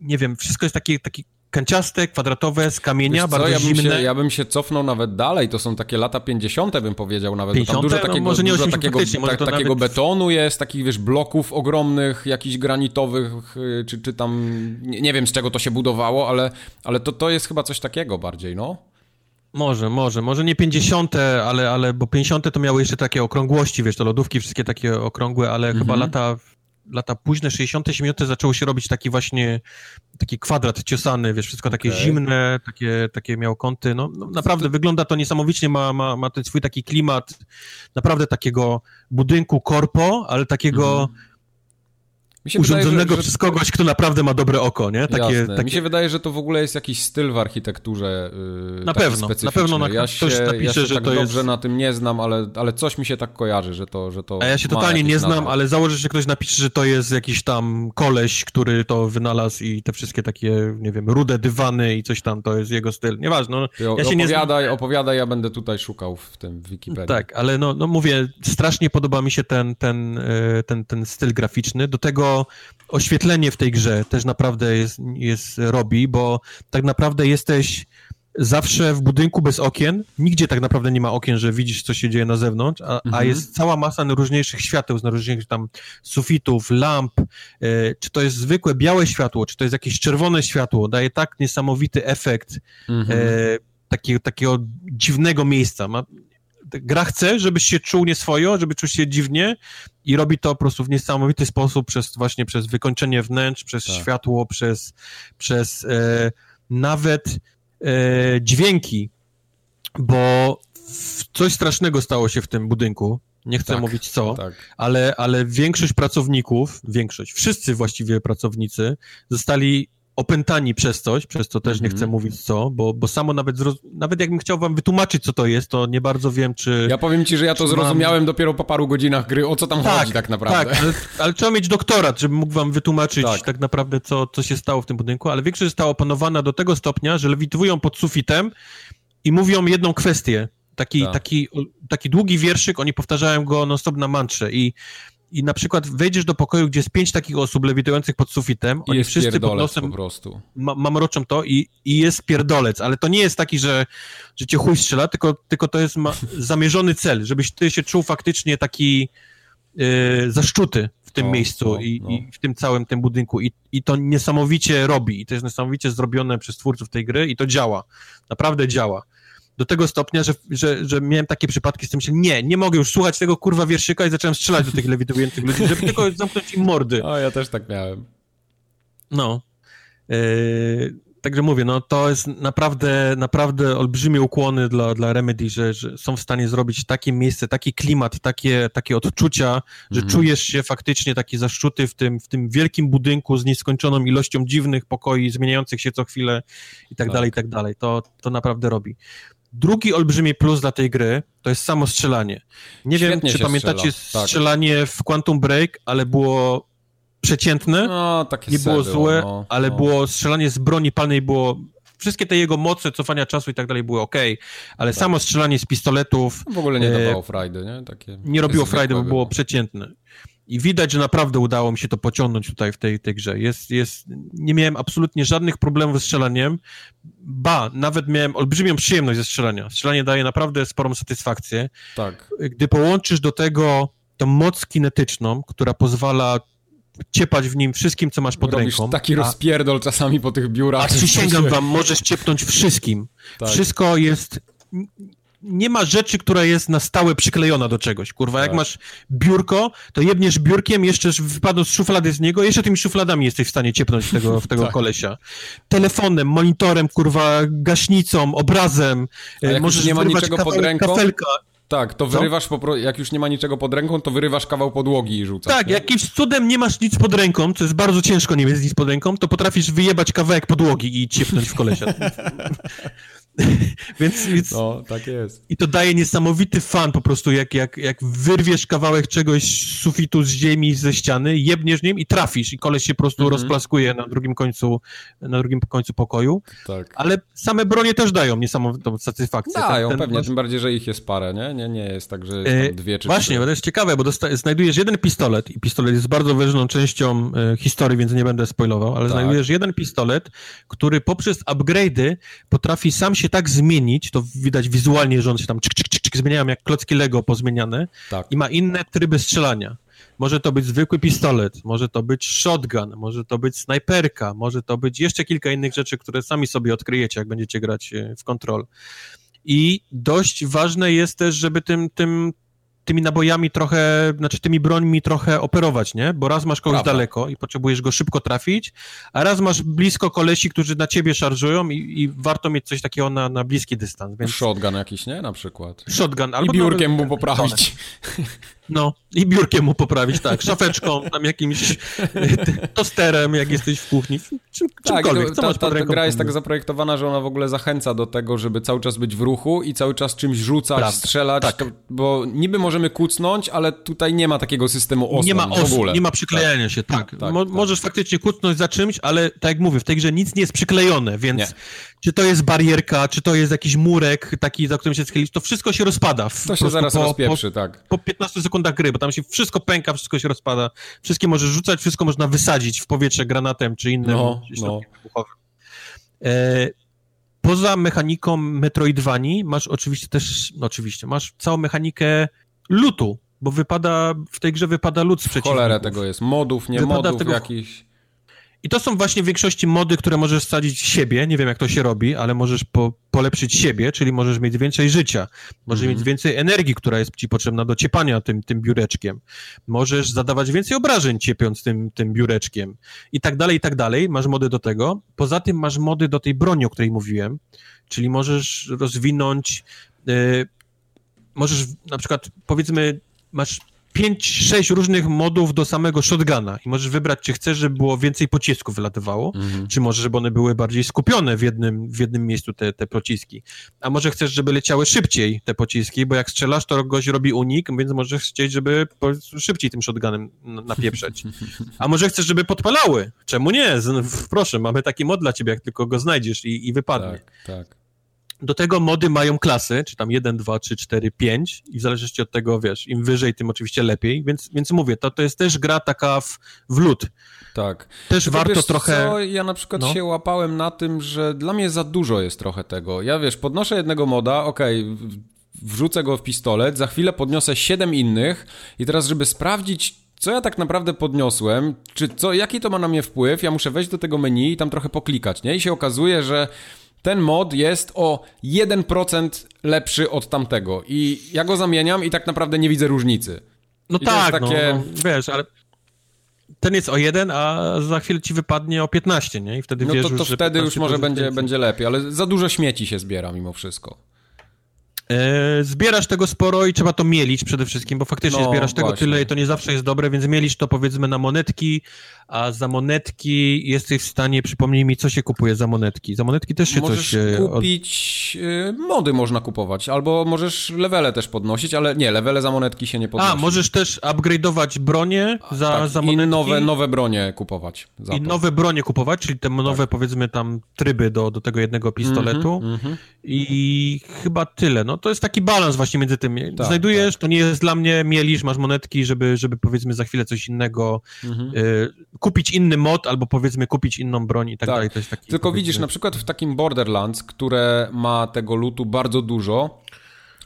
nie wiem, wszystko jest takie, takie kanciaste, kwadratowe, z kamienia, Wiesz bardzo ja bym zimne. Się, ja bym się cofnął nawet dalej, to są takie lata 50. bym powiedział nawet. 50? Tam dużo no, takiego, może nie dużo takiego, ta, takiego nawet... betonu jest, takich wiesz, bloków ogromnych, jakichś granitowych, y, czy, czy tam, nie, nie wiem z czego to się budowało, ale, ale to, to jest chyba coś takiego bardziej, no. Może, może, może nie 50, ale, ale bo 50 to miały jeszcze takie okrągłości, wiesz, to lodówki wszystkie takie okrągłe, ale mhm. chyba lata lata późne, 60., 70. zaczęło się robić taki właśnie, taki kwadrat ciosany, wiesz, wszystko takie okay. zimne, takie, takie miało kąty, no, no naprawdę to... wygląda to niesamowicie, ma, ma, ma ten swój taki klimat naprawdę takiego budynku korpo, ale takiego mm urządzonego wydaje, że, przez kogoś, kto naprawdę ma dobre oko, nie? Takie, Jasne. takie... Mi się wydaje, że to w ogóle jest jakiś styl w architekturze yy, Na pewno, na pewno na ja się, napisze, ja się że tak to dobrze jest... na tym nie znam, ale, ale coś mi się tak kojarzy, że to, że to A ja się totalnie nie znam, ale założę, że ktoś napisze, że to jest jakiś tam koleś, który to wynalazł i te wszystkie takie, nie wiem, rude dywany i coś tam, to jest jego styl. Nieważne. No, Ty, ja się opowiadaj, nie opowiadaj, ja będę tutaj szukał w tym Wikipedii. Tak, ale no, no mówię, strasznie podoba mi się ten, ten, e, ten, ten styl graficzny. Do tego oświetlenie w tej grze też naprawdę jest, jest robi, bo tak naprawdę jesteś zawsze w budynku bez okien, nigdzie tak naprawdę nie ma okien, że widzisz, co się dzieje na zewnątrz, a, mhm. a jest cała masa różniejszych świateł, z różniejszych tam sufitów, lamp, e, czy to jest zwykłe białe światło, czy to jest jakieś czerwone światło, daje tak niesamowity efekt mhm. e, takiego, takiego dziwnego miejsca. Ma, gra chce, żebyś się czuł nieswojo, żeby czuł się dziwnie i robi to po prostu w niesamowity sposób przez właśnie przez wykończenie wnętrz, przez tak. światło, przez, przez e, nawet e, dźwięki, bo coś strasznego stało się w tym budynku. Nie chcę tak, mówić co, tak. ale, ale większość pracowników, większość, wszyscy właściwie pracownicy zostali opętani przez coś, przez co też nie chcę mhm. mówić co, bo, bo samo nawet, nawet jakbym chciał wam wytłumaczyć, co to jest, to nie bardzo wiem, czy... Ja powiem ci, że ja to zrozumiałem mam... dopiero po paru godzinach gry, o co tam tak, chodzi tak naprawdę. Tak, ale, ale, trzeba mieć doktorat, żeby mógł wam wytłumaczyć tak, tak naprawdę, co, co się stało w tym budynku, ale większość została opanowana do tego stopnia, że lewitują pod sufitem i mówią jedną kwestię. Taki, tak. taki, taki długi wierszyk, oni powtarzają go non-stop na mantrze i i na przykład wejdziesz do pokoju, gdzie jest pięć takich osób lewitujących pod sufitem, I oni wszyscy pod nosem po prostu. Ma, mamroczą to i, i jest pierdolec, ale to nie jest taki, że, że cię chuj strzela, tylko, tylko to jest ma, zamierzony cel, żebyś ty się czuł faktycznie taki yy, zaszczuty w tym o, miejscu no, i, no. i, w tym całym tym budynku. I, i to niesamowicie robi. I to jest niesamowicie zrobione przez twórców tej gry i to działa, naprawdę działa do tego stopnia, że, że, że miałem takie przypadki z tym, że nie, nie mogę już słuchać tego kurwa wierszyka i zacząłem strzelać do tych lewitujących ludzi, żeby tylko zamknąć im mordy. O, ja też tak miałem. No. Yy, także mówię, no to jest naprawdę, naprawdę olbrzymie ukłony dla, dla Remedy, że, że są w stanie zrobić takie miejsce, taki klimat, takie, takie odczucia, że mhm. czujesz się faktycznie taki zaszczuty w tym, w tym wielkim budynku z nieskończoną ilością dziwnych pokoi, zmieniających się co chwilę i tak, tak. dalej, i tak dalej. To, to naprawdę robi. Drugi olbrzymi plus dla tej gry to jest samo strzelanie. Nie Świetnie wiem, czy pamiętacie strzela. Tak. strzelanie tak. w Quantum Break, ale było przeciętne, no, nie było złe, no, ale no. było strzelanie z broni palnej było wszystkie te jego moce, cofania czasu i tak dalej były ok, ale tak. samo strzelanie z pistoletów... W ogóle nie dawało e, frajdy, nie? Takie nie robiło frajdy, bo było przeciętne. I widać, że naprawdę udało mi się to pociągnąć tutaj w tej, tej grze. Jest, jest, nie miałem absolutnie żadnych problemów ze strzelaniem. Ba, nawet miałem olbrzymią przyjemność ze strzelania. Strzelanie daje naprawdę sporą satysfakcję. Tak. Gdy połączysz do tego tą moc kinetyczną, która pozwala ciepać w nim wszystkim, co masz pod Robisz ręką. taki a... rozpierdol czasami po tych biurach. A przysięgam wam, możesz ciepnąć wszystkim. Tak. Wszystko jest nie ma rzeczy, która jest na stałe przyklejona do czegoś, kurwa. Tak. Jak masz biurko, to jedniesz biurkiem, jeszcze wypadną z szuflady z niego, jeszcze tymi szufladami jesteś w stanie ciepnąć w tego, w tego tak. kolesia. Telefonem, monitorem, kurwa, gaśnicą, obrazem. Możesz nie ma niczego pod ręką, kafelka. Tak, to wyrywasz, po, jak już nie ma niczego pod ręką, to wyrywasz kawał podłogi i rzucasz. Tak, nie? jakimś cudem nie masz nic pod ręką, co jest bardzo ciężko nie mieć nic pod ręką, to potrafisz wyjebać kawałek podłogi i ciepnąć w kolesia. więc, więc... No, tak jest. I to daje niesamowity fan po prostu, jak, jak, jak wyrwiesz kawałek czegoś z sufitu, z ziemi, ze ściany, jebniesz nim i trafisz i koleś się po prostu mm -hmm. rozplaskuje na drugim końcu, na drugim końcu pokoju. Tak. Ale same bronie też dają niesamowitą satysfakcję. Dają, ten, ten pewnie, tym bardziej, że ich jest parę, nie? Nie, nie jest tak, że jest e, dwie czy Właśnie, bo to jest ciekawe, bo znajdujesz jeden pistolet i pistolet jest bardzo ważną częścią e, historii, więc nie będę spoilował, ale tak. znajdujesz jeden pistolet, który poprzez upgrade'y potrafi sam się tak zmienić, to widać wizualnie, że on się tam czyk, czyk, czyk, czyk zmieniają jak klocki Lego pozmieniane tak. i ma inne tryby strzelania. Może to być zwykły pistolet, może to być shotgun, może to być snajperka, może to być jeszcze kilka innych rzeczy, które sami sobie odkryjecie, jak będziecie grać e, w kontrol. I dość ważne jest też, żeby tym, tym, tymi nabojami trochę, znaczy tymi brońmi trochę operować, nie? Bo raz masz kogoś Prawda. daleko i potrzebujesz go szybko trafić, a raz masz blisko kolesi, którzy na ciebie szarżują i, i warto mieć coś takiego na, na bliski dystans. Więc... Shotgun jakiś, nie? Na przykład. Shotgun. Albo I biurkiem nawet... mu poprawić. No, i biurkiem mu poprawić, tak, szafeczką, tam jakimś tosterem, jak jesteś w kuchni, czym, tak, czymkolwiek. Co ta, ta, ta gra jest tak zaprojektowana, że ona w ogóle zachęca do tego, żeby cały czas być w ruchu i cały czas czymś rzucać, Prawda. strzelać, tak. to, bo niby możemy kucnąć, ale tutaj nie ma takiego systemu osłon Nie ma osłon, w nie ma przyklejania tak. się, tak. tak, Mo tak. możesz faktycznie kucnąć za czymś, ale tak jak mówię, w tej grze nic nie jest przyklejone, więc nie. czy to jest barierka, czy to jest jakiś murek taki, za którym się schylisz, to wszystko się rozpada. To się zaraz po, rozpieprzy, po, tak. Po 15 sekundach gry, bo tam się wszystko pęka, wszystko się rozpada, wszystkie możesz rzucać, wszystko można wysadzić w powietrze granatem czy innym no, no. E, poza mechaniką Metroidvanii masz oczywiście też, no oczywiście, masz całą mechanikę lutu, bo wypada, w tej grze wypada lód z przeciwników. Cholerę tego jest, modów, nie wypada modów tego... jakichś... I to są właśnie w większości mody, które możesz wsadzić siebie, nie wiem jak to się robi, ale możesz po, polepszyć siebie, czyli możesz mieć więcej życia, możesz mm. mieć więcej energii, która jest ci potrzebna do ciepania tym, tym biureczkiem, możesz zadawać więcej obrażeń ciepiąc tym, tym biureczkiem. I tak dalej, i tak dalej, masz mody do tego. Poza tym masz mody do tej broni, o której mówiłem, czyli możesz rozwinąć, yy, możesz na przykład powiedzmy masz 5-6 różnych modów do samego shotguna i możesz wybrać, czy chcesz, żeby było więcej pocisków wylatywało, mm-hmm. czy może, żeby one były bardziej skupione w jednym, w jednym miejscu, te, te pociski. A może chcesz, żeby leciały szybciej te pociski, bo jak strzelasz, to gość robi unik, więc możesz chcieć, żeby szybciej tym shotgunem napieprzeć. A może chcesz, żeby podpalały? Czemu nie? Proszę, mamy taki mod dla ciebie, jak tylko go znajdziesz i, i wypadnie. Tak, tak. Do tego mody mają klasy, czy tam 1, 2, 3, 4, 5 i w zależności od tego, wiesz, im wyżej, tym oczywiście lepiej, więc, więc mówię, to, to jest też gra taka w, w lód. Tak. Też Tylko warto wiesz, trochę... Co? Ja na przykład no. się łapałem na tym, że dla mnie za dużo jest trochę tego. Ja, wiesz, podnoszę jednego moda, okej, okay, wrzucę go w pistolet, za chwilę podniosę 7 innych i teraz, żeby sprawdzić, co ja tak naprawdę podniosłem, czy co, jaki to ma na mnie wpływ, ja muszę wejść do tego menu i tam trochę poklikać, nie? I się okazuje, że ten mod jest o 1% lepszy od tamtego. I ja go zamieniam i tak naprawdę nie widzę różnicy. No I tak, takie... no, no, wiesz, ale ten jest o 1, a za chwilę ci wypadnie o 15, nie? I wtedy no wiesz to, to już, wtedy już może będzie, będzie lepiej, ale za dużo śmieci się zbiera mimo wszystko. E, zbierasz tego sporo i trzeba to mielić przede wszystkim, bo faktycznie no, zbierasz tego właśnie. tyle i to nie zawsze jest dobre, więc mielisz to powiedzmy na monetki, a za monetki jesteś w stanie, przypomnij mi, co się kupuje za monetki. Za monetki też się możesz coś... Możesz kupić... Od... Mody można kupować, albo możesz levele też podnosić, ale nie, levele za monetki się nie podnosi. A, możesz też upgrade'ować bronie za, tak, za monetki. i nowe, nowe bronie kupować. I to. nowe bronie kupować, czyli te nowe, tak. powiedzmy tam, tryby do, do tego jednego pistoletu. Mm -hmm, I chyba tyle. No to jest taki balans właśnie między tym. Tak, Znajdujesz, tak. to nie jest dla mnie, mielisz, masz monetki, żeby, żeby powiedzmy za chwilę coś innego mm -hmm. y kupić inny mod, albo powiedzmy kupić inną broń i tak, tak. dalej. To jest taki, Tylko widzisz, na przykład w takim Borderlands, które ma tego lutu bardzo dużo,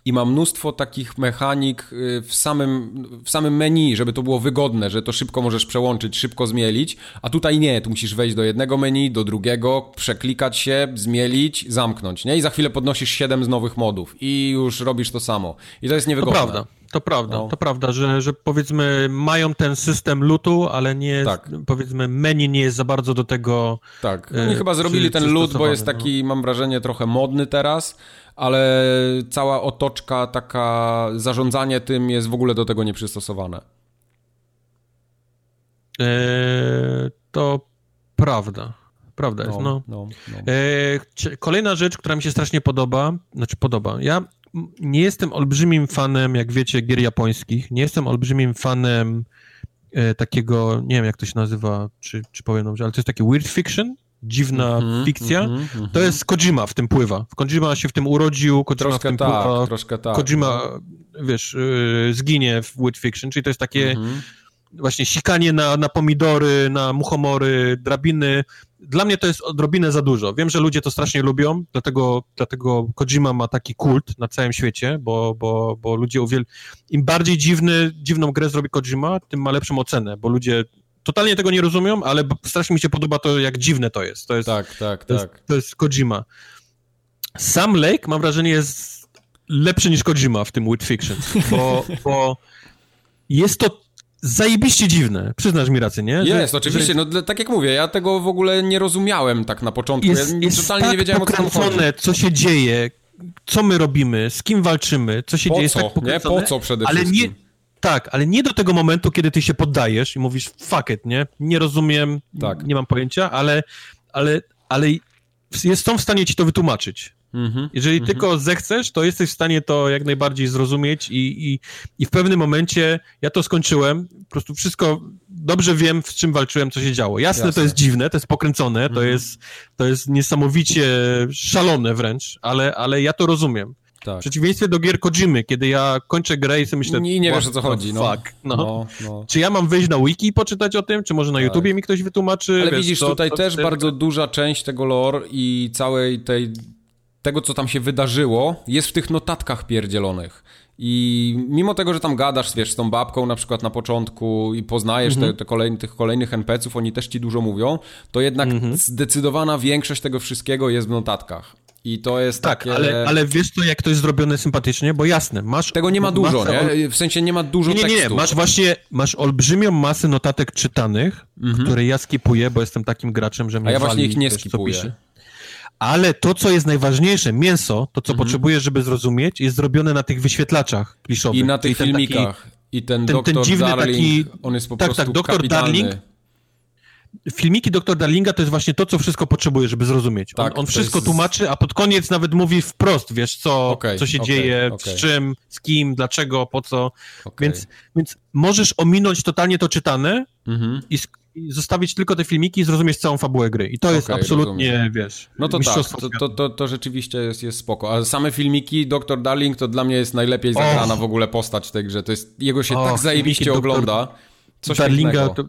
i ma mnóstwo takich mechanik y, w samym, w samym menu, żeby to było wygodne, że to szybko możesz przełączyć, szybko zmielić, a tutaj nie, tu musisz wejść do jednego menu, do drugiego, przeklikać się, zmielić, zamknąć, nie? I za chwilę podnosisz 7 z nowych modów i już robisz to samo. I to jest niewygodne. To prawda. To prawda, no. to prawda, że, że powiedzmy mają ten system lutu, ale nie tak. powiedzmy menu nie jest za bardzo do tego. Tak. Oni e, chyba zrobili ten lut, bo jest taki, no. mam wrażenie, trochę modny teraz, ale cała otoczka, taka zarządzanie tym jest w ogóle do tego nieprzystosowane. Eee, to prawda. prawda jest, no. no, no. E, kolejna rzecz, która mi się strasznie podoba, znaczy podoba, ja nie jestem olbrzymim fanem, jak wiecie, gier japońskich, nie jestem olbrzymim fanem e, takiego, nie wiem jak to się nazywa, czy, czy powiem dobrze, ale to jest taki weird fiction, dziwna mm -hmm, fikcja, mm -hmm, to jest Kojima w tym pływa. Kojima się w tym urodził, Kojima troszkę w tym tak, pływa. Troszkę tak. Kojima, wiesz, yy, zginie w weird fiction, czyli to jest takie mm -hmm. właśnie sikanie na, na pomidory, na muchomory, drabiny, dla mnie to jest odrobinę za dużo. Wiem, że ludzie to strasznie lubią, dlatego, dlatego Kojima ma taki kult na całym świecie, bo, bo, bo ludzie uwiel... Im bardziej dziwny, dziwną grę zrobi Kojima, tym ma lepszą ocenę, bo ludzie totalnie tego nie rozumią, ale strasznie mi się podoba to, jak dziwne to jest. To jest tak, tak, to tak. Jest, to jest Kojima. Sam Lake, mam wrażenie, jest lepszy niż Kojima w tym With Fiction, bo, bo jest to zajebiście dziwne. Przyznasz mi rację, nie? Jest, że, oczywiście. Że... No tak jak mówię, ja tego w ogóle nie rozumiałem tak na początku. Jest, ja jest totalnie tak nie wiedziałem, o co chodzi. co się dzieje, co my robimy, z kim walczymy, co się po dzieje. Co? Jest tak nie? Po co przede ale wszystkim? Nie, tak, ale nie do tego momentu, kiedy ty się poddajesz i mówisz fuck it, nie? Nie rozumiem, tak. nie mam pojęcia, ale, ale, ale jest, są w stanie ci to wytłumaczyć. Mm-hmm, Jeżeli tylko zechcesz, to jesteś w stanie to jak najbardziej zrozumieć i, i, i w pewnym momencie ja to skończyłem, po prostu wszystko dobrze wiem, z czym walczyłem, co się działo. Jasne, Jasne. to jest dziwne, to jest pokręcone, to, mhm. jest, to jest niesamowicie szalone wręcz, ale, ale ja to rozumiem. Tak. W przeciwieństwie do gier Kojimy, kiedy ja kończę grę i sobie myślę... Nie, nie wiesz o co chodzi, no. Fuck, no. No, no. Czy ja mam wejść na wiki i poczytać o tym, czy może na tak. YouTubie mi ktoś wytłumaczy? Ale wiesz, widzisz, tutaj też bardzo duża część tego lore i całej tej tego, co tam się wydarzyło, jest w tych notatkach pierdzielonych. I mimo tego, że tam gadasz, wiesz, z tą babką na przykład na początku i poznajesz te, te kolejne, tych kolejnych NPC-ów, oni też ci dużo mówią, to jednak mhm. zdecydowana większość tego wszystkiego jest w notatkach. I to jest tak, takie... ale, ale wiesz to, jak to jest zrobione sympatycznie, bo jasne, masz... Tego nie ma dużo, nie? W sensie nie ma dużo nie, nie, nie, nie, masz właśnie, masz olbrzymią masę notatek czytanych, mhm. które ja skipuję, bo jestem takim graczem, że mnie A ja właśnie wali, ich nie skipuję ale to, co jest najważniejsze, mięso, to, co mhm. potrzebujesz, żeby zrozumieć, jest zrobione na tych wyświetlaczach kliszowych. I na tych filmikach. Taki, I ten, ten, ten dziwny Darling, taki, on jest po tak, tak prostu tak, doktor Darling, filmiki Doktor Darlinga to jest właśnie to, co wszystko potrzebuje, żeby zrozumieć. Tak, on, on wszystko jest... tłumaczy, a pod koniec nawet mówi wprost, wiesz, co, okay, co się okay, dzieje, okay. z czym, z kim, dlaczego, po co. Więc, więc możesz ominąć totalnie to czytane mhm. i, i zostawić tylko te filmiki i zrozumieć całą fabułę gry. I to jest absolutnie, rozumiem. wiesz, No to tak, to, to, to, to, rzeczywiście jest, jest spoko. A same filmiki Doktor Darling to dla mnie jest najlepiej zagrana oh. w ogóle postać tej grze. To jest, jego się oh, tak zajebiście ogląda. Coś Darlinga, to,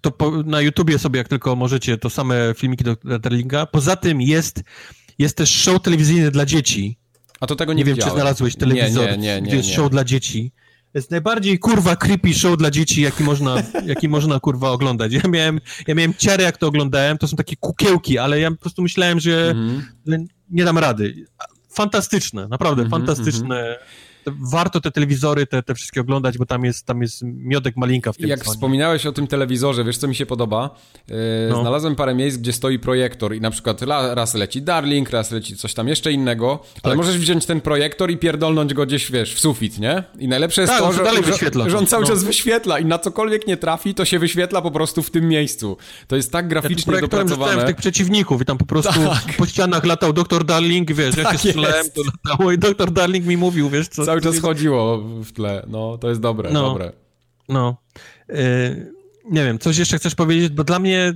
to po, na YouTubie sobie, jak tylko możecie, to same filmiki do Darlinga. Poza tym jest, jest też show telewizyjny dla dzieci. A to tego nie, nie wiem, czy znalazłeś telewizor, nie, nie, nie, nie, jest show dla dzieci. Jest najbardziej, kurwa, creepy show dla dzieci, jaki można, jaki można kurwa, oglądać. Ja miałem, ja miałem ciary, jak to oglądałem, to są takie kukiełki, ale ja po prostu myślałem, że mm. nie dam rady. Fantastyczne, naprawdę mm -hmm, fantastyczne. Mm -hmm warto te telewizory, te, te wszystkie oglądać, bo tam jest, tam jest miodek malinka w tym. Jak wspominałeś o tym telewizorze, wiesz co mi się podoba? Yy, no. Znalazłem parę miejsc, gdzie stoi projektor i na przykład raz leci Darling, raz leci coś tam jeszcze innego, ale tak. możesz wziąć ten projektor i pierdolnąć go gdzieś, wiesz, w sufit, nie? I najlepsze jest tak, to, że, dalej wyświetla że on cały no. czas wyświetla i na cokolwiek nie trafi, to się wyświetla po prostu w tym miejscu. To jest tak graficznie ja dopracowane. w tych przeciwników i tam po prostu tak. po ścianach latał doktor Darling, wiesz, tak jak się strzelałem, to latało i doktor Darling mi mówił, wiesz, co... Cały czas chodziło w tle, no, to jest dobre, no. dobre. No. Yy, nie wiem, coś jeszcze chcesz powiedzieć, bo dla mnie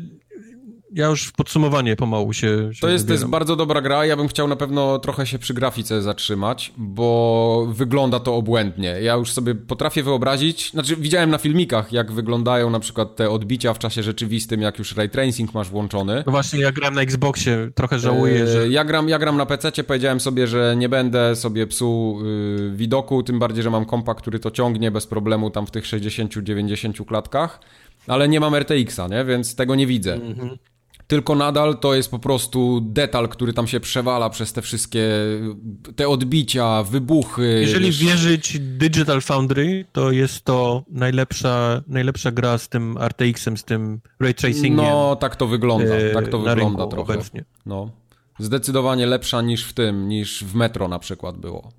ja już w podsumowanie pomału się, się to, jest, to jest bardzo dobra gra. Ja bym chciał na pewno trochę się przy grafice zatrzymać, bo wygląda to obłędnie. Ja już sobie potrafię wyobrazić, znaczy widziałem na filmikach, jak wyglądają na przykład te odbicia w czasie rzeczywistym, jak już ray tracing masz włączony. No właśnie, ja gram na Xboxie, trochę żałuję, że... Ja gram, ja gram na PC, powiedziałem sobie, że nie będę sobie psuł yy, widoku, tym bardziej, że mam kompa, który to ciągnie bez problemu tam w tych 60-90 klatkach ale nie mam RTX-a, nie? więc tego nie widzę. Mm -hmm tylko nadal to jest po prostu detal, który tam się przewala przez te wszystkie te odbicia, wybuchy. Jeżeli wiesz... wierzyć Digital Foundry, to jest to najlepsza, najlepsza gra z tym RTX-em, z tym ray tracingiem. No, tak to wygląda, tak to wygląda trochę. Obecnie. No. Zdecydowanie lepsza niż w tym, niż w Metro na przykład było.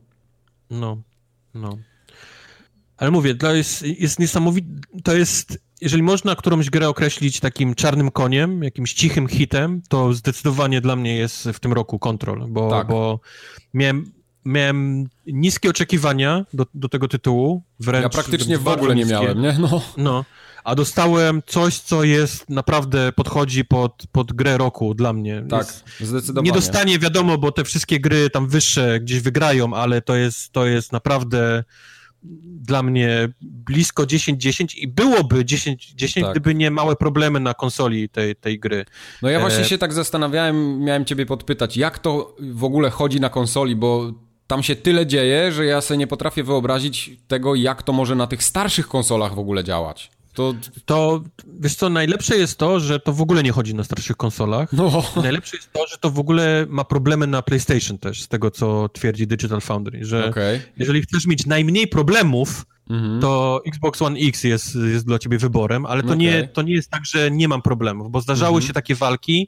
No, no. Ale mówię, to jest, jest niesamowite, to jest jeżeli można którąś grę określić takim czarnym koniem, jakimś cichym hitem, to zdecydowanie dla mnie jest w tym roku Control, bo, tak. bo miałem, miałem niskie oczekiwania do, do tego tytułu. Wręcz ja praktycznie w ogóle nie miałem, nie? No. no. A dostałem coś, co jest naprawdę podchodzi pod, pod grę roku dla mnie. Tak, jest, zdecydowanie. Nie dostanie, wiadomo, bo te wszystkie gry tam wyższe gdzieś wygrają, ale to jest, to jest naprawdę dla mnie blisko 10-10 i byłoby 10-10, tak. gdyby nie małe problemy na konsoli tej, tej gry. No ja właśnie e... się tak zastanawiałem, miałem ciebie podpytać, jak to w ogóle chodzi na konsoli, bo tam się tyle dzieje, że ja sobie nie potrafię wyobrazić tego, jak to może na tych starszych konsolach w ogóle działać. To... to, wiesz co, najlepsze jest to, że to w ogóle nie chodzi na starszych konsolach. No. Najlepsze jest to, że to w ogóle ma problemy na PlayStation też, z tego co twierdzi Digital Foundry, że okay. jeżeli chcesz mieć najmniej problemów, mhm. to Xbox One X jest, jest dla ciebie wyborem, ale to, okay. nie, to nie jest tak, że nie mam problemów, bo zdarzały mhm. się takie walki,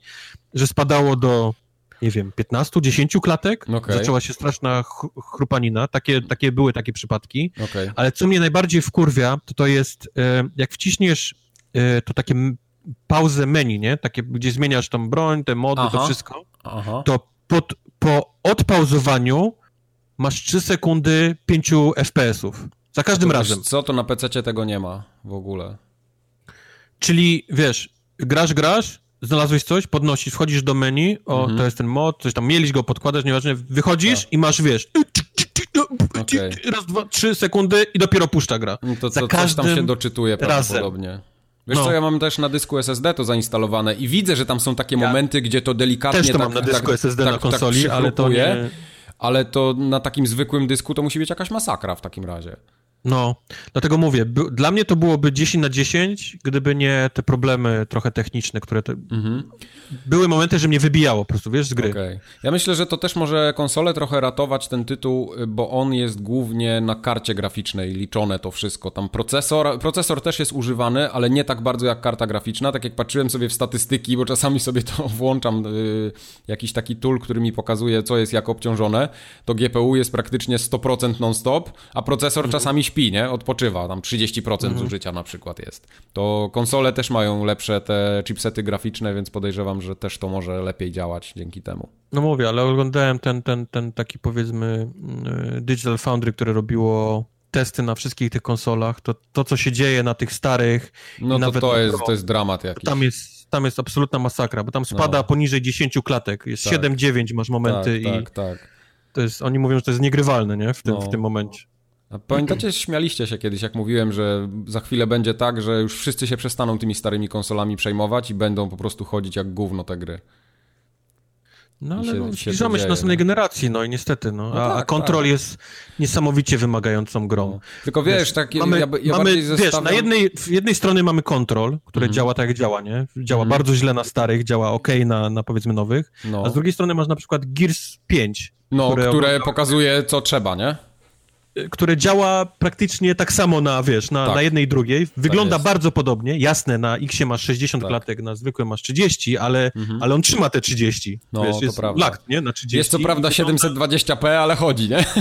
że spadało do nie wiem, 15, 10 klatek. Okay. Zaczęła się straszna chrupanina. Takie, takie były takie przypadki. Okay. Ale co mnie najbardziej wkurwia, to to jest, e, jak wciśniesz e, to takie pauzę menu, nie? Takie, gdzie zmieniasz tą broń, te mody, Aha. to wszystko, Aha. to pod, po odpauzowaniu masz 3 sekundy 5 FPS-ów. Za każdym razem. Co, to na PC tego nie ma w ogóle. Czyli, wiesz, grasz, grasz, znalazłeś coś, podnosisz, wchodzisz do menu, o, mhm. to jest ten mod, coś tam, mieliś go, podkładasz, nieważne, wychodzisz tak. i masz, wiesz, okay. raz, dwa, trzy sekundy i dopiero puszcza gra. No to, to coś tam się doczytuje prawdopodobnie. Wiesz no. co, ja mam też na dysku SSD to zainstalowane i widzę, że tam są takie ja momenty, gdzie to delikatnie też to tak, mam na dysku tak, SSD tak, na konsoli, tak ale to nie... Ale to na takim zwykłym dysku to musi być jakaś masakra w takim razie. No, dlatego mówię, dla mnie to byłoby 10 na 10, gdyby nie te problemy trochę techniczne, które te... mhm. były momenty, że mnie wybijało po prostu, wiesz, z gry. Okay. Ja myślę, że to też może konsolę trochę ratować ten tytuł, bo on jest głównie na karcie graficznej liczone to wszystko. Tam procesor, procesor też jest używany, ale nie tak bardzo jak karta graficzna. Tak jak patrzyłem sobie w statystyki, bo czasami sobie to włączam, yy, jakiś taki tool, który mi pokazuje, co jest jak obciążone, to GPU jest praktycznie 100% non-stop, a procesor mhm. czasami śpi, nie? Odpoczywa, tam 30% mhm. zużycia na przykład jest. To konsole też mają lepsze te chipsety graficzne, więc podejrzewam, że też to może lepiej działać dzięki temu. No mówię, ale oglądałem ten, ten, ten taki powiedzmy y, Digital Foundry, które robiło testy na wszystkich tych konsolach, to, to co się dzieje na tych starych... No to, to, jest, to jest dramat jakiś. Tam jest, tam jest absolutna masakra, bo tam spada no. poniżej 10 klatek, jest tak. 7-9 masz momenty tak, i... Tak, tak. To jest, oni mówią, że to jest niegrywalne, nie? W tym, no. w tym momencie. A pamiętacie, śmialiście się kiedyś, jak mówiłem, że za chwilę będzie tak, że już wszyscy się przestaną tymi starymi konsolami przejmować i będą po prostu chodzić jak gówno te gry. No ale się, no, zbliżamy się do następnej no. generacji, no i niestety, no. no a, tak, Control tak. jest niesamowicie wymagającą grą. No. Tylko wiesz, wiesz tak, mamy, ja, ja mamy, wiesz, zestawiam... na jednej, w jednej stronie mamy Control, które mhm. działa tak jak działa, nie? Działa mhm. bardzo źle na starych, działa ok na, na powiedzmy nowych, no. a z drugiej strony masz na przykład Gears 5. No, które, które pokazuje co trzeba, nie? Które działa praktycznie tak samo na, wiesz, na, tak. na jednej i drugiej. Wygląda tak bardzo podobnie. Jasne, na X masz 60 tak. klatek, na zwykłym masz 30, ale, mhm. ale on trzyma te 30. No, wiesz, to jest prawda. lakt, nie? Na 30. Jest to prawda 720p, ale chodzi, nie?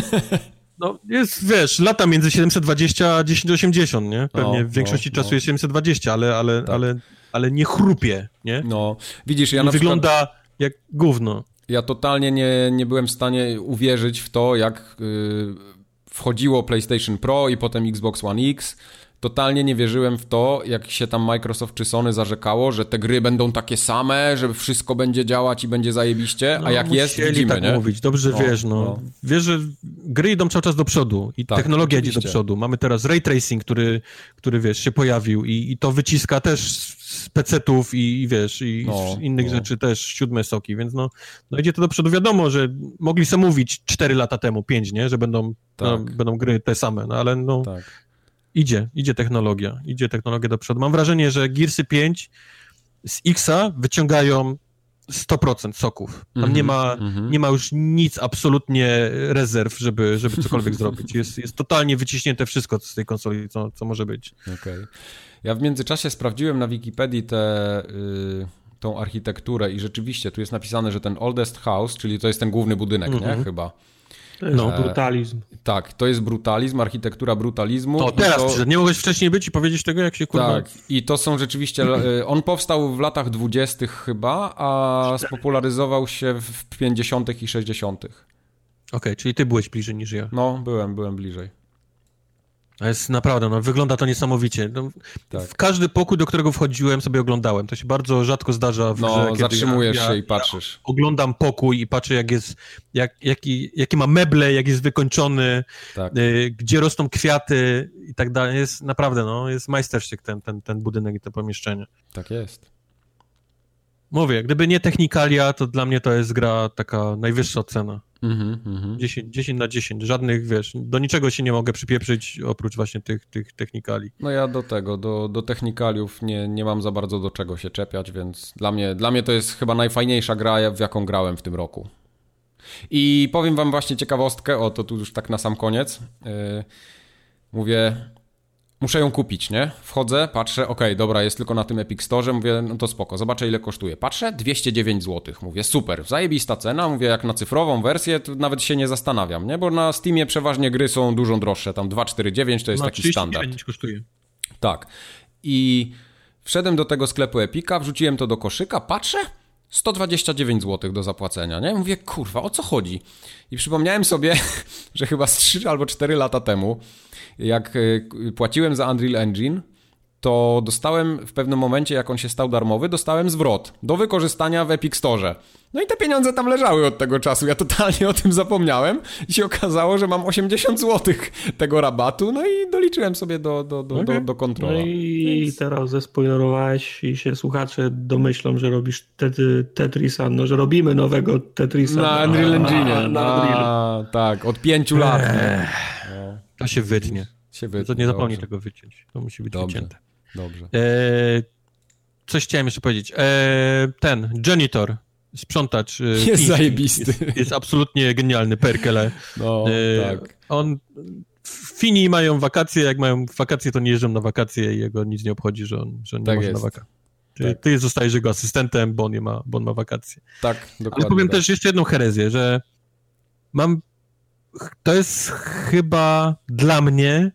No, jest, wiesz, lata między 720 a 1080, nie? Pewnie no, w większości no, czasu no. jest 720, ale, ale, tak. ale, ale nie chrupie, nie? No, widzisz, ja na Wygląda przykład... jak gówno. Ja totalnie nie, nie byłem w stanie uwierzyć w to, jak... Yy wchodziło PlayStation Pro i potem Xbox One X. Totalnie nie wierzyłem w to, jak się tam Microsoft czy Sony zarzekało, że te gry będą takie same, że wszystko będzie działać i będzie zajebiście, no, a jak jest, widzimy, tak nie? mówić. Dobrze no, wiesz, no. no. Wiesz, że gry idą cały czas do przodu i tak, technologia oczywiście. idzie do przodu. Mamy teraz ray tracing, który, który wiesz, się pojawił i, i to wyciska też z PC-ów i, i, wiesz, i no, innych no. rzeczy też siódme soki, więc no, no idzie to do przodu. Wiadomo, że mogli sobie mówić 4 lata temu, 5, nie? Że będą, tak. no, będą gry te same, no ale no tak. Idzie, idzie technologia, idzie technologia do przodu. Mam wrażenie, że Gearsy 5 z Xa wyciągają 100% soków. Tam mm -hmm, nie, ma, mm -hmm. nie ma już nic absolutnie rezerw, żeby, żeby cokolwiek zrobić. Jest, jest totalnie wyciśnięte wszystko z tej konsoli, co, co może być. Okay. Ja w międzyczasie sprawdziłem na Wikipedii tę y, tą architekturę i rzeczywiście tu jest napisane, że ten oldest house, czyli to jest ten główny budynek, mm -hmm. nie? Mhm. Chyba. To jest no. brutalizm. Tak, to jest brutalizm, architektura brutalizmu. To teraz to... nie mogłeś wcześniej być i powiedzieć tego, jak się kurwa... Tak, i to są rzeczywiście... E, on powstał w latach dwudziestych chyba, a spopularyzował się w 50 i 60 Okej, okay, czyli ty byłeś bliżej niż ja. No, byłem, byłem bliżej. To jest naprawdę, no, wygląda to niesamowicie. No, tak. W każdy pokój, do którego wchodziłem, sobie oglądałem. To się bardzo rzadko zdarza w no, grze, zatrzymujesz ja, się i patrzysz. Ja oglądam pokój i patrzę, jak jest, jak, jaki, jakie ma meble, jak jest wykończony, tak. y, gdzie rosną kwiaty i tak dalej. Jest naprawdę, no, jest majstersztyk ten, ten, ten budynek i to pomieszczenie. Tak jest. Mówię, gdyby nie technikalia, to dla mnie to jest gra taka najwyższa cena. Mm -hmm. 10, 10 na 10, żadnych, wiesz, do niczego się nie mogę przypieprzyć oprócz właśnie tych, tych technikali. No ja do tego, do, do technikaliów nie, nie mam za bardzo do czego się czepiać, więc dla mnie, dla mnie to jest chyba najfajniejsza gra, w jaką grałem w tym roku. I powiem wam właśnie ciekawostkę, o to tu już tak na sam koniec. Yy, mówię, muszę ją kupić, nie? Wchodzę, patrzę, okej, okay, dobra, jest tylko na tym Epic Store, mówię, no to spoko, zobaczę ile kosztuje. Patrzę, 209 zł, mówię, super, zajebista cena, mówię, jak na cyfrową wersję, to nawet się nie zastanawiam, nie? Bo na Steamie przeważnie gry są dużo droższe, tam 249 to jest no, taki standard. kosztuje. Tak. I wszedłem do tego sklepu Epika, wrzuciłem to do koszyka, patrzę, 129 zł do zapłacenia, nie? Mówię, kurwa, o co chodzi? I przypomniałem sobie, że chyba z 3 albo 4 lata temu jak e, płaciłem za Unreal Engine, to dostałem w pewnym momencie, jak on się stał darmowy, dostałem zwrot do wykorzystania w Epic Store. No i te pieniądze tam leżały od tego czasu. Ja totalnie o tym zapomniałem i się okazało, że mam 80 zł tego rabatu, no i doliczyłem sobie do, do, do, okay. do, do kontrola. No i Więc... teraz zespoilerowałeś i się słuchacze domyślą, że robisz Tetrisa, no że robimy nowego Tetrisa. Na Unreal Engine. Na, na Unreal. Tak, od pięciu lat. No. To się wytnie. Się wytnie. To nie zapomnij tego wyciąć. To musi być Dobrze. wycięte. Dobrze. E, coś chciałem jeszcze powiedzieć. E, ten, janitor, sprzątacz. E, jest zajebisty. Jest, jest, absolutnie genialny, Perkele. No, e, tak. On... Fini mają wakacje, jak mają wakacje, to nie jeżdżą na wakacje i jego nic nie obchodzi, że on, że on tak nie może na wakacje. Ty, tak. ty zostajesz jego asystentem, bo on, nie ma, bo on ma wakacje. Tak, dokładnie. Ale powiem tak. też jeszcze jedną herezję, że mam to jest chyba dla mnie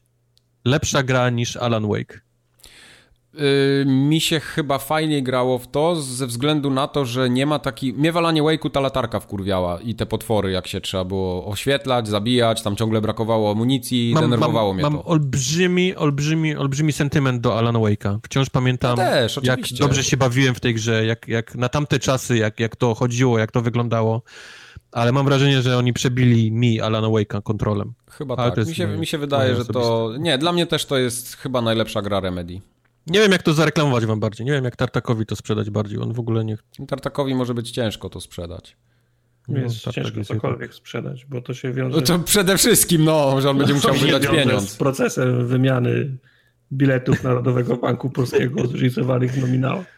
lepsza gra niż Alan Wake. Yy, mi się chyba fajniej grało w to ze względu na to, że nie ma taki... Mnie w Alanie Wake'u ta latarka wkurwiała i te potwory, jak się trzeba było oświetlać, zabijać, tam ciągle brakowało amunicji, mam, denerwowało mam, mnie mam to. Mam olbrzymi, olbrzymi, olbrzymi sentyment do Alan Wake'a. Wciąż pamiętam, ja też, jak dobrze się bawiłem w tej grze, jak, jak na tamte czasy, jak, jak to chodziło, jak to wyglądało ale mam wrażenie, że oni przebili mi Alana Wake'a kontrolem. Chyba ale tak. Mi się, mi się wydaje, że to... Nie, dla mnie też to jest chyba najlepsza gra Remedy. Nie wiem, jak to zareklamować wam bardziej. Nie wiem, jak Tartakowi to sprzedać bardziej. On w ogóle nie... Tartakowi może być ciężko to sprzedać. Nie jest no, ciężko cokolwiek sprzedać, bo to się wiąże... No to przede wszystkim, no, że on będzie musiał wydać pieniądz. z procesem wymiany biletów Narodowego Banku Polskiego zróżnicowanych nominałach.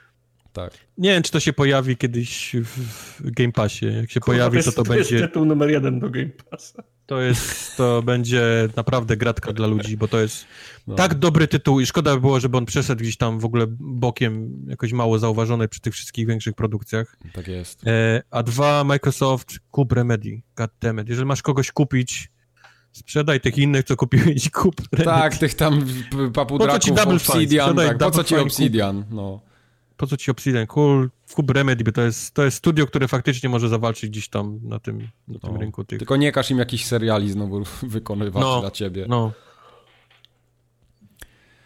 Tak. Nie wiem, czy to się pojawi kiedyś w Game Passie. Jak się Kurwa, pojawi, to to, to będzie... To jest tytuł numer jeden do Game Passa. To jest, to będzie naprawdę gratka dla ludzi, bo to jest no. tak dobry tytuł i szkoda by było, żeby on przeszedł gdzieś tam w ogóle bokiem, jakoś mało zauważony przy tych wszystkich większych produkcjach. Tak jest. E, a dwa, Microsoft, kup Remedy. Goddammit. Jeżeli masz kogoś kupić, sprzedaj tych innych, co kupiłeś kup Remedy. Tak, tych tam papudraków, Obsidian, tak, po co ci Obsidian, no po co ci Obsidian? Cool, kup Remedy, bo to jest, to jest studio, które faktycznie może zawalczyć gdzieś tam na tym, na tym rynku. Tych. Tylko nie każ im jakichś seriali znowu wykonywać no, dla ciebie. No.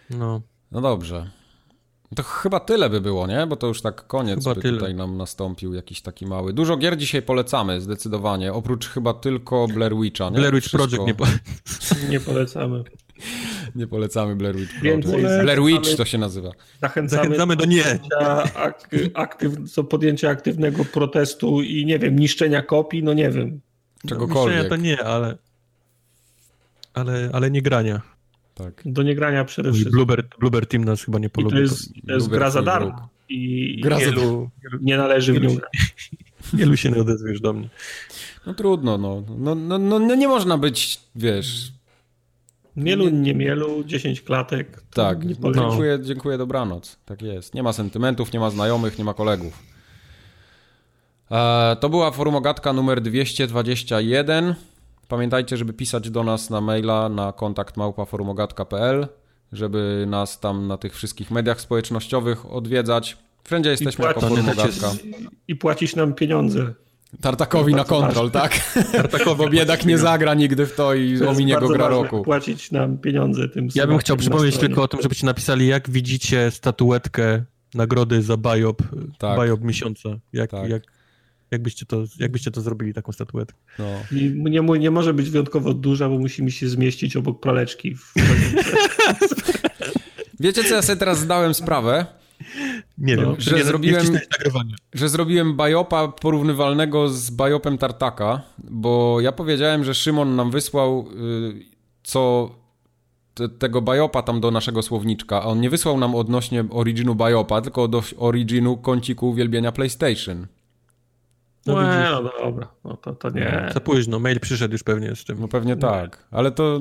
No. No dobrze. To chyba tyle by było, nie? Bo to już tak koniec chyba by tyle. tutaj nam nastąpił jakiś taki mały. Dużo gier dzisiaj polecamy, zdecydowanie. Oprócz chyba tylko Blair Witcha, nie? Blair Witch Wszystko... Project nie, po... nie polecamy. Nie polecamy Blair Witch Project. Blair Witch to się nazywa. Zachęcamy, Zachęcamy do nie. Ak aktyw, co podjęcia aktywnego protestu i nie wiem, niszczenia kopii, no nie wiem. Czegokolwiek. Niszczenia to nie, ale, ale, ale nie grania. Tak. Do niegrania przede wszystkim. Bluebird, Bluebird Team nas chyba nie polubi. I to jest, to jest gra za darmo. I gra wielu, nie należy w nią grać. Wielu się nie odezwiesz do mnie. No trudno, no. No, no, no, no nie można być, wiesz, Mielu, nie mielu, 10 klatek. Tak, nie no. dziękuję, dziękuję, dobranoc. Tak jest. Nie ma sentymentów, nie ma znajomych, nie ma kolegów. E, to była forumogatka numer 221. Pamiętajcie, żeby pisać do nas na maila na kontakt małpaforumogatka.pl, żeby nas tam na tych wszystkich mediach społecznościowych odwiedzać. Wszędzie jesteśmy jako Forumogatka. I płacić nam pieniądze. Tartakowi na kontrol, tak? Tartakowi, bo biedak nie zagra nigdy w to i to ominie go gra roku. płacić nam pieniądze tym Ja bym chciał przypomnieć tylko o tym, żebyście napisali, jak widzicie statuetkę nagrody za Biop, tak. Biop miesiąca. Jak, tak. jak, jakbyście, to, jakbyście to zrobili, taką statuetkę. No. Nie, nie może być wyjątkowo duża, bo musi mi się zmieścić obok praleczki. W... Wiecie, co ja sobie teraz zdałem sprawę? Nie no, wiem, że, nie, zrobiłem, nie że zrobiłem bajopa porównywalnego z bajopem Tartaka, bo ja powiedziałem, że Szymon nam wysłał y, co te, tego bajopa tam do naszego słowniczka, a on nie wysłał nam odnośnie originu bajopa, tylko do originu kąciku uwielbienia PlayStation. No, no, no dobra, no to, to nie. Za późno, mail przyszedł już pewnie z tym. No pewnie tak, ale to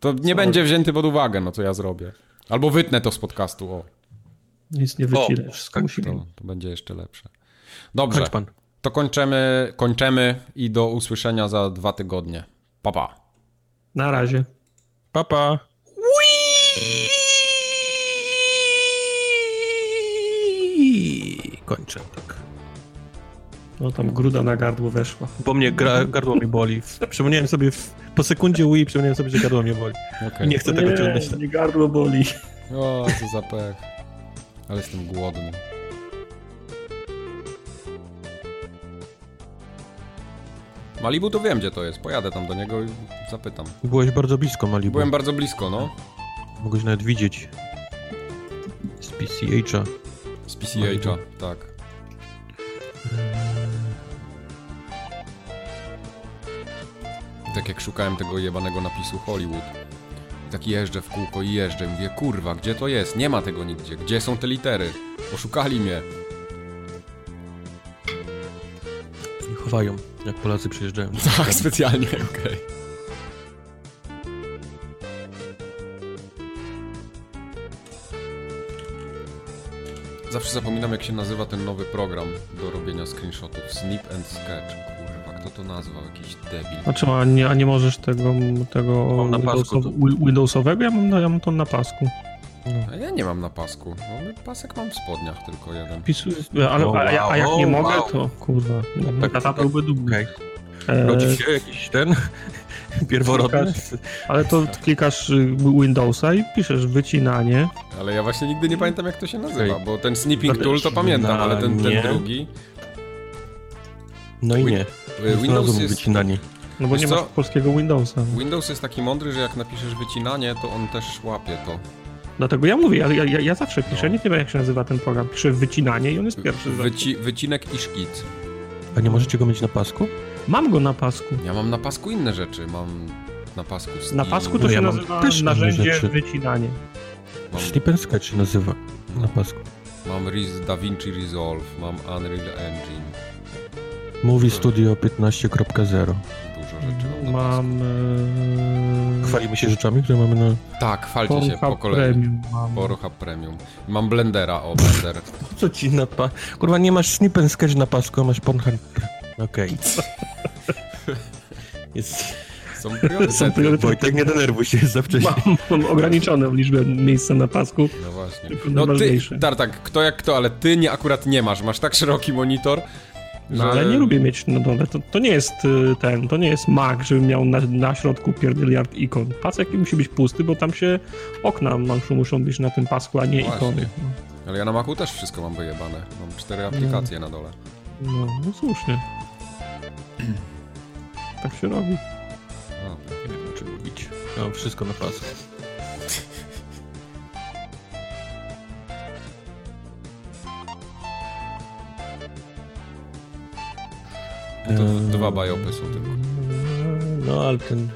to nie Co? będzie wzięty pod uwagę, no co ja zrobię. Albo wytnę to z podcastu, o. Nic nie musi to, to będzie jeszcze lepsze. Dobrze, to kończymy, kończymy i do usłyszenia za dwa tygodnie. Papa. Pa. Na razie. Papa. Pa. Kończę, tak. No tam gruda na gardło weszła. Bo mnie gra, gardło mi boli. Przypomniałem sobie w, po sekundzie Wii, przypomniałem sobie, że gardło mnie boli. Okay. Nie chcę tego ciągnąć. Nie, gardło boli. O, co za pech. Ale jestem głodny. Malibu to wiem, gdzie to jest. Pojadę tam do niego i zapytam. Byłeś bardzo blisko Malibu. Byłem bardzo blisko, no. Mogłeś nawet widzieć z PCH-a. Z PCH-a, tak. Tak jak szukałem tego jebanego napisu Hollywood. I tak jeżdżę w kółko i jeżdżę. Mówię, kurwa, gdzie to jest? Nie ma tego nigdzie. Gdzie są te litery? Oszukali mnie. I chowają, jak Polacy przyjeżdżają. Tak, specjalnie, okej. Okay. Zawsze zapominam, jak się nazywa ten nowy program do robienia screenshotów. Snip and Sketch kto to nazwał, jakiś debil. A czemu, a nie, a nie możesz tego, tego Windowsow, Windowsowego? Ja mam, ja mam to na pasku. No. A ja nie mam na pasku. No, pasek mam w spodniach tylko jeden. Pisu, ale, oh, wow, a, a, jak nie oh, mogę, wow. to kurwa, no, tak, tata byłby dumny. Okay. Rodzi się jakiś ten pierworodny. Klikasz, ale to klikasz y, Windowsa i piszesz wycinanie. Ale ja właśnie nigdy nie pamiętam jak to się nazywa, bo ten snipping tool to pamiętam, ale ten, ten drugi... No i nie. Windows jest... wycinanie. No bo Wiesz nie ma polskiego Windowsa. Windows jest taki mądry, że jak napiszesz wycinanie, to on też łapie to. Dlatego ja mówię, ja, ja, ja zawsze piszę, no. nie wiem jak się nazywa ten program, piszę wycinanie i on jest pierwszy. Wyci wycinek i szkic. A nie możecie go mieć na pasku? Mam go na pasku. Ja mam na pasku inne rzeczy, mam na pasku Steam. Na pasku to no, się ja nazywa też narzędzie wycinanie. Mam... Sketch się nazywa na pasku. Mam DaVinci Resolve, mam Unreal Engine. Movie Studio 15.0. Dużo rzeczy mam. Mam. E... Chwalimy się rzeczami, które mamy na. Tak, chwalcie się po kolei. Premium mam. Pornhub Premium. Mam Blendera, o Blender. Co ci na pa... Kurwa, nie masz Snip Sketch na pasku, masz Pornhub. Okej. Okay. Jest. Są priorytety. Wojtek, nie denerwuj się, za wcześnie. Mam, mam ograniczoną liczbę miejsca na pasku. No właśnie. No ty, Tartak, kto jak kto, ale ty nie akurat nie masz. Masz tak szeroki monitor, no że... ale nie lubię mieć na dole. To, to nie jest y, ten, to nie jest Mac, żebym miał na, na środku pierdyliard ikon. Pasek musi być pusty, bo tam się okna muszą, muszą być na tym pasku, a nie no ikony. No. Ale ja na Macu też wszystko mam wyjebane. Mam cztery aplikacje no. na dole. No, no słusznie. tak się robi. No, nie wiem o czym mówić. Ja mam wszystko na pasku. To dwa bajopy są tylko. No, ale ten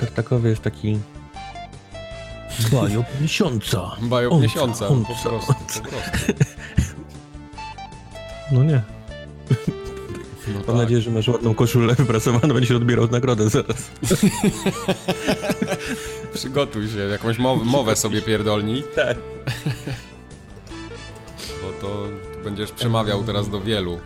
Gartakowy jest taki... Bajop miesiąca. Bajop onca, miesiąca, onca. po prostu. Po prostu. No nie. No Mam tak. nadzieję, że masz ładną koszulę wypracowaną, będziesz odbierał nagrodę zaraz. Przygotuj się, jakąś mowę, mowę sobie pierdolni. Tak. Bo to będziesz przemawiał teraz do wielu.